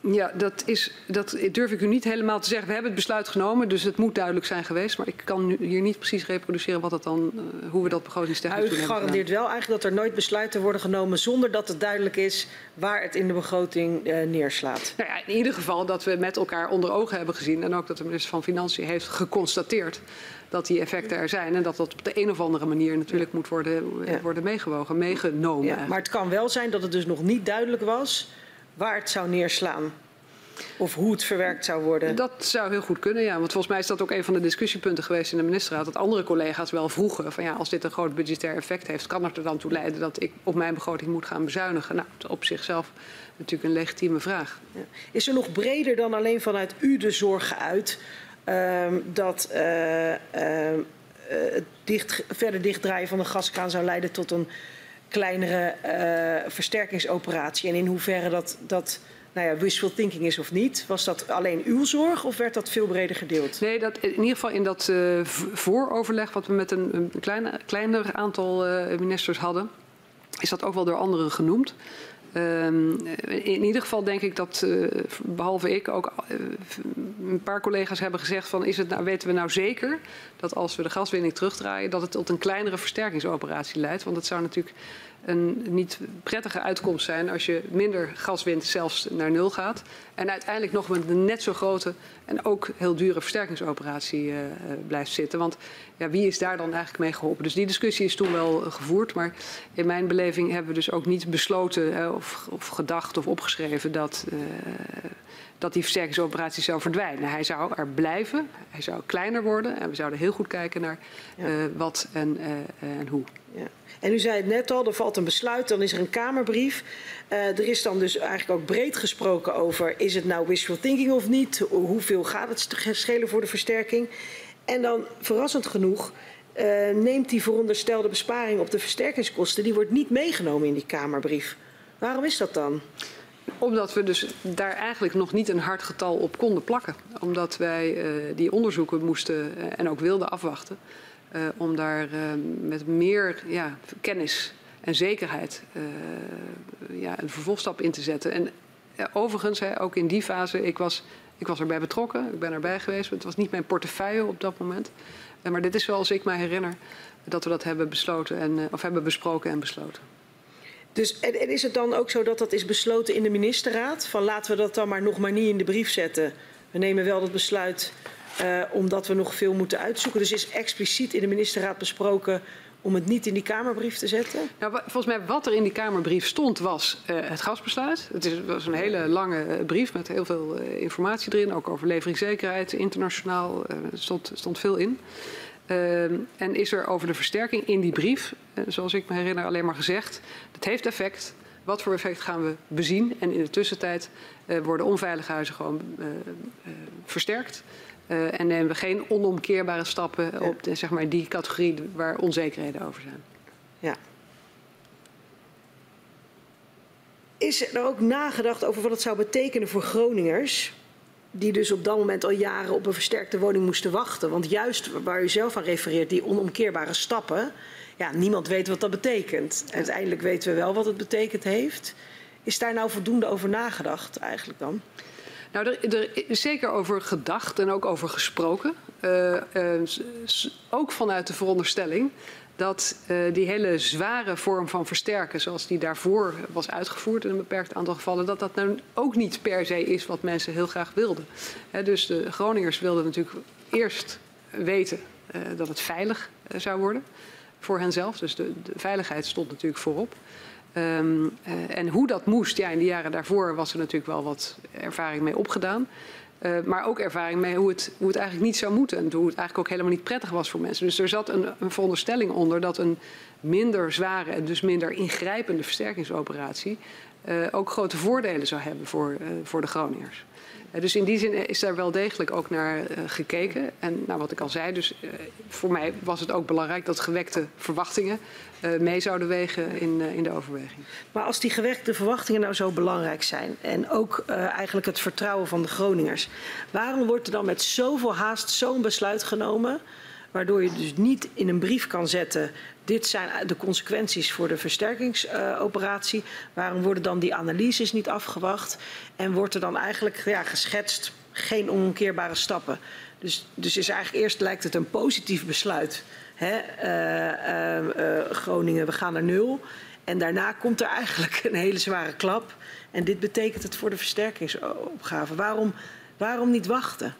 Ja, dat, is, dat durf ik u niet helemaal te zeggen. We hebben het besluit genomen, dus het moet duidelijk zijn geweest. Maar ik kan nu hier niet precies reproduceren wat dat dan, uh, hoe we dat begrotingstechnisch doen. U garandeert wel eigenlijk dat er nooit besluiten worden genomen zonder dat het duidelijk is waar het in de begroting uh, neerslaat. Nou ja, in ieder geval dat we met elkaar onder ogen hebben gezien en ook dat de minister van Financiën heeft geconstateerd dat die effecten er zijn en dat dat op de een of andere manier natuurlijk moet worden, ja. worden meegewogen, meegenomen. Ja, maar het kan wel zijn dat het dus nog niet duidelijk was waar het zou neerslaan. Of hoe het verwerkt zou worden. Dat zou heel goed kunnen, ja. Want volgens mij is dat ook een van de discussiepunten geweest in de ministerraad. Dat andere collega's wel vroegen van ja, als dit een groot budgetair effect heeft, kan het er dan toe leiden dat ik op mijn begroting moet gaan bezuinigen? Nou, op zichzelf natuurlijk een legitieme vraag. Ja. Is er nog breder dan alleen vanuit u de zorg geuit um, dat uh, uh, het dicht, verder dichtdraaien van de gaskraan zou leiden tot een kleinere uh, versterkingsoperatie? En in hoeverre dat. dat nou ja, wishful thinking is of niet. Was dat alleen uw zorg of werd dat veel breder gedeeld? Nee, dat, in ieder geval in dat uh, vooroverleg wat we met een, een kleine, kleiner aantal uh, ministers hadden, is dat ook wel door anderen genoemd. Um, in ieder geval denk ik dat, uh, behalve ik, ook uh, een paar collega's hebben gezegd van is het nou, weten we nou zeker dat als we de gaswinning terugdraaien, dat het tot een kleinere versterkingsoperatie leidt. Want het zou natuurlijk een niet prettige uitkomst zijn als je minder gas wint, zelfs naar nul gaat. En uiteindelijk nog met een net zo grote en ook heel dure versterkingsoperatie uh, blijft zitten. Want ja, wie is daar dan eigenlijk mee geholpen? Dus die discussie is toen wel gevoerd. Maar in mijn beleving hebben we dus ook niet besloten uh, of, of, gedacht of opgeschreven dat, uh, dat die versterkingsoperatie zou verdwijnen. Hij zou er blijven, hij zou kleiner worden en we zouden heel goed kijken naar ja. wat en, en hoe. Ja. En u zei het net al, er valt een besluit, dan is er een Kamerbrief. Uh, er is dan dus eigenlijk ook breed gesproken over, is het nou wishful thinking of niet? Hoeveel gaat het schelen voor de versterking? En dan, verrassend genoeg, uh, neemt die veronderstelde besparing op de versterkingskosten, die wordt niet meegenomen in die Kamerbrief. Waarom is dat dan? Omdat we dus daar eigenlijk nog niet een hard getal op konden plakken. Omdat wij uh, die onderzoeken moesten en ook wilden afwachten. Uh, om daar uh, met meer ja, kennis en zekerheid uh, ja, een vervolgstap in te zetten. En overigens, hè, ook in die fase, ik was, ik was erbij betrokken, ik ben erbij geweest. Het was niet mijn portefeuille op dat moment. maar dit is zoals ik me herinner dat we dat hebben besloten en, of hebben besproken en besloten. Dus en, en is het dan ook zo dat dat is besloten in de ministerraad? Van laten we dat dan maar nog maar niet in de brief zetten. We nemen wel dat besluit uh, omdat we nog veel moeten uitzoeken. Dus is expliciet in de ministerraad besproken om het niet in die Kamerbrief te zetten? Nou, volgens mij wat er in die Kamerbrief stond was uh, het gasbesluit. Het is, was een hele lange uh, brief met heel veel informatie erin, ook over leveringszekerheid, internationaal. er stond, stond veel in. Ehm, en is er over de versterking in die brief, zoals ik me herinner, alleen maar gezegd: dat heeft effect. Wat voor effect gaan we bezien? En in de tussentijd worden onveilige huizen gewoon uh, versterkt. en nemen we geen onomkeerbare stappen ja. op de, zeg maar, die categorie waar onzekerheden over zijn. Ja. Is er ook nagedacht over wat het zou betekenen voor Groningers? Die dus op dat moment al jaren op een versterkte woning moesten wachten. Want juist waar u zelf aan refereert, die onomkeerbare stappen. Ja, niemand weet wat dat betekent. Uiteindelijk weten we wel wat het betekend heeft. Is daar nou voldoende over nagedacht eigenlijk dan? Nou, er, er, is zeker over gedacht en ook over gesproken. Uh, uh, ook vanuit de veronderstelling dat uh, die hele zware vorm van versterken, zoals die daarvoor was uitgevoerd in een beperkt aantal gevallen, dat dat nou ook niet per se is wat mensen heel graag wilden. Dus de Groningers wilden natuurlijk eerst weten dat het veilig zou worden voor henzelf. Dus de, veiligheid stond natuurlijk voorop. Um, en hoe dat moest, ja, in de jaren daarvoor was er natuurlijk wel wat ervaring mee opgedaan. Uh, maar ook ervaring mee hoe het, hoe het eigenlijk niet zou moeten. En hoe het eigenlijk ook helemaal niet prettig was voor mensen. Dus er zat een, een veronderstelling onder dat een minder zware en dus minder ingrijpende versterkingsoperatie uh, ook grote voordelen zou hebben voor, uh, voor de Groningers. Dus in die zin is daar wel degelijk ook naar gekeken. En nou, wat ik al zei, dus voor mij was het ook belangrijk dat gewekte verwachtingen mee zouden wegen in, in de overweging. Maar als die gewekte verwachtingen nou zo belangrijk zijn en ook eigenlijk het vertrouwen van de Groningers, waarom wordt er dan met zoveel haast zo'n besluit genomen, waardoor je dus niet in een brief kan zetten, dit zijn de consequenties voor de versterkingsoperatie, waarom worden dan die analyses niet afgewacht en wordt er dan eigenlijk ja, geschetst geen onomkeerbare stappen? Dus, dus is eigenlijk eerst lijkt het een positief besluit. Hè, uh, uh, Groningen, we gaan naar nul. En daarna komt er eigenlijk een hele zware klap. En dit betekent het voor de versterkingsopgave. Waarom, waarom niet wachten?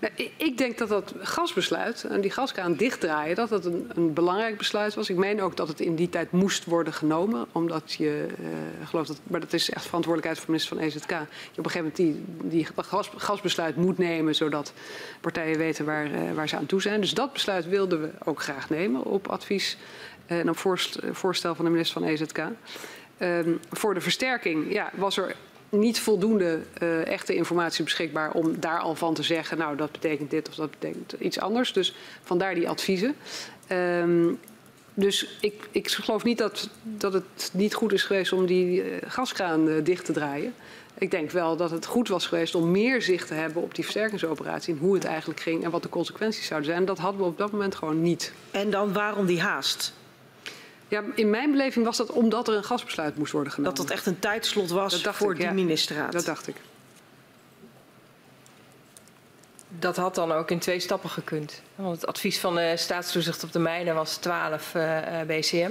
Nou, ik denk dat dat gasbesluit en die gaskraan dichtdraaien, dat dat een, een, belangrijk besluit was. Ik meen ook dat het in die tijd moest worden genomen, omdat je, uh, geloof dat, maar dat is echt verantwoordelijkheid van minister van EZK. Je op een gegeven moment die, die gas, gasbesluit moet nemen, zodat partijen weten waar, uh, waar ze aan toe zijn. Dus dat besluit wilden we ook graag nemen op advies en op voorstel van de minister van EZK. Um, voor de versterking ja, was er niet voldoende uh, echte informatie beschikbaar om daar al van te zeggen, nou dat betekent dit of dat betekent iets anders. Dus vandaar die adviezen. Um, dus ik, ik geloof niet dat, dat het niet goed is geweest om die uh, gaskraan uh, dicht te draaien. Ik denk wel dat het goed was geweest om meer zicht te hebben op die versterkingsoperatie. En hoe het eigenlijk ging en wat de consequenties zouden zijn. Dat hadden we op dat moment gewoon niet. En dan waarom die haast? Ja, in mijn beleving was dat omdat er een gasbesluit moest worden genomen. Dat dat echt een tijdslot was voor ik, die ja. ministerraad. Dat dacht ik. Dat had dan ook in twee stappen gekund. Want het advies van de staatstoezicht op de mijnen was 12 uh, BCM.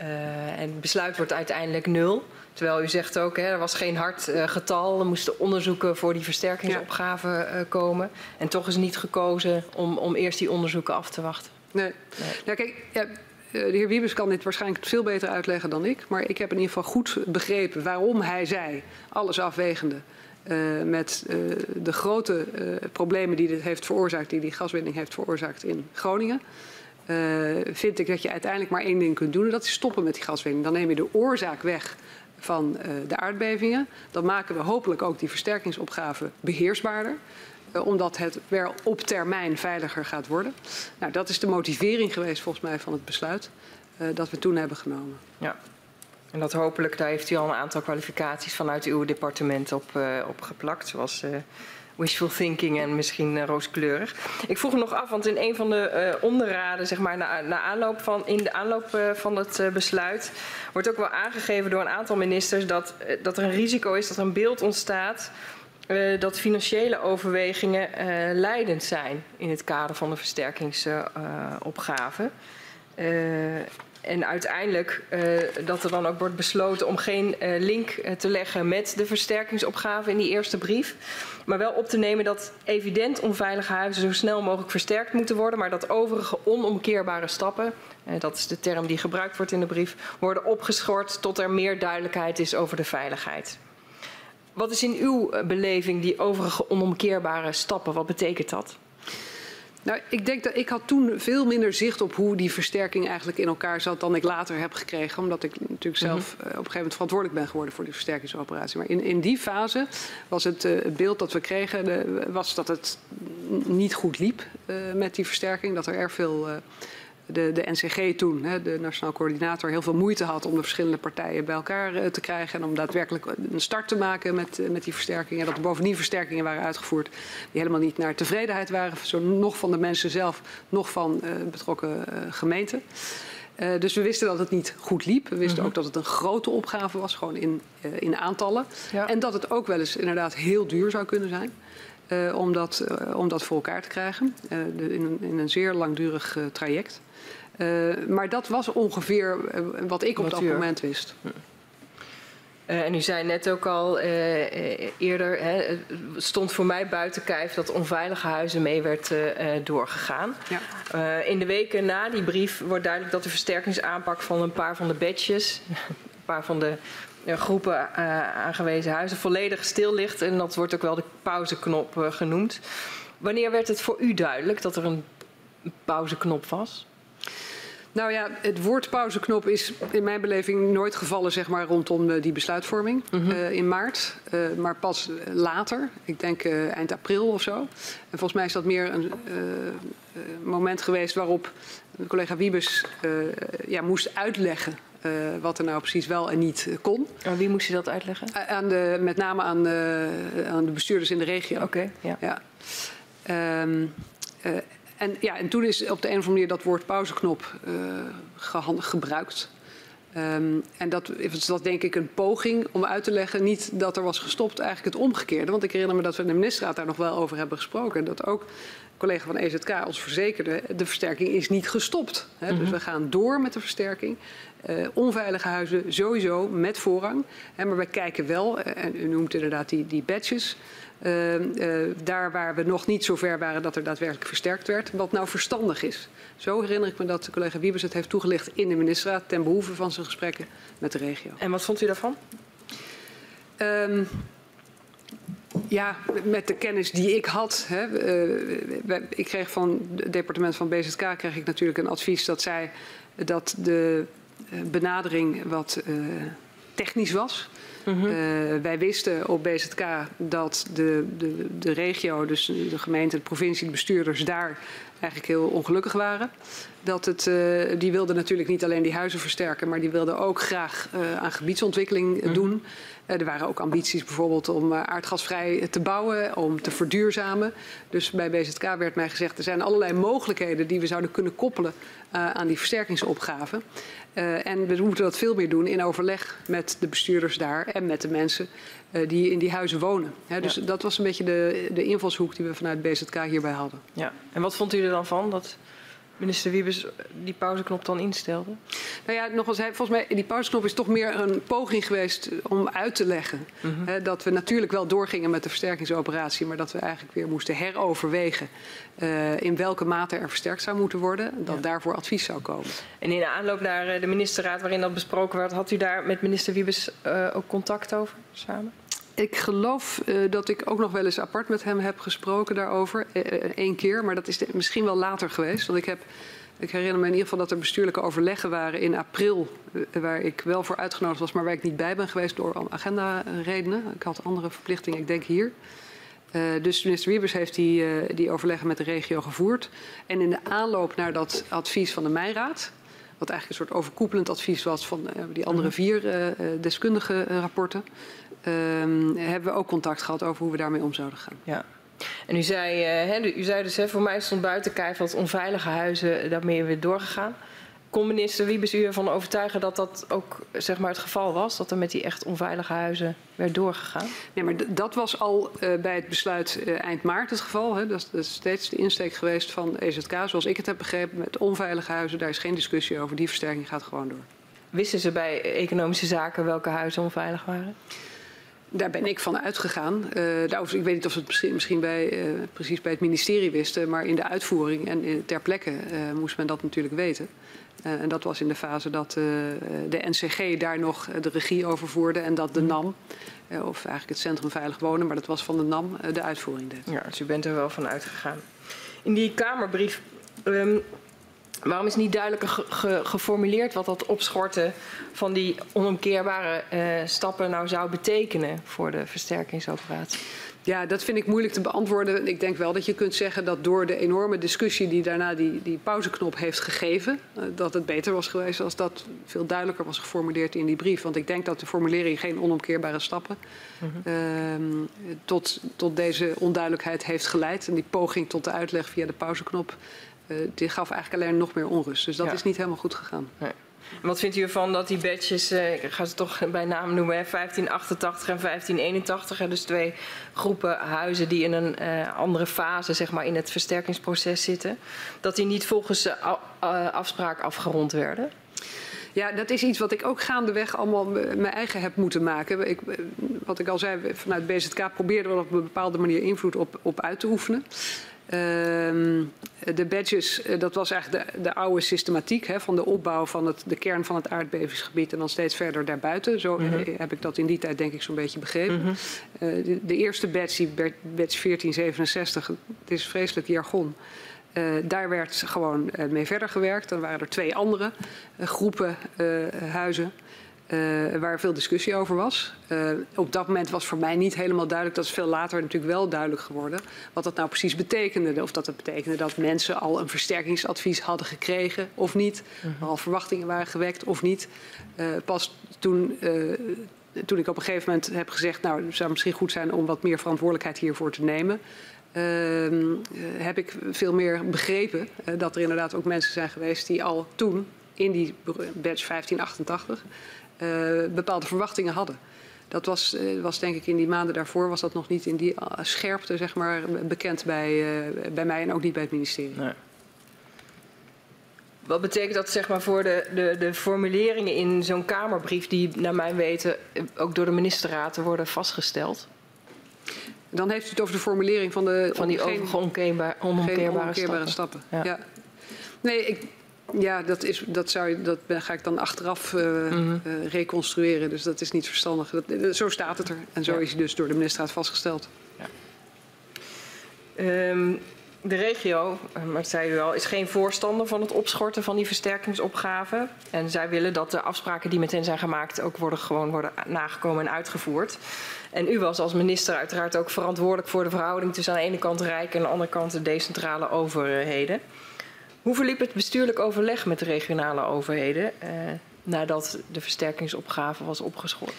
Uh, en het besluit wordt uiteindelijk nul. Terwijl u zegt ook, hè, er was geen hard uh, getal. Er moesten onderzoeken voor die versterkingsopgave ja. uh, komen. En toch is niet gekozen om, om eerst die onderzoeken af te wachten. Nee. nee. Nou, kijk, ja, de heer Wiebes kan dit waarschijnlijk veel beter uitleggen dan ik. Maar ik heb in ieder geval goed begrepen waarom hij zei, alles afwegende, uh, met uh, de grote problemen die dit heeft veroorzaakt, die die gaswinning heeft veroorzaakt in Groningen. vind ik dat je uiteindelijk maar één ding kunt doen en dat is stoppen met die gaswinning. Dan neem je de oorzaak weg van de aardbevingen. Dan maken we hopelijk ook die versterkingsopgave beheersbaarder omdat het wel op termijn veiliger gaat worden. Nou, dat is de motivering geweest volgens mij van het besluit uh, dat we toen hebben genomen. Ja. En dat hopelijk, daar heeft u al een aantal kwalificaties vanuit uw departement op, uh, op geplakt, zoals wishful thinking en misschien rooskleurig. Ik vroeg me nog af, want in een van de onderraden, zeg maar, na, na aanloop van, in de aanloop van het besluit, wordt ook wel aangegeven door een aantal ministers dat, dat er een risico is dat er een beeld ontstaat uh, dat financiële overwegingen uh, leidend zijn in het kader van de versterkingsopgave. Uh, en uiteindelijk dat er dan ook wordt besloten om geen link te leggen met de versterkingsopgave in die eerste brief. Maar wel op te nemen dat evident onveilige huizen zo snel mogelijk versterkt moeten worden. Maar dat overige onomkeerbare stappen, dat is de term die gebruikt wordt in de brief, worden opgeschort tot er meer duidelijkheid is over de veiligheid. Wat is in uw beleving die overige onomkeerbare stappen? Wat betekent dat? Nou, ik denk dat ik had toen veel minder zicht op hoe die versterking eigenlijk in elkaar zat dan ik later heb gekregen. Omdat ik natuurlijk zelf uh, op een gegeven moment verantwoordelijk ben geworden voor die versterkingsoperatie. Maar in, in die fase was het, uh, het beeld dat we kregen, de, was dat het niet goed liep uh, met die versterking. Dat er erg veel de, de NCG toen, hè, de Nationaal Coördinator, heel veel moeite had om de verschillende partijen bij elkaar uh, te krijgen. En om daadwerkelijk een start te maken met, uh, met die versterkingen. Dat er bovendien versterkingen waren uitgevoerd die helemaal niet naar tevredenheid waren. Zo nog van de mensen zelf, nog van uh, betrokken gemeenten. Uh, dus we wisten dat het niet goed liep. We wisten -hmm. ook dat het een grote opgave was, gewoon in, uh, in aantallen. Ja. En dat het ook wel eens inderdaad heel duur zou kunnen zijn. Om, dat, om dat voor elkaar te krijgen. De, in, een, in, een, zeer langdurig traject. Uh, maar dat was ongeveer uh, wat ik op dat moment wist. Uh, en u zei net ook al eerder, hè, het stond voor mij buiten kijf dat onveilige huizen mee werd doorgegaan. Ja. in de weken na die brief wordt duidelijk dat de versterkingsaanpak van een paar van de badges, een paar van de groepen aangewezen huizen, volledig stil ligt. En dat wordt ook wel de pauzeknop genoemd. Wanneer werd het voor u duidelijk dat er een pauzeknop was? Nou ja, het woord pauzeknop is in mijn beleving nooit gevallen zeg maar, rondom uh, die besluitvorming mm -hmm. uh, in maart. Uh, maar pas later, ik denk eind april of zo. En volgens mij is dat meer een moment geweest waarop collega Wiebes ja, moest uitleggen uh, wat er nou precies wel en niet kon. Aan wie moest je dat uitleggen? Aan de, met name aan de, aan de bestuurders in de regio. Oké, okay, ja. ja. Um, uh, en, ja, en toen is op de een of andere manier dat woord pauzeknop uh, gebruikt. Um, en dat is dat denk ik een poging om uit te leggen, niet dat er was gestopt, eigenlijk het omgekeerde. Want ik herinner me dat we in de ministerraad daar nog wel over hebben gesproken. Dat ook collega van EZK ons verzekerde, de versterking is niet gestopt. Hè. Mm -hmm. Dus we gaan door met de versterking. Uh, onveilige huizen sowieso met voorrang. Hè, maar wij kijken wel, en u noemt inderdaad die, die badges. Uh, uh, daar waar we nog niet zo ver waren dat er daadwerkelijk versterkt werd, wat nou verstandig is. Zo herinner ik me dat collega Wiebes het heeft toegelicht in de ministerraad ten behoeve van zijn gesprekken met de regio. En wat vond u daarvan? Um, ja, met de kennis die ik had. Hè, uh, ik kreeg van het departement van BZK kreeg ik natuurlijk een advies dat zei dat de benadering wat technisch was. -hmm. uh, wij wisten op BZK dat de, de, de regio, dus de gemeente, de provincie, de bestuurders daar eigenlijk heel ongelukkig waren. Dat het, uh, die wilden natuurlijk niet alleen die huizen versterken, maar die wilden ook graag uh, aan gebiedsontwikkeling -hmm. doen. er waren ook ambities bijvoorbeeld om aardgasvrij te bouwen, om te verduurzamen. Dus bij BZK werd mij gezegd, er zijn allerlei mogelijkheden die we zouden kunnen koppelen aan die versterkingsopgave. Uh, en we moeten dat veel meer doen in overleg met de bestuurders daar en met de mensen uh, die in die huizen wonen. He, dus ja. dat was een beetje de, de invalshoek die we vanuit BZK hierbij hadden. Ja. En wat vond u er dan van dat minister Wiebes die pauzeknop dan instelde? Nou ja, nogmaals, volgens mij, die pauzeknop is toch meer een poging geweest om uit te leggen. Mm -hmm. hè, dat we natuurlijk wel doorgingen met de versterkingsoperatie, maar dat we eigenlijk weer moesten heroverwegen uh, in welke mate er versterkt zou moeten worden. Dat ja. daarvoor advies zou komen. En in de aanloop naar de ministerraad waarin dat besproken werd, had u daar met minister Wiebes uh, ook contact over samen? Ik geloof uh, dat ik ook nog wel eens apart met hem heb gesproken daarover. Eén uh, keer, maar dat is de, misschien wel later geweest. Want ik, heb, ik herinner me in ieder geval dat er bestuurlijke overleggen waren in april. Uh, waar ik wel voor uitgenodigd was, maar waar ik niet bij ben geweest door agenda-redenen. Ik had andere verplichtingen, ik denk hier. Dus minister Wiebers heeft die, die overleggen met de regio gevoerd. En in de aanloop naar dat advies van de Mijnraad, wat eigenlijk een soort overkoepelend advies was van die andere vier deskundige rapporten, hebben we ook contact gehad over hoe we daarmee om zouden gaan. Ja. En u zei, hè, u zei dus, hè, voor mij stond buiten kijf dat onveilige huizen daarmee weer doorgegaan. Kon minister Wiebes u ervan overtuigen dat dat ook zeg maar, het geval was? Dat er met die echt onveilige huizen werd doorgegaan? Nee, maar dat was al uh, bij het besluit uh, eind maart het geval. Hè. Dat, is, dat, is, steeds de insteek geweest van EZK. Zoals ik het heb begrepen, met onveilige huizen, daar is geen discussie over. Die versterking gaat gewoon door. Wisten ze bij economische zaken welke huizen onveilig waren? Daar ben ik van uitgegaan. Daar, ik weet niet of ze het misschien, misschien bij, uh, precies bij het ministerie wisten, maar in de uitvoering en ter plekke uh, moest men dat natuurlijk weten. en dat was in de fase dat de NCG daar nog de regie over voerde en dat de NAM, of eigenlijk het Centrum Veilig Wonen, maar dat was van de NAM, de uitvoering deed. Ja, dus u bent er wel van uitgegaan. In die Kamerbrief, um, waarom is niet duidelijk ge ge geformuleerd wat dat opschorten van die onomkeerbare uh, stappen nou zou betekenen voor de versterkingsoperatie? Ja, dat vind ik moeilijk te beantwoorden. Ik denk wel dat je kunt zeggen dat door de enorme discussie die daarna die, die pauzeknop heeft gegeven, uh, dat het beter was geweest als dat veel duidelijker was geformuleerd in die brief. Want ik denk dat de formulering geen onomkeerbare stappen mm -hmm. uh, tot, tot deze onduidelijkheid heeft geleid. En die poging tot de uitleg via de pauzeknop, die gaf eigenlijk alleen nog meer onrust. Dus dat ja. is niet helemaal goed gegaan. Nee. Wat vindt u ervan dat die badges, eh, ik ga ze toch bij naam noemen, hè, 1588 en 1581, hè, dus twee groepen huizen die in een uh, andere fase zeg maar, in het versterkingsproces zitten, dat die niet volgens uh, afspraak afgerond werden? Ja, dat is iets wat ik ook gaandeweg allemaal mijn eigen heb moeten maken. Ik, wat ik al zei, vanuit BZK probeerden we op een bepaalde manier invloed op, op uit te oefenen. Uh, de badges, dat was eigenlijk de, de oude systematiek hè, van de opbouw van het, de kern van het aardbevingsgebied en dan steeds verder daarbuiten. Zo mm -hmm. heb ik dat in die tijd denk ik zo'n beetje begrepen. Mm -hmm. uh, de, de, eerste badge, die badge 1467, het is vreselijk jargon. Uh, daar werd gewoon mee verder gewerkt. Dan waren er twee andere groepen huizen. Uh, waar veel discussie over was. Uh, op dat moment was voor mij niet helemaal duidelijk, dat is veel later natuurlijk wel duidelijk geworden, wat dat nou precies betekende. Of dat het betekende dat mensen al een versterkingsadvies hadden gekregen of niet, -huh. al verwachtingen waren gewekt of niet. Uh, pas toen, toen ik op een gegeven moment heb gezegd, nou het zou misschien goed zijn om wat meer verantwoordelijkheid hiervoor te nemen. heb ik veel meer begrepen dat er inderdaad ook mensen zijn geweest die al toen in die badge 1588 uh, bepaalde verwachtingen hadden. Dat was, uh, was denk ik in die maanden daarvoor was dat nog niet in die scherpte zeg maar, bekend bij, uh, bij mij en ook niet bij het ministerie. Nee. Wat betekent dat zeg maar, voor de, de, de formuleringen in zo'n Kamerbrief die naar mijn weten ook door de ministerraad worden vastgesteld? Dan heeft u het over de formulering van de van die geen, onomkeerbare, onomkeerbare stappen. stappen. Ja. ja. Nee, ik, ja, dat, is, dat, zou, dat ga ik dan achteraf uh, mm -hmm. uh, reconstrueren. Dus dat is niet verstandig. Dat, zo staat het er. En zo ja. is hij dus door de ministerraad vastgesteld. Ja. Um, de regio, eh, maar dat zei u al, is geen voorstander van het opschorten van die versterkingsopgave. En zij willen dat de afspraken die met hen zijn gemaakt ook worden, gewoon worden nagekomen en uitgevoerd. En u was als minister uiteraard ook verantwoordelijk voor de verhouding tussen aan de ene kant Rijk en aan de andere kant de decentrale overheden. Hoe verliep het bestuurlijk overleg met de regionale overheden eh, nadat de versterkingsopgave was opgeschort?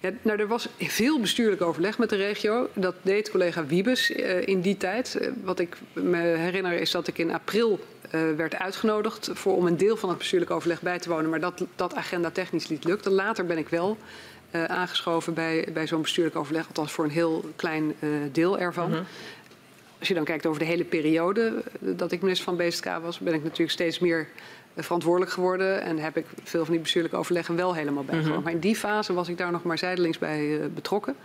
Ja, nou, er was veel bestuurlijk overleg met de regio. Dat deed collega Wiebes uh, in die tijd. Uh, wat ik me herinner is dat ik in april uh, werd uitgenodigd voor, om een deel van het bestuurlijk overleg bij te wonen. Maar dat, dat agenda technisch niet lukte. Later ben ik wel aangeschoven bij, bij zo'n bestuurlijk overleg. Althans voor een heel klein deel ervan. -hmm. Als je dan kijkt over de hele periode dat ik minister van BSK was, ben ik natuurlijk steeds meer verantwoordelijk geworden en heb ik veel van die bestuurlijke overleggen wel helemaal bijgewoond. Mm -hmm. Maar in die fase was ik daar nog maar zijdelings bij uh, betrokken.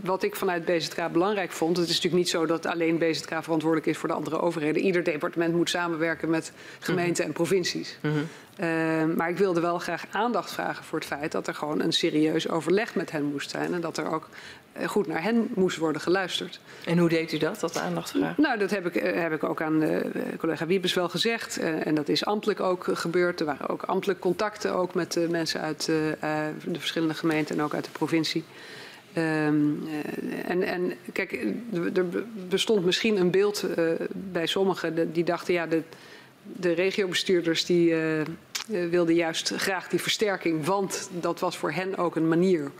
Wat ik vanuit BZK belangrijk vond, het is natuurlijk niet zo dat alleen BZK verantwoordelijk is voor de andere overheden. Ieder departement moet samenwerken met gemeenten en provincies. Mm -hmm. uh, maar ik wilde wel graag aandacht vragen voor het feit dat er gewoon een serieus overleg met hen moest zijn en dat er ook goed naar hen moest worden geluisterd. En hoe deed u dat, dat aandacht vragen? Nou, dat heb ik, heb ik ook aan uh, collega Wiebes wel gezegd. Uh, en dat is ambtelijk ook gebeurd. Er waren ook ambtelijk contacten ook met mensen uit de verschillende gemeenten en ook uit de provincie. Um, en, en kijk, er bestond misschien een beeld bij sommigen die dachten, ja, de, de regiobestuurders die wilden juist graag die versterking, want dat was voor hen ook een manier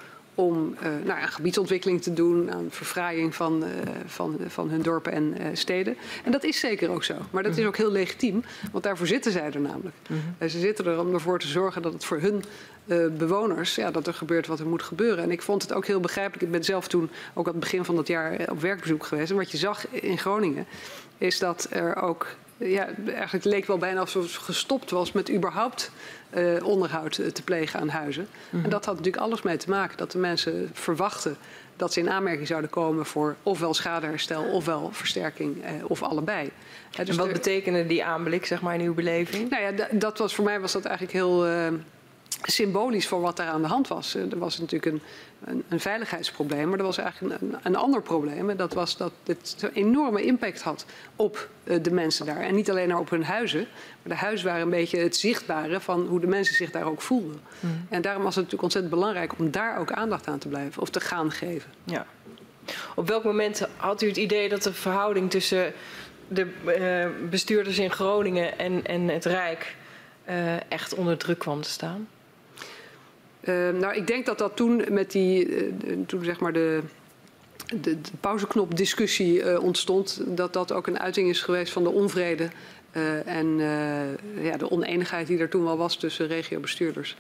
om uh, nou, aan gebiedsontwikkeling te doen, aan verfraaiing van, uh, van, van hun dorpen en uh, steden. En dat is zeker ook zo. Maar dat is ook heel legitiem, want daarvoor zitten zij er namelijk. -hmm. Ze zitten er om ervoor te zorgen dat het voor hun bewoners, ja, dat er gebeurt wat er moet gebeuren. En ik vond het ook heel begrijpelijk. Ik ben zelf toen ook aan het begin van dat jaar op werkbezoek geweest. En wat je zag in Groningen, is dat er ook ja, eigenlijk leek wel bijna alsof het gestopt was met überhaupt uh, onderhoud te plegen aan huizen. Mm -hmm. En dat had natuurlijk alles mee te maken dat de mensen verwachten dat ze in aanmerking zouden komen voor ofwel schadeherstel ofwel versterking eh, of allebei. Ja, dus en wat er, betekende die aanblik zeg maar in uw beleving? Nou ja, dat was voor mij was dat eigenlijk heel. Uh, symbolisch voor wat daar aan de hand was. Er was natuurlijk een, een, een veiligheidsprobleem, maar er was eigenlijk een, een, ander probleem. En dat was dat het een enorme impact had op de mensen daar. En niet alleen maar op hun huizen, maar de huizen waren een beetje het zichtbare van hoe de mensen zich daar ook voelden. Mm. En daarom was het natuurlijk ontzettend belangrijk om daar ook aandacht aan te blijven of te gaan geven. Ja. Op welk moment had u het idee dat de verhouding tussen de uh, bestuurders in Groningen en, en het Rijk uh, echt onder druk kwam te staan? Uh, nou, ik denk dat dat toen met die, toen zeg maar de, de, de pauzeknopdiscussie ontstond, dat dat ook een uiting is geweest van de onvrede en ja, de oneenigheid die er toen wel was tussen regiobestuurders.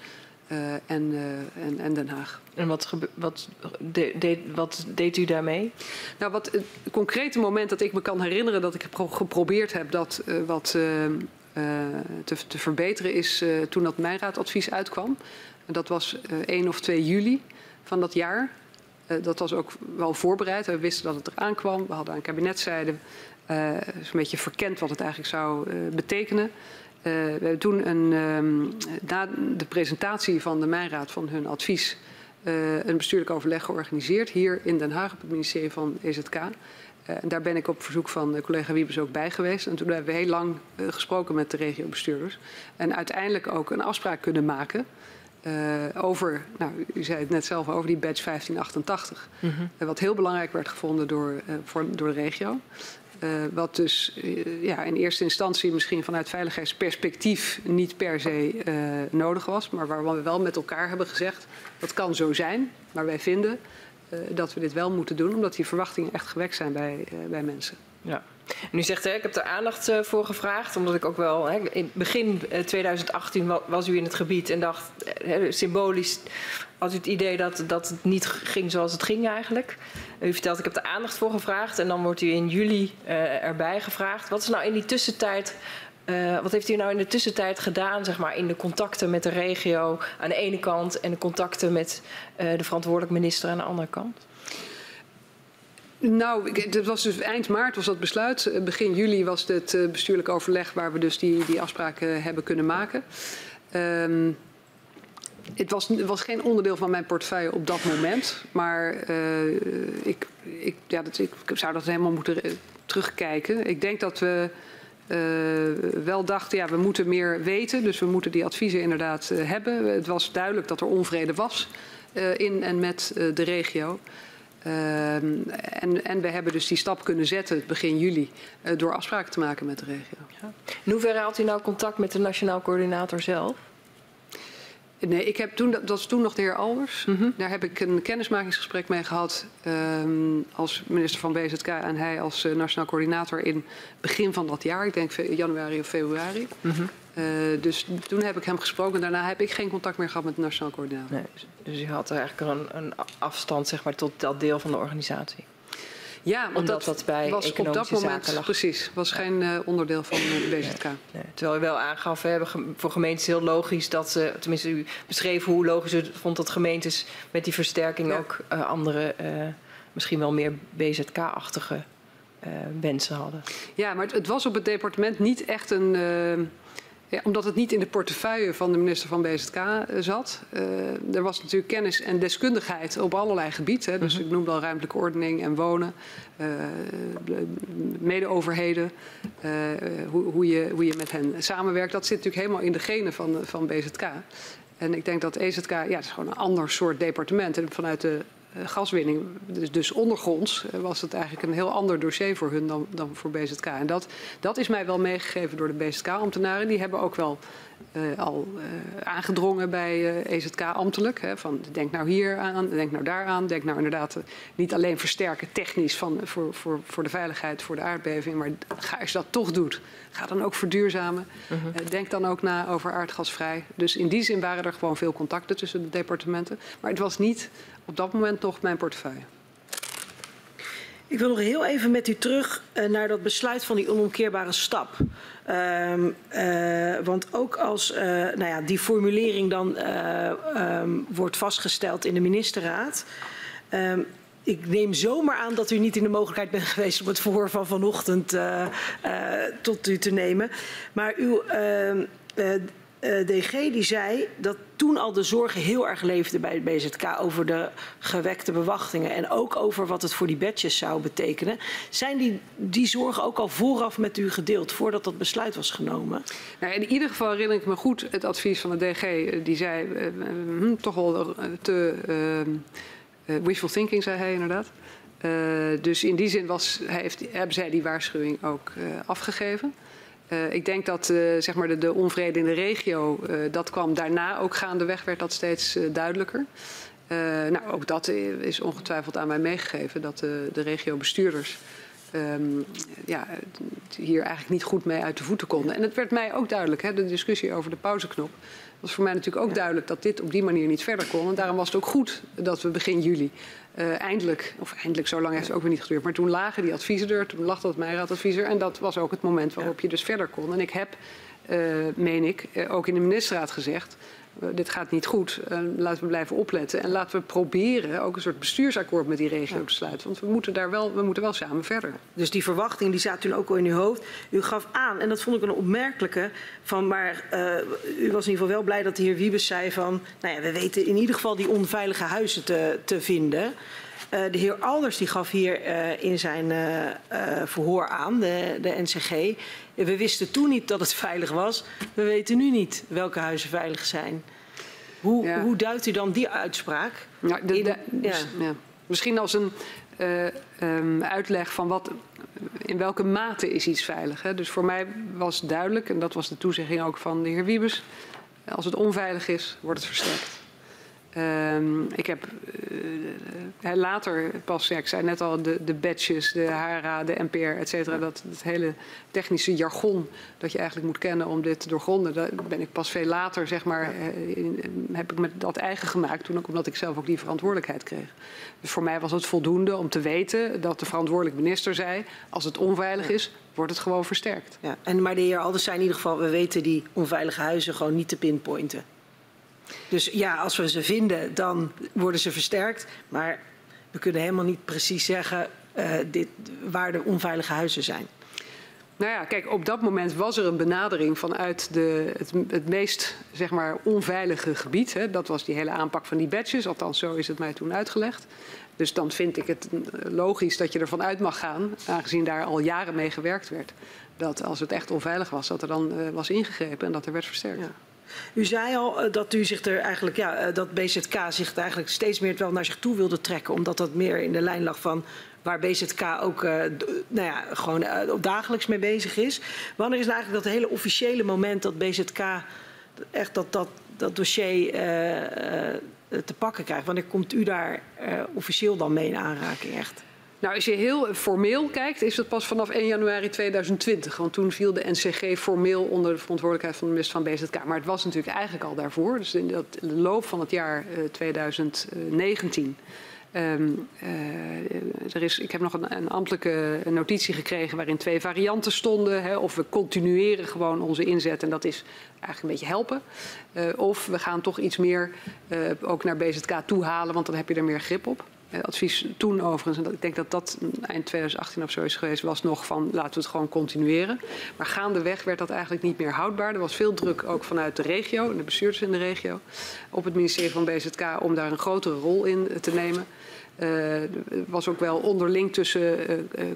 Uh, en, uh, en, en, Den Haag. En wat, wat, de, de, wat, deed u daarmee? Nou, wat, het concrete moment dat ik me kan herinneren dat ik geprobeerd heb dat uh, wat te, te, verbeteren is toen dat mijnraadadvies uitkwam. Dat was 1 of 2 juli van dat jaar. dat was ook wel voorbereid. We wisten dat het eraan kwam. We hadden aan kabinetzijde een beetje verkend wat het eigenlijk zou betekenen. Uh, we hebben toen een, um, na de presentatie van de Mijnraad van hun advies uh, een bestuurlijk overleg georganiseerd hier in Den Haag op het ministerie van EZK. En daar ben ik op verzoek van collega Wiebes ook bij geweest. En toen hebben we heel lang gesproken met de regiobestuurders. En uiteindelijk ook een afspraak kunnen maken over, nou, u zei het net zelf, over die badge 1588. Mm -hmm. wat heel belangrijk werd gevonden door, voor, door de regio. Wat dus ja, in eerste instantie misschien vanuit veiligheidsperspectief niet per se nodig was. Maar waar we wel met elkaar hebben gezegd, dat kan zo zijn. Maar wij vinden dat we dit wel moeten doen, omdat die verwachtingen echt gewekt zijn bij, bij mensen. Ja. En u zegt, hè, ik heb er aandacht voor gevraagd, omdat ik ook wel... Hè, in begin 2018 was u in het gebied en dacht, hè, symbolisch had u het idee dat, dat het niet ging zoals het ging eigenlijk. U vertelt, ik heb er aandacht voor gevraagd en dan wordt u in juli erbij gevraagd. Wat is nou in die tussentijd uh, wat heeft u nou in de tussentijd gedaan, zeg maar, in de contacten met de regio aan de ene kant en de contacten met de verantwoordelijk minister aan de andere kant? Nou, het was dus eind maart was dat besluit. Begin juli was het bestuurlijk overleg waar we dus die, die afspraken hebben kunnen maken. Um, het was, was, geen onderdeel van mijn portefeuille op dat moment. Maar ik, ik, ja, dat, ik, zou dat helemaal moeten terugkijken. Ik denk dat we wel dachten, ja, we moeten meer weten. Dus we moeten die adviezen inderdaad hebben. Het was duidelijk dat er onvrede was in en met de regio. En, en, we hebben dus die stap kunnen zetten begin juli door afspraken te maken met de regio. Ja. In hoeverre had u nou contact met de Nationaal Coördinator zelf? Nee, ik heb toen, dat was toen nog de heer Albers. Mm -hmm. Daar heb ik een kennismakingsgesprek mee gehad um, als minister van BZK en hij als uh, nationaal coördinator in begin van dat jaar. Ik denk januari of februari. Mm -hmm. Uh, dus toen heb ik hem gesproken. Daarna heb ik geen contact meer gehad met de nationaal coördinator. Nee, dus u had er eigenlijk een, een afstand zeg maar, tot dat deel van de organisatie? Ja, want Omdat dat, dat bij was op dat moment lag. precies. was geen uh, onderdeel van de BZK. Nee, nee. Terwijl u wel aangaf, hè, voor gemeentes heel logisch dat ze, tenminste u beschreef hoe logisch u vond dat gemeentes met die versterking ja. ook uh, andere, uh, misschien wel meer BZK-achtige wensen hadden. Ja, maar het, het, was op het departement niet echt een ja, omdat het niet in de portefeuille van de minister van BZK uh, zat. Uh, er was natuurlijk kennis en deskundigheid op allerlei gebieden. Hè. Dus -hmm. ik noemde al ruimtelijke ordening en wonen, uh, mede-overheden, hoe, hoe, je, hoe je met hen samenwerkt. Dat zit natuurlijk helemaal in de genen van, van BZK. En ik denk dat EZK, ja, het is gewoon een ander soort departement. En vanuit de gaswinning, dus, dus ondergronds, uh, was het eigenlijk een heel ander dossier voor hun dan, dan voor BZK. En dat, dat is mij wel meegegeven door de BZK-ambtenaren. Die hebben ook wel uh, al aangedrongen bij EZK ambtelijk. Hè, van denk nou hier aan, denk nou daar aan. Denk nou inderdaad niet alleen versterken technisch van, voor, voor, voor de veiligheid, voor de aardbeving. Maar ga, als je dat toch doet, ga dan ook verduurzamen. Uh -huh. denk dan ook na over aardgasvrij. Dus in die zin waren er gewoon veel contacten tussen de departementen. Maar het was niet op dat moment nog mijn portefeuille. Ik wil nog heel even met u terug uh, naar dat besluit van die onomkeerbare stap. Uh, want ook als uh, nou ja, die formulering dan um, wordt vastgesteld in de ministerraad. Um, ik neem zomaar aan dat u niet in de mogelijkheid bent geweest om het verhoor van vanochtend tot u te nemen. Maar uw uh, DG die zei dat toen al de zorgen heel erg leefden bij het BZK over de gewekte bewachtingen en ook over wat het voor die badges zou betekenen. Zijn die, die zorgen ook al vooraf met u gedeeld, voordat dat besluit was genomen? Nou, in ieder geval herinner ik me goed het advies van de DG. Die zei uh, uh, toch wel te wishful thinking, zei hij inderdaad. dus in die zin was, heeft, hebben zij die waarschuwing ook afgegeven. Uh, ik denk dat uh, zeg maar de, de, onvrede in de regio, uh, dat kwam daarna ook gaandeweg, werd dat steeds duidelijker. nou, ook dat is ongetwijfeld aan mij meegegeven, dat de, de regiobestuurders um, ja, hier eigenlijk niet goed mee uit de voeten konden. En het werd mij ook duidelijk, hè, de discussie over de pauzeknop. Was voor mij natuurlijk ook duidelijk dat dit op die manier niet verder kon. En daarom was het ook goed dat we begin juli uh, eindelijk, of eindelijk, zo lang heeft het ook weer niet geduurd. Maar toen lagen die adviezen er, toen lag dat mijraadadviezer. En dat was ook het moment waarop je dus verder kon. En ik heb, uh, meen ik, uh, ook in de ministerraad gezegd dit gaat niet goed. Uh, laten we blijven opletten. En laten we proberen ook een soort bestuursakkoord met die regio ja. te sluiten. Want we moeten daar wel, we moeten wel samen verder. Dus die verwachting die zat toen ook al in uw hoofd. U gaf aan, en dat vond ik een opmerkelijke, van maar uh, u was in ieder geval wel blij dat de heer Wiebes zei van, nou ja, we weten in ieder geval die onveilige huizen te, te vinden. Uh, de heer Alders die gaf hier uh, in zijn verhoor aan, de, de NCG. We wisten toen niet dat het veilig was. We weten nu niet welke huizen veilig zijn. Hoe, ja. hoe duidt u dan die uitspraak? Ja, de, de, in, ja. ja. Misschien als een um, uitleg van wat, in welke mate is iets veilig. Hè? Dus voor mij was duidelijk, en dat was de toezegging ook van de heer Wiebes... als het onveilig is, wordt het versterkt. Um, ik heb uh, later pas, ja, ik zei net al, de, de badges, de HRA, de NPR, et cetera. Dat, dat hele technische jargon dat je eigenlijk moet kennen om dit te doorgronden. Daar ben ik pas veel later, zeg maar, uh, in, heb ik me dat eigen gemaakt. Toen ook omdat ik zelf ook die verantwoordelijkheid kreeg. Dus voor mij was het voldoende om te weten dat de verantwoordelijk minister zei... als het onveilig is, wordt het gewoon versterkt. Ja, en, maar de heer Alders zei in ieder geval, we weten die onveilige huizen gewoon niet te pinpointen. Dus ja, als we ze vinden, dan worden ze versterkt. Maar we kunnen helemaal niet precies zeggen uh, dit, waar de onveilige huizen zijn. Nou ja, kijk, op dat moment was er een benadering vanuit de, het, het meest zeg maar, onveilige gebied. Hè. Dat was die hele aanpak van die badges, althans zo is het mij toen uitgelegd. Dus dan vind ik het logisch dat je ervan uit mag gaan, aangezien daar al jaren mee gewerkt werd, dat als het echt onveilig was, dat er dan uh, was ingegrepen en dat er werd versterkt. Ja. U zei al uh, dat u zich er eigenlijk, ja, uh, dat BZK zich eigenlijk steeds meer wel naar zich toe wilde trekken, omdat dat meer in de lijn lag van waar BZK ook uh, nou ja, gewoon dagelijks mee bezig is. Wanneer is nou eigenlijk dat hele officiële moment dat BZK echt dat, dat, dat dossier te pakken krijgt? Wanneer komt u daar officieel dan mee in aanraking echt? Nou, als je heel formeel kijkt, is het pas vanaf 1 januari 2020. Want toen viel de NCG formeel onder de verantwoordelijkheid van de minister van BZK. Maar het was natuurlijk eigenlijk al daarvoor. Dus in de loop van het jaar uh, 2019. Um, uh, er is, ik heb nog een, een ambtelijke notitie gekregen waarin twee varianten stonden. Hè, of we continueren gewoon onze inzet en dat is eigenlijk een beetje helpen. Uh, of we gaan toch iets meer ook naar BZK toe halen, want dan heb je er meer grip op. Het advies toen overigens, en ik denk dat dat eind 2018 of zo is geweest, was nog van laten we het gewoon continueren. Maar gaandeweg werd dat eigenlijk niet meer houdbaar. Er was veel druk ook vanuit de regio en de bestuurders in de regio op het ministerie van BZK om daar een grotere rol in te nemen. Uh, er was ook wel onderling tussen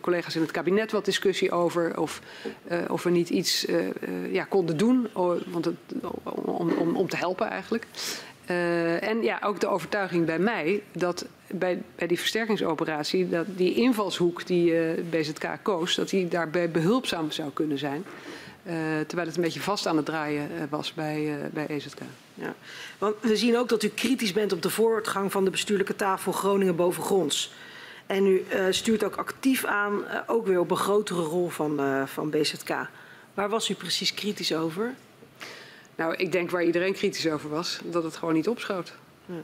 collega's in het kabinet wat discussie over of, of we niet iets ja, konden doen om, om, om te helpen eigenlijk. Uh, en ja, ook de overtuiging bij mij dat bij, bij die versterkingsoperatie, dat die invalshoek die uh, BZK koos, dat die daarbij behulpzaam zou kunnen zijn. Uh, terwijl het een beetje vast aan het draaien was bij, bij EZK. Ja. Want we zien ook dat u kritisch bent op de voortgang van de bestuurlijke tafel Groningen bovengronds. En u stuurt ook actief aan, ook weer op een grotere rol van, van BZK. Waar was u precies kritisch over? Nou, ik denk waar iedereen kritisch over was, dat het gewoon niet opschoot. Ja.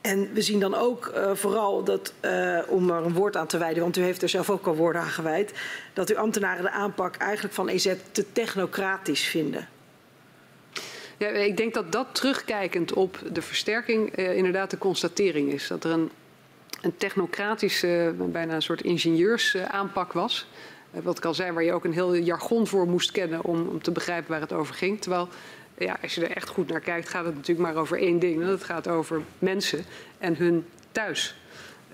En we zien dan ook uh, vooral dat, uh, om er een woord aan te wijden, want u heeft er zelf ook al woorden aan gewijd, dat uw ambtenaren de aanpak eigenlijk van EZ te technocratisch vinden. Ja, ik denk dat dat terugkijkend op de versterking uh, inderdaad de constatering is. Dat er een, een technocratische, bijna een soort ingenieursaanpak was. Wat ik al zei, waar je ook een heel jargon voor moest kennen om, om te begrijpen waar het over ging. Terwijl ja, als je er echt goed naar kijkt, gaat het natuurlijk maar over één ding. Het gaat over mensen en hun thuis.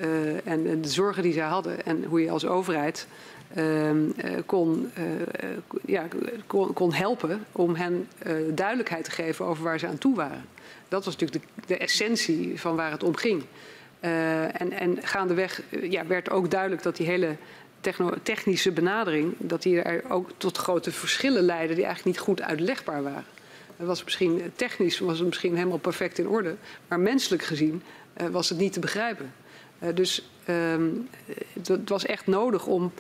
Uh, en, de zorgen die zij hadden en hoe je als overheid uh, kon, uh, ja, kon, kon, helpen om hen duidelijkheid te geven over waar ze aan toe waren. Dat was natuurlijk de, de essentie van waar het om ging. en, en gaandeweg ja, werd ook duidelijk dat die hele technische benadering, dat die er ook tot grote verschillen leidde die eigenlijk niet goed uitlegbaar waren. Het was misschien technisch was het misschien helemaal perfect in orde, maar menselijk gezien was het niet te begrijpen. Uh, dus um, het was echt nodig om.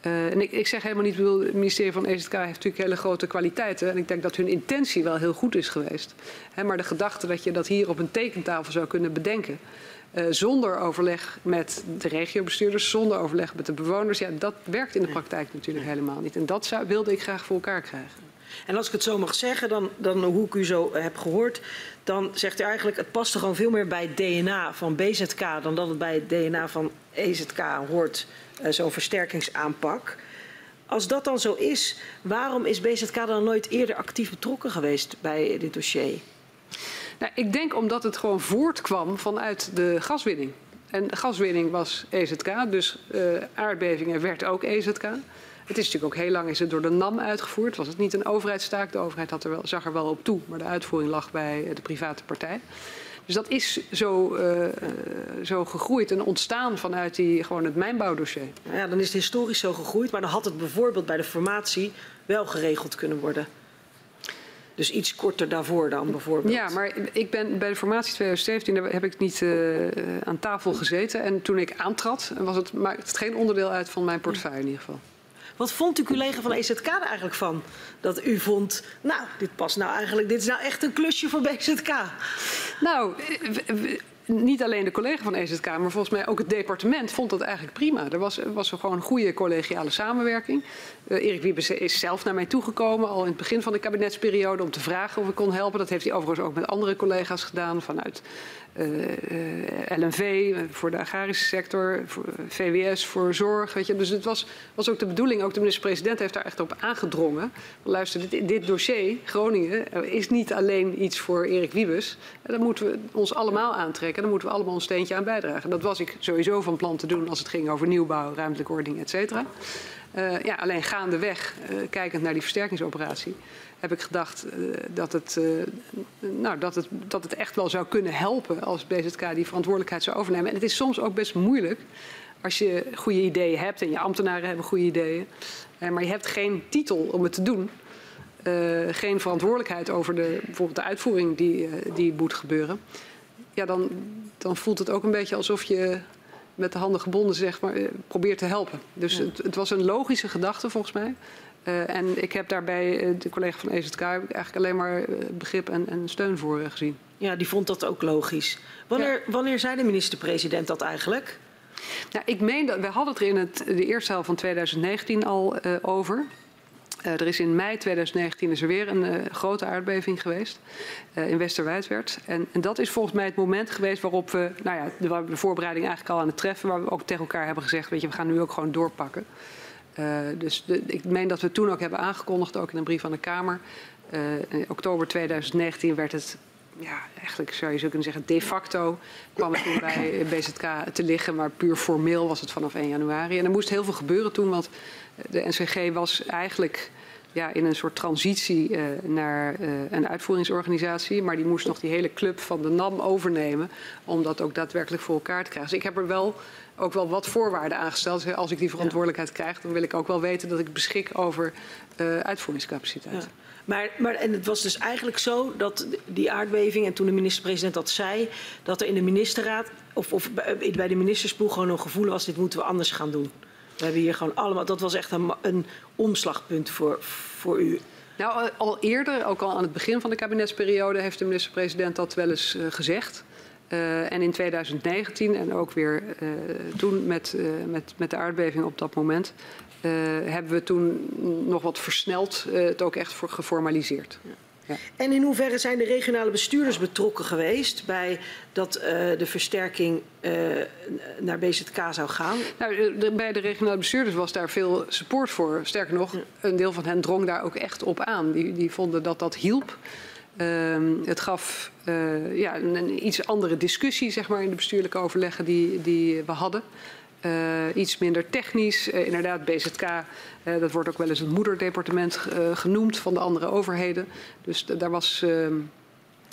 En ik, ik, zeg helemaal niet, bedoel, het ministerie van EZK heeft natuurlijk hele grote kwaliteiten. En ik denk dat hun intentie wel heel goed is geweest. He, maar de gedachte dat je dat hier op een tekentafel zou kunnen bedenken. Uh, zonder overleg met de regiobestuurders, zonder overleg met de bewoners. Ja, dat werkt in de praktijk natuurlijk helemaal niet. En dat zou, wilde ik graag voor elkaar krijgen. En als ik het zo mag zeggen, dan, dan hoe ik u zo heb gehoord, dan zegt u eigenlijk het past er gewoon veel meer bij het DNA van BZK dan dat het bij het DNA van EZK hoort, uh, zo'n versterkingsaanpak. Als dat dan zo is, waarom is BZK dan nooit eerder actief betrokken geweest bij dit dossier? Nou, ik denk omdat het gewoon voortkwam vanuit de gaswinning. En gaswinning was EZK, dus uh, aardbevingen werd ook EZK. Het is natuurlijk ook heel lang is het door de NAM uitgevoerd. Was het niet een overheidstaak? De overheid had er wel, zag er wel op toe, maar de uitvoering lag bij de private partij. Dus dat is zo, uh, zo gegroeid en ontstaan vanuit die, gewoon het mijnbouwdossier. Ja, dan is het historisch zo gegroeid, maar dan had het bijvoorbeeld bij de formatie wel geregeld kunnen worden. Dus iets korter daarvoor dan bijvoorbeeld. Ja, maar ik ben bij de formatie 2017 daar heb ik niet uh, aan tafel gezeten. En toen ik aantrad, was het, maakte het geen onderdeel uit van mijn portefeuille in ieder geval. Wat vond uw collega van EZK er eigenlijk van? Dat u vond, nou, dit past nou eigenlijk, dit is nou echt een klusje voor BZK. Nou, niet alleen de collega van EZK, maar volgens mij ook het departement vond dat eigenlijk prima. Er was, was gewoon een goede collegiale samenwerking. Uh, Erik Wiebes is zelf naar mij toegekomen, al in het begin van de kabinetsperiode, om te vragen of ik kon helpen. Dat heeft hij overigens ook met andere collega's gedaan vanuit LNV voor de agrarische sector, voor VWS voor zorg. Weet je. Dus het was, was ook de bedoeling, ook de minister-president heeft daar echt op aangedrongen. Luister, dit, dit dossier, Groningen, is niet alleen iets voor Erik Wiebes. Dat moeten we ons allemaal aantrekken. Daar moeten we allemaal een steentje aan bijdragen. Dat was ik sowieso van plan te doen als het ging over nieuwbouw, ruimtelijke ordening, et cetera. Uh, ja, alleen gaandeweg, uh, kijkend naar die versterkingsoperatie, heb ik gedacht uh, dat, het, nou, dat, het, dat het echt wel zou kunnen helpen als BZK die verantwoordelijkheid zou overnemen. En het is soms ook best moeilijk als je goede ideeën hebt en je ambtenaren hebben goede ideeën, maar je hebt geen titel om het te doen. geen verantwoordelijkheid over de, bijvoorbeeld de uitvoering die, die moet gebeuren. Ja, dan, dan voelt het ook een beetje alsof je met de handen gebonden zeg maar, eh, probeert te helpen. Dus ja. het, het, was een logische gedachte volgens mij. Uh, en ik heb daarbij uh, de collega van EZK eigenlijk alleen maar uh, begrip en, en, steun voor gezien. Ja, die vond dat ook logisch. Wanneer, ja. wanneer zei de minister-president dat eigenlijk? Nou, ik meen dat we hadden het er in het, de eerste helft van 2019 al over. Uh, er is in mei 2019 is er weer een uh, grote aardbeving geweest uh, in Westerwijdwerd. En, en, dat is volgens mij het moment geweest waarop we, nou ja, de, de, voorbereiding eigenlijk al aan het treffen, waar we ook tegen elkaar hebben gezegd, weet je, we gaan nu ook gewoon doorpakken. Dus de, ik meen dat we toen ook hebben aangekondigd, ook in een brief aan de Kamer. in oktober 2019 werd het ja, eigenlijk zou je zo kunnen zeggen, de facto kwam het toen bij BZK te liggen, maar puur formeel was het vanaf 1 januari. En er moest heel veel gebeuren toen, want de NCG was eigenlijk ja, in een soort transitie uh, naar een uitvoeringsorganisatie. Maar die moest nog die hele club van de NAM overnemen om dat ook daadwerkelijk voor elkaar te krijgen. Dus ik heb er wel ook wel wat voorwaarden aangesteld. Dus als ik die verantwoordelijkheid ja. krijg, dan wil ik ook wel weten dat ik beschik over uh, uitvoeringscapaciteit. Ja. Maar, maar en het was dus eigenlijk zo dat die aardbeving, en toen de minister-president dat zei, dat er in de ministerraad of, of bij de ministersploeg gewoon een gevoel was: dit moeten we anders gaan doen. We hebben hier gewoon allemaal, dat was echt een, een omslagpunt voor, voor u. Nou, al eerder, ook al aan het begin van de kabinetsperiode, heeft de minister-president dat wel eens uh, gezegd. Uh, en in 2019 en ook weer uh, toen met, met, met de aardbeving op dat moment, hebben we toen nog wat versneld het ook echt voor geformaliseerd. Ja. Ja. En in hoeverre zijn de regionale bestuurders betrokken geweest bij dat uh, de versterking uh, naar BZK zou gaan? Nou, de, bij de regionale bestuurders was daar veel support voor. Sterker nog, een deel van hen drong daar ook echt op aan. Die, die vonden dat dat hielp. Uh, het gaf uh, ja, een, een, iets andere discussie zeg maar, in de bestuurlijke overleggen die, die we hadden. Uh, iets minder technisch. Uh, inderdaad, BZK, dat wordt ook wel eens het moederdepartement genoemd van de andere overheden. Dus daar was, ehm,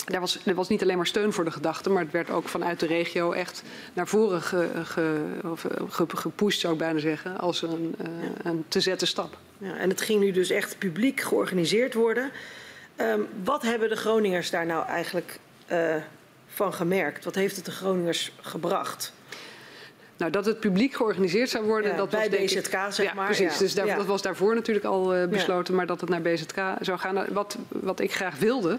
daar, was, er was niet alleen maar steun voor de gedachte, maar het werd ook vanuit de regio echt naar voren ge, ge, of, ge, gepusht, zou ik bijna zeggen, als een, een te zetten stap. Ja, en het ging nu dus echt publiek georganiseerd worden. Um, wat hebben de Groningers daar nou eigenlijk van gemerkt? Wat heeft het de Groningers gebracht? Nou, dat het publiek georganiseerd zou worden, ja, dat bij was denk BZK, ik, zeg ja, maar. Precies, ja. dus daar, dat was daarvoor natuurlijk al uh, besloten, maar dat het naar BZK zou gaan. Nou, Wat, wat ik graag wilde,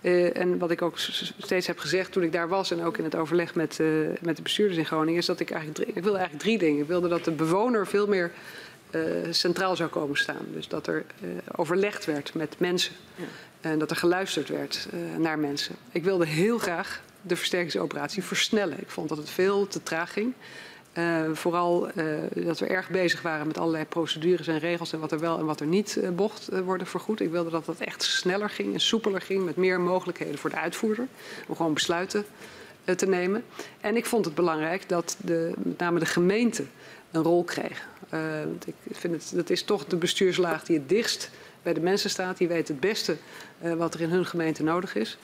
uh, en wat ik ook steeds heb gezegd toen ik daar was en ook in het overleg met, uh, met de bestuurders in Groningen, is dat ik eigenlijk, drie, ik wilde eigenlijk drie dingen. Ik wilde dat de bewoner veel meer centraal zou komen staan. Dus dat er overlegd werd met mensen ja. En dat er geluisterd werd naar mensen. Ik wilde heel graag de versterkingsoperatie versnellen. Ik vond dat het veel te traag ging. Uh, vooral uh, dat we erg bezig waren met allerlei procedures en regels en wat er wel en wat er niet uh, mocht worden vergoed. Ik wilde dat dat echt sneller ging en soepeler ging met meer mogelijkheden voor de uitvoerder om gewoon besluiten te nemen. En ik vond het belangrijk dat de, met name de gemeente een rol kreeg. ik vind het, dat is toch de bestuurslaag die het dichtst bij de mensen staat. Die weet het beste wat er in hun gemeente nodig is.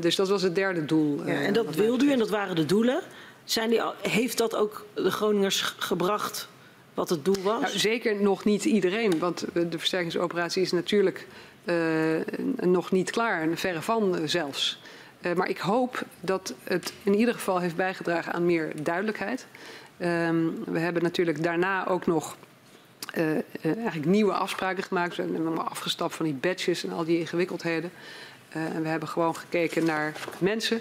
dus dat was het derde doel. Ja, en dat wilde u en dat waren de doelen. Zijn die, heeft dat ook de Groningers gebracht wat het doel was? Nou, zeker nog niet iedereen, want de versterkingsoperatie is natuurlijk nog niet klaar en verre van zelfs. Maar ik hoop dat het in ieder geval heeft bijgedragen aan meer duidelijkheid. Um, we hebben natuurlijk daarna ook nog uh, eigenlijk nieuwe afspraken gemaakt. We hebben afgestapt van die badges en al die ingewikkeldheden. en we hebben gewoon gekeken naar mensen.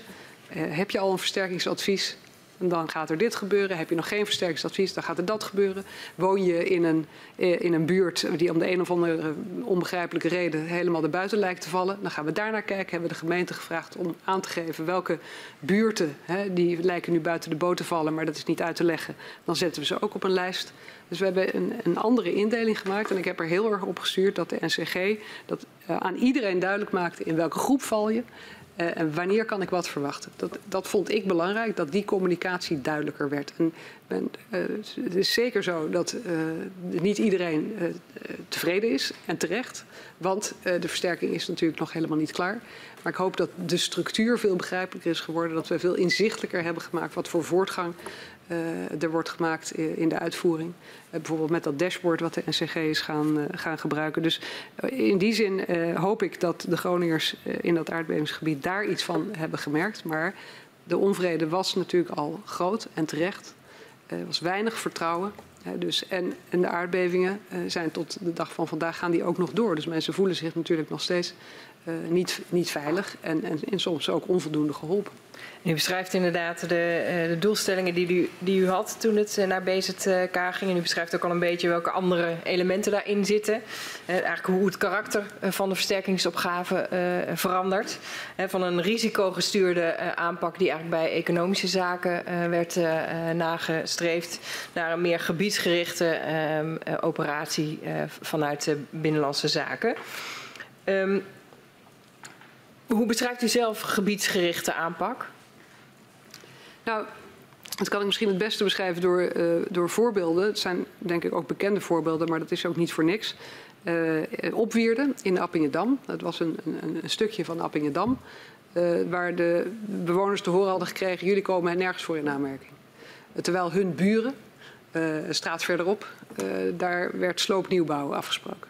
heb je al een versterkingsadvies? Dan gaat er dit gebeuren. Heb je nog geen versterkingsadvies, dan gaat er dat gebeuren. Woon je in een, in een buurt die om de een of andere onbegrijpelijke reden helemaal erbuiten lijkt te vallen, dan gaan we daar naar kijken. Hebben we de gemeente gevraagd om aan te geven welke buurten, hè, die lijken nu buiten de boot te vallen, maar dat is niet uit te leggen. Dan zetten we ze ook op een lijst. Dus we hebben een, een andere indeling gemaakt en ik heb er heel erg op gestuurd dat de NCG dat uh, aan iedereen duidelijk maakte in welke groep val je. Uh, en wanneer kan ik wat verwachten? Dat, dat vond ik belangrijk, dat die communicatie duidelijker werd. En uh, het is zeker zo dat niet iedereen tevreden is en terecht. Want de versterking is natuurlijk nog helemaal niet klaar. Maar ik hoop dat de structuur veel begrijpelijker is geworden. Dat we veel inzichtelijker hebben gemaakt wat voor voortgang er wordt gemaakt in de uitvoering. bijvoorbeeld met dat dashboard wat de NCG is gaan, gaan gebruiken. Dus in die zin hoop ik dat de Groningers in dat aardbevingsgebied daar iets van hebben gemerkt. Maar de onvrede was natuurlijk al groot en terecht. Er was weinig vertrouwen. Dus, en, en de aardbevingen zijn tot de dag van vandaag gaan die ook nog door. Dus mensen voelen zich natuurlijk nog steeds niet, niet veilig en, en, en soms ook onvoldoende geholpen. U beschrijft inderdaad de, de doelstellingen die u, die u had toen het naar BZK ging. En u beschrijft ook al een beetje welke andere elementen daarin zitten. Eigenlijk hoe het karakter van de versterkingsopgave verandert. Van een risicogestuurde aanpak die eigenlijk bij economische zaken werd nagestreefd. Naar een meer gebiedsgerichte operatie vanuit binnenlandse zaken. Um, hoe beschrijft u zelf gebiedsgerichte aanpak? Nou, dat kan ik misschien het beste beschrijven door, uh, door voorbeelden. Het zijn denk ik ook bekende voorbeelden, maar dat is ook niet voor niks. Uh, opwierden in Appingedam. Dat was een, een, een stukje van Appingedam. Uh, waar de bewoners te horen hadden gekregen: jullie komen nergens voor in aanmerking. terwijl hun buren, een straat verderop, daar werd sloopnieuwbouw afgesproken.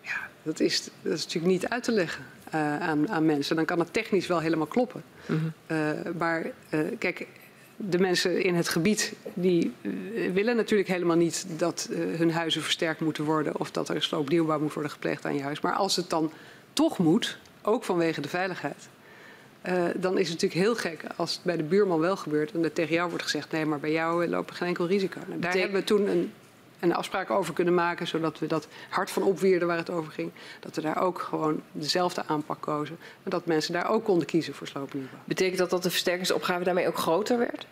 Ja, dat is, dat is natuurlijk niet uit te leggen. Uh, aan, aan, mensen. Dan kan het technisch wel helemaal kloppen. Mm -hmm. uh, maar uh, kijk, de mensen in het gebied die willen natuurlijk helemaal niet dat hun huizen versterkt moeten worden of dat er sloopnieuwbouw moet worden gepleegd aan je huis. Maar als het dan toch moet, ook vanwege de veiligheid, dan is het natuurlijk heel gek als het bij de buurman wel gebeurt en er tegen jou wordt gezegd: nee, maar bij jou lopen geen enkel risico. Nou, daar hebben we toen een en afspraken over kunnen maken, zodat we dat hart van opweerden waar het over ging, dat we daar ook gewoon dezelfde aanpak kozen. En dat mensen daar ook konden kiezen voor sloopnieuwbouw. Betekent dat dat de versterkingsopgave daarmee ook groter werd?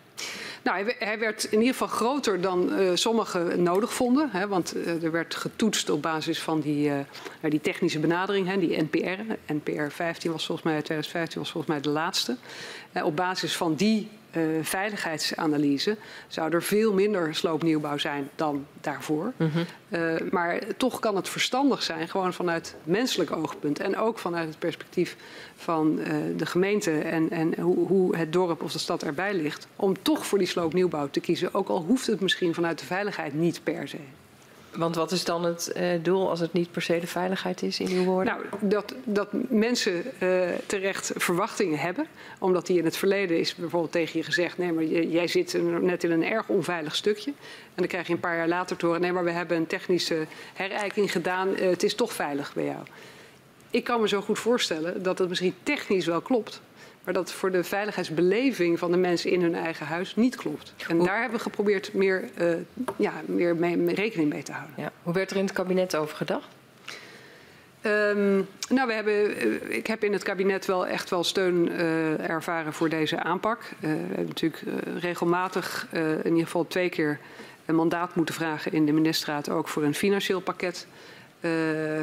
Nou, hij, werd in ieder geval groter dan uh, sommigen nodig vonden. Hè, want uh, er werd getoetst op basis van die, uh, die technische benadering, hè, die NPR. NPR 15 was volgens mij, 2015 was volgens mij de laatste. op basis van die veiligheidsanalyse zou er veel minder sloopnieuwbouw zijn dan daarvoor. Mm -hmm. uh, maar toch kan het verstandig zijn, gewoon vanuit menselijk oogpunt en ook vanuit het perspectief van uh, de gemeente en, en hoe, hoe, het dorp of de stad erbij ligt, om toch voor die sloopnieuwbouw te kiezen. Ook al hoeft het misschien vanuit de veiligheid niet per se. Want wat is dan het uh, doel als het niet per se de veiligheid is in uw woorden? Nou, dat, dat mensen uh, terecht verwachtingen hebben. Omdat die in het verleden is bijvoorbeeld tegen je gezegd... nee, maar jij zit net in een erg onveilig stukje. En dan krijg je een paar jaar later te horen... nee, maar we hebben een technische herijking gedaan. Uh, het is toch veilig bij jou. Ik kan me zo goed voorstellen dat het misschien technisch wel klopt... Maar dat voor de veiligheidsbeleving van de mensen in hun eigen huis niet klopt. En daar hebben we geprobeerd meer, uh, ja, meer mee, mee rekening mee te houden. Ja. Hoe werd er in het kabinet over gedacht? Um, nou, we hebben, uh, ik heb in het kabinet wel echt wel steun uh, ervaren voor deze aanpak. We hebben natuurlijk regelmatig, in ieder geval twee keer, een mandaat moeten vragen in de ministerraad ook voor een financieel pakket. Uh,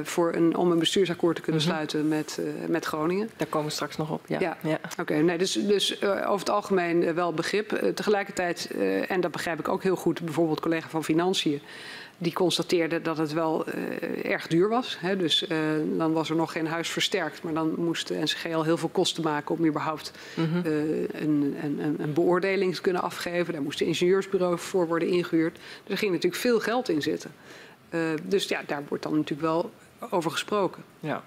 voor een, om een bestuursakkoord te kunnen mm -hmm. sluiten met, uh, met Groningen. Daar komen we straks nog op. Ja. ja. ja. Oké, okay, nee, dus, dus uh, over het algemeen wel begrip. tegelijkertijd, en dat begrijp ik ook heel goed, bijvoorbeeld collega van Financiën. Die constateerde dat het wel erg duur was. Hè? Dus dan was er nog geen huis versterkt. Maar dan moest de NCG al heel veel kosten maken om überhaupt mm -hmm. een, een, een beoordeling te kunnen afgeven. Daar moesten ingenieursbureaus voor worden ingehuurd. Dus er ging natuurlijk veel geld in zitten. Uh, dus ja, daar wordt dan natuurlijk wel over gesproken. Ja.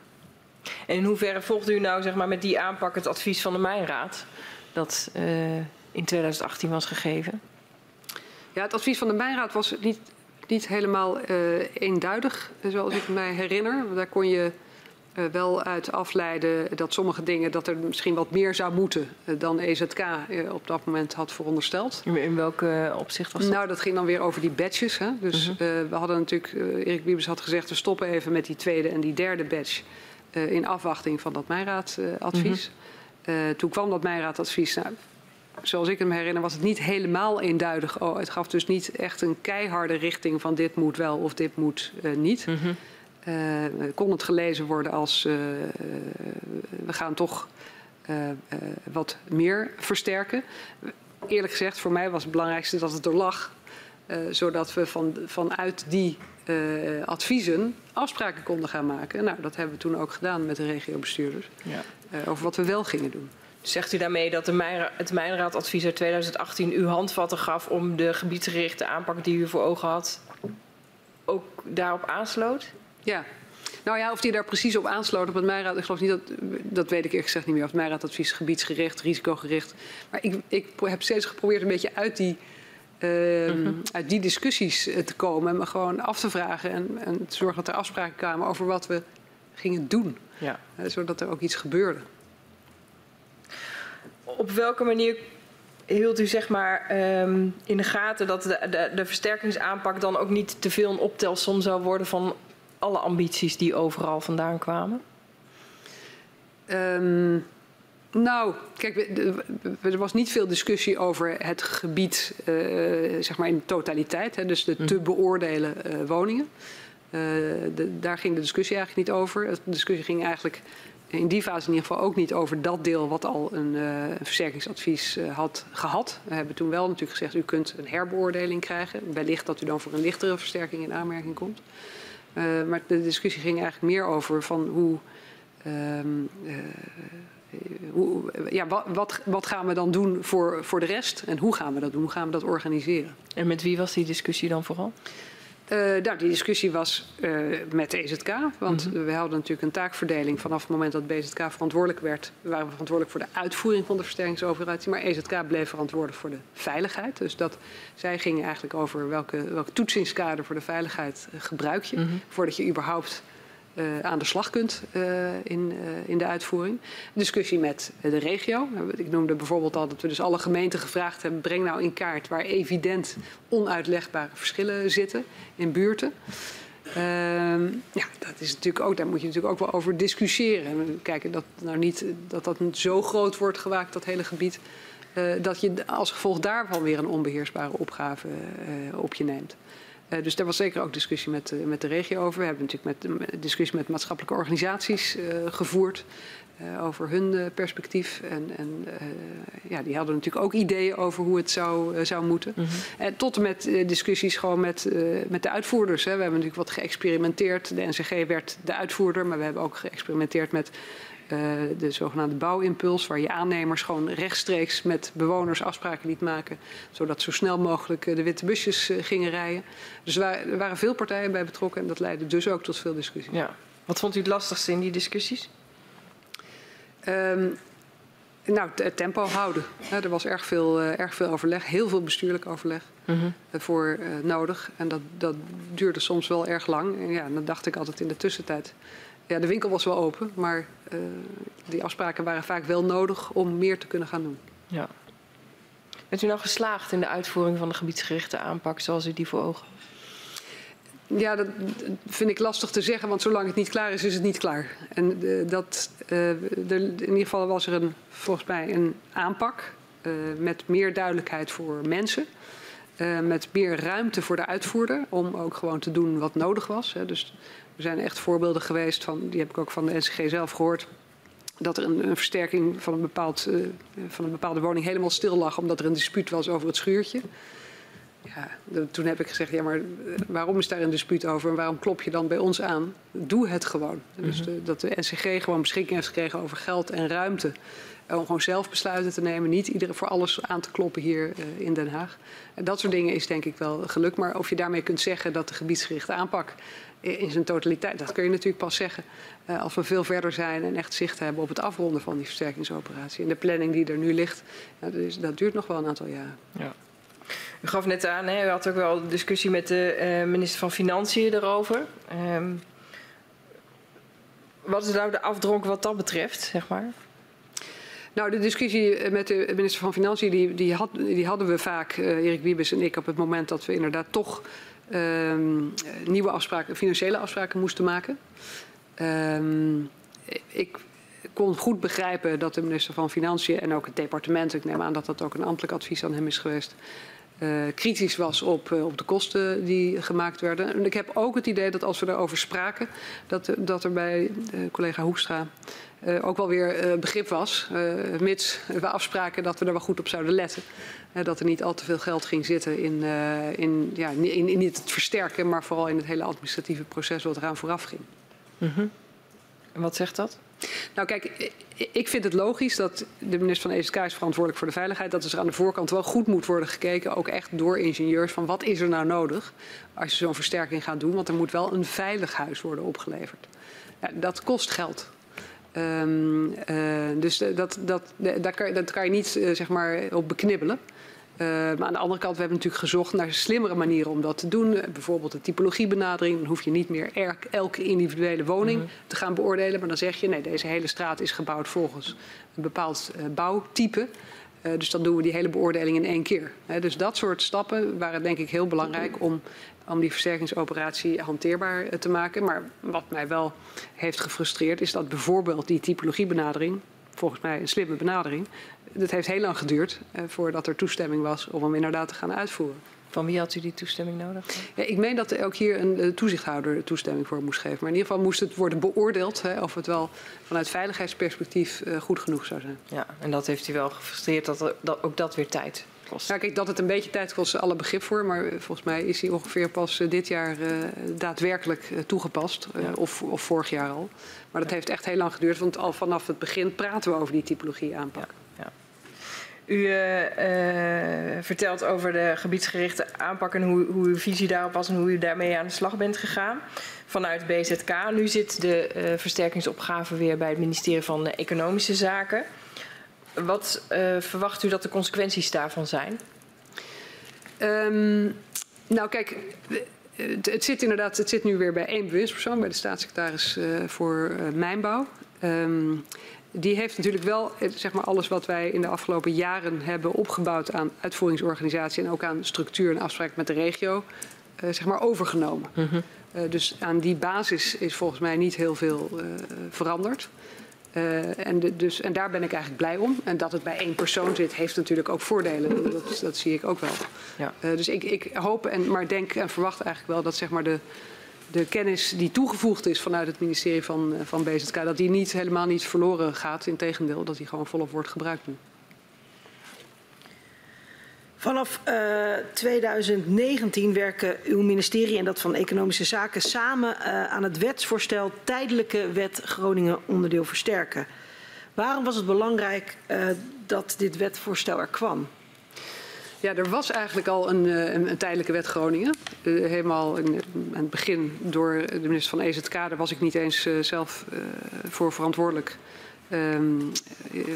En in hoeverre volgt u nou zeg maar, met die aanpak het advies van de Mijnraad dat uh, in 2018 was gegeven? Ja, het advies van de Mijnraad was niet, niet helemaal uh, eenduidig, zoals ik mij herinner. Daar kon je uh, wel uit afleiden dat sommige dingen dat er misschien wat meer zou moeten uh, dan EZK uh, op dat moment had verondersteld. In welke opzicht was dat? Nou, dat ging dan weer over die badges. Hè? Dus -huh. we hadden natuurlijk, Erik Wiebes had gezegd, we stoppen even met die tweede en die derde badge in afwachting van dat Mijnraadadvies. Uh -huh. toen kwam dat Mijnraadadvies. Nou, zoals ik me herinner was het niet helemaal eenduidig. Oh, het gaf dus niet echt een keiharde richting van dit moet wel of dit moet niet. -huh. Uh, kon het gelezen worden als uh, we gaan toch uh, wat meer versterken. Eerlijk gezegd, voor mij was het belangrijkste dat het er lag. zodat we van, vanuit die adviezen afspraken konden gaan maken. Nou, dat hebben we toen ook gedaan met de regiobestuurders. Ja. over wat we wel gingen doen. Zegt u daarmee dat de Mijnra het Mijnraadadvies uit 2018 u handvatten gaf om de gebiedsgerichte aanpak die u voor ogen had ook daarop aansloot? Ja. Nou ja, of die daar precies op aansloot op het Mijnraad, ik geloof niet dat, dat weet ik eerlijk gezegd niet meer. Of het Mijnraadadvies gebiedsgericht, risicogericht. Maar ik, ik heb steeds geprobeerd een beetje uit die, uh, uh -huh. uit die discussies te komen. En me gewoon af te vragen en, en te zorgen dat er afspraken kwamen over wat we gingen doen. Ja. Uh, zodat er ook iets gebeurde. Op welke manier hield u zeg maar um, in de gaten dat de, de, de versterkingsaanpak dan ook niet te veel een optelsom zou worden van alle ambities die overal vandaan kwamen? Um, nou, kijk, er was niet veel discussie over het gebied, uh, zeg maar in totaliteit, hè, dus de te beoordelen uh, woningen. Uh, de, daar ging de discussie eigenlijk niet over. De discussie ging eigenlijk in die fase in ieder geval ook niet over dat deel wat al een, uh, een versterkingsadvies uh, had gehad. We hebben toen wel natuurlijk gezegd, u kunt een herbeoordeling krijgen. Wellicht dat u dan voor een lichtere versterking in aanmerking komt. Uh, maar de discussie ging eigenlijk meer over van hoe... Um, hoe ja, wat, wat, wat, gaan we dan doen voor, voor de rest en hoe gaan we dat doen? Hoe gaan we dat organiseren? En met wie was die discussie dan vooral? Uh, nou, die discussie was uh, met de EZK. Want mm -hmm. we hadden natuurlijk een taakverdeling vanaf het moment dat BZK verantwoordelijk werd. waren we verantwoordelijk voor de uitvoering van de versterkingsoperatie. Maar EZK bleef verantwoordelijk voor de veiligheid. Dus dat, zij gingen eigenlijk over welke, welke toetsingskader voor de veiligheid uh, gebruik je. Mm -hmm. Voordat je überhaupt uh, aan de slag kunt uh, in, uh, in de uitvoering. Discussie met de regio. Ik noemde bijvoorbeeld al dat we dus alle gemeenten gevraagd hebben: breng nou in kaart waar evident onuitlegbare verschillen zitten in buurten. Ehm, ja, dat is natuurlijk ook, daar moet je natuurlijk ook wel over discussiëren. Kijken dat nou niet dat dat zo groot wordt gewaakt, dat hele gebied. dat je als gevolg daarvan weer een onbeheersbare opgave op je neemt. Uh, dus daar was zeker ook discussie met, uh, met de regio over. We hebben natuurlijk met, discussie met maatschappelijke organisaties uh, gevoerd over hun perspectief. En, en ja, die hadden natuurlijk ook ideeën over hoe het zou, zou moeten. Mm -hmm. tot en met discussies gewoon met, met de uitvoerders. Hè. We hebben natuurlijk wat geëxperimenteerd. De NCG werd de uitvoerder, maar we hebben ook geëxperimenteerd met uh, de zogenaamde bouwimpuls, waar je aannemers gewoon rechtstreeks met bewoners afspraken liet maken, zodat zo snel mogelijk uh, de witte busjes uh, gingen rijden. Dus er waren veel partijen bij betrokken en dat leidde dus ook tot veel discussies. Ja. Wat vond u het lastigste in die discussies? Um, nou, het tempo houden. er was erg veel, erg veel overleg, heel veel bestuurlijk overleg mm -hmm. voor nodig. En dat, dat duurde soms wel erg lang. En ja, dan dacht ik altijd in de tussentijd ja, de winkel was wel open, maar die afspraken waren vaak wel nodig om meer te kunnen gaan doen. Ja. Bent u nou geslaagd in de uitvoering van de gebiedsgerichte aanpak zoals u die voor ogen ja, dat vind ik lastig te zeggen, want zolang het niet klaar is, is het niet klaar. En uh, dat, uh, in ieder geval was er een, volgens mij een aanpak uh, met meer duidelijkheid voor mensen. met meer ruimte voor de uitvoerder om ook gewoon te doen wat nodig was. Hè. Dus er zijn echt voorbeelden geweest, van, die heb ik ook van de NCG zelf gehoord, dat er een, een versterking van een, bepaald, uh, van een bepaalde woning helemaal stil lag omdat er een dispuut was over het schuurtje. Ja, de, toen heb ik gezegd, ja, maar eh, waarom is daar een dispuut over en waarom klop je dan bij ons aan? Doe het gewoon. Mm -hmm. Dus de, dat de NCG gewoon beschikking heeft gekregen over geld en ruimte. Om gewoon zelf besluiten te nemen, niet iedereen voor alles aan te kloppen hier uh, in Den Haag. En dat soort dingen is denk ik wel gelukt. Maar of je daarmee kunt zeggen dat de gebiedsgerichte aanpak in zijn totaliteit. Dat kun je natuurlijk pas zeggen uh, als we veel verder zijn en echt zicht hebben op het afronden van die versterkingsoperatie. En de planning die er nu ligt, ja, dat, is, dat, duurt nog wel een aantal jaren. Ja. U gaf net aan, hè, u had ook wel een discussie met de uh, minister van Financiën erover. Um, wat is nou de afdronk wat dat betreft, zeg maar? Nou, de discussie met de minister van Financiën, die, die, had, die hadden we vaak, uh, Erik Wiebes en ik, op het moment dat we inderdaad toch nieuwe afspraken, financiële afspraken moesten maken. Um, ik kon goed begrijpen dat de minister van Financiën en ook het departement, ik neem aan dat dat ook een ambtelijk advies aan hem is geweest, uh, kritisch was op, uh, op de kosten die gemaakt werden. En ik heb ook het idee dat als we daarover spraken, dat, dat er bij uh, collega Hoekstra ook wel weer begrip was, mits we afspraken dat we er wel goed op zouden letten dat er niet al te veel geld ging zitten in, uh, in, ja, in, in, niet het versterken, maar vooral in het hele administratieve proces wat eraan vooraf ging. Mm -hmm. En wat zegt dat? Nou kijk, ik vind het logisch dat de minister van ESK is verantwoordelijk voor de veiligheid. Dat er aan de voorkant wel goed moet worden gekeken, ook echt door ingenieurs, van wat is er nou nodig als je zo'n versterking gaat doen. Want er moet wel een veilig huis worden opgeleverd. Ja, dat kost geld. Um, uh, dus dat, dat, dat, kan, dat kan je niet uh, zeg maar op beknibbelen. Uh, maar aan de andere kant, we hebben natuurlijk gezocht naar slimmere manieren om dat te doen. Uh, bijvoorbeeld de typologiebenadering. Dan hoef je niet meer er, elke individuele woning mm -hmm. te gaan beoordelen. Maar dan zeg je, nee, deze hele straat is gebouwd volgens een bepaald uh, bouwtype. dus dan doen we die hele beoordeling in één keer. dus dat soort stappen waren denk ik heel belangrijk om, om die versterkingsoperatie hanteerbaar te maken. Maar wat mij wel heeft gefrustreerd is dat bijvoorbeeld die typologiebenadering volgens mij een slimme benadering. Het heeft heel lang geduurd uh, voordat er toestemming was om hem inderdaad te gaan uitvoeren. Van wie had u die toestemming nodig? Ja, ik meen dat er ook hier een, een toezichthouder toestemming voor moest geven. Maar in ieder geval moest het worden beoordeeld hè, of het wel vanuit veiligheidsperspectief uh, goed genoeg zou zijn. Ja, en dat heeft u wel gefrustreerd dat, er, dat ook dat weer tijd kost. Ja, kijk, dat het een beetje tijd kost, alle begrip voor. Maar volgens mij is hij ongeveer pas dit jaar uh, daadwerkelijk uh, toegepast. Ja. Of, of, vorig jaar al. Maar dat ja. heeft echt heel lang geduurd, want al vanaf het begin praten we over die typologie aanpak. Ja. U vertelt over de gebiedsgerichte aanpak en hoe, hoe, uw visie daarop was en hoe u daarmee aan de slag bent gegaan vanuit BZK. Nu zit de versterkingsopgave weer bij het ministerie van Economische Zaken. Wat verwacht u dat de consequenties daarvan zijn? Um, nou, kijk, het, zit inderdaad, het zit nu weer bij één bewindspersoon, bij de staatssecretaris voor mijnbouw. Um, die heeft natuurlijk wel zeg maar, alles wat wij in de afgelopen jaren hebben opgebouwd aan uitvoeringsorganisatie en ook aan structuur en afspraak met de regio, uh, zeg maar overgenomen. Mm -hmm. dus aan die basis is volgens mij niet heel veel veranderd. En, de, dus, en daar ben ik eigenlijk blij om. En dat het bij één persoon zit, heeft natuurlijk ook voordelen. Dat, dat zie ik ook wel. Ja. Dus ik, ik, hoop, en, maar denk en verwacht eigenlijk wel dat zeg maar, de, de kennis die toegevoegd is vanuit het ministerie van, eh, van BZK, dat die niet, helemaal niet verloren gaat. Integendeel, dat die gewoon volop wordt gebruikt nu. Vanaf uh, 2019 werken uw ministerie en dat van Economische Zaken samen uh, aan het wetsvoorstel Tijdelijke Wet Groningen onderdeel versterken. Waarom was het belangrijk uh, dat dit wetvoorstel er kwam? Ja, er was eigenlijk al een, een, een tijdelijke wet Groningen. Uh, helemaal in, aan het begin door de minister van EZK, daar was ik niet eens uh, zelf voor verantwoordelijk. Um,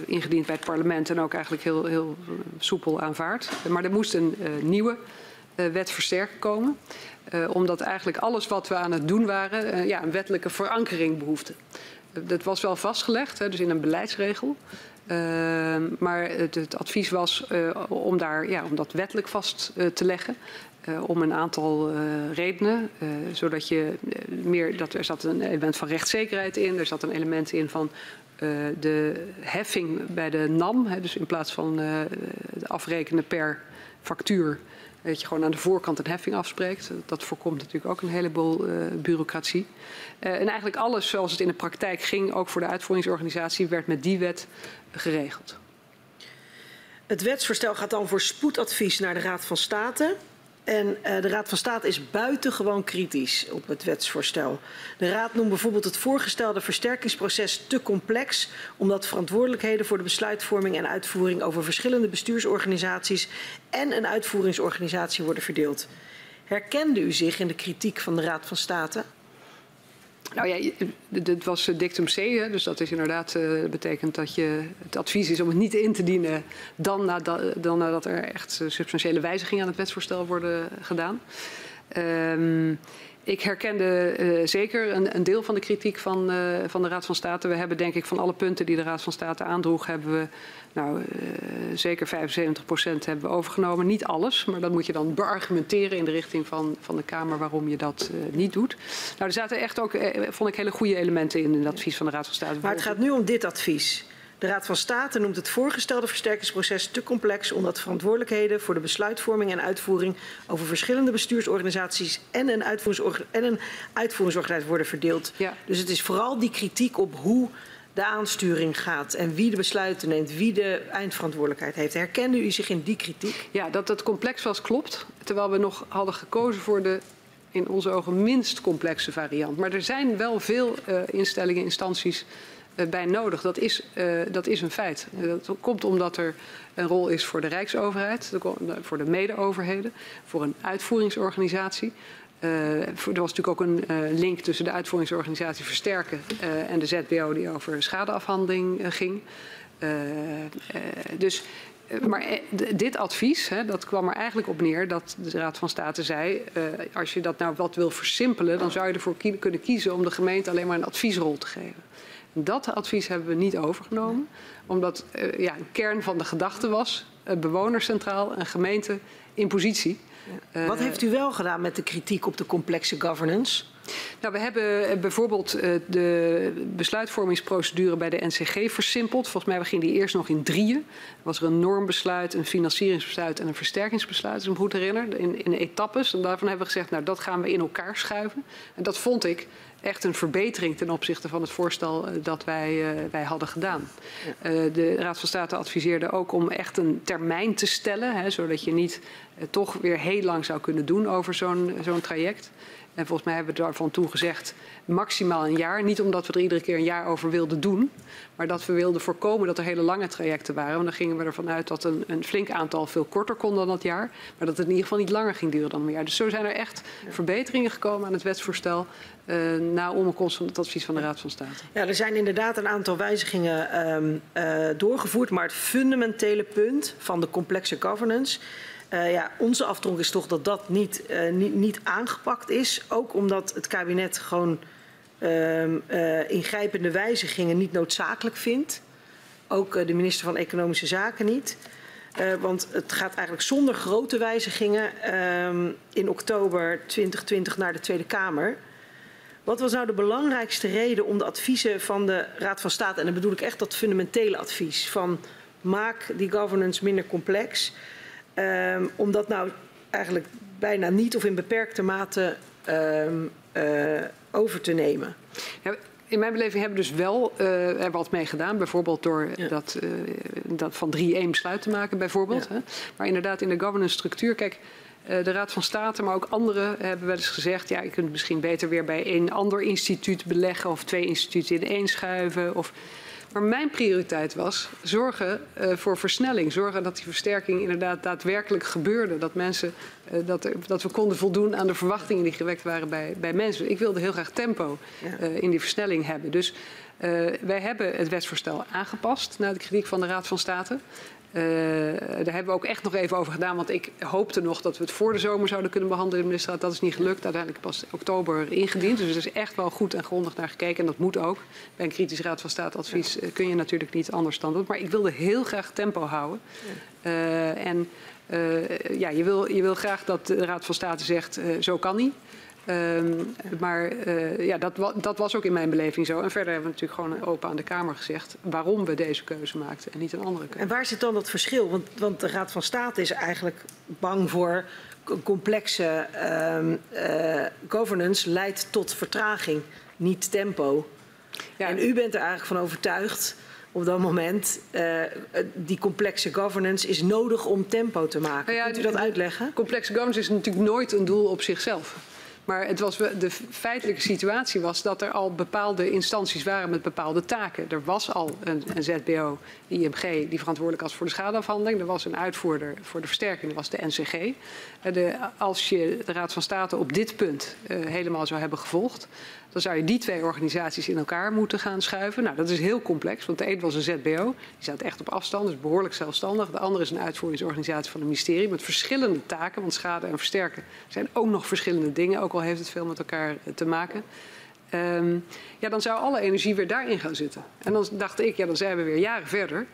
ingediend bij het parlement en ook eigenlijk heel, heel soepel aanvaard. Maar er moest een nieuwe wet versterken komen. Omdat eigenlijk alles wat we aan het doen waren ja, een wettelijke verankering behoefde. dat was wel vastgelegd, hè, dus in een beleidsregel. Maar het, advies was om, daar, ja, om dat wettelijk vast te leggen. Uh, om een aantal uh, redenen. Zodat je meer, dat er zat een element van rechtszekerheid in, er zat een element in van de heffing bij de NAM, hè, dus in plaats van afrekenen per factuur, dat je gewoon aan de voorkant een heffing afspreekt. Dat voorkomt natuurlijk ook een heleboel bureaucratie. en eigenlijk alles zoals het in de praktijk ging, ook voor de uitvoeringsorganisatie, werd met die wet geregeld. Het wetsvoorstel gaat dan voor spoedadvies naar de Raad van State. En uh, de Raad van State is buitengewoon kritisch op het wetsvoorstel. De Raad noemt bijvoorbeeld het voorgestelde versterkingsproces te complex, omdat verantwoordelijkheden voor de besluitvorming en uitvoering over verschillende bestuursorganisaties en een uitvoeringsorganisatie worden verdeeld. Herkende u zich in de kritiek van de Raad van State? Nou ja, dit was dictum C, hè, dus dat is inderdaad uh, betekent dat je het advies is om het niet in te dienen dan, nadat, dan nadat er echt substantiële wijzigingen aan het wetsvoorstel worden gedaan. Um, ik herkende uh, zeker een, een, deel van de kritiek van, uh, van de Raad van State. We hebben denk ik van alle punten die de Raad van State aandroeg, hebben we nou, uh, zeker 75 procent hebben we overgenomen. Niet alles, maar dat moet je dan beargumenteren in de richting van, van de Kamer waarom je dat niet doet. Nou, er zaten echt ook, vond ik, hele goede elementen in in het advies van de Raad van State. Maar het gaat nu om dit advies. De Raad van State noemt het voorgestelde versterkingsproces te complex omdat verantwoordelijkheden voor de besluitvorming en uitvoering over verschillende bestuursorganisaties en een, en een uitvoeringsorganisatie worden verdeeld. Ja. Dus het is vooral die kritiek op hoe de aansturing gaat en wie de besluiten neemt, wie de eindverantwoordelijkheid heeft. Herkende u zich in die kritiek? Ja, dat het complex was klopt. Terwijl we nog hadden gekozen voor de in onze ogen minst complexe variant. Maar er zijn wel veel uh, instellingen, instanties bij nodig. Dat is, uh, dat is een feit. dat komt omdat er een rol is voor de Rijksoverheid, voor de mede-overheden, voor een uitvoeringsorganisatie. Uh, er was natuurlijk ook een uh, link tussen de uitvoeringsorganisatie Versterken uh, en de ZBO die over schadeafhandeling ging. dus, maar dit advies, hè, dat kwam er eigenlijk op neer dat de Raad van State zei, als je dat nou wat wil versimpelen, dan zou je ervoor kunnen kiezen om de gemeente alleen maar een adviesrol te geven. Dat advies hebben we niet overgenomen, omdat uh, ja, een kern van de gedachte was: uh, bewoners centraal en gemeente in positie. Ja. Wat heeft u wel gedaan met de kritiek op de complexe governance? Nou, we hebben bijvoorbeeld de besluitvormingsprocedure bij de NCG versimpeld. Volgens mij ging die eerst nog in drieën. Was er een normbesluit, een financieringsbesluit en een versterkingsbesluit, als ik me goed herinner, in, in etappes. En daarvan hebben we gezegd, nou dat gaan we in elkaar schuiven. En dat vond ik echt een verbetering ten opzichte van het voorstel dat wij, uh, wij hadden gedaan. Uh, de Raad van State adviseerde ook om echt een termijn te stellen, hè, zodat je niet toch weer heel lang zou kunnen doen over zo'n zo'n traject. En volgens mij hebben we daarvan toen gezegd maximaal een jaar. Niet omdat we er iedere keer een jaar over wilden doen. Maar dat we wilden voorkomen dat er hele lange trajecten waren. Want dan gingen we ervan uit dat een, een flink aantal veel korter kon dan dat jaar. Maar dat het in ieder geval niet langer ging duren dan een jaar. Dus zo zijn er echt verbeteringen gekomen aan het wetsvoorstel. Uh, na onderkomst van het advies van de Raad van State. Ja, er zijn inderdaad een aantal wijzigingen um, uh, doorgevoerd. Maar het fundamentele punt van de complexe governance Uh, ja, onze afdronk is toch dat dat niet, uh, niet, niet, aangepakt is. Ook omdat het kabinet gewoon uh, ingrijpende wijzigingen niet noodzakelijk vindt. Ook de minister van Economische Zaken niet. want het gaat eigenlijk zonder grote wijzigingen in oktober 2020 naar de Tweede Kamer. Wat was nou de belangrijkste reden om de adviezen van de Raad van State, en dan bedoel ik echt dat fundamentele advies van maak die governance minder complex, um, om dat nou eigenlijk bijna niet of in beperkte mate um, uh, over te nemen? Ja, in mijn beleving hebben we dus wel uh, er wat mee gedaan. Bijvoorbeeld door ja. dat, uh, dat van 3-1 besluit te maken, bijvoorbeeld. Ja. Hè. Maar inderdaad, in de governance structuur. Kijk, de Raad van State, maar ook anderen hebben wel eens gezegd... ja, je kunt misschien beter weer bij één ander instituut beleggen... of twee instituten in één schuiven. Of... Maar mijn prioriteit was zorgen uh, voor versnelling. Zorgen dat die versterking inderdaad daadwerkelijk gebeurde. Dat, mensen, uh, dat, er, dat, we konden voldoen aan de verwachtingen die gewekt waren bij, bij mensen. Ik wilde heel graag tempo uh, in die versnelling hebben. Dus wij hebben het wetsvoorstel aangepast na de kritiek van de Raad van State. Uh, daar hebben we ook echt nog even over gedaan. Want ik hoopte nog dat we het voor de zomer zouden kunnen behandelen in de ministerraad. Dat is niet gelukt. Uiteindelijk pas oktober ingediend. Dus er is echt wel goed en grondig naar gekeken. En dat moet ook. Bij een kritisch raad van state advies ja. kun je natuurlijk niet anders dan doen. Maar ik wilde heel graag tempo houden. Ja. Uh, en uh, ja, je, wil, je wil graag dat de raad van state zegt, zo kan niet. Um, maar uh, ja, dat, dat, was ook in mijn beleving zo. En verder hebben we natuurlijk gewoon open aan de Kamer gezegd waarom we deze keuze maakten en niet een andere keuze. En waar zit dan dat verschil? Want, want de Raad van State is eigenlijk bang voor complexe um, uh, governance leidt tot vertraging, niet tempo. Ja, en u bent er eigenlijk van overtuigd op dat moment, uh, die complexe governance is nodig om tempo te maken. Nou ja, Kunt u dat uitleggen? Complexe governance is natuurlijk nooit een doel op zichzelf. Maar het was, de feitelijke situatie was dat er al bepaalde instanties waren met bepaalde taken. Er was al een, een ZBO, IMG, die verantwoordelijk was voor de schadeafhandeling. Er was een uitvoerder voor de versterking, dat was de NCG. Eh, de, als je de Raad van State op dit punt uh, helemaal zou hebben gevolgd, dan zou je die twee organisaties in elkaar moeten gaan schuiven. Nou, dat is heel complex, want de een was een ZBO, die staat echt op afstand, dus behoorlijk zelfstandig. De andere is een uitvoeringsorganisatie van het ministerie met verschillende taken, want schade en versterken zijn ook nog verschillende dingen, ook al heeft het veel met elkaar te maken. Um, ja, dan zou alle energie weer daarin gaan zitten. En dan dacht ik, ja, dan zijn we weer jaren verder.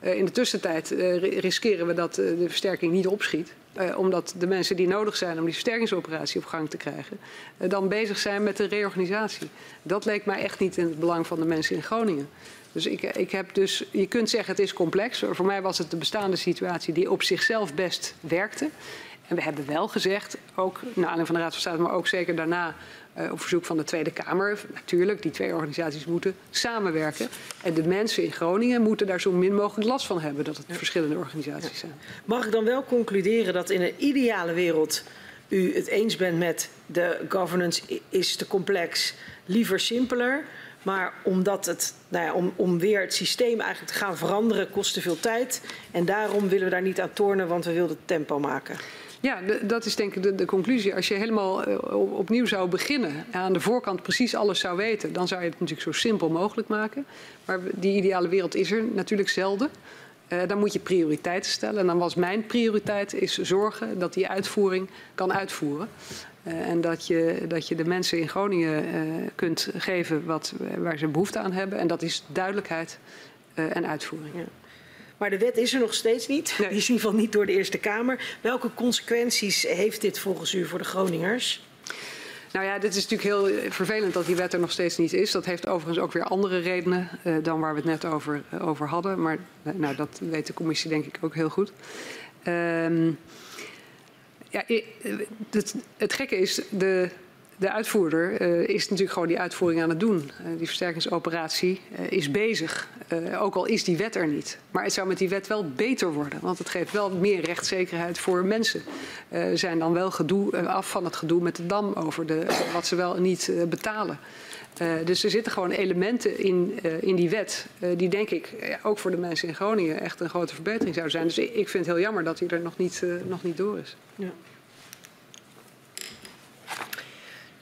Uh, in de tussentijd uh, riskeren we dat de versterking niet opschiet. Uh, omdat de mensen die nodig zijn om die versterkingsoperatie op gang te krijgen, uh, dan bezig zijn met de reorganisatie. Dat leek mij echt niet in het belang van de mensen in Groningen. Dus ik, ik heb dus, je kunt zeggen het is complex. Voor mij was het de bestaande situatie die op zichzelf best werkte. En we hebben wel gezegd, ook naar aanleiding van de Raad van State, maar ook zeker daarna op verzoek van de Tweede Kamer, natuurlijk, die twee organisaties moeten samenwerken. En de mensen in Groningen moeten daar zo min mogelijk last van hebben dat het ja. verschillende organisaties zijn. Mag ik dan wel concluderen dat in een ideale wereld u het eens bent met de governance is te complex, liever simpeler. Maar omdat het, nou ja, om, om weer het systeem eigenlijk te gaan veranderen, kost te veel tijd. En daarom willen we daar niet aan tornen, want we willen het tempo maken. Ja, dat is denk ik de, conclusie. Als je helemaal uh, opnieuw zou beginnen en aan de voorkant precies alles zou weten, dan zou je het natuurlijk zo simpel mogelijk maken. Maar die ideale wereld is er natuurlijk zelden. Uh, dan moet je prioriteiten stellen. En dan was mijn prioriteit is zorgen dat die uitvoering kan uitvoeren. Uh, en dat je, dat je de mensen in Groningen kunt geven wat, waar ze behoefte aan hebben. En dat is duidelijkheid en uitvoering. Ja. Maar de wet is er nog steeds niet. Nee. Die is in ieder geval niet door de Eerste Kamer. Welke consequenties heeft dit volgens u voor de Groningers? Nou ja, dit is natuurlijk heel vervelend dat die wet er nog steeds niet is. Dat heeft overigens ook weer andere redenen uh, dan waar we het net over, uh, over hadden. Maar nou, dat weet de commissie denk ik ook heel goed. Um, ja, het, het gekke is, de, de uitvoerder uh, is natuurlijk gewoon die uitvoering aan het doen. Uh, die versterkingsoperatie uh, is bezig, ook al is die wet er niet. Maar het zou met die wet wel beter worden, want het geeft wel meer rechtszekerheid voor mensen. We zijn dan wel gedoe, af van het gedoe met de dam over de, wat ze wel niet betalen. dus er zitten gewoon elementen in, in die wet die denk ik ook voor de mensen in Groningen echt een grote verbetering zouden zijn. Dus ik, ik vind het heel jammer dat hij er nog niet, nog niet door is. Ja.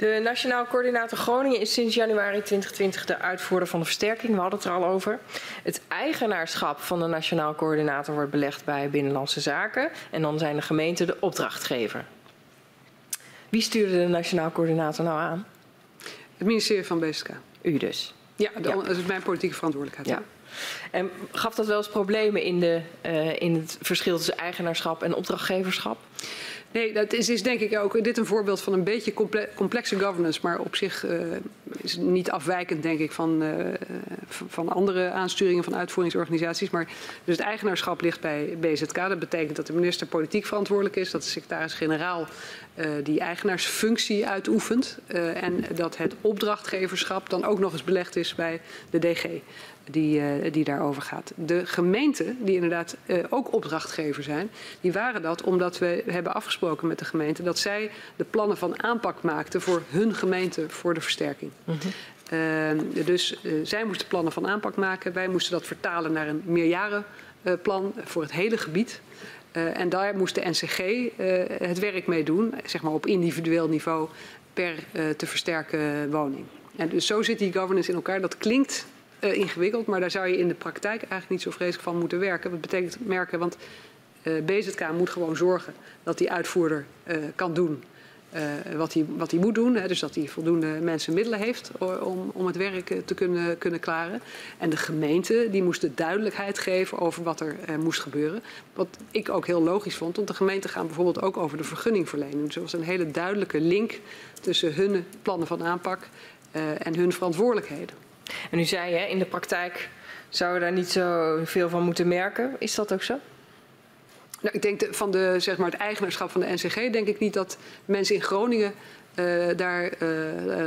De Nationaal Coördinator Groningen is sinds januari 2020 de uitvoerder van de versterking. We hadden het er al over. Het eigenaarschap van de Nationaal Coördinator wordt belegd bij Binnenlandse Zaken. En dan zijn de gemeenten de opdrachtgever. Wie stuurde de Nationaal Coördinator nou aan? Het ministerie van BSK. U dus. Ja, de- Ja. dat is mijn politieke verantwoordelijkheid. Ja. En gaf dat wel eens problemen in, de, uh, in het verschil tussen eigenaarschap en opdrachtgeverschap? Nee, dat is, is, denk ik ook dit een voorbeeld van een beetje comple complexe governance, maar op zich uh, is niet afwijkend, denk ik, van, uh, van andere aansturingen van uitvoeringsorganisaties. Maar dus het eigenaarschap ligt bij BZK. Dat betekent dat de minister politiek verantwoordelijk is, dat de secretaris-generaal uh, die eigenaarsfunctie uitoefent en dat het opdrachtgeverschap dan ook nog eens belegd is bij de DG die, uh, die daarover gaat. De gemeenten, die inderdaad uh, ook opdrachtgever zijn, die waren dat omdat we hebben afgesproken met de gemeente dat zij de plannen van aanpak maakten voor hun gemeente voor de versterking. Mm -hmm. uh, dus zij moesten plannen van aanpak maken. Wij moesten dat vertalen naar een meerjarenplan voor het hele gebied. en daar moest de NCG het werk mee doen, zeg maar op individueel niveau per te versterken woning. En dus zo zit die governance in elkaar. Dat klinkt uh, ingewikkeld, maar daar zou je in de praktijk eigenlijk niet zo vreselijk van moeten werken. Dat betekent merken, want uh, BZK moet gewoon zorgen dat die uitvoerder uh, kan doen wat hij wat moet doen. Hè, dus dat hij voldoende mensen middelen heeft om, om het werk te kunnen, kunnen klaren. En de gemeente die moest de duidelijkheid geven over wat er moest gebeuren. Wat ik ook heel logisch vond, want de gemeenten gaan bijvoorbeeld ook over de vergunningverlening. Dus er was een hele duidelijke link tussen hun plannen van aanpak en hun verantwoordelijkheden. En u zei, hè, in de praktijk zou je daar niet zo veel van moeten merken. Is dat ook zo? Nou, ik denk de, van de, zeg maar, het eigenaarschap van de NCG denk ik niet dat mensen in Groningen daar uh,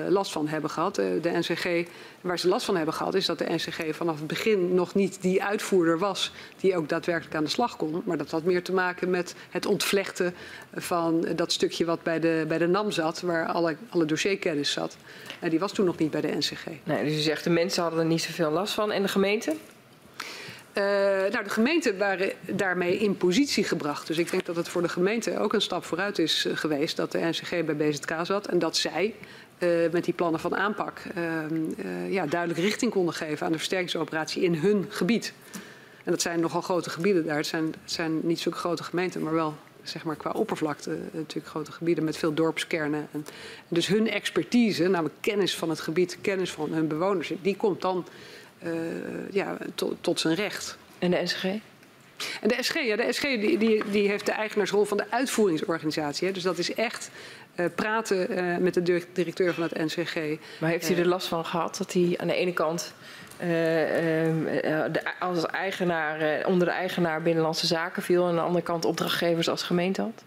last van hebben gehad. De NCG, waar ze last van hebben gehad, is dat de NCG vanaf het begin nog niet die uitvoerder was die ook daadwerkelijk aan de slag kon. Maar dat had meer te maken met het ontvlechten van dat stukje wat bij de, bij de NAM zat, waar alle, alle dossierkennis zat. En die was toen nog niet bij de NCG. Nee, dus u zegt de mensen hadden er niet zoveel last van en de gemeente? Uh, nou, de gemeenten waren daarmee in positie gebracht. Dus ik denk dat het voor de gemeente ook een stap vooruit is uh, geweest dat de NCG bij BZK zat en dat zij uh, met die plannen van aanpak ja, duidelijk richting konden geven aan de versterkingsoperatie in hun gebied. En dat zijn nogal grote gebieden daar. Het zijn, zijn niet zulke grote gemeenten, maar wel zeg maar qua oppervlakte natuurlijk grote gebieden met veel dorpskernen. En dus hun expertise, namelijk kennis van het gebied, kennis van hun bewoners, die komt dan ja, tot, tot zijn recht. En de SG? En de SG, ja, de SG die, die, die heeft de eigenaarsrol van de uitvoeringsorganisatie. Hè. Dus dat is echt uh, praten uh, met de directeur van het NCG. Maar heeft u er last van gehad dat hij aan de ene kant uh, de, als eigenaar onder de eigenaar binnenlandse zaken viel en aan de andere kant opdrachtgevers als gemeente had?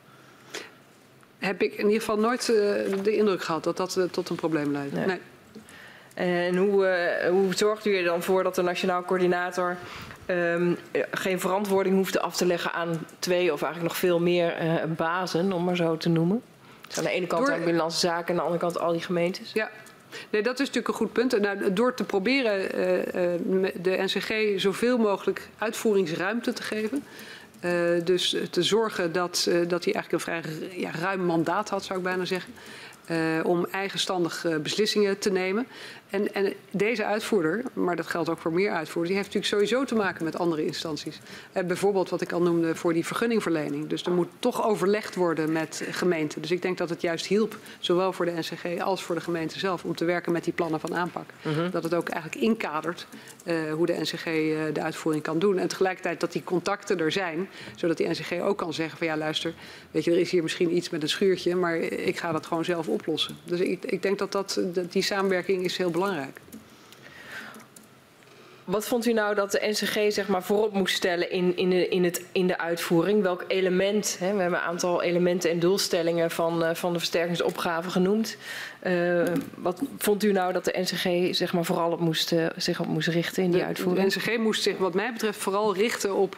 Heb ik in ieder geval nooit de indruk gehad dat dat tot een probleem leidt. Nee. nee. En hoe, uh, hoe zorgt u er dan voor dat de Nationaal Coördinator um, geen verantwoording hoeft af te leggen aan twee of eigenlijk nog veel meer uh, bazen, om maar zo te noemen? Dus aan de ene kant Door... Binnenlandse Zaken en aan de andere kant al die gemeentes. Ja. Nee, dat is natuurlijk een goed punt. Nou, door te proberen uh, de NCG zoveel mogelijk uitvoeringsruimte te geven. Uh, dus te zorgen dat, uh, dat hij eigenlijk een vrij ja, ruim mandaat had, zou ik bijna zeggen. Om eigenstandig beslissingen te nemen. En, en, deze uitvoerder, maar dat geldt ook voor meer uitvoerders, die heeft natuurlijk sowieso te maken met andere instanties. Uh, bijvoorbeeld wat ik al noemde voor die vergunningverlening. Dus er moet toch overlegd worden met gemeenten. Dus ik denk dat het juist hielp, zowel voor de NCG als voor de gemeente zelf, om te werken met die plannen van aanpak. -huh. Dat het ook eigenlijk inkadert hoe de NCG de uitvoering kan doen. En tegelijkertijd dat die contacten er zijn, zodat die NCG ook kan zeggen van ja luister, weet je, er is hier misschien iets met een schuurtje, maar ik ga dat gewoon zelf oplossen. Dus ik, ik denk dat, dat, dat die samenwerking is heel belangrijk. Wat vond u nou dat de NCG zeg maar, voorop moest stellen in, in, de, in, het, in de uitvoering? Welk element? Hè? We hebben een aantal elementen en doelstellingen van, uh, van de versterkingsopgave genoemd. Uh, wat vond u nou dat de NCG zeg maar, vooral op moest, uh, zich op moest richten in die de, uitvoering? De NCG moest zich wat mij betreft vooral richten op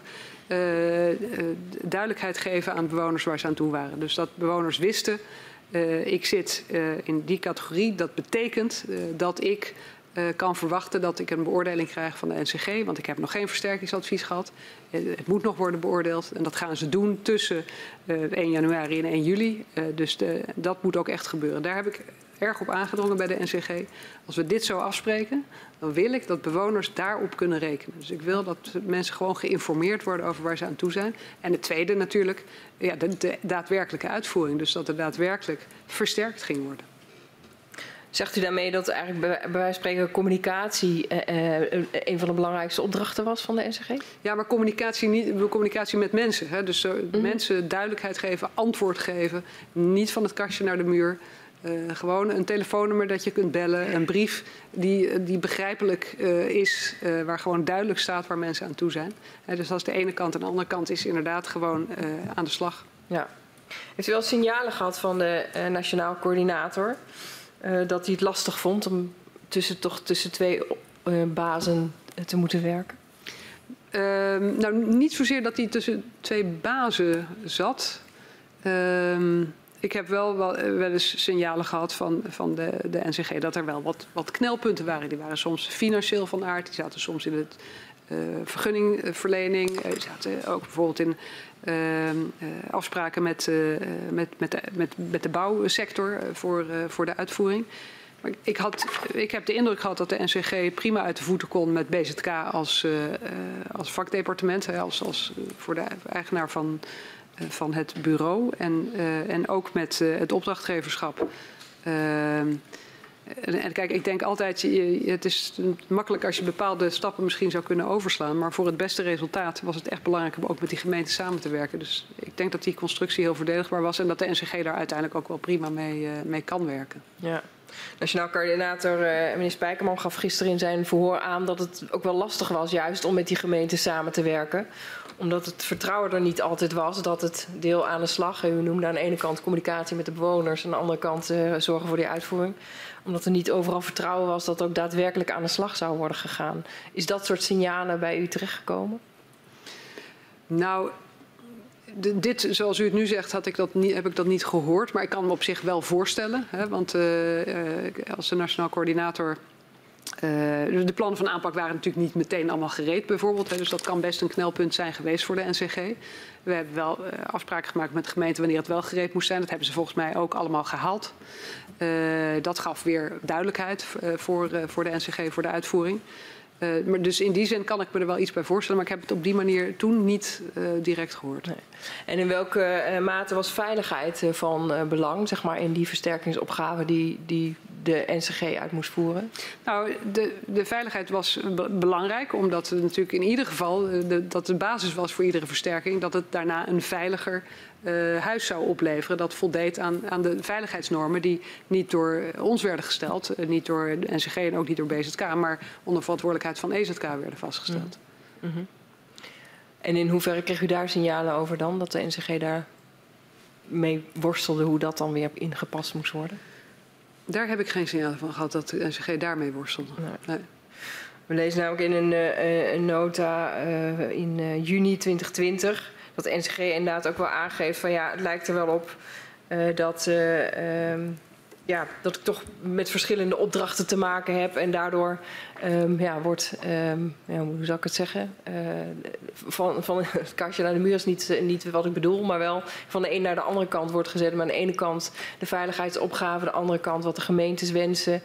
duidelijkheid geven aan bewoners waar ze aan toe waren. Dus dat bewoners wisten Uh, ik zit uh, in die categorie. Dat betekent uh, dat ik kan verwachten dat ik een beoordeling krijg van de NCG. Want ik heb nog geen versterkingsadvies gehad. het moet nog worden beoordeeld. En dat gaan ze doen tussen 1 januari en 1 juli. dus de, dat moet ook echt gebeuren. Daar heb ik erg op aangedrongen bij de NCG. Als we dit zo afspreken, dan wil ik dat bewoners daarop kunnen rekenen. Dus ik wil dat mensen gewoon geïnformeerd worden over waar ze aan toe zijn. En het tweede natuurlijk, ja, de, de daadwerkelijke uitvoering. Dus dat er daadwerkelijk versterkt ging worden. Zegt u daarmee dat eigenlijk bij, wijze van spreken communicatie eh, eh, een van de belangrijkste opdrachten was van de NCG? Ja, maar communicatie, niet, communicatie met mensen. Hè? Dus uh, Mhm. mensen duidelijkheid geven, antwoord geven. Niet van het kastje naar de muur. Uh, gewoon een telefoonnummer dat je kunt bellen. Een brief die, die begrijpelijk uh, is, uh, waar gewoon duidelijk staat waar mensen aan toe zijn. Dus dat is de ene kant. En de andere kant is inderdaad gewoon aan de slag. Ja. Heeft u wel signalen gehad van de Nationaal Coördinator? Dat hij het lastig vond om tussen, toch tussen twee bazen te moeten werken? Uh, nou, niet zozeer dat hij tussen twee bazen zat. Ehm, ik heb wel, wel, wel eens signalen gehad van, van de, de NCG dat er wel wat, wat knelpunten waren. Die waren soms financieel van aard, die zaten soms in het uh, vergunningverlening, die zaten ook bijvoorbeeld in uh, afspraken met, met, met, de, met, met de bouwsector voor, voor de uitvoering. Maar ik, had, ik heb de indruk gehad dat de NCG prima uit de voeten kon met BZK als, als vakdepartement, als, als voor de eigenaar van, van het bureau. En, en ook met het opdrachtgeverschap. En kijk, ik denk altijd, het is makkelijk als je bepaalde stappen misschien zou kunnen overslaan. Maar voor het beste resultaat was het echt belangrijk om ook met die gemeente samen te werken. Dus ik denk dat die constructie heel verdedigbaar was. En dat de NCG daar uiteindelijk ook wel prima mee, mee kan werken. Ja. Nationaal coördinator uh, meneer Spijkerman gaf gisteren in zijn verhoor aan dat het ook wel lastig was juist om met die gemeente samen te werken. Omdat het vertrouwen er niet altijd was dat het deel aan de slag, u noemde aan de ene kant communicatie met de bewoners, aan de andere kant uh, zorgen voor die uitvoering omdat er niet overal vertrouwen was dat ook daadwerkelijk aan de slag zou worden gegaan. Is dat soort signalen bij u terechtgekomen? Nou, dit, zoals u het nu zegt, had ik dat niet, heb ik dat niet gehoord. Maar ik kan me op zich wel voorstellen. Hè, want uh, als de nationaal coördinator. Uh, de plannen van aanpak waren natuurlijk niet meteen allemaal gereed, bijvoorbeeld. Hè, dus dat kan best een knelpunt zijn geweest voor de NCG. We hebben wel afspraken gemaakt met de gemeente wanneer het wel gereed moest zijn. Dat hebben ze volgens mij ook allemaal gehaald. Uh, dat gaf weer duidelijkheid uh, voor, uh, voor de NCG, voor de uitvoering. maar dus in die zin kan ik me er wel iets bij voorstellen, maar ik heb het op die manier toen niet direct gehoord. En in welke mate was veiligheid van belang, zeg maar, in die versterkingsopgave die, die de NCG uit moest voeren? Nou, de, de veiligheid was be belangrijk, omdat het natuurlijk in ieder geval de, dat de basis was voor iedere versterking, dat het daarna een veiliger uh, huis zou opleveren. Dat voldeed aan, aan de veiligheidsnormen die niet door ons werden gesteld, uh, niet door de NCG en ook niet door BZK, maar onder verantwoordelijkheid van EZK werden vastgesteld. Mm -hmm. En in hoeverre kreeg u daar signalen over dan, dat de NCG daar mee worstelde hoe dat dan weer ingepast moest worden? Daar heb ik geen signalen van gehad dat de NCG daarmee worstelde. Nee. Nee. We lezen namelijk in een, uh, een nota in juni 2020 dat de NCG inderdaad ook wel aangeeft van ja, het lijkt er wel op dat, um, ja, dat ik toch met verschillende opdrachten te maken heb en daardoor um, ja, wordt, um, ja, hoe zou ik het zeggen, uh, van, van het kastje naar de muur is niet, niet wat ik bedoel, maar wel van de een naar de andere kant wordt gezet. Maar aan de ene kant de veiligheidsopgave, de andere kant wat de gemeentes wensen.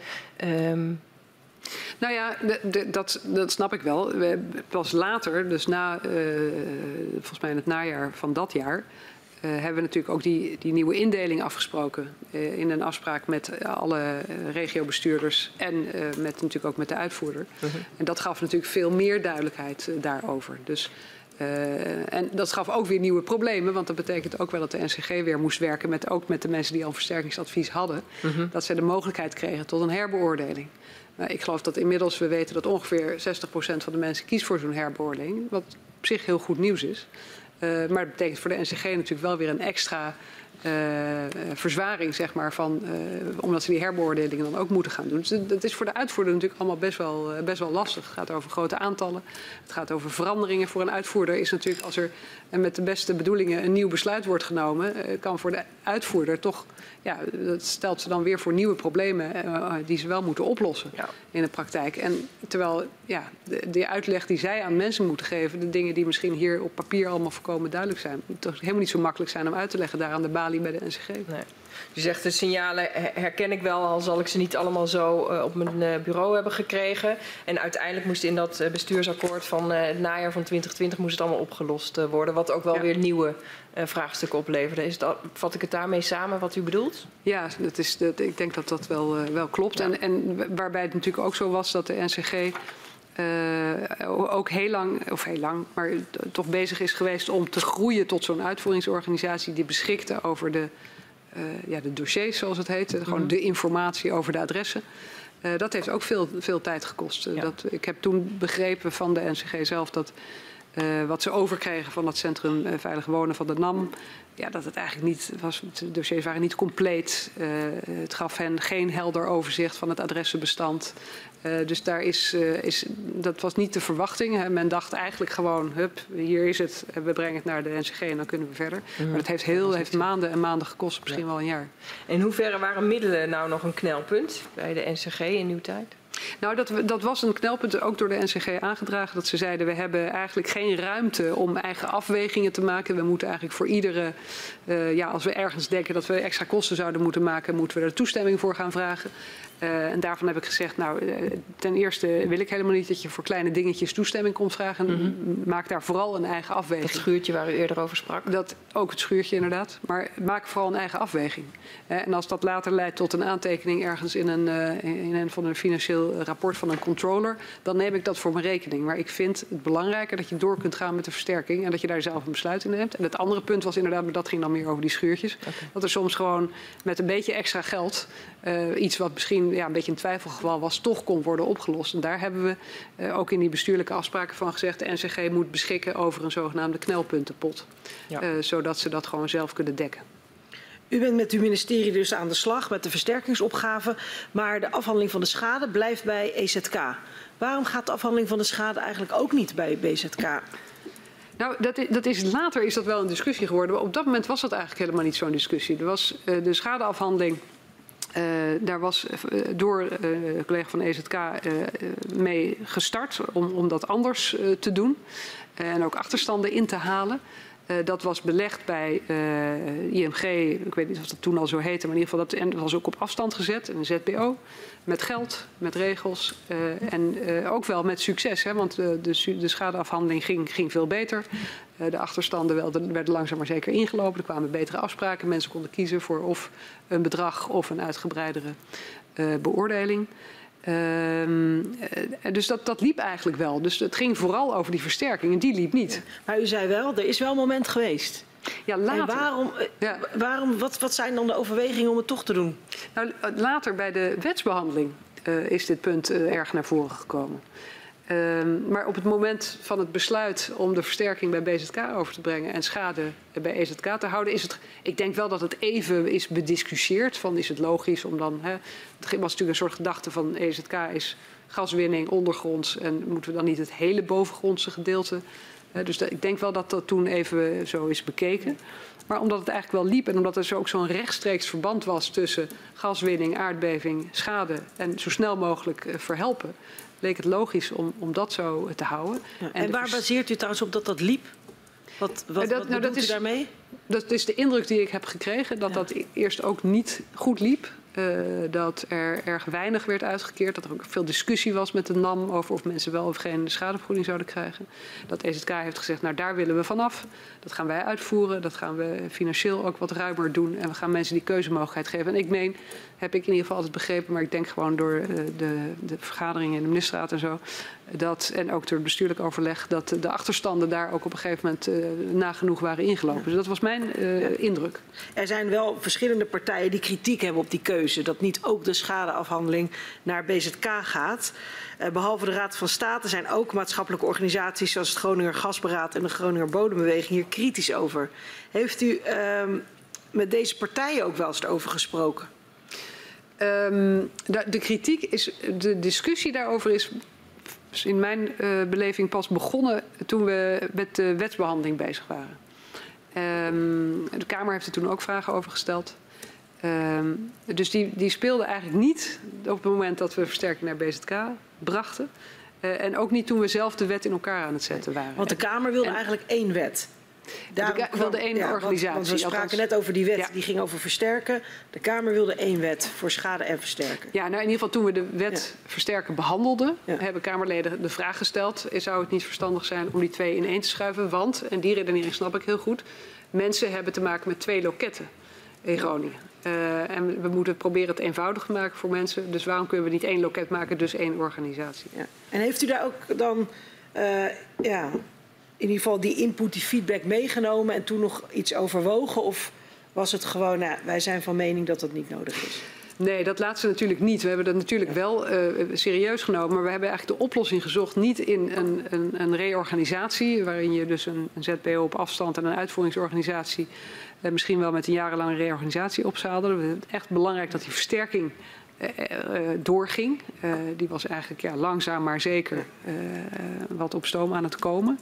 Nou ja, de, dat, dat snap ik wel. We, pas later, dus na, uh, volgens mij in het najaar van dat jaar, hebben we natuurlijk ook die, die nieuwe indeling afgesproken. Uh, in een afspraak met alle regiobestuurders en met, natuurlijk ook met de uitvoerder. -huh. En dat gaf natuurlijk veel meer duidelijkheid daarover. Dus, en dat gaf ook weer nieuwe problemen, want dat betekent ook wel dat de NCG weer moest werken met, ook met de mensen die al versterkingsadvies hadden. -huh. Dat ze de mogelijkheid kregen tot een herbeoordeling. Nou, ik geloof dat inmiddels we weten dat ongeveer 60% van de mensen kiest voor zo'n herbeoordeling. Wat op zich heel goed nieuws is. Uh, maar het betekent voor de NCG natuurlijk wel weer een extra uh, verzwaring, zeg maar, van, omdat ze die herbeoordelingen dan ook moeten gaan doen. Dus dat is voor de uitvoerder natuurlijk allemaal best wel, best wel lastig. Het gaat over grote aantallen. Het gaat over veranderingen. Voor een uitvoerder is natuurlijk, als er met de beste bedoelingen een nieuw besluit wordt genomen, kan voor de uitvoerder toch, ja, dat stelt ze dan weer voor nieuwe problemen die ze wel moeten oplossen ja. in de praktijk. En terwijl, ja, de, de uitleg die zij aan mensen moeten geven, de dingen die misschien hier op papier allemaal voorkomen duidelijk zijn, toch helemaal niet zo makkelijk zijn om uit te leggen daar aan de balie bij de NCG. Nee. U zegt de signalen herken ik wel, al zal ik ze niet allemaal zo uh, op mijn uh, bureau hebben gekregen. En uiteindelijk moest in dat bestuursakkoord van het najaar van 2020 moest het allemaal opgelost worden. Wat ook wel ja. weer nieuwe vraagstukken opleverde. Is dat, vat ik het daarmee samen wat u bedoelt? Ja, dat is, dat, ik denk dat dat wel, wel klopt. Ja. En, en waarbij het natuurlijk ook zo was dat de NCG uh, ook heel lang, of heel lang, maar toch bezig is geweest om te groeien tot zo'n uitvoeringsorganisatie die beschikte over de, uh, ja, de dossiers, zoals het heet. Gewoon de informatie over de adressen. Uh, dat heeft ook veel, veel tijd gekost. Ja. Dat, ik heb toen begrepen van de NCG zelf dat wat ze overkregen van het Centrum Veilig Wonen van de NAM, ja, dat het eigenlijk niet was. De dossiers waren niet compleet. het gaf hen geen helder overzicht van het adressenbestand. Uh, dus daar is, is, dat was niet de verwachting. Hè. Men dacht eigenlijk gewoon, hup, hier is het. We brengen het naar de NCG en dan kunnen we verder. Mm. Maar dat heeft, heel, heeft maanden en maanden gekost, misschien ja. wel een jaar. In hoeverre waren middelen nou nog een knelpunt bij de NCG in uw tijd? Nou, dat, dat was een knelpunt ook door de NCG aangedragen. Dat ze zeiden, we hebben eigenlijk geen ruimte om eigen afwegingen te maken. We moeten eigenlijk voor iedere, uh, ja, als we ergens denken dat we extra kosten zouden moeten maken, moeten we er toestemming voor gaan vragen. Uh, en daarvan heb ik gezegd, nou, uh, ten eerste wil ik helemaal niet dat je voor kleine dingetjes toestemming komt vragen. Mm -hmm. Maak daar vooral een eigen afweging. Het schuurtje waar u eerder over sprak? Dat, ook het schuurtje inderdaad. Maar maak vooral een eigen afweging. Uh, en als dat later leidt tot een aantekening ergens in een, in een van een financieel rapport van een controller, dan neem ik dat voor mijn rekening. Maar ik vind het belangrijker dat je door kunt gaan met de versterking en dat je daar zelf een besluit in neemt. En het andere punt was inderdaad, maar dat ging dan meer over die schuurtjes. Okay. Dat er soms gewoon met een beetje extra geld iets wat misschien ja, een beetje een twijfelgeval was, toch kon worden opgelost. En daar hebben we uh, ook in die bestuurlijke afspraken van gezegd... de NCG moet beschikken over een zogenaamde knelpuntenpot. Ja. Uh, zodat ze dat gewoon zelf kunnen dekken. U bent met uw ministerie dus aan de slag met de versterkingsopgave... maar de afhandeling van de schade blijft bij EZK. Waarom gaat de afhandeling van de schade eigenlijk ook niet bij BZK? Nou, dat is, dat is, later is dat wel een discussie geworden. Maar op dat moment was dat eigenlijk helemaal niet zo'n discussie. Er was uh, de schadeafhandeling uh, daar was uh, door uh, de collega van EZK mee gestart om, om dat anders te doen. en ook achterstanden in te halen. dat was belegd bij IMG, ik weet niet of dat toen al zo heette, maar in ieder geval dat was ook op afstand gezet, een ZBO. Met geld, met regels en ook wel met succes, hè, want de, de schadeafhandeling ging, ging veel beter. Uh, de achterstanden werden, werden langzaam maar zeker ingelopen. Er kwamen betere afspraken. Mensen konden kiezen voor of een bedrag of een uitgebreidere beoordeling. Uh, dus dat, dat liep eigenlijk wel. Dus het ging vooral over die versterking en die liep niet. Maar u zei wel, er is wel een moment geweest. Ja, later. En waarom, ja. waarom, wat, wat zijn dan de overwegingen om het toch te doen? Nou, later bij de wetsbehandeling uh, is dit punt uh, erg naar voren gekomen. Um, maar op het moment van het besluit om de versterking bij BZK over te brengen en schade bij EZK te houden, is het. Ik denk wel dat het even is bediscussieerd. Van is het logisch om dan. Hè, het was natuurlijk een soort gedachte van EZK is gaswinning ondergronds en moeten we dan niet het hele bovengrondse gedeelte. Dus ik denk wel dat dat toen even zo is bekeken. Maar omdat het eigenlijk wel liep en omdat er zo ook zo'n rechtstreeks verband was tussen gaswinning, aardbeving, schade en zo snel mogelijk uh, verhelpen, leek het logisch om, om dat zo te houden. Ja, en, en waar baseert u trouwens op dat dat liep? Wat, wat, dat, wat nou, dat is, daarmee? Dat is de indruk die ik heb gekregen, dat ja. dat eerst ook niet goed liep. Uh, dat er erg weinig werd uitgekeerd. Dat er ook veel discussie was met de NAM over of mensen wel of geen schadevergoeding zouden krijgen. Dat EZK heeft gezegd, nou daar willen we vanaf. Dat gaan wij uitvoeren. Dat gaan we financieel ook wat ruimer doen. En we gaan mensen die keuzemogelijkheid geven. En ik meen, heb ik in ieder geval altijd begrepen, maar ik denk gewoon door uh, de, de vergaderingen in de ministerraad en zo. Dat, en ook door het bestuurlijk overleg, dat de achterstanden daar ook op een gegeven moment uh, nagenoeg waren ingelopen. Dus dat was mijn ja. indruk. Er zijn wel verschillende partijen die kritiek hebben op die keuze. Dat niet ook de schadeafhandeling naar BZK gaat. Uh, behalve de Raad van State zijn ook maatschappelijke organisaties zoals het Groninger Gasberaad en de Groninger Bodembeweging hier kritisch over. Heeft u uh, met deze partijen ook wel eens over gesproken? Um, de, de, kritiek is, de discussie daarover is in mijn uh, beleving pas begonnen toen we met de wetsbehandeling bezig waren. Um, de Kamer heeft er toen ook vragen over gesteld. Um, dus die, die speelde eigenlijk niet op het moment dat we versterking naar BZK brachten. Uh, en ook niet toen we zelf de wet in elkaar aan het zetten waren. Want de Kamer wilde en, eigenlijk één wet. Daarom Ik wilde één ja, organisatie, Want we spraken althans. net over die wet, Ja. die ging over versterken. De Kamer wilde één wet voor schade en versterken. Ja, nou in ieder geval toen we de wet versterken behandelden, hebben Kamerleden de vraag gesteld: zou het niet verstandig zijn om die twee in één te schuiven? Want, en die redenering snap ik heel goed, mensen hebben te maken met twee loketten in Groningen. Eh, en we moeten proberen het eenvoudig te maken voor mensen. Dus waarom kunnen we niet één loket maken, dus één organisatie? Ja. En heeft u daar ook dan eh, ja, in ieder geval die input, die feedback meegenomen en toen nog iets overwogen? Of was het gewoon, nou, wij zijn van mening dat dat niet nodig is? Nee, dat laatste natuurlijk niet. We hebben dat natuurlijk wel eh, serieus genomen. Maar we hebben eigenlijk de oplossing gezocht niet in een, een, een reorganisatie... waarin je dus een, een ZBO op afstand en een uitvoeringsorganisatie... eh, misschien wel met een jarenlange reorganisatie opzadelen. We vinden het echt belangrijk dat die versterking eh, doorging. Die was eigenlijk ja, langzaam maar zeker wat op stoom aan het komen.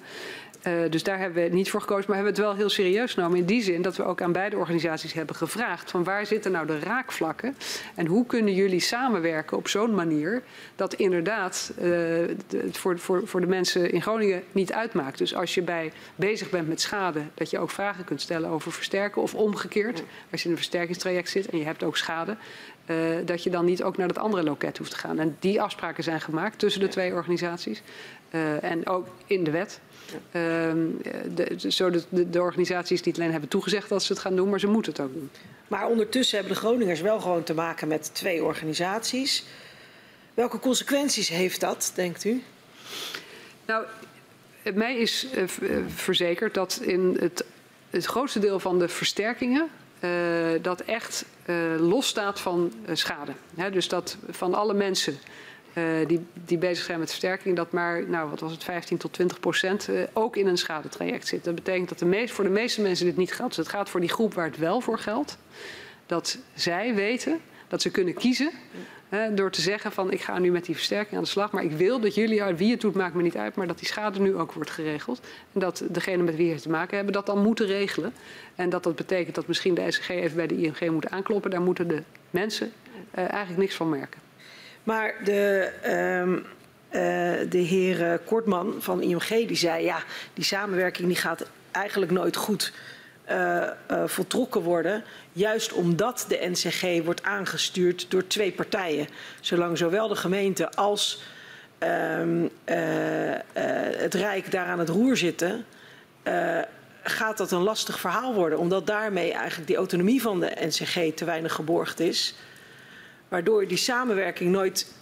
Eh, dus daar hebben we niet voor gekozen, maar hebben we het wel heel serieus genomen. In die zin dat we ook aan beide organisaties hebben gevraagd: van waar zitten nou de raakvlakken? En hoe kunnen jullie samenwerken op zo'n manier dat inderdaad eh, het voor, voor, voor de mensen in Groningen niet uitmaakt? Dus als je bij bezig bent met schade, dat je ook vragen kunt stellen over versterken. Of omgekeerd, als je in een versterkingstraject zit en je hebt ook schade. eh, dat je dan niet ook naar dat andere loket hoeft te gaan. En die afspraken zijn gemaakt tussen de twee organisaties. en ook in de wet. Ehm, de, zodat de, de organisaties niet alleen hebben toegezegd dat ze het gaan doen, maar ze moeten het ook doen. Maar ondertussen hebben de Groningers wel gewoon te maken met twee organisaties. Welke consequenties heeft dat, denkt u? Nou, mij is eh, eh, verzekerd dat in het, het grootste deel van de versterkingen eh, dat echt eh losstaat van eh, schade. Dus dat van alle mensen eh, die, die bezig zijn met versterking, dat maar, nou wat was het, 15 tot 20 procent eh, ook in een schadetraject zit. Dat betekent dat meest, voor de meeste mensen dit niet geldt. Dus het gaat voor die groep waar het wel voor geldt. Dat zij weten dat ze kunnen kiezen door te zeggen van ik ga nu met die versterking aan de slag. Maar ik wil dat jullie, wie het doet maakt me niet uit. Maar dat die schade nu ook wordt geregeld. En dat degene met wie het te maken hebben dat dan moeten regelen. En dat dat betekent dat misschien de SCG even bij de ING moet aankloppen. Daar moeten de mensen eh, eigenlijk niks van merken. Maar de, ehm, eh, de heer eh, Kortman van IMG die zei... ja, die samenwerking die gaat eigenlijk nooit goed eh, voltrokken worden... juist omdat de NCG wordt aangestuurd door twee partijen. Zolang zowel de gemeente als ehm, eh, eh, het Rijk daar aan het roer zitten... gaat dat een lastig verhaal worden. Omdat daarmee eigenlijk die autonomie van de NCG te weinig geborgd is waardoor je die samenwerking nooit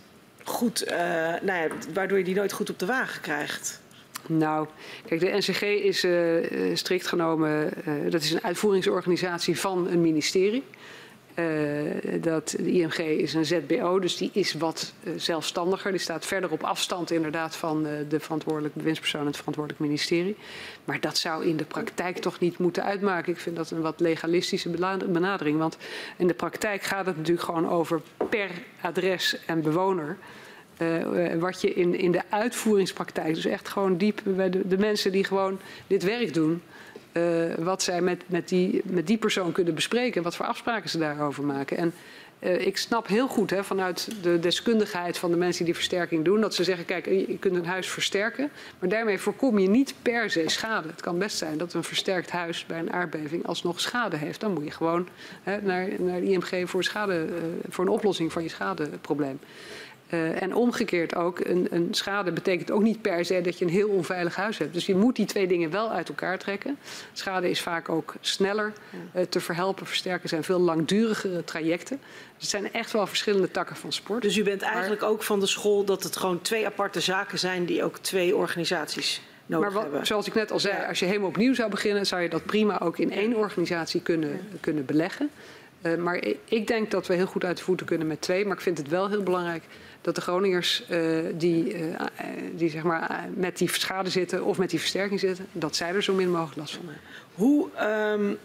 goed, eh, nou ja, waardoor je die nooit goed op de wagen krijgt. Nou, kijk, de NCG is eh, eh, strikt genomen, dat is een uitvoeringsorganisatie van een ministerie. Eh, dat, de IMG is een ZBO, dus die is wat eh, zelfstandiger. Die staat verder op afstand inderdaad van eh, de verantwoordelijke bewindspersoon en het verantwoordelijk ministerie. Maar dat zou in de praktijk toch niet moeten uitmaken. Ik vind dat een wat legalistische benadering. Want in de praktijk gaat het natuurlijk gewoon over per adres en bewoner. Wat je in, in de uitvoeringspraktijk, dus echt gewoon diep bij de mensen die gewoon dit werk doen, eh, wat zij met, met, die, met die persoon kunnen bespreken, wat voor afspraken ze daarover maken. En eh, ik snap heel goed hè, vanuit de deskundigheid van de mensen die versterking doen, dat ze zeggen, kijk, je kunt een huis versterken, maar daarmee voorkom je niet per se schade. Het kan best zijn dat een versterkt huis bij een aardbeving alsnog schade heeft. Dan moet je gewoon hè, naar, naar de IMG voor, schade, eh, voor een oplossing van je schadeprobleem. Uh, en omgekeerd ook, een, een, schade betekent ook niet per se dat je een heel onveilig huis hebt. Dus je moet die twee dingen wel uit elkaar trekken. Schade is vaak ook sneller uh, te verhelpen. Versterken zijn veel langdurigere trajecten. Dus het zijn echt wel verschillende takken van sport. Dus u bent eigenlijk maar, ook van de school dat het gewoon twee aparte zaken zijn die ook twee organisaties nodig maar wat, hebben. zoals ik net al zei, als je helemaal opnieuw zou beginnen, zou je dat prima ook in één organisatie kunnen, kunnen beleggen. Uh, maar ik denk dat we heel goed uit de voeten kunnen met twee. Maar ik vind het wel heel belangrijk dat de Groningers uh, die, uh, die zeg maar, met die schade zitten of met die versterking zitten, dat zij er zo min mogelijk last van hebben. Hoe, um,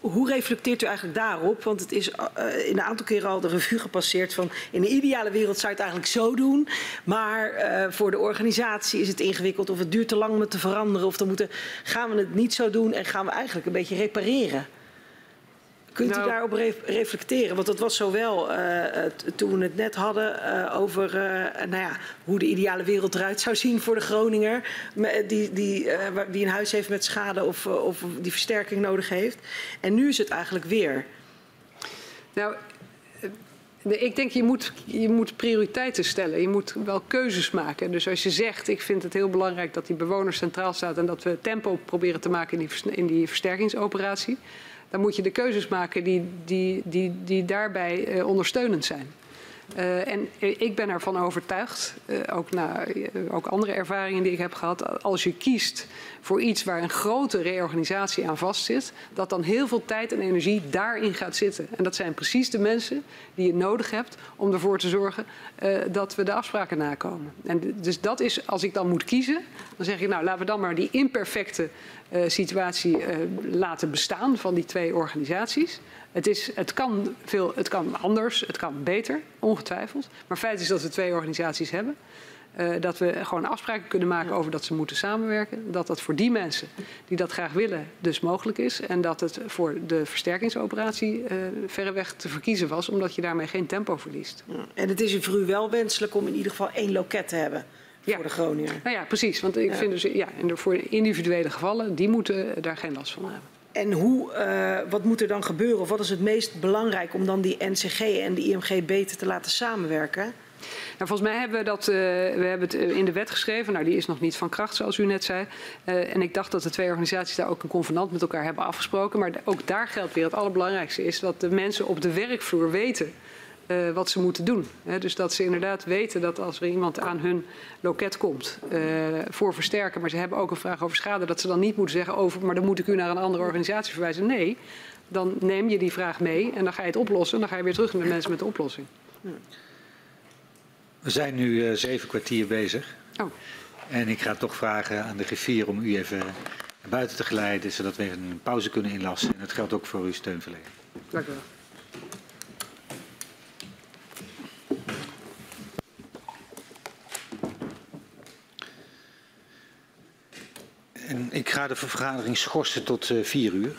hoe reflecteert u eigenlijk daarop? Want het is in een aantal keren al de revue gepasseerd van in de ideale wereld zou je het eigenlijk zo doen. Maar voor de organisatie is het ingewikkeld of het duurt te lang om het te veranderen. Of dan moeten, gaan we het niet zo doen en gaan we eigenlijk een beetje repareren. Kunt Nou- u daarop re- reflecteren? Want dat was zowel eh, t- toen we het net hadden eh, over eh, nou ja, hoe de ideale wereld eruit zou zien voor de Groninger. Die, die, eh, die een huis heeft met schade of, eh, of die versterking nodig heeft. En nu is het eigenlijk weer. Nou, eh, ik denk je moet, je moet prioriteiten stellen. Je moet wel keuzes maken. Dus als je zegt, ik vind het heel belangrijk dat die bewoner centraal staat en dat we tempo proberen te maken in die, in die versterkingsoperatie, dan moet je de keuzes maken die, die, die, die daarbij eh, ondersteunend zijn. Eh, en ik ben ervan overtuigd, eh, ook na eh, ook andere ervaringen die ik heb gehad, als je kiest voor iets waar een grote reorganisatie aan vastzit, dat dan heel veel tijd en energie daarin gaat zitten. En dat zijn precies de mensen die je nodig hebt om ervoor te zorgen dat we de afspraken nakomen. En dus dat is, als ik dan moet kiezen, dan zeg ik nou laten we dan maar die imperfecte situatie laten bestaan van die twee organisaties. Het, is, het, kan veel, het kan anders, het kan beter, ongetwijfeld. Maar feit is dat we twee organisaties hebben. Eh, dat we gewoon afspraken kunnen maken over dat ze moeten samenwerken. Dat dat voor die mensen die dat graag willen dus mogelijk is. En dat het voor de versterkingsoperatie eh verreweg te verkiezen was. Omdat je daarmee geen tempo verliest. En het is voor u wel wenselijk om in ieder geval één loket te hebben Ja. voor de Groninger. Nou ja, precies. Want ik Ja. vind dus, ja, en voor individuele gevallen, die moeten daar geen last van hebben. En hoe, eh, wat moet er dan gebeuren? Of wat is het meest belangrijk om dan die NCG en de IMG beter te laten samenwerken? Nou, volgens mij hebben we dat eh, we hebben het eh, in de wet geschreven. Nou, die is nog niet van kracht, zoals u net zei. Eh, en ik dacht dat de twee organisaties daar ook een convenant met elkaar hebben afgesproken. Maar ook daar geldt weer het allerbelangrijkste is dat de mensen op de werkvloer weten eh, wat ze moeten doen. Dus dat ze inderdaad weten dat als er iemand aan hun loket komt eh, voor versterken, maar ze hebben ook een vraag over schade, dat ze dan niet moeten zeggen over, maar dan moet ik u naar een andere organisatie verwijzen. Nee, dan neem je die vraag mee en dan ga je het oplossen en dan ga je weer terug naar de mensen met de oplossing. We zijn nu eh, zeven kwartier bezig. Oh. En ik ga toch vragen aan de griffier om u even naar buiten te geleiden, zodat we even een pauze kunnen inlassen. En dat geldt ook voor uw steunverlening. Dank u wel. Ik ga de vergadering schorsen tot eh, vier uur.